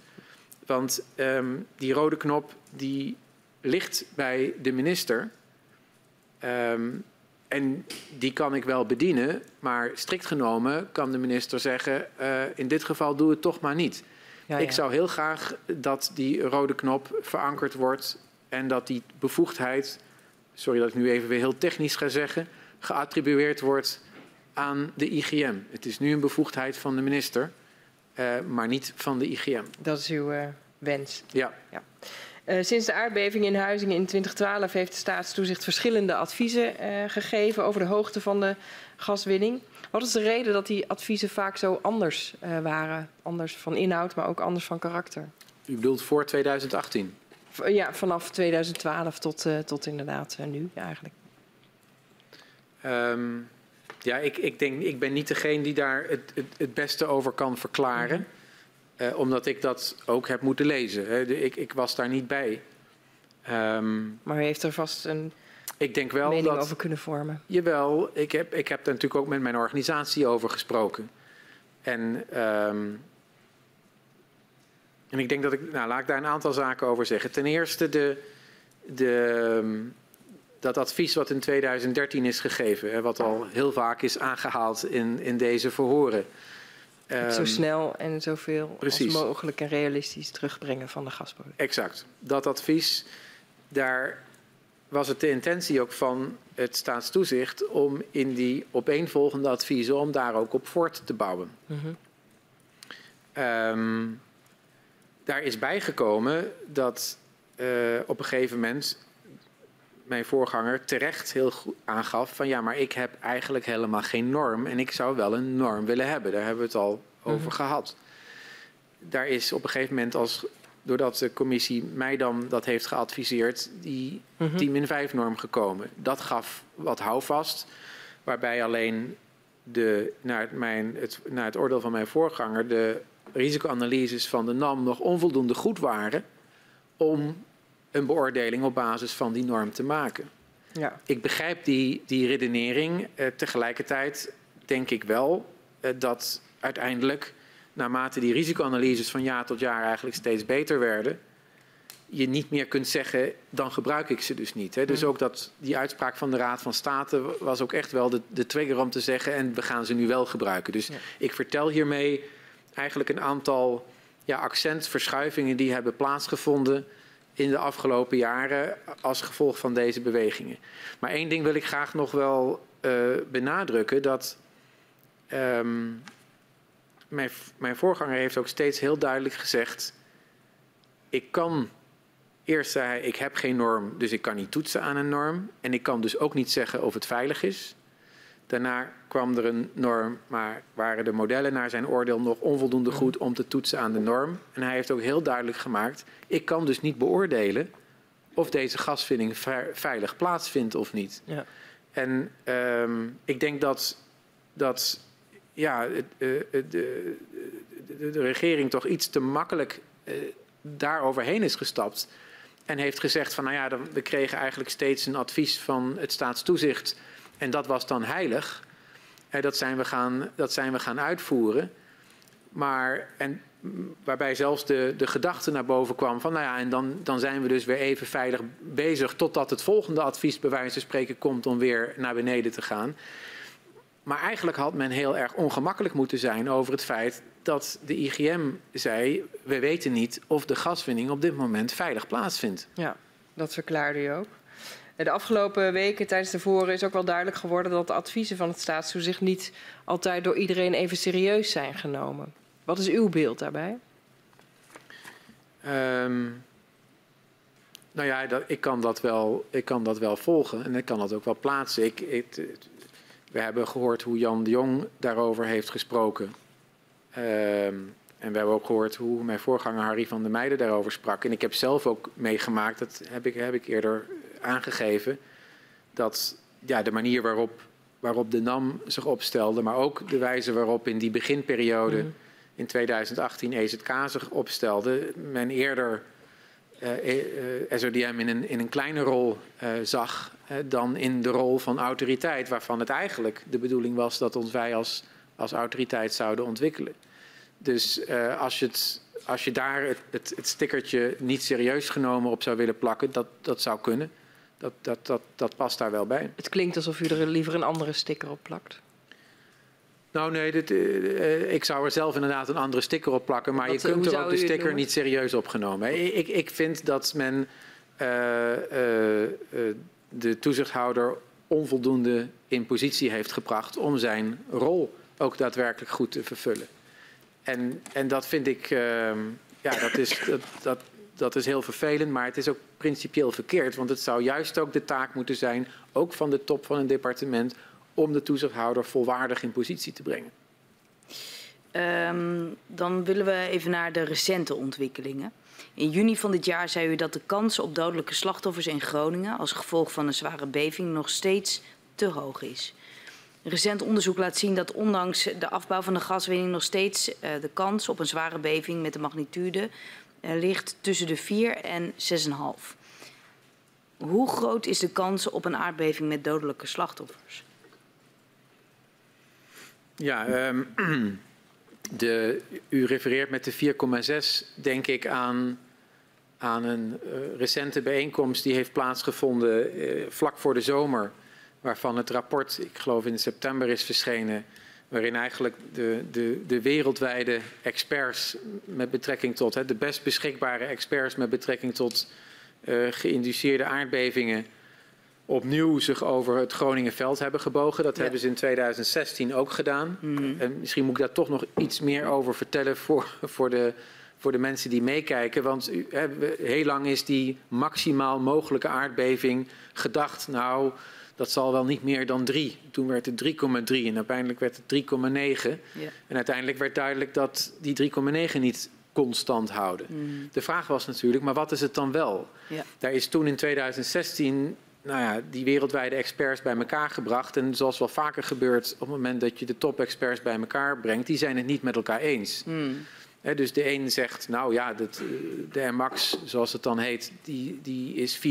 Speaker 2: Want ehm, die rode knop die ligt bij de minister. Ehm, en die kan ik wel bedienen, maar strikt genomen kan de minister zeggen: uh, in dit geval doe het toch maar niet. Ja, ja. Ik zou heel graag dat die rode knop verankerd wordt en dat die bevoegdheid, sorry dat ik nu even weer heel technisch ga zeggen, geattribueerd wordt aan de IGM. Het is nu een bevoegdheid van de minister, uh, maar niet van de IGM.
Speaker 3: Dat is uw uh, wens.
Speaker 2: Ja.
Speaker 3: ja. Uh, sinds de aardbeving in Huizingen in 2012 heeft de staatstoezicht verschillende adviezen gegeven over de hoogte van de gaswinning. Wat is de reden dat die adviezen vaak zo anders waren? Anders van inhoud, maar ook anders van karakter?
Speaker 2: U bedoelt voor 2018?
Speaker 3: Ja, vanaf 2012 tot, tot inderdaad nu eigenlijk.
Speaker 2: Um, ja, ik, ik, denk, ik ben niet degene die daar het, het, het beste over kan verklaren. Mm -hmm. Uh, omdat ik dat ook heb moeten lezen. Hè. De, ik, ik, was daar niet bij.
Speaker 3: Um, maar u heeft er vast een
Speaker 2: ik denk wel
Speaker 3: mening
Speaker 2: dat,
Speaker 3: over kunnen vormen?
Speaker 2: Jawel, ik heb, ik heb er natuurlijk ook met mijn organisatie over gesproken. En, um, en ik denk dat ik, nou laat ik daar een aantal zaken over zeggen. Ten eerste de, de, dat advies wat in 2013 is gegeven, wat al heel vaak is aangehaald in, in deze verhoren.
Speaker 3: Um, zo snel en zoveel precies. als mogelijk en realistisch terugbrengen van de gasbodem.
Speaker 2: Exact. Dat advies, daar was het de intentie ook van het staatstoezicht om in die opeenvolgende adviezen, om daar ook op voort te bouwen. Mm -hmm. um, daar is bijgekomen dat uh, op een gegeven moment mijn voorganger terecht heel goed aangaf van ja, maar ik heb eigenlijk helemaal geen norm en ik zou wel een norm willen hebben. Daar hebben we het al over mm -hmm. gehad. Daar is op een gegeven moment als doordat de commissie mij dan dat heeft geadviseerd, die mm -hmm. 10 min 5 norm gekomen. Dat gaf wat houvast, waarbij alleen de, naar, mijn, het, naar het oordeel van mijn voorganger de risicoanalyses van de NAM nog onvoldoende goed waren om een beoordeling op basis van die norm te maken. Ja. Ik begrijp die, die redenering. Uh, tegelijkertijd denk ik wel uh, dat uiteindelijk, naarmate die risicoanalyses van jaar tot jaar eigenlijk steeds beter werden, je niet meer kunt zeggen, dan gebruik ik ze dus niet. Hè. Dus ook dat die uitspraak van de Raad van State was ook echt wel de, de trigger om te zeggen, en we gaan ze nu wel gebruiken. Dus ja. ik vertel hiermee eigenlijk een aantal ja, accentverschuivingen die hebben plaatsgevonden in de afgelopen jaren als gevolg van deze bewegingen. Maar één ding wil ik graag nog wel uh, benadrukken: dat um, mijn, mijn voorganger heeft ook steeds heel duidelijk gezegd: ik kan. Eerst zei hij: ik heb geen norm, dus ik kan niet toetsen aan een norm. En ik kan dus ook niet zeggen of het veilig is. Daarna kwam er een norm, maar waren de modellen naar zijn oordeel nog onvoldoende goed om te toetsen aan de norm. En hij heeft ook heel duidelijk gemaakt: ik kan dus niet beoordelen of deze gasvinding veilig plaatsvindt of niet. Ja. En um, ik denk dat, dat ja, de, de, de, de, regering toch iets te makkelijk uh, daar overheen is gestapt. En heeft gezegd van nou ja, we kregen eigenlijk steeds een advies van het staatstoezicht en dat was dan heilig. Dat zijn we gaan, dat zijn we gaan uitvoeren. Maar, en waarbij zelfs de, de gedachte naar boven kwam van, nou ja, en dan, dan zijn we dus weer even veilig bezig totdat het volgende advies bij wijze van spreken komt om weer naar beneden te gaan. Maar eigenlijk had men heel erg ongemakkelijk moeten zijn over het feit dat de IGM zei, we weten niet of de gaswinning op dit moment veilig plaatsvindt.
Speaker 3: Ja, dat verklaarde u ook. De afgelopen weken tijdens de voren is ook wel duidelijk geworden dat de adviezen van het staatstoezicht niet altijd door iedereen even serieus zijn genomen. Wat is uw beeld daarbij?
Speaker 2: Um, nou ja, ik, kan dat wel, ik kan dat wel volgen en ik kan dat ook wel plaatsen. Ik, we hebben gehoord hoe Jan de Jong daarover heeft gesproken. Um, en we hebben ook gehoord hoe mijn voorganger Harry van der Meijden daarover sprak. En ik heb zelf ook meegemaakt, dat heb ik, heb ik eerder aangegeven dat ja, de manier waarop, waarop de NAM zich opstelde, maar ook de wijze waarop in die beginperiode mm. in 2018 EZK zich opstelde, men eerder uh, uh, SODM in een, in een kleine rol uh, zag dan in de rol van autoriteit, waarvan het eigenlijk de bedoeling was dat ons wij als, als autoriteit zouden ontwikkelen. Dus als je het als je daar het, het, het stickertje niet serieus genomen op zou willen plakken, dat, dat zou kunnen. Dat, dat, dat, dat past daar wel bij.
Speaker 3: Het klinkt alsof u er liever een andere sticker op plakt.
Speaker 2: Nou nee, dit, uh, ik zou er zelf inderdaad een andere sticker op plakken, maar
Speaker 3: Wat,
Speaker 2: je
Speaker 3: hoe
Speaker 2: kunt er ook de sticker niet serieus opgenomen. Ik, ik vind dat men uh, uh, de toezichthouder onvoldoende in positie heeft gebracht om zijn rol ook daadwerkelijk goed te vervullen. En, en dat vind ik, ehm, ja, dat is, dat, dat, dat is heel vervelend, maar het is ook principieel verkeerd. Want het zou juist ook de taak moeten zijn, ook van de top van een departement, om de toezichthouder volwaardig in positie te brengen.
Speaker 4: Um, dan willen we even naar de recente ontwikkelingen. In juni van dit jaar zei u dat de kans op dodelijke slachtoffers in Groningen als gevolg van een zware beving nog steeds te hoog is. Recent onderzoek laat zien dat ondanks de afbouw van de gaswinning nog steeds uh, de kans op een zware beving met de magnitude ligt tussen de 4 en 6,5. Hoe groot is de kans op een aardbeving met dodelijke slachtoffers?
Speaker 2: Ja, um, de, u refereert met de 4,6 denk ik aan, aan een uh, recente bijeenkomst die heeft plaatsgevonden uh, vlak voor de zomer. Waarvan het rapport, ik geloof in september, is verschenen. Waarin eigenlijk de, de, de wereldwijde experts met betrekking tot, hè, de best beschikbare experts met betrekking tot uh, geïnduceerde aardbevingen opnieuw zich over het Groningenveld hebben gebogen. Dat ja. hebben ze in 2016 ook gedaan. Mm -hmm. En misschien moet ik daar toch nog iets meer over vertellen voor, voor, de, voor de mensen die meekijken. Want hè, heel lang is die maximaal mogelijke aardbeving gedacht. Nou, dat zal wel niet meer dan 3. Toen werd het 3,3 en uiteindelijk werd het 3,9. Ja. En uiteindelijk werd duidelijk dat die 3,9 niet constant houden. Mm. De vraag was natuurlijk, maar wat is het dan wel? Ja. Daar is toen in 2016 nou ja, die wereldwijde experts bij elkaar gebracht. En zoals wel vaker gebeurt op het moment dat je de top-experts bij elkaar brengt, die zijn het niet met elkaar eens.
Speaker 4: Mm.
Speaker 2: He, dus de een zegt, nou ja, dat, de Max, zoals het dan heet, die, die is 4,5.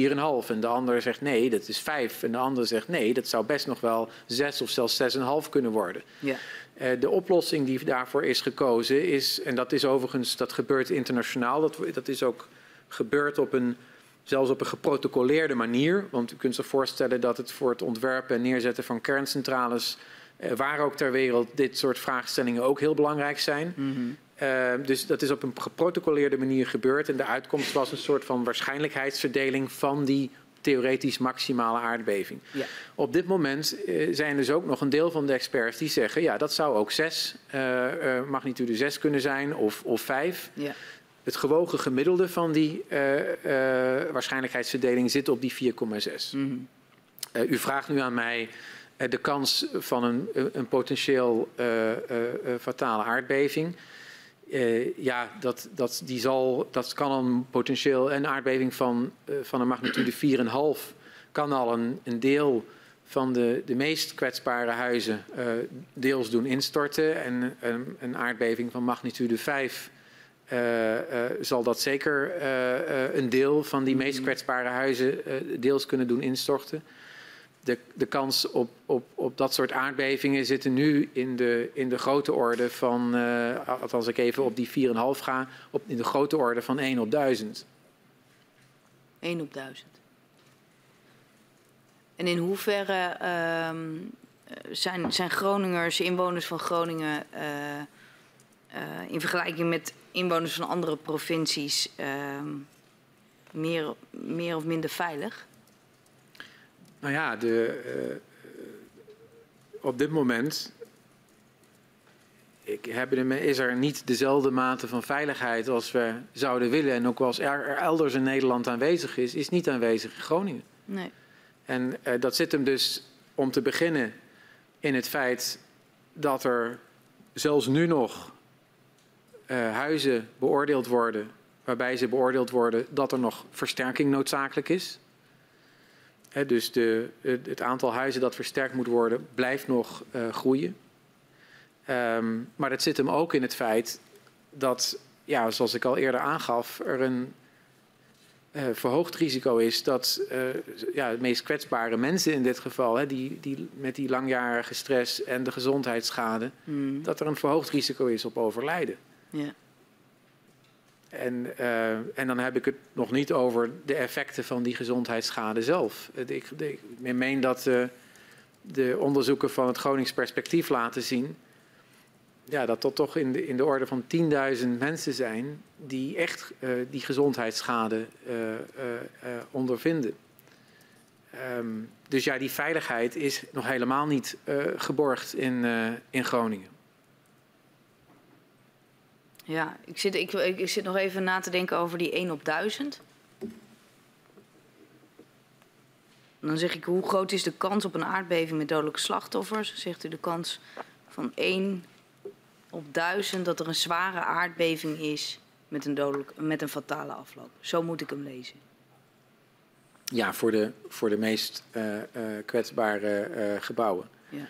Speaker 2: En de ander zegt, nee, dat is 5. En de ander zegt, nee, dat zou best nog wel 6 of zelfs 6,5 kunnen worden.
Speaker 4: Ja.
Speaker 2: Uh, de oplossing die daarvoor is gekozen is, en dat is overigens, dat gebeurt internationaal, dat, dat is ook gebeurd op een zelfs op een geprotocoleerde manier. Want u kunt zich voorstellen dat het voor het ontwerpen en neerzetten van kerncentrales, eh, waar ook ter wereld, dit soort vraagstellingen ook heel belangrijk zijn.
Speaker 4: Mm -hmm.
Speaker 2: Uh, dus dat is op een geprotocoleerde manier gebeurd. En de uitkomst was een soort van waarschijnlijkheidsverdeling van die theoretisch maximale aardbeving.
Speaker 4: Ja.
Speaker 2: Op dit moment uh, zijn dus ook nog een deel van de experts die zeggen, ja, dat zou ook 6, uh, magnitude 6 kunnen zijn of, of 5.
Speaker 4: Ja.
Speaker 2: Het gewogen gemiddelde van die waarschijnlijkheidsverdeling zit op die 4,6.
Speaker 4: Mm -hmm.
Speaker 2: uh, u vraagt nu aan mij de kans van een, een potentieel fatale aardbeving. Ja, dat, dat, die zal, dat kan een potentieel een aardbeving van, van een magnitude 4,5 kan al een, een deel van de, de meest kwetsbare huizen deels doen instorten. En een, een aardbeving van magnitude 5 Uh, uh, zal dat zeker een deel van die meest kwetsbare huizen deels kunnen doen instorten. De, de kans op, op, op dat soort aardbevingen zitten nu in de, in de grote orde van, als ik even op die 4,5 ga, op, in de grote orde van 1 op 1000.
Speaker 4: 1 op 1000. En in hoeverre zijn, zijn Groningers, inwoners van Groningen, in vergelijking met inwoners van andere provincies uh, meer, meer of minder veilig?
Speaker 2: Nou ja, de, uh, op dit moment ik heb, is er niet dezelfde mate van veiligheid als we zouden willen. En ook als er, er elders in Nederland aanwezig is, is niet aanwezig in Groningen.
Speaker 4: Nee.
Speaker 2: En uh, dat zit hem dus om te beginnen in het feit dat er zelfs nu nog uh, huizen beoordeeld worden, waarbij ze beoordeeld worden dat er nog versterking noodzakelijk is. He, dus de, het aantal huizen dat versterkt moet worden blijft nog uh, groeien. Um, maar dat zit hem ook in het feit dat, ja, zoals ik al eerder aangaf, er een uh, verhoogd risico is dat ja, de meest kwetsbare mensen in dit geval, hè, die, die, met die langjarige stress en de gezondheidsschade,
Speaker 4: mm.
Speaker 2: dat er een verhoogd risico is op overlijden.
Speaker 4: Ja.
Speaker 2: En, uh, en dan heb ik het nog niet over de effecten van die gezondheidsschade zelf. Ik, ik, meen dat uh, de onderzoeken van het Gronings perspectief laten zien ja, dat dat toch in de, in de orde van 10.000 mensen zijn die echt uh, die gezondheidsschade ondervinden. Um, dus ja, die veiligheid is nog helemaal niet geborgd in, in Groningen.
Speaker 4: Ja, ik zit, ik, ik zit nog even na te denken over die 1 op 1000. Dan zeg ik, hoe groot is de kans op een aardbeving met dodelijke slachtoffers? Zegt u de kans van 1 op 1000 dat er een zware aardbeving is met een, dodelijk, met een fatale afloop. Zo moet ik hem lezen.
Speaker 2: Ja, voor de, voor de meest uh, uh, kwetsbare uh, gebouwen. Ja.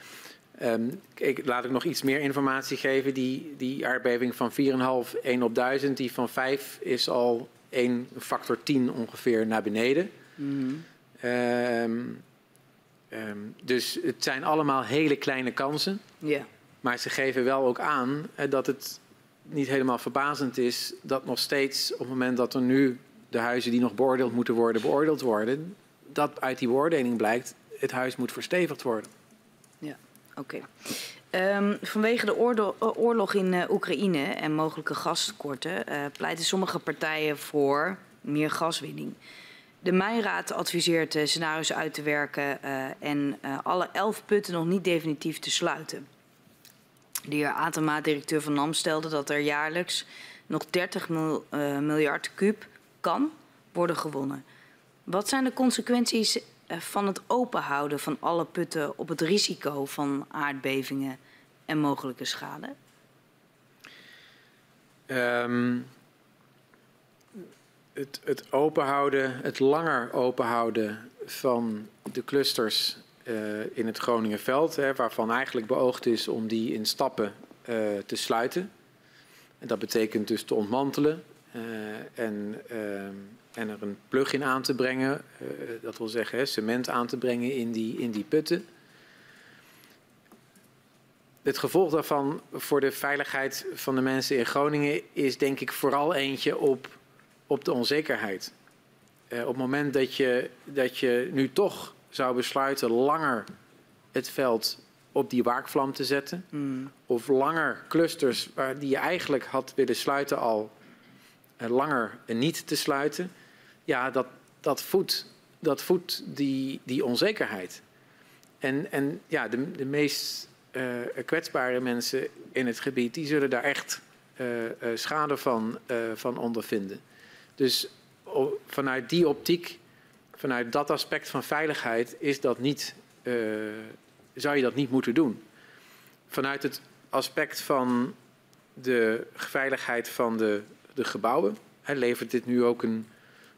Speaker 2: Um, ik, laat ik nog iets meer informatie geven. Die, die aardbeving van 4,5, 1 op 1000, die van 5 is al 1 factor 10 ongeveer naar beneden. Mm. Um, um, dus het zijn allemaal hele kleine kansen. Yeah. Maar ze geven wel ook aan eh, dat het niet helemaal verbazend is dat nog steeds op het moment dat er nu de huizen die nog beoordeeld moeten worden, beoordeeld worden, dat uit die beoordeling blijkt, het huis moet verstevigd worden.
Speaker 4: Oké. Okay. Um, vanwege de oorlog in uh, Oekraïne en mogelijke gastekorten uh, pleiten sommige partijen voor meer gaswinning. De Mijnraad adviseert uh, scenario's uit te werken en alle elf putten nog niet definitief te sluiten. De heer Atema, directeur van NAM, stelde dat er jaarlijks nog 30 mil, miljard kuub kan worden gewonnen. Wat zijn de consequenties eh, van het openhouden van alle putten op het risico van aardbevingen en mogelijke schade? Um,
Speaker 2: het, het openhouden, het langer openhouden van de clusters uh, in het Groningenveld, hè, waarvan eigenlijk beoogd is om die in stappen uh, te sluiten. En dat betekent dus te ontmantelen en ehm, en er een plug-in aan te brengen, uh, dat wil zeggen hè, cement aan te brengen in die, in die putten. Het gevolg daarvan voor de veiligheid van de mensen in Groningen is denk ik vooral eentje op, op de onzekerheid. Uh, op het moment dat je, dat je nu toch zou besluiten langer het veld op die waakvlam te zetten, mm. of langer clusters waar die je eigenlijk had willen sluiten al, uh, langer niet te sluiten, ja, dat, dat voedt, dat voedt die, die onzekerheid. En, en ja, de, de meest uh, kwetsbare mensen in het gebied, die zullen daar echt uh, uh, schade van, van ondervinden. Dus vanuit die optiek, vanuit dat aspect van veiligheid, is dat niet, zou je dat niet moeten doen. Vanuit het aspect van de veiligheid van de, de gebouwen, hè, levert dit nu ook een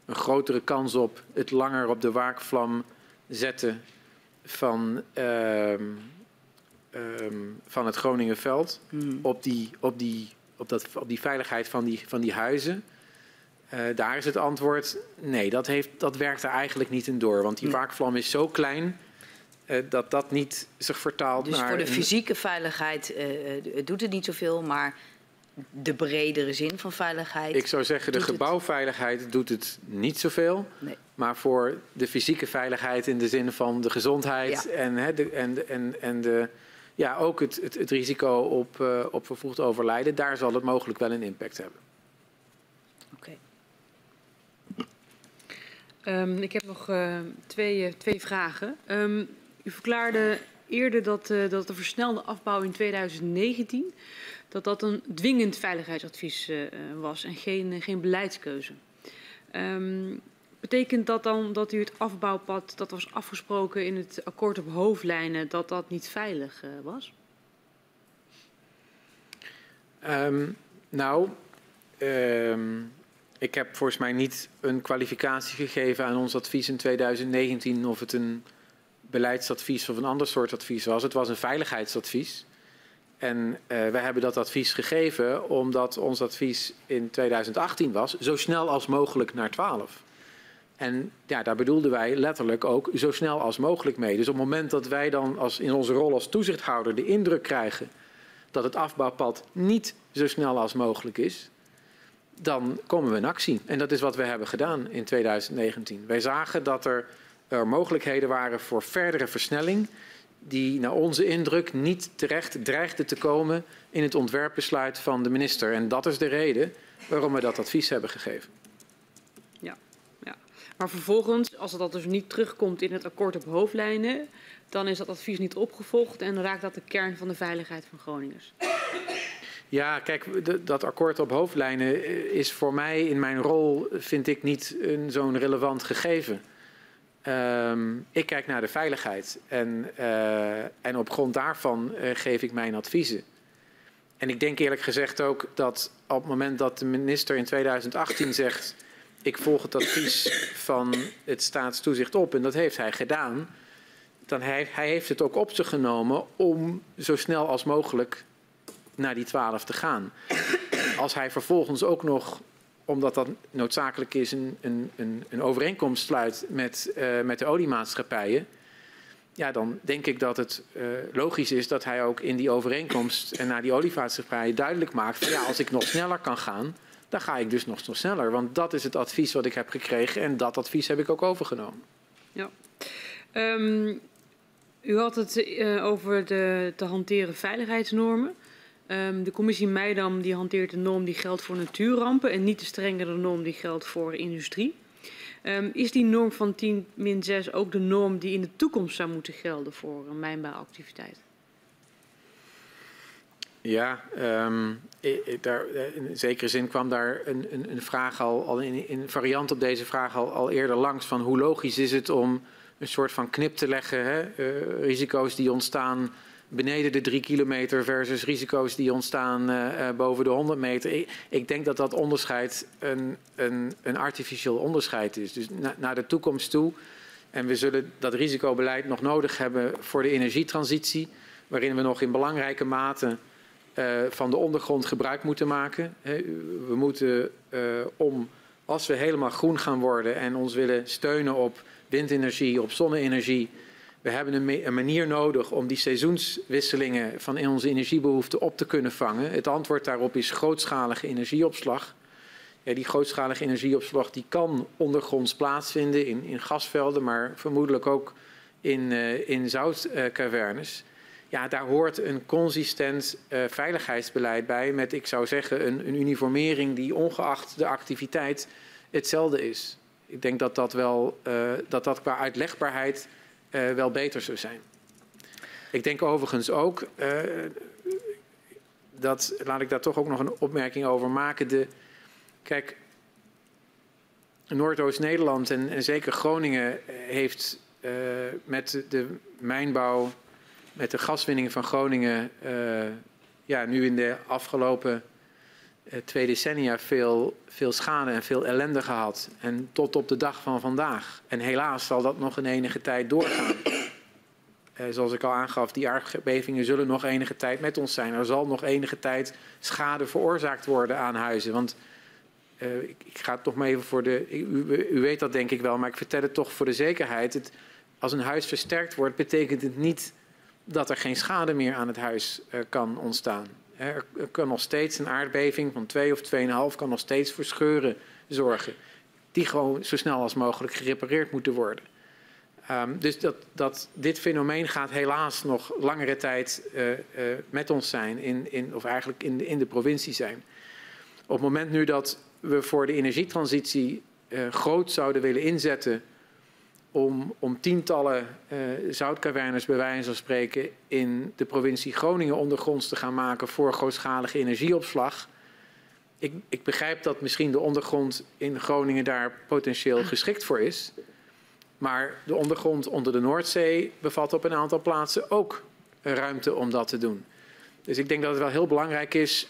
Speaker 2: een grotere kans op het langer op de waakvlam zetten van, uh, um, van het Groningenveld. Hmm. Op, die, op, die, op, dat, op die veiligheid van die, van die huizen. Uh, daar is het antwoord nee, dat, heeft, dat werkt er eigenlijk niet in door. Want die waakvlam is zo klein uh, dat dat niet zich vertaalt
Speaker 4: dus
Speaker 2: naar...
Speaker 4: Dus voor de fysieke veiligheid uh, doet het niet zoveel, maar de bredere zin van veiligheid.
Speaker 2: Ik zou zeggen, de gebouwveiligheid het... doet het niet zoveel. Nee. Maar voor de fysieke veiligheid in de zin van de gezondheid ja. en, hè, de, en, en, en de, ja, ook het, het, het risico op, uh, op vervroegd overlijden, daar zal het mogelijk wel een impact hebben.
Speaker 4: Oké.
Speaker 5: Okay. Um, ik heb nog uh, twee, uh, twee vragen. Um, u verklaarde eerder dat, dat de versnelde afbouw in 2019 dat dat een dwingend veiligheidsadvies uh, was en geen, uh, geen beleidskeuze. Um, betekent dat dan dat u het afbouwpad dat was afgesproken in het akkoord op hoofdlijnen, dat dat niet veilig was?
Speaker 2: Um, nou, um, ik heb volgens mij niet een kwalificatie gegeven aan ons advies in 2019 of het een beleidsadvies of een ander soort advies was. Het was een veiligheidsadvies. En uh, wij hebben dat advies gegeven omdat ons advies in 2018 was zo snel als mogelijk naar 12. En ja, daar bedoelden wij letterlijk ook zo snel als mogelijk mee. Dus op het moment dat wij dan als, in onze rol als toezichthouder de indruk krijgen dat het afbouwpad niet zo snel als mogelijk is, dan komen we in actie. En dat is wat we hebben gedaan in 2019. Wij zagen dat er, er mogelijkheden waren voor verdere versnelling, die naar onze indruk niet terecht dreigden te komen in het ontwerpbesluit van de minister. En dat is de reden waarom we dat advies hebben gegeven.
Speaker 5: Ja, ja. Maar vervolgens, als dat dus niet terugkomt in het akkoord op hoofdlijnen, dan is dat advies niet opgevolgd en raakt dat de kern van de veiligheid van Groningers.
Speaker 2: Ja, kijk, dat akkoord op hoofdlijnen is voor mij in mijn rol, vind ik, niet zo'n relevant gegeven. Um, ik kijk naar de veiligheid en, uh, en op grond daarvan uh, geef ik mijn adviezen. En ik denk eerlijk gezegd ook dat op het moment dat de minister in 2018 zegt: Ik volg het advies van het staatstoezicht op, en dat heeft hij gedaan, dan hij, hij heeft het ook op zich genomen om zo snel als mogelijk naar die 12 te gaan. Als hij vervolgens ook nog, omdat dat noodzakelijk is, een, een, een overeenkomst sluit met, uh, met de oliemaatschappijen. Ja, dan denk ik dat het uh, logisch is dat hij ook in die overeenkomst en naar die oliemaatschappijen duidelijk maakt: van ja, als ik nog sneller kan gaan, dan ga ik dus nog, sneller. Want dat is het advies wat ik heb gekregen en dat advies heb ik ook overgenomen.
Speaker 5: Ja. Um, u had het uh, over de te hanteren veiligheidsnormen. Um, de commissie Meidam die hanteert de norm die geldt voor natuurrampen en niet de strengere norm die geldt voor industrie. Um, is die norm van 10 min 6 ook de norm die in de toekomst zou moeten gelden voor een mijnbouwactiviteit?
Speaker 2: Ja, um, daar, in zekere zin kwam daar een, een, een vraag al, al in, in, variant op deze vraag al, al eerder langs van hoe logisch is het om een soort van knip te leggen, hè? Uh, risico's die ontstaan beneden de drie kilometer versus risico's die ontstaan uh, boven de 100 meter. Ik, denk dat dat onderscheid een, een, een artificieel onderscheid is. Dus na, naar de toekomst toe. En we zullen dat risicobeleid nog nodig hebben voor de energietransitie, waarin we nog in belangrijke mate uh, van de ondergrond gebruik moeten maken. We moeten om, als we helemaal groen gaan worden en ons willen steunen op windenergie, op zonne-energie, we hebben een, manier nodig om die seizoenswisselingen van in onze energiebehoeften op te kunnen vangen. Het antwoord daarop is grootschalige energieopslag. Ja, die grootschalige energieopslag die kan ondergronds plaatsvinden in, in gasvelden, maar vermoedelijk ook in, uh, in zoutcavernes. Uh, ja, daar hoort een consistent uh, veiligheidsbeleid bij met, ik zou zeggen, een, een uniformering die ongeacht de activiteit hetzelfde is. Ik denk dat dat wel, uh, dat, dat qua uitlegbaarheid uh, wel beter zou zijn. Ik denk overigens ook, uh, dat, laat ik daar toch ook nog een opmerking over maken. De, kijk, Noordoost-Nederland en, zeker Groningen heeft uh, met de mijnbouw, met de gaswinning van Groningen, ja, nu in de afgelopen twee decennia veel, veel schade en veel ellende gehad. En tot op de dag van vandaag. En helaas zal dat nog een enige tijd doorgaan. Eh, zoals ik al aangaf, die aardbevingen zullen nog enige tijd met ons zijn. Er zal nog enige tijd schade veroorzaakt worden aan huizen. Want uh, ik, ga het toch maar even voor de. U, u, weet dat denk ik wel, maar ik vertel het toch voor de zekerheid. Het, als een huis versterkt wordt, betekent het niet dat er geen schade meer aan het huis kan ontstaan. Er kan nog steeds een aardbeving van 2 of 2,5 kan nog steeds voor scheuren zorgen. Die gewoon zo snel als mogelijk gerepareerd moeten worden. Um, dus dat, dat, dit fenomeen gaat helaas nog langere tijd uh, uh, met ons zijn, in, in, of eigenlijk in de, in de provincie zijn. Op het moment nu dat we voor de energietransitie uh, groot zouden willen inzetten om, om tientallen uh, zoutcavernes bij wijze van spreken in de provincie Groningen ondergronds te gaan maken voor grootschalige energieopslag. Ik, ik begrijp dat misschien de ondergrond in Groningen daar potentieel geschikt voor is. Maar de ondergrond onder de Noordzee bevat op een aantal plaatsen ook ruimte om dat te doen. Dus ik denk dat het wel heel belangrijk is,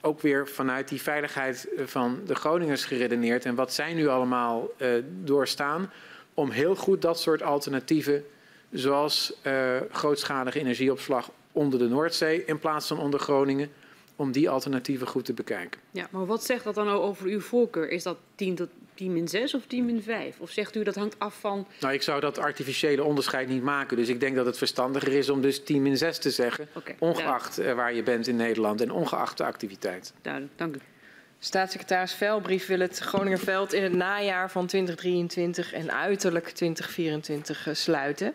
Speaker 2: ook weer vanuit die veiligheid van de Groningers geredeneerd en wat zij nu allemaal uh, doorstaan, om heel goed dat soort alternatieven, zoals uh, grootschalige energieopslag onder de Noordzee in plaats van onder Groningen, om die alternatieven goed te bekijken.
Speaker 5: Ja, maar wat zegt dat dan over uw voorkeur? Is dat 10 tot 10 min 6 of 10 min 5? Of zegt u dat hangt af van...
Speaker 2: Nou, ik zou dat artificiële onderscheid niet maken. Dus ik denk dat het verstandiger is om dus 10 min 6 te zeggen. Okay, ongeacht uh, waar je bent in Nederland en ongeacht de activiteit.
Speaker 5: Duidelijk, dank u.
Speaker 3: Staatssecretaris Velbrief wil het Groningerveld in het najaar van 2023 en uiterlijk 2024 sluiten,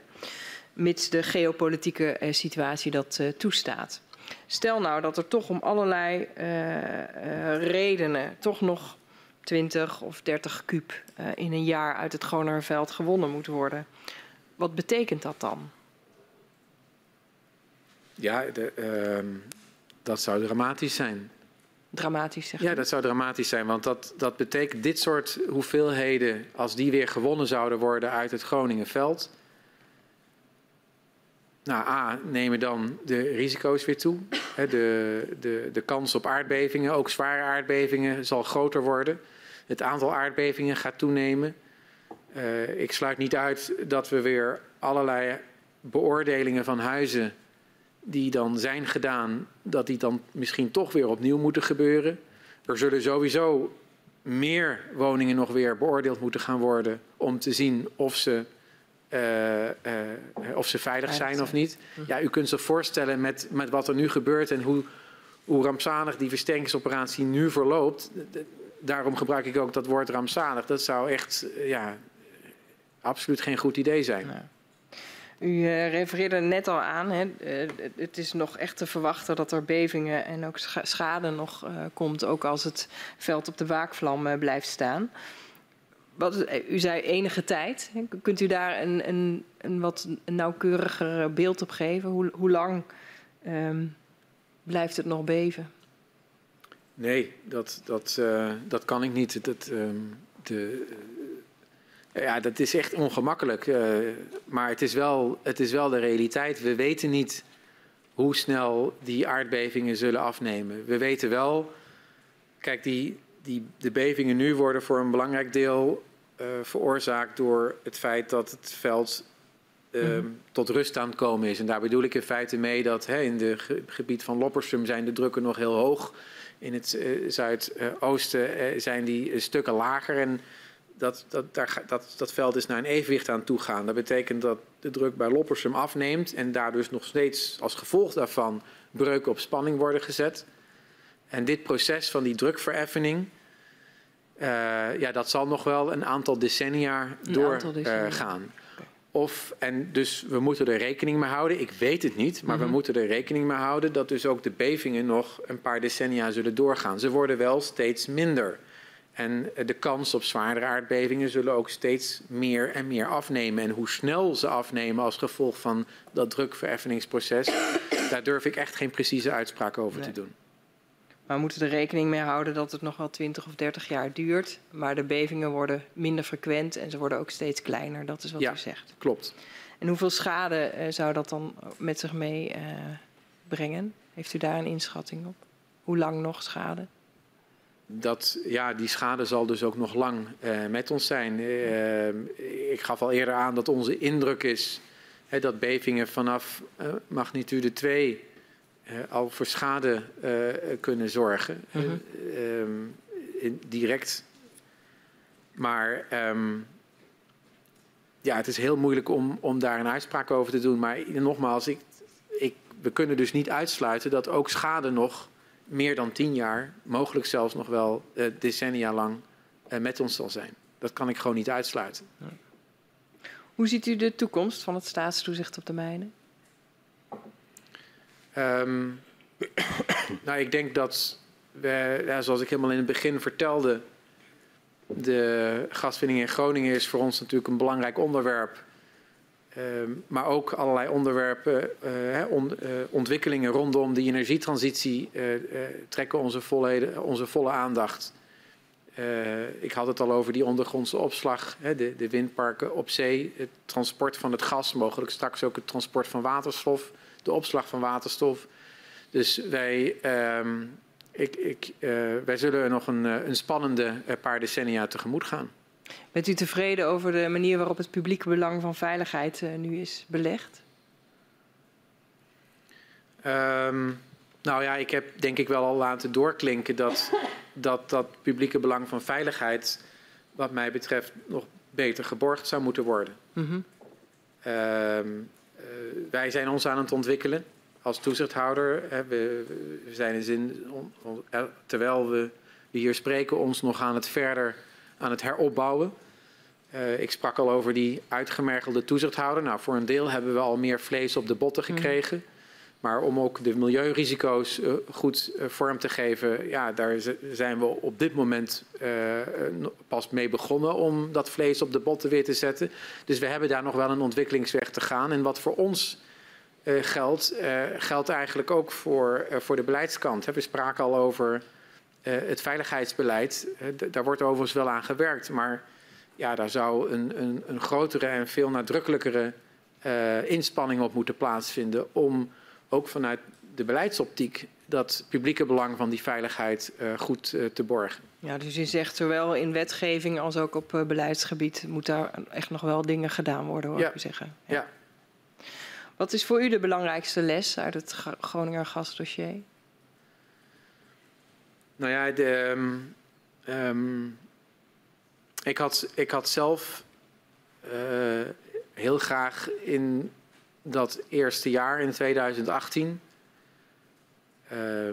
Speaker 3: mits de geopolitieke situatie dat toestaat. Stel nou dat er toch om allerlei redenen toch nog 20 of 30 kuub in een jaar uit het Groningerveld gewonnen moet worden. Wat betekent dat dan?
Speaker 2: Ja, de, uh, dat zou dramatisch zijn.
Speaker 3: Dramatisch, zeg
Speaker 2: Ja, dat zou dramatisch zijn. Want dat, dat betekent dit soort hoeveelheden, als die weer gewonnen zouden worden uit het Groningenveld. Nou, A, nemen dan de risico's weer toe. De, de, de kans op aardbevingen, ook zware aardbevingen, zal groter worden. Het aantal aardbevingen gaat toenemen. Uh, ik sluit niet uit dat we weer allerlei beoordelingen van huizen die dan zijn gedaan, dat die dan misschien toch weer opnieuw moeten gebeuren. Er zullen sowieso meer woningen nog weer beoordeeld moeten gaan worden om te zien of ze, uh, uh, of ze veilig zijn of niet. Mhm. Ja, u kunt zich voorstellen met, met wat er nu gebeurt en hoe, hoe rampzalig die versterkingsoperatie nu verloopt. Daarom gebruik ik ook dat woord rampzalig. Dat zou echt ja, absoluut geen goed idee zijn.
Speaker 3: U uh, refereerde net al aan, hè, uh, het is nog echt te verwachten dat er bevingen en ook schade nog uh, komt, ook als het veld op de waakvlam blijft staan. Wat, u zei enige tijd. Kunt u daar een, een, een wat nauwkeuriger beeld op geven? Hoe, hoe lang um, blijft het nog beven?
Speaker 2: Nee, dat, dat, dat kan ik niet. Dat, um, de, ja, dat is echt ongemakkelijk. Uh, maar het is, wel, het is wel de realiteit. We weten niet hoe snel die aardbevingen zullen afnemen. We weten wel, kijk, die, die, de bevingen nu worden voor een belangrijk deel uh, veroorzaakt door het feit dat het veld uh, mm -hmm. tot rust aan het komen is. En daar bedoel ik in feite mee dat hè, in het ge gebied van Loppersum zijn de drukken nog heel hoog. In het uh, zuidoosten zijn die stukken lager. En dat, dat, daar, dat, dat veld is naar een evenwicht aan toe gaan. Dat betekent dat de druk bij Loppersum afneemt en daar dus nog steeds als gevolg daarvan breuken op spanning worden gezet. En dit proces van die drukvereffening, uh, ja, dat zal nog wel een aantal decennia doorgaan. Uh, of, en dus we moeten er rekening mee houden, ik weet het niet, maar mm -hmm. we moeten er rekening mee houden dat dus ook de bevingen nog een paar decennia zullen doorgaan. Ze worden wel steeds minder. En de kans op zwaardere aardbevingen zullen ook steeds meer en meer afnemen. En hoe snel ze afnemen als gevolg van dat drukvereffeningsproces, daar durf ik echt geen precieze uitspraak over nee. te doen.
Speaker 3: Maar we moeten er rekening mee houden dat het nog wel 20 of 30 jaar duurt. Maar de bevingen worden minder frequent en ze worden ook steeds kleiner. Dat is wat
Speaker 2: ja,
Speaker 3: u zegt.
Speaker 2: Klopt.
Speaker 3: En hoeveel schade uh, zou dat dan met zich mee uh, brengen? Heeft u daar een inschatting op? Hoe lang nog schade?
Speaker 2: Dat, ja, die schade zal dus ook nog lang uh, met ons zijn. Uh, ik gaf al eerder aan dat onze indruk is hè, dat bevingen vanaf uh, magnitude 2 al voor schade kunnen zorgen. -huh. um, in, direct. Maar um, ja, het is heel moeilijk om, om daar een uitspraak over te doen. Maar nogmaals, ik, ik, we kunnen dus niet uitsluiten dat ook schade nog meer dan tien jaar, mogelijk zelfs nog wel uh, decennia lang uh, met ons zal zijn. Dat kan ik gewoon niet uitsluiten. Ja.
Speaker 3: Hoe ziet u de toekomst van het staatstoezicht op de mijnen?
Speaker 2: Um, nou, ik denk dat, we, ja, zoals ik helemaal in het begin vertelde, de gaswinning in Groningen is voor ons natuurlijk een belangrijk onderwerp. Uh, maar ook allerlei onderwerpen, uh, on, uh, ontwikkelingen rondom de energietransitie uh, trekken onze volle, onze volle aandacht. ik had het al over die ondergrondse opslag, hè, de, de, windparken op zee, het transport van het gas, mogelijk straks ook het transport van waterstof, de opslag van waterstof. Dus wij, ehm, ik, ik, wij zullen nog een, een spannende paar decennia tegemoet gaan.
Speaker 3: Bent u tevreden over de manier waarop het publieke belang van veiligheid uh, nu is belegd?
Speaker 2: Um, nou ja, ik heb denk ik wel al laten doorklinken dat dat, dat publieke belang van veiligheid, wat mij betreft, nog beter geborgd zou moeten worden. Mm -hmm. um, uh, wij zijn ons aan het ontwikkelen als toezichthouder. Hè, we, we, zijn in zin, on, on, terwijl we we hier spreken ons nog aan het verder aan het heropbouwen. Uh, ik sprak al over die uitgemergelde toezichthouder. Nou, voor een deel hebben we al meer vlees op de botten gekregen. Mm. Maar om ook de milieurisico's uh, goed uh, vorm te geven, ja, daar zijn we op dit moment pas mee begonnen om dat vlees op de botten weer te zetten. Dus we hebben daar nog wel een ontwikkelingsweg te gaan. En wat voor ons geldt, geldt eigenlijk ook voor, voor de beleidskant. We spraken al over het veiligheidsbeleid. daar wordt overigens wel aan gewerkt, maar ja, daar zou een, een, een grotere en veel nadrukkelijkere uh, inspanning op moeten plaatsvinden om ook vanuit de beleidsoptiek dat publieke belang van die veiligheid uh, goed uh, te borgen.
Speaker 3: Ja, dus je zegt zowel in wetgeving als ook op uh, beleidsgebied moet daar echt nog wel dingen gedaan worden, hoor
Speaker 2: ja.
Speaker 3: ik zeggen.
Speaker 2: Ja. ja.
Speaker 3: Wat is voor u de belangrijkste les uit het Groninger gasdossier?
Speaker 2: Nou ja, um, um, ik had, ik had zelf uh, heel graag in dat eerste jaar in 2018 uh,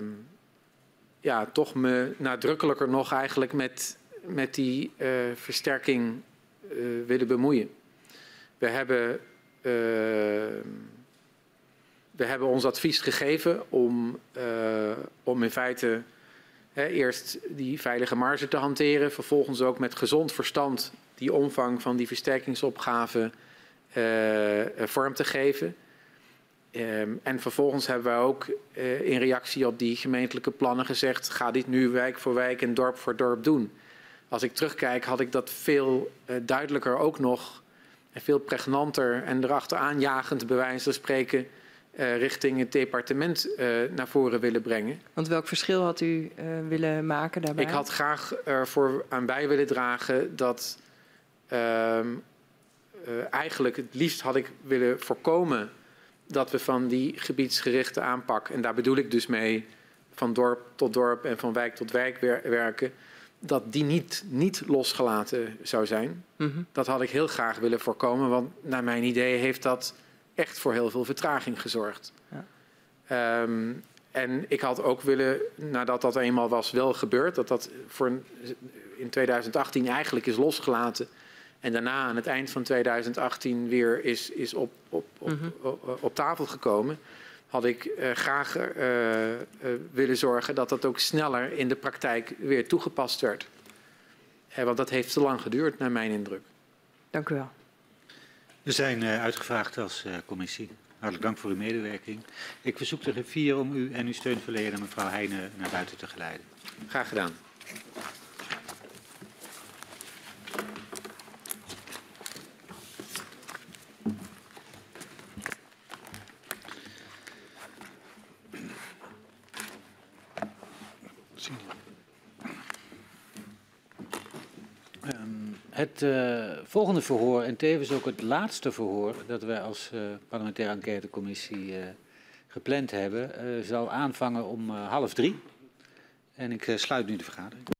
Speaker 2: ja, toch me nadrukkelijker nog eigenlijk met, met die uh, versterking uh, willen bemoeien. We hebben, we hebben ons advies gegeven om, om in feite eerst die veilige marge te hanteren, vervolgens ook met gezond verstand die omvang van die versterkingsopgave uh, vorm te geven. Um, en vervolgens hebben we ook uh, in reactie op die gemeentelijke plannen gezegd: ga dit nu wijk voor wijk en dorp voor dorp doen. Als ik terugkijk, had ik dat veel uh, duidelijker ook nog en veel pregnanter en erachteraan jagend bij wijze spreken uh, richting het departement uh, naar voren willen brengen.
Speaker 3: Want welk verschil had u uh, willen maken daarbij?
Speaker 2: Ik had graag ervoor aan bij willen dragen dat uh, eigenlijk het liefst had ik willen voorkomen dat we van die gebiedsgerichte aanpak, en daar bedoel ik dus mee van dorp tot dorp en van wijk tot wijk wer werken, dat die niet, niet losgelaten zou zijn. Mm -hmm. Dat had ik heel graag willen voorkomen, want naar mijn idee heeft dat echt voor heel veel vertraging gezorgd. Ja. Um, en ik had ook willen, nadat dat eenmaal was wel gebeurd, dat dat voor in 2018 eigenlijk is losgelaten. En daarna aan het eind van 2018 weer is, is op, op, op, mm -hmm. op, op, tafel gekomen. Had ik uh, graag uh, uh, willen zorgen dat dat ook sneller in de praktijk weer toegepast werd. want dat heeft te lang geduurd, naar mijn indruk.
Speaker 3: Dank u wel.
Speaker 1: We zijn uh, uitgevraagd als uh, commissie. Hartelijk dank voor uw medewerking. Ik verzoek de griffier om u en uw steunverlener, mevrouw Heijnen, naar buiten te geleiden.
Speaker 2: Graag gedaan.
Speaker 1: Het uh, volgende verhoor en tevens ook het laatste verhoor dat wij als uh, parlementaire enquêtecommissie uh, gepland hebben, zal aanvangen om half drie. En ik sluit nu de vergadering.